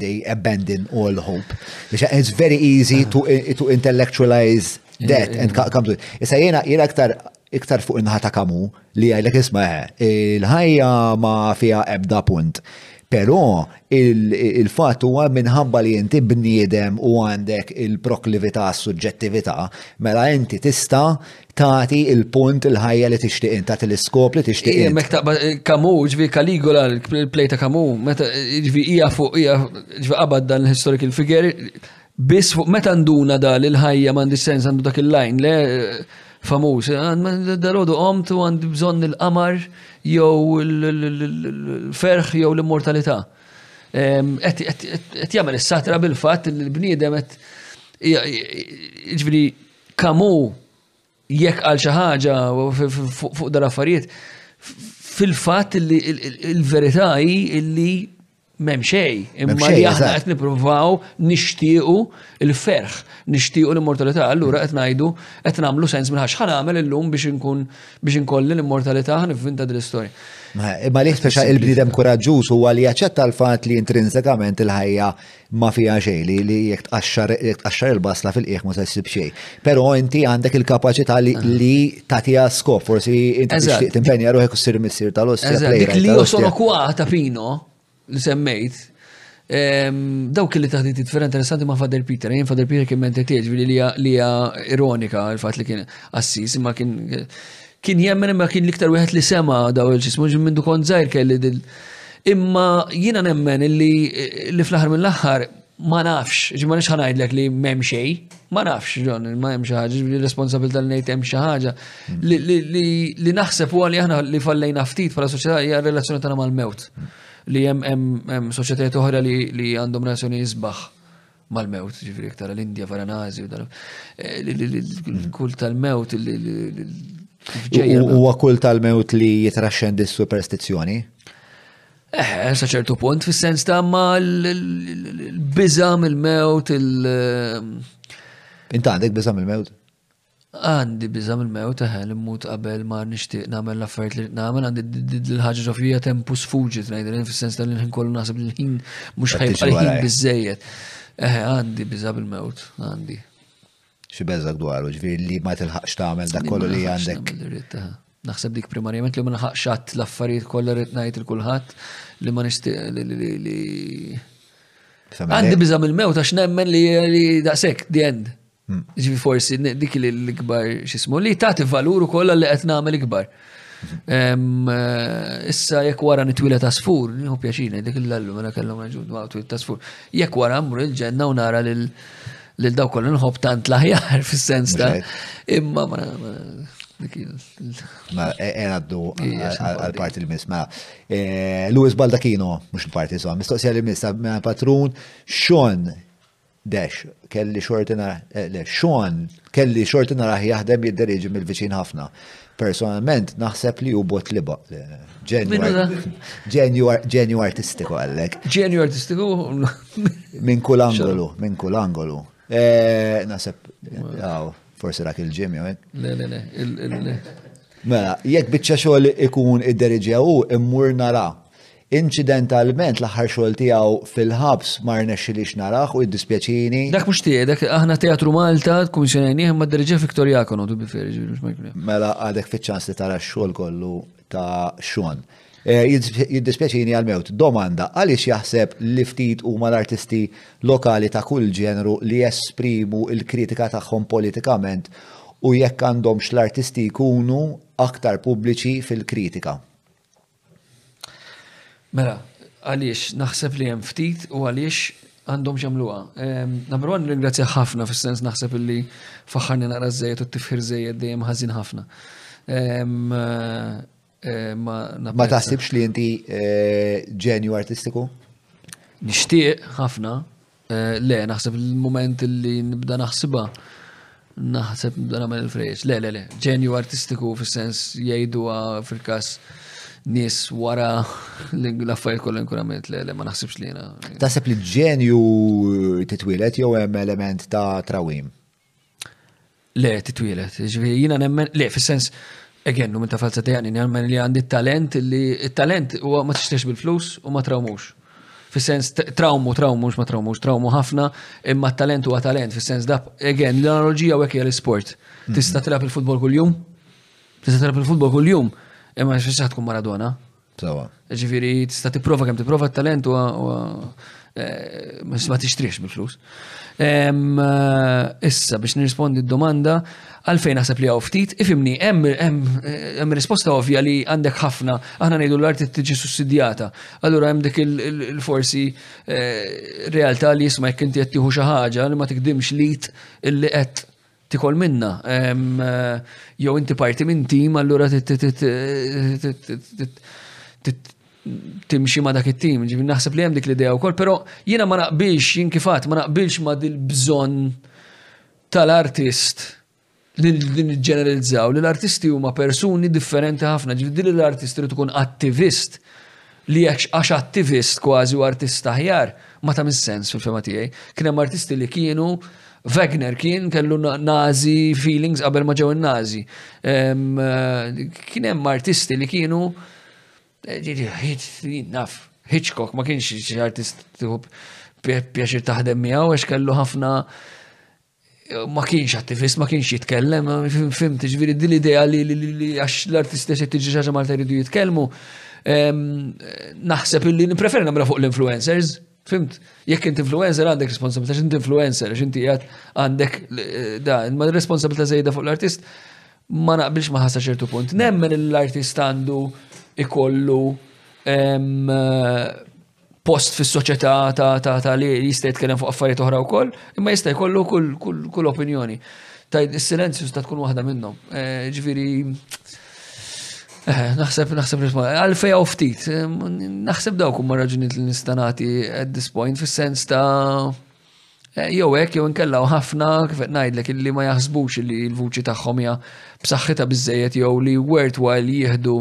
they abandon all hope. Biex it's very easy to, to intellectualize that eh, eh, and eh. come to it. Issa jiena jiena aktar iktar fuq inħata kamu li għajlek isma' il-ħajja ma fiha ebda punt. Però il-fatt huwa minħabba li inti bniedem u għandek il-proklività, suġġettività, mela inti tista' tagħti il-punt il-ħajja li tixtieq int, tagħti l-iskop li tixtieq Ija, int. mek taqba kamu, ġvi Caligula, l-play ta' kamu, meta ġvi hija fuq hija ġvi qabad dan l-historical figure, biss fuq meta nduna dal il-ħajja m'għandi sens għandu dak il-line le famuż. Dalodu qomt u għandi bżonn il-qamar jew il-ferħ jew l-immortalità. Em, Et et- et- et jagħmel is-satra bil-fatt li l-bniedem qed ija- ġviri Kamu jekk għal xi ħaġa fuq dal-affarijiet, fil-fatt li l-verità hi li m'hemm xejn, imma li aħna qed nippruvaw nixtiequ il-ferħ, nixtiequ l-immortalità, allura qed ngħidu qed nagħmlu sens minn ħax ħa nagħmel illum biex inkun biex inkolli l-immortalità ħa nivvinta din l-istorja. Imma li speċa il-bniedem kuraġġuż huwa li jaċċetta l-fatt li intrinsikament il-ħajja Ma fiha xejn li li jekk tqaxxar jekk tqaxxar il-basla fil-qiegħ ma se ssib xejn. Però inti għandek il-kapaċità li Ah. li tagħtiha skop, forsi inti Eżatt. tixtieq timpenja ruħek u ssir missier tal-ostja. Eżatt, plejra dik li tal-ostja. jo sono qua ta' Pino li semmejt, ehm, dawk li taħdit it-tfera interessanti ma' Father Peter, jien Father Peter kien mentet jiġri li hija- li hija ironika il-fatt li kien assis, imma kien Kien jemmen imma kien l-iktar wieħed li sema daw il-ġismu, ġim mindu kont zaħir kelli dil. Imma jina nemmen li li fl-ħar mill-ħar ma nafx, ġim ma nix ħanajdlek li mem xej, ma nafx, ġon, ma jem xaħġa, ġim responsabilta li nejt jem xaħġa, li naħseb u għalli aħna li fallejna ftit pala soċieta hija relazzjoni tana mal-mewt, li jem soċieta oħra li għandhom relazzjoni jizbaħ. mal-mewt, ġifiri iktar l-Indja, Varanazi, l-kult tal-mewt, Huwa kult tal-mewt li jitraxxen dis superstizzjoni Eh, sa ċertu punt, fis-sens ta' ma l-biża mill-mewt, il- Inta għandek biża mill-mewt? Għandi biża' mill-mewt, eħe, li mmut qabel ma nixtieq nagħmel l-affarijiet li rrid nagħmel, għandi dil-ħaġa ġo fija tempus fugit ngħidilha fis-sens tal ħin kollu naħseb li l-ħin mhux ħajbqa' ħin biżejjed. Eħe, għandi biża' bil-mewt, għandi. Xi beżak dwaru, ġifieri li ma tilħaqx tagħmel dak kollu li għandek. Naħseb dik primarjament li ma nħaqx għadd l-affarijiet kollha rrid ngħid il kulħadd li ma nixtieq li. Għandi biża' mill-mewt għax nemmen li daqshekk, the end. Ġifi forsi dik li l-ikbar xismu li tagħti valur ukoll li qed nagħmel ikbar. Ehm, eh, issa jekk wara nitwilet asfur, nieħu pjaċina dik il-lallu mela kellhom raġun dwar twilet asfur. Jekk wara mmur il-ġenna u nara lil lil daw kollu nħobb tant l-aħjar fis-sens ta' imma ma Ma e- e għaddu għal-parti l-mis ma e, Luis Baldacchino, mux l-parti so, mistoqsija l-mis ta' patrun, xon Dash, kelli xorti nara, eh, le, Sean, kelli xorti nara jaħdem jidderiġi mill-viċin ħafna. Personalment, naħseb li hu bot li baq. Ġenju artistiku għallek. Ġenju artistiku? Minn kull angolu, minn kull angolu. Eh, naħseb, għaw, forse dak il-ġim, jowek. Le, le, le. Mela, jekk bieċa xogħol ikun id-deriġi għu, immur nara. Inċidentalment l-aħħar xogħol tiegħu fil-ħabs ma rnexxilix narah u jiddispjaċini. Dak mhux tiegħi, dak aħna Teatru Malta kkummissjonajnieh imma ddiriġieh Victor Iacono, to be fair, jiġifieri mhux ma jkun hemm. Mela għadek fiċ-ċans li tara x-xogħol kollu ta' Sean. Jiddispjaċini għall-mewt. Domanda, għaliex jaħseb li ftit huma l-artisti lokali ta' kull ġenru li jesprimu l-kritika tagħhom politikament u jekk għandhomx l-artisti jkunu aktar pubbliċi fil-kritika? Mela, għaliex naħseb li hemm ftit u għaliex għandhom xamluha. Ehm, number one, ringrazzja ħafna fis-sens naħseb li faħħarni naqra żejjed u tifħir żejjed dejjem ħażin ħafna. Ehm, eh, ma taħsibx li inti eh, ġenju artistiku? Nixtieq ħafna, Eh, le, naħseb il-moment li nibda naħsiba, naħseb nibda namel il-frejġ. Le, le, le, ġenju artistiku fil-sens jajdu fil-kas nis wara l-affarijiet kollu nkun għamilt, le, le, ma naħsibx li jena. Taħseb li ġenju titwilet jew hemm element ta' trawim? Le, titwielet. Ġifieri jiena nemmen, le, fis-sens, again, minn ta' falza dejani, nemmen li għandi talent li talent huwa ma tixtriex bil-flus u ma trawmux. Fis-sens trawmu, trawmu, ma trawmux, trawmu ħafna, imma talent huwa talent, fis-sens da, again, l-analogija u hekk l-isport. Mhm. Tista' tilgħab il-futbol kuljum? Tista' tilgħab il-futbol kuljum? Imma xi tkun Maradona? Sawa. Ġifiri, tista' tipprova kemm tipprova t-talent u eh, ma tixtriex bil-flus. Eh, issa biex nirrispondi d-domanda għalfejn naħseb li għaw ftit, ifimni, hemm risposta ovvja li għandek ħafna, aħna ngħidu l-arti tiġi sussidjata. Allura hemm dik il-forsi eh, realtà li jisma' jekk inti qed tieħu xi ħaġa li ma tikdimx lit illi qed tikol minna. Jew inti parti minn tim, allura timxi ma dak it-tim. Ġifi naħseb li hemm dik l-idea wkoll, però jiena ma naqbilx, jien kifat, ma naqbilx ma dil-bżonn tal-artist li ġeneralizzaw li l-artisti huma persuni differenti ħafna, ġifi li l-artist li tkun attivist Li hekk għax attivist kważi u artist aħjar, ma tagħmilx sens fil-fehma tiegħi. Kien hemm artisti li kienu, Wegner kien kellu Nazi feelings qabel ma ġew in-Nazi. Kien hemm artisti li kienu naf, Hitchcock ma kienx artist pjaċir taħdem miegħu għax kellu ħafna ma kienx attivist, ma kienx jitkellem, fimt ġviri din l-idea li għax l-artisti se tiġi xaġa Malta jridu jitkellmu. Naħseb illi nipreferi namra fuq l-influencers, fimt, jekk inti influencer għandek responsabilità, x'inti influencer, għax inti għad għandek da, ma responsabilità zejda fuq l-artist, ma naqbilx ma ħassa ċertu punt. Nemmen l-artist għandu ikollu post fis-soċjetà ta' li jista' jitkellem fuq affarijiet oħra wkoll, imma jista' jkollu kull opinjoni. Ta' is-silenzju sta tkun waħda minnhom. Eh, ġifieri eh, naħseb naħseb nisma' għalfej hawn ftit. Eh, naħseb dawk huma raġunijiet li nista' nagħti at this point fis-sens ta' jew hekk jew inkella ħafna kif qed ngħidlek illi ma jaħsbux li l-vuċi tagħhom hija b'saħħitha biżejjed jew li worthwhile jieħdu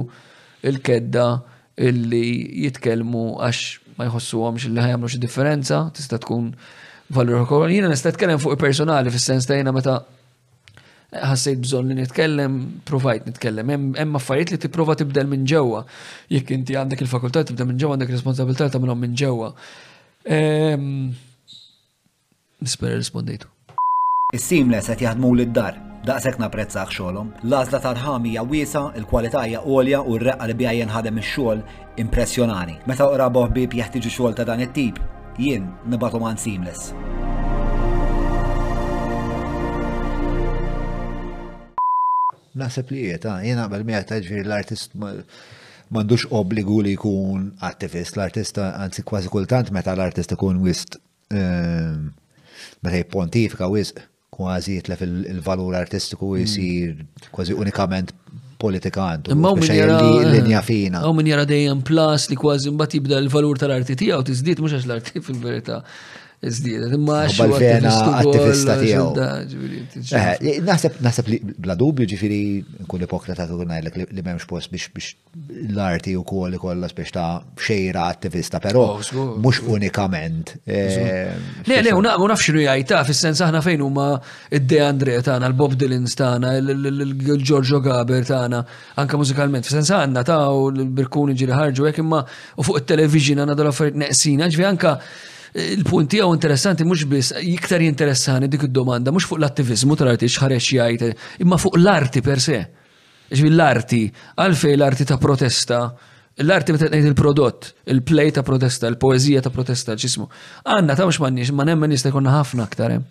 il-kedda illi jitkellmu għax ma jħossuhomx illi ħajamlu xi differenza, tista' tkun valur ukoll. Jiena nista' tkellem fuq personali fis-sens ta' jiena meta ħassejt bżonn li nitkellem, provajt nitkellem. Hemm affarijiet li tipprova tibdel minn ġewwa. Jekk inti għandek il-fakultà tibda minn ġewwa għandek responsabilità tagħmilhom minn ġewwa. Ehm, Nispera rrispondejtu. Is-seamless qed jaħdmuli d-dar. Daqshekk napprezzah xogħolhom. L-għażla ta' rħam hija wiesgħa, il-kwalità hija għolja u r-reqqa li biha jinħadem ix-xogħol impressjonani. Meta qraba u ħbieb jeħtieġu xogħol ta' dan it-tip, jien nibgħathom għand Seamless. Naħseb li jiet, ah, jien naqbel miegħek ta' ġifieri l-artist m'għandux obbligu li jkun attivist l-artista, anzi kważi kultant meta l-artist ikun wist ehm, meta jippontifika wisq kważi jitlef il-valur artistiku hmm. jisir kważi unikament politikant. Imma minn jara l-linja fina. Għaw minn jara dejjem plus li kważi mbagħad jibda l-valur tal-arti tiegħu tiżdied mhux għax l-arti fil-verità Iżdied, imma xogħol vena attivista tiegħu. Eh, naħseb naħseb li bla dubju ġifieri nkun ipokrata tu ngħidlek li m'hemmx post biex biex l-arti u kol ikolla spiex ta' xejra attivista, pero oh, mux unikament. Eh, le, le, u naf xinu jajta, fil-sens aħna fejn huma id-De Andre tana, l-Bob Dylan tana, l-Giorgio Gaber tana, anka mużikalment, fil-sens għanna ta' u l-Birkuni ġiri ħarġu għek imma u fuq il-television għanna dal-affarijiet neqsina, ġvi anka eh, il-punti għaw interessanti mux bis, jiktar jinteressani dik id-domanda, mux fuq l-attivizmu tal-arti xħareċ jajta, imma fuq l-arti per se. Jiġifieri l-arti, għalfejn l-arti ta' protesta, l-arti meta tgħid il-prodott, il-play ta' protesta, il-poeżija ta' protesta, ġismu. Għandna ta' mhux m'għandniex, ma nemmen jista' jkollna ħafna aktar hemm.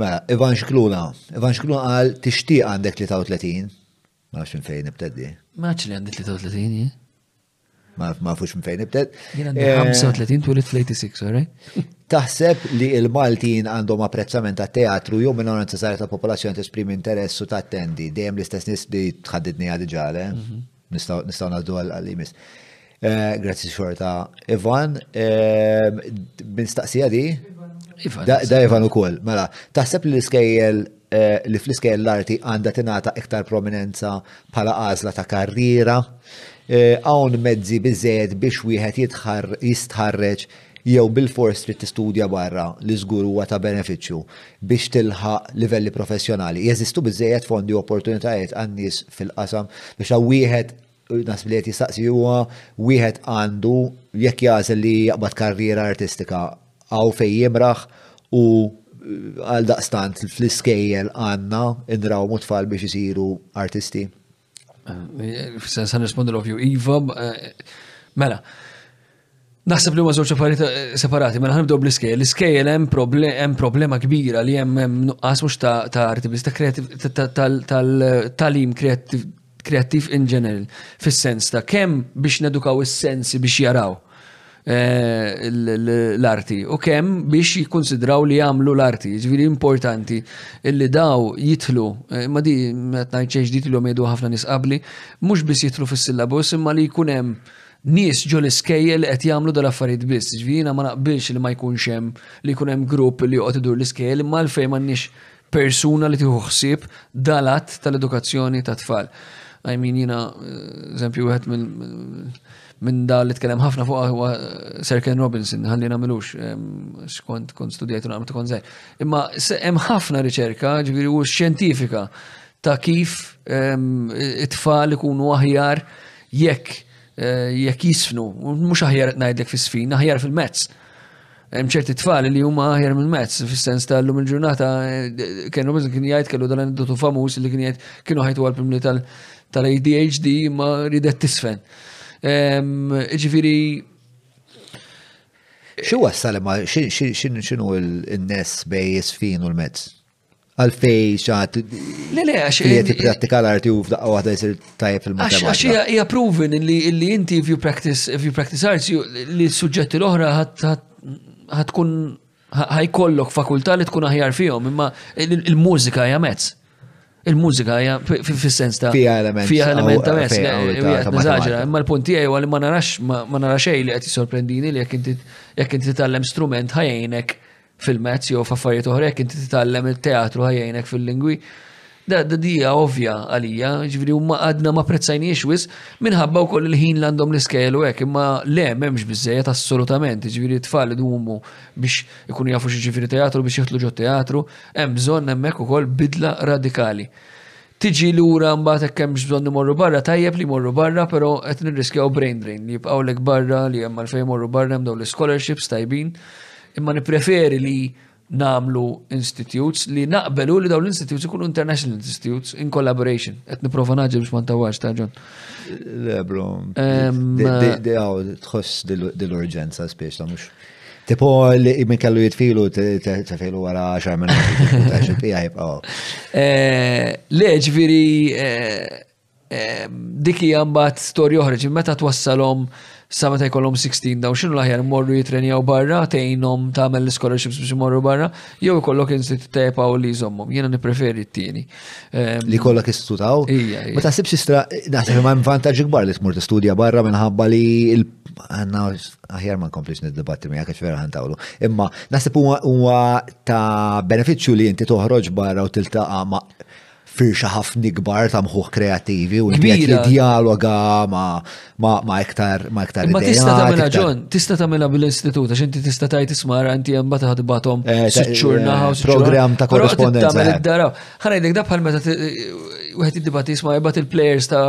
Mela, Ivan Xkluna, Ivan Xkluna qal tixtieq għandek 33, ma nafx minn fejn ibteddi. Ma nafx li għandi 33, ma fux minn fejn ibtet. 35 tulit fl-86, right? Taħseb li il-Maltin għandhom apprezzament ta' teatru jew minoranza sajra ta' popolazzjoni tesprimi interess u tattendi, dejjem l-istess nis li tħaddidni għad ġale, eh? mhm. nistaw naddu għal-għalimis. Eh, grazzi xorta. Ivan, eh, bin staqsija di? Da Ivan u kol, mela, taħseb li l-iskejjel li fl-iskejjel l-arti għandha tingħata iktar prominenza bħala għażla ta' karriera. Hawn mezzi biżejjed biex wieħed jistħarreġ jew bilfors trid tistudja barra li żgur huwa ta' benefiċċju biex tilħaq livelli professjonali. Jeżistu biżejjed fondi u opportunitajiet għan-nies fil-qasam biex hawn wieħed u naħseb li qed jistaqsi huwa wieħed għandu jekk jagħżel li jaqbad karriera artistika hawn fejn jimraħ u għal daqstant fl-iskejjel għandna nraw mutfall biex isiru artisti. Eh, eh, Sa nispondi l-ovju Iva, eh, mela, Naħseb li huma żewġ affarijiet eh, separati, mela ħanibdew bl-iskejjel. L-iskejjel hemm hemm problema kbira li hemm hemm nuqqas mhux ta' ta' arti biss ta' tal-talim kreattiv in general, fis-sens ta' kemm biex nedukaw is-sensi biex jaraw eh, l-arti u kemm biex jikkonsidraw li jagħmlu l-arti. Ġifieri importanti illi daw jitlu, eh, ma di qed ngħid xejn ġdid li ħafna nisqabli, mhux biss jitlu fis-syllabus imma li jkun hemm Nies ġo l-iskejjel li qed jagħmlu dal-affarijiet biss. Jiġifieri jiena ma naqbilx li ma jkunx hemm li jkun hemm grupp li joqgħod idur l-iskejjel imma għalfejn m'għandniex persuna li tieħu ħsieb dal-att tal-edukazzjoni tat-tfal. I mean jiena eżempju wieħed minn da li tkellem ħafna fuq huwa Sir Ken Robinson, ħalli nagħmilux x'kont kont studjajtu nagħmel tkun żgħir. Imma hemm ħafna riċerka, ġifieri u xjentifika ta' kif it-tfal ikunu aħjar Jekk jekk jisfnu, mhux aħjar qed ngħidlek fis-sfin, aħjar fil-mezz. Hemm ċerti tfal li huma aħjar mill-mezz, fis-sens ta' llum il-ġurnata kienu biżin kien jgħid kellu dan aneddotu famuż li kien jgħid kienu ħajtu għal pimli tal-ADHD ma ridet tisfen. Ġifieri Xi wassal ma x'inhu n-ness bej isfin u l-mezz? għalfej xaħat li li għax li jeti pratika l-arti u f'daqqa waħda jisir tajjeb fil-matematika. Għax hija proven li inti if you practice if you practice arts li suġġetti l-oħra ħatkun ħajkollok fakultà li tkun aħjar fihom imma il-mużika hija mezz. Il-mużika hija fis-sens ta' fiha element fiha element ta' mezz. Eh, imma l-punt tiegħi huwa li ma narax ma narax xejn li qed jissorprendini li jekk inti titgħallem strument ħajjnek fil-mezz jew f'affarijiet oħra jekk inti titgħallem it-teatru ħajjejnek fil-lingwi. Da dija ovvja għalija, ġifieri huma għadna ma prezzajniex wis minħabba wkoll il-ħin li għandhom l-iskejjel u hekk, imma le m'hemmx biżejjed assolutament, ġifieri tfal idumu biex ikunu jafu xi ġifieri teatru biex jidħlu ġo teatru, hemm bżonn hemmhekk ukoll bidla radikali. Tiġi lura mbagħad hekk hemmx bżonn imorru barra, tajjeb li jmorru barra, però qed nirriskjaw brain drain li jibqgħu lek barra li hemm għalfejn imorru barra hemm dawn l-ischolarships tajbin. Imma nippreferi li nagħmlu institutes li naqbel hu li dawn l-institutes ikunu international institutes in collaboration. Qed nipprova naġi biex ma ntawwarx ta' ġon. Le bro. Ehm, Di- di- di- għaw, tħoss dil- dil-urġenza spiex ta' mhux. Tipo li min kellu jitfilu tefilu għara 10 minuti ta' xilpija jibqaw. Eh, le, ġviri, eh, eh, diki għambat storja oħra, ġi meta twassalom sa meta jkollhom 16 daw xinu l-aħjar morru jitrenjaw barra, tgħinhom tagħmel l-scholarships biex morru barra, jew ikollok insit tepa u li jżommhom. Jiena nippreferi t-tieni. Ehm, li kollok istutaw? Ija. Ma taħsibx istra naħseb ma hemm vantaġġ kbar li tmur tistudja barra minħabba li għanna aħjar ma nkomplix nid-dibatti miegħek għax vera ħantawlu. Imma naħseb huwa ta' benefiċċju li inti toħroġ barra u tiltaqa' ma' firxa ħafna kbar ta' mħuħ kreattivi u li dialoga ma' iktar ma' iktar. Ma tista' tagħmilha ġon, tista' tagħmilha bil-istitut għax inti tista' tgħid ismara inti hemm bata ħadbathom eh, siċċurna eh, ħaws programm ta' korrespondenza. Tagħmel id-daraw. Ħana dak bħal meta wieħed id-dibati jisma' jibgħat il-players ta'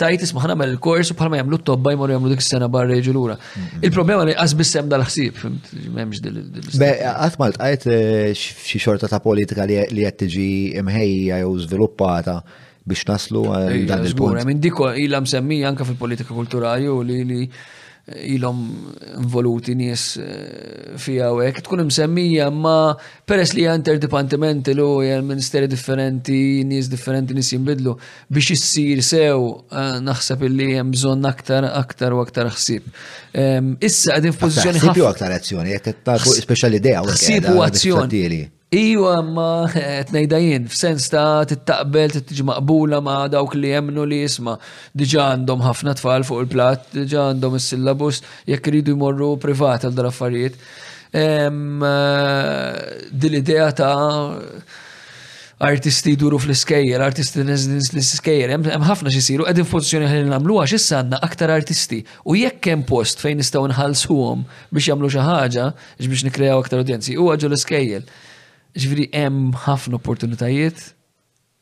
tajt isma' ħanamel il-kors u bħalma jagħmlu t-tobba jmorru jagħmlu dik sena barra jiġu lura. Il-problema li qas bissem dal-ħsieb, m'hemmx dil. Be, qatt ma ltqajt eh, xi xorta ta' politika li qed tiġi imħejja jew żviluppata biex naslu għal eh, dan il-punt. Minn diko ilha msemmija anke fil-politika kulturali u li li ilhom involuti nies eh, fija u hekk tkun imsemmija ma peress li hija interdipantimenti lu hija ministeri differenti, nies differenti nies jinbidlu. biex issir sew eh, naħseb illi hemm bżonn aktar aktar u aktar ħsieb. Ehm, issa qegħdin f'pożizzjoni ħafna. aktar azzjoni, qed tagħtu speċjal idea ħsieb u azzjoni. Iju ma eh, tnejda jien, f'sens ta' tittaqbel, tiġi maqbula ma' dawk li jemnu li jisma. Diġa għandhom ħafna tfal fuq il-plat, diġa għandhom il-syllabus, jekk ridu jmorru privat għal dal-affarijiet. Ehm, eh, Dil-idea ta' artisti jduru fl-iskejjer, artisti neżdin fl-iskejjer, hemm ħafna xisiru, qegħdin funzjoni ħin nagħmlu għax issa għandna aktar artisti. U jekk hemm post fejn nistgħu nħallsuhom biex jagħmlu xi ħaġa, biex nikkrejaw aktar udjenzi, huwa ġol iskejjel. Ġifieri hemm ħafna opportunitajiet,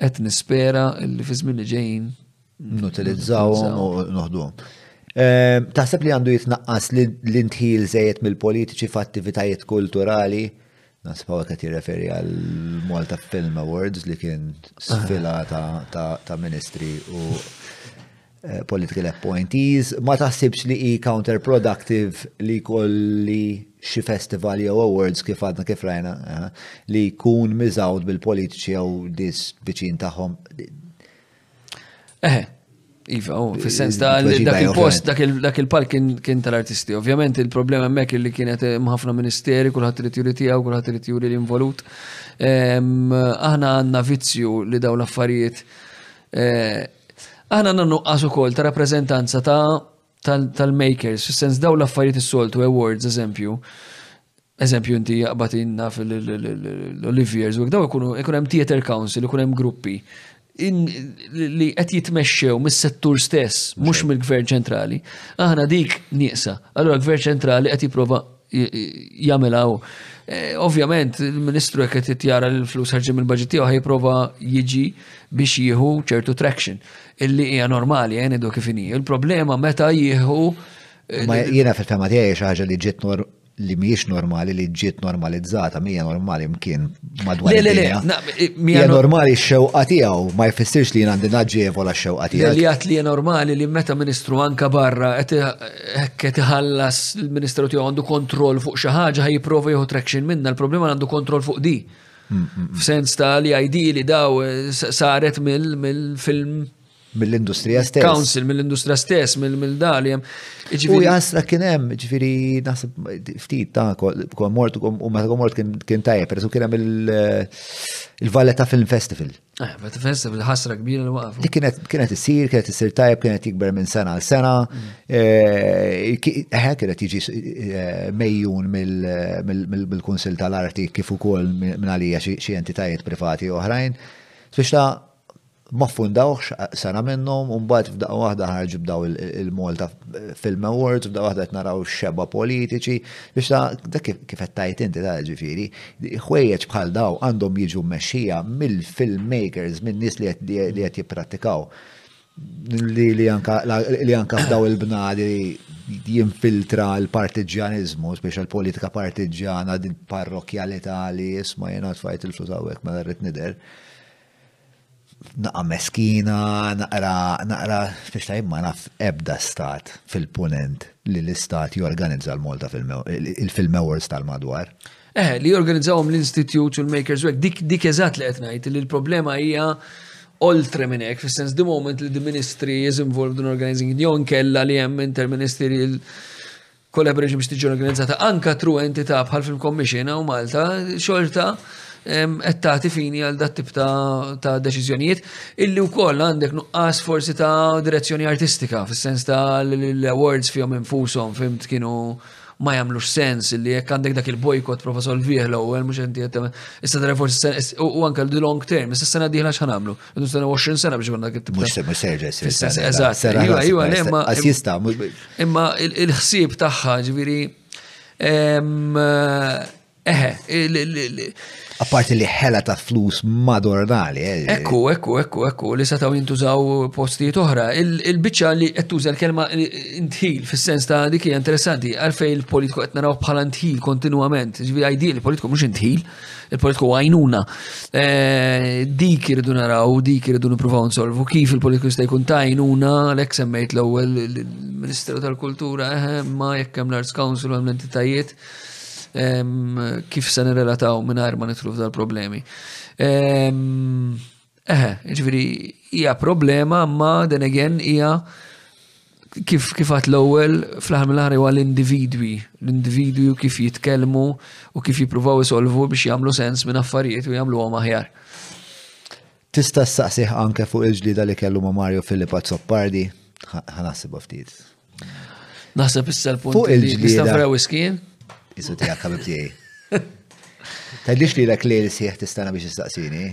qed nispera li fi żmien li ġejjin Nutilizzawhom u noħduhom. Ehm, taħseb li għandu jitnaqqas l-intħil zejet mill-politiċi f'attivitajiet kulturali? Nasib għawek għati referi għal Malta Film Awards li kien sfila ta' ministri u eh, political appointees. Ma taħsibx li i counterproductive li kolli xi festival jew awards kif għadna kif rajna eh, li jkun miżawd bil-politiċi jew dis biċin tagħhom Eħe, Iva, u fil-sens ta' dak il-post, dak il-palk kien tal-artisti. Ovvjament il-problema mek li kienet eh, mħafna ministeri, kullħat irid juri tiegħu, kullħat irid juri l-involut. Ehm, aħna għandna vizzju li daw l-affarijiet. Eh, aħna għandna nuqqas ukoll ta' rappreżentanza ta' tal-makers, fis-sens daw l-affarijiet is-soltu awards, eżempju, eżempju inti jaqbatin naf l-Oliviers, u daw ikunu hemm theater council, ikun hemm gruppi li qed jitmexxew mis-settur stess, mhux mill-gvern ċentrali, aħna dik nieqsa. Allora l-gvern ċentrali qed jipprova jagħmilha u eh, ovvjament il-Ministru jekk qed jara li l-flus ħarġin minn budget tiegħu ħajprova jiġi biex jieħu ċertu traction illi hija normali għen eh, idu kif inhi. Il-problema meta jieħu eh, Ma jiena fil-fema tiegħi xi ħaġa li ġiet li mhijiex normali li ġiet normalizzata, mija normali mkien madwar. Le, le, le, mija normali x-xewqa tiegħu, ma jfissirx li jien għandi naġġevola x-xewqa tiegħu. Li għat li normali li meta ministru anka barra qed hekk tħallas il-Ministeru tiegħu għandu kontroll fuq xi ħaġa ħaj jipprova jieħu traction minna, l-problema għandu kontroll fuq di. F'sens ta' li ID li daw eh, saret mill-film mill-industrija stess. Council, mill-industrija stess, mill-dali. U jasra kien hemm, ġifiri, nasib ftit ta' kom mort, u meta kom mort kien tajja, peress kien hemm il-Valletta Film Festival. Eh, ma tifessib l-ħasra kbira li waqfu. Li kienet kienet issir, kienet issir tajb, kienet jikber minn sena għal sena. Mm. Eh, eh, kienet jiġi mejjun mill-Kunsil tal-Arti kif ukoll minn għalija xi entitajiet privati oħrajn. Biex ta' ma fundawx sena minnhom u mbagħad f'daqqa waħda ħarġu b'daw il-Malta Film Awards, f'daqqa waħda qed naraw xeba politiċi, biex ta' dak kif qed tajt inti ta' ġifieri, Ħwejjeġ bħal dawn għandhom jiġu mmexxija mill-filmmakers, minn nies li qed jipprattikaw. Li anka f'daw il-bnadi jinfiltra l-partiġġjaniżmu, speċjal politika partiġġjana, din parrokjalità li jisma' jiena tfajt il-flus hawnhekk meta rrid nidher. naqra meskina, naqra, naqra, biex tajb ma naf ebda stat fil-punent li l-istat jorganizza l-Malta il-Film Awards tal-madwar. Eh, li jorganizzawhom l-Institute u l-Makers Week, dik dik eżatt li qed ngħid li l-problema hija oltre minn hekk, fis-sens di moment li the ministry is involved in organizing jew inkella li hemm interministerial Collaboration biex tiġi organizzata anka tru entità bħal Film Commission u Malta xorta qed tagħti fini għal dat tip ta' deċiżjonijiet illi wkoll għandek nuqqas forsi ta' direzzjoni artistika fis-sens ta' l-awards fihom infushom fimt kienu ma jagħmlux sens li jekk għandek dak il-bojkot prova solvih l-ewwel mhux inti qed issa dara forsi u anke l-long term, issa sena dieħla x'ħan nagħmlu. Nistana 20 sena biex għanna kittib. Mux semmu serġa s Eżat, iwa, iwa, imma. Assista. Imma il-ħsib taħħa ġviri. Eħe, Apparti li ħela ta' flus madornali. Eh. Ekku, ekku, ekku, ekku, li setaw jintużaw postijiet oħra. Il-bicċa li qed tuża l-kelma intħil fis-sens ta' dik hija interessanti, għalfej il-politiku qed naraw bħala intħil kontinwament. Ġifieri għajdi il-politiku mhux intħil. il-politiku għajnuna. Eh, dik irridu naraw, dik irridu nipruvaw nsolvu, kif il-politiku jista' jkun ta' għajnuna, l-ek semmejt l-ewwel il-Ministeru tal-Kultura, eh, ma jekk hemm l-Arts Council u hemm l-entitajiet, kif se nirrelataw minn ma nitlu f'dal-problemi. Eħe, ġviri, hija problema, ma then again hija kif kif għat l-ewwel fl-aħħar mill-aħħar huwa l-individwi, l-individwi u kif jitkellmu u kif jippruvaw isolvu biex jagħmlu sens minn affarijiet u jagħmluhom aħjar. Tista' saqsih anke fuq il-ġlida li kellu ma' Mario Filippa Zoppardi, ħanaħsibha ftit. Naħseb issa l-punt Fuq il-ġlieda. Nista' nfrew iskin? Isu tiegħek ħabib tiegħi. Tgħidlix lilek li l-sieħ tistana biex tistaqsini?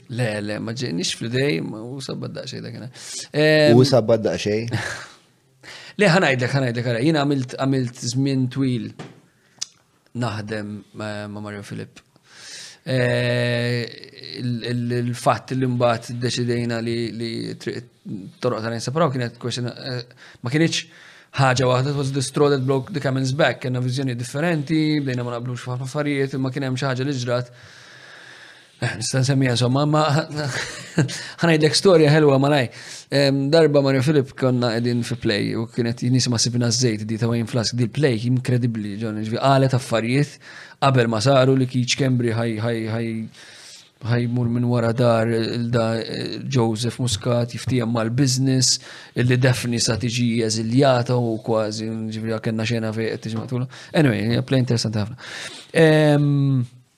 Le, le, ma ġejniex fl-idej, u sabbat daqxej dak U sabbat daqxej? Le, ħanajdlek, ħanajdlek, għara, jina għamilt għamilt zmin twil naħdem ma' Mario Filip. Eh, il-fatt li mbagħad deċidejna li toroq tal separaw kienet question eh, ma kienieċ ħaġa waħda was the straw that broke the camel's back, kena viżjoni differenti, bdejna ma naqblux f'ħafna affarijiet, ma kien hemm xi ħaġa li ġrat Eh, nista' nsemmiha somma, ma ħanajdlek storja ħelwa malaj. Darba Mario Filip konna qegħdin fi play u kienet nisma sibna żejt di ta' Wayne Flask di play inkredibbli ġon ġvi qalet affarijiet qabel ma saru li kiċ Kembri ħaj ħaj ħaj ħajmur minn wara dar il-da eh, Joseph Muscat jiftijem mal biznis illi defni sa tiġi eżiljata u kważi ġivja kena xena fejqet tiġi matula. Anyway, play interessanti ħafna.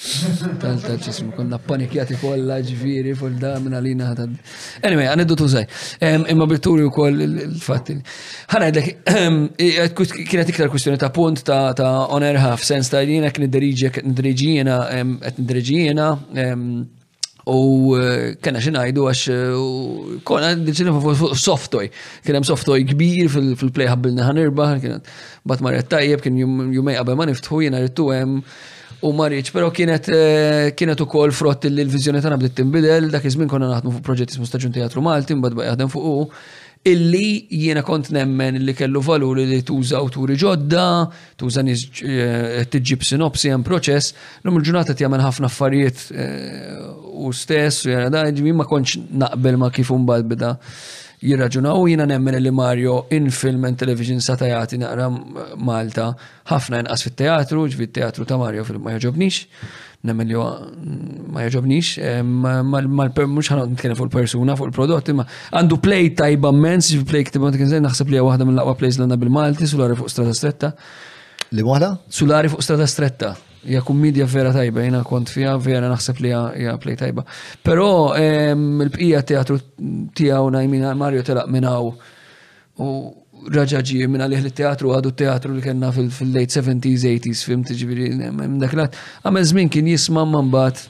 Tal-ġismu, konna panikjati kollha ġviri fuq da minn għalina ħata. Anyway, għan id tużaj. Imma bitturi u koll il-fatti. ħana għedlek, kienet iktar kustjoni ta' punt ta' onerħa f'sens ta' jina kien id-deriġi jina, għet id-deriġi jina, U eh, kena xinajdu għax eh, kona diċinu fuq softoj. Kien hemm softoj kbir fil-play ħabbilna ħanirba, kienet bat marret tajjeb, kien jumej qabel ma niftħu jina rittu hemm u marriċ, pero kienet eh, kienet ukoll frott li l-viżjoni tagħna bdiet tinbidel, dak iż-żmien konna naħdmu fuq proġett ismu Staġun Teatru Malti, mbagħad baqgħet jaħdem fuq illi jiena kont nemmen li kellu valuri li tuża awturi ġodda, tuża nies tiġġib sinopsi hemm proċess, lum il-ġurnata tjagħmel ħafna affarijiet u stess u jara da, ġivi ma kontx naqbel ma kif imbagħad bida jirraġuna u jiena nemmen li Mario in film and television sa tajati naqra Malta ħafna inqas fit-teatru, ġivi teatru ta' Mario film ma jogħġobnix. Nemmen li ma jogħġobnix, mhux ħanqod nitkellem fuq il-persuna, fuq il-prodott, imma għandu play tajba mens, ġifi play ktibu għandu kien naħseb li waħda mill-aqwa plays l-għandna bil-Malti, sulari fuq strada stretta. Li waħda? Sulari fuq strada stretta. Ja kum media vera tajba, jina kont fija vera naħseb li ja play tajba. Pero il-bqija teatru tijaw najmina Mario telaq minnaw U raġa ġie minn għalih li teatru għadu teatru li kellna fil-late 70s, 80s, fim tiġbiri minn dak l-għat. Għamel żmien kien jisma mambat.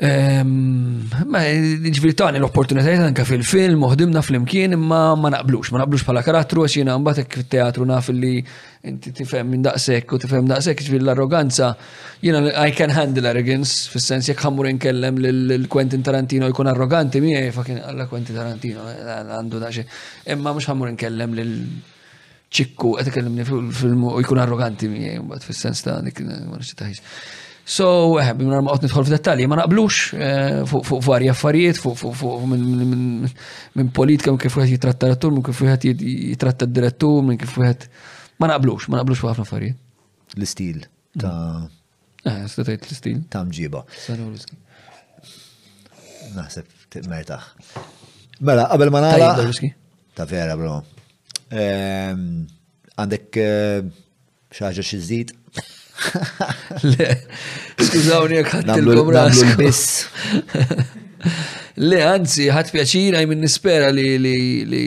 Ehm, ma ġbiri tani l-opportunitajiet anka fil-film, uħdimna fl-imkien, imma ma naqblux, ma naqblux pala karattru, għax jina mbatek fil-teatru naf li Inti tifhem minn daqshekk u tifhem daqshekk ġifieri l-arroganza, jiena I can handle arrogance, fis-sens jekk ħammur inkellem lil Quentin Tarantino jkun arroganti miegħi fakin alla Quentin Tarantino għandu daxi. Imma mhux ħammur inkellem lil ċikku qed ikellimni fil-film u jkun arroganti miegħi mbagħad fis-sens ta' dik ma nixtieqx. So, eh, bimna ma nidħol f'dettalji, ma naqblux eh, fuq varja affarijiet, fuq minn politika, minn kif wieħed jitratta l-attur, minn kif wieħed jitratta d-direttur, minn kif wieħed. Ma naqblux, ma naqblux fuq ħafna affarijiet. L-istil ta' mm. Eh, statajt l-istil. Ta' mġiba. Naħseb mertaħ. Mela, qabel ma nara. Ta' vera, bro. Ehm, għandek eh, Xaġa xi żid? Le, skużawni jekk ħadtilkom raskom. biss. Le, anzi, ħat pjaċir, għaj minn nispera li li li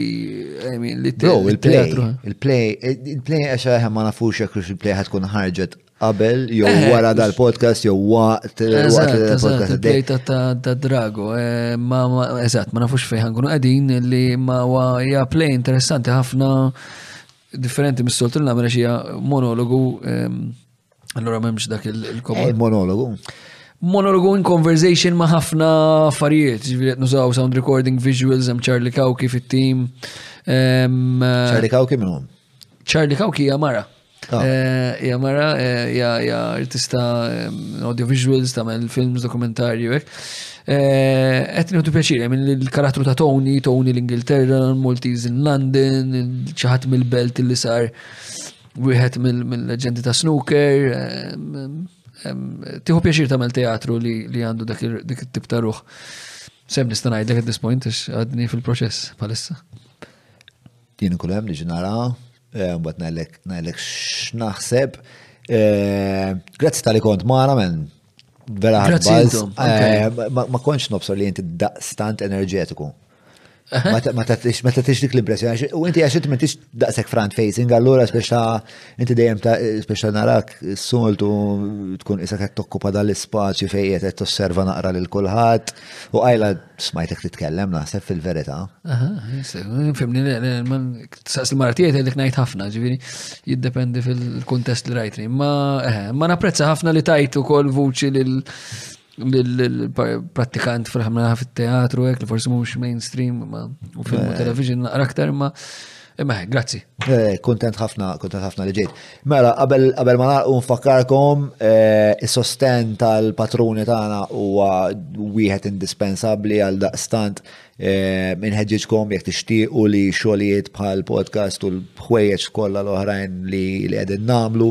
li Bro, il-play, il-play, il-play għaxa eh, ma nafux jekk il-play ħatkun ħarġet qabel, jew eh, wara dal-podcast, jew waqt il-podcast. Play ta' Drago, eh, ma eżat, ma nafux fejħan kunu għadin li ma wa ja play interessanti ħafna differenti mis-soltu li nagħmel xija monologu ehm, allora m'hemmx dak il-komod. Eh, monologu. Monologu in conversation ma' ħafna affarijiet, ġifieri nużaw sound recording, visuals, hemm Charlie Kawki fit-team. Ehm, Charlie Kawki minnhom? Charlie Kawki hija mara. Ah. Eh, hija mara, eh, hija artista ehm, audiovisuals, tagħmel films, dokumentarju hekk. Qed nieħdu pjaċir minn il-karattru ta' Tony, Tony l-Ingilterra, Maltiż in London, xi ħadd mill-belt li sar wieħed mill-leġendi ta' snooker. Tieħu pjaċir tagħmel teatru li għandu dak it-tip ta' ruħ. Sem nista' ngħidlek at this point għax għadni fil-proċess bħalissa. Tieni kull hemm niġi nara, eh, mbagħad ngħidlek x'naħseb. Eh, grazzi tal-li kont magħna men Vera eh, Ma konċ nobsor li jinti daqstant enerġetiku. Ma tatix dik l-impressjoni. U inti għaxit ma tix daqsek front facing, għallura speċa inti dejjem ta' speċa narak s-soltu tkun isa qed tokkupa dal-ispazju fejjet qed tosserva naqra lil kulħadd u għajla Smajtek titkellem naħseb fil-verità. Fimni, saqs l-martijiet li knajt ħafna, ġiviri, jiddependi fil-kontest li rajtni. Ma, eh, ma napprezza ħafna li tajt u kol vuċi l-prattikant fil-ħamna fit-teatru, għek, li forsi mux mainstream, ma u film u eh. television naqra aktar, ma Imma hekk, grazzi. Eh, kuntent ħafna, kuntent ħafna li ġejt. Mela, qabel qabel ma nagħlqu nfakkarkom eh, is-sostenn tal-patruni tagħna huwa wieħed indispensabbli għal daqstant eh, minħeġġiġkom jekk tixtiequ li xogħlijiet bħal podcast u l-ħwejjeġ kollha l-oħrajn li li qegħdin nagħmlu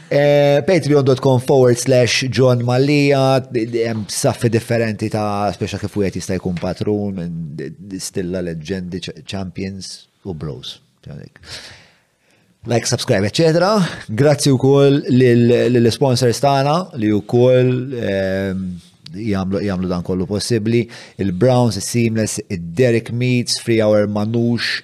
Eh, Patreon.com forward slash John Mallia, hemm saffi differenti ta' speċa kif wieħed jista' jkun patrun, stilla leġendi, champions u bros. Like, subscribe, etc. Grazzi u koll l-sponsors tagħna li u koll ehm, jamlu dan kollu possibli. Il-Browns, il-Seamless, il-Derek Meats, Free Hour Manux,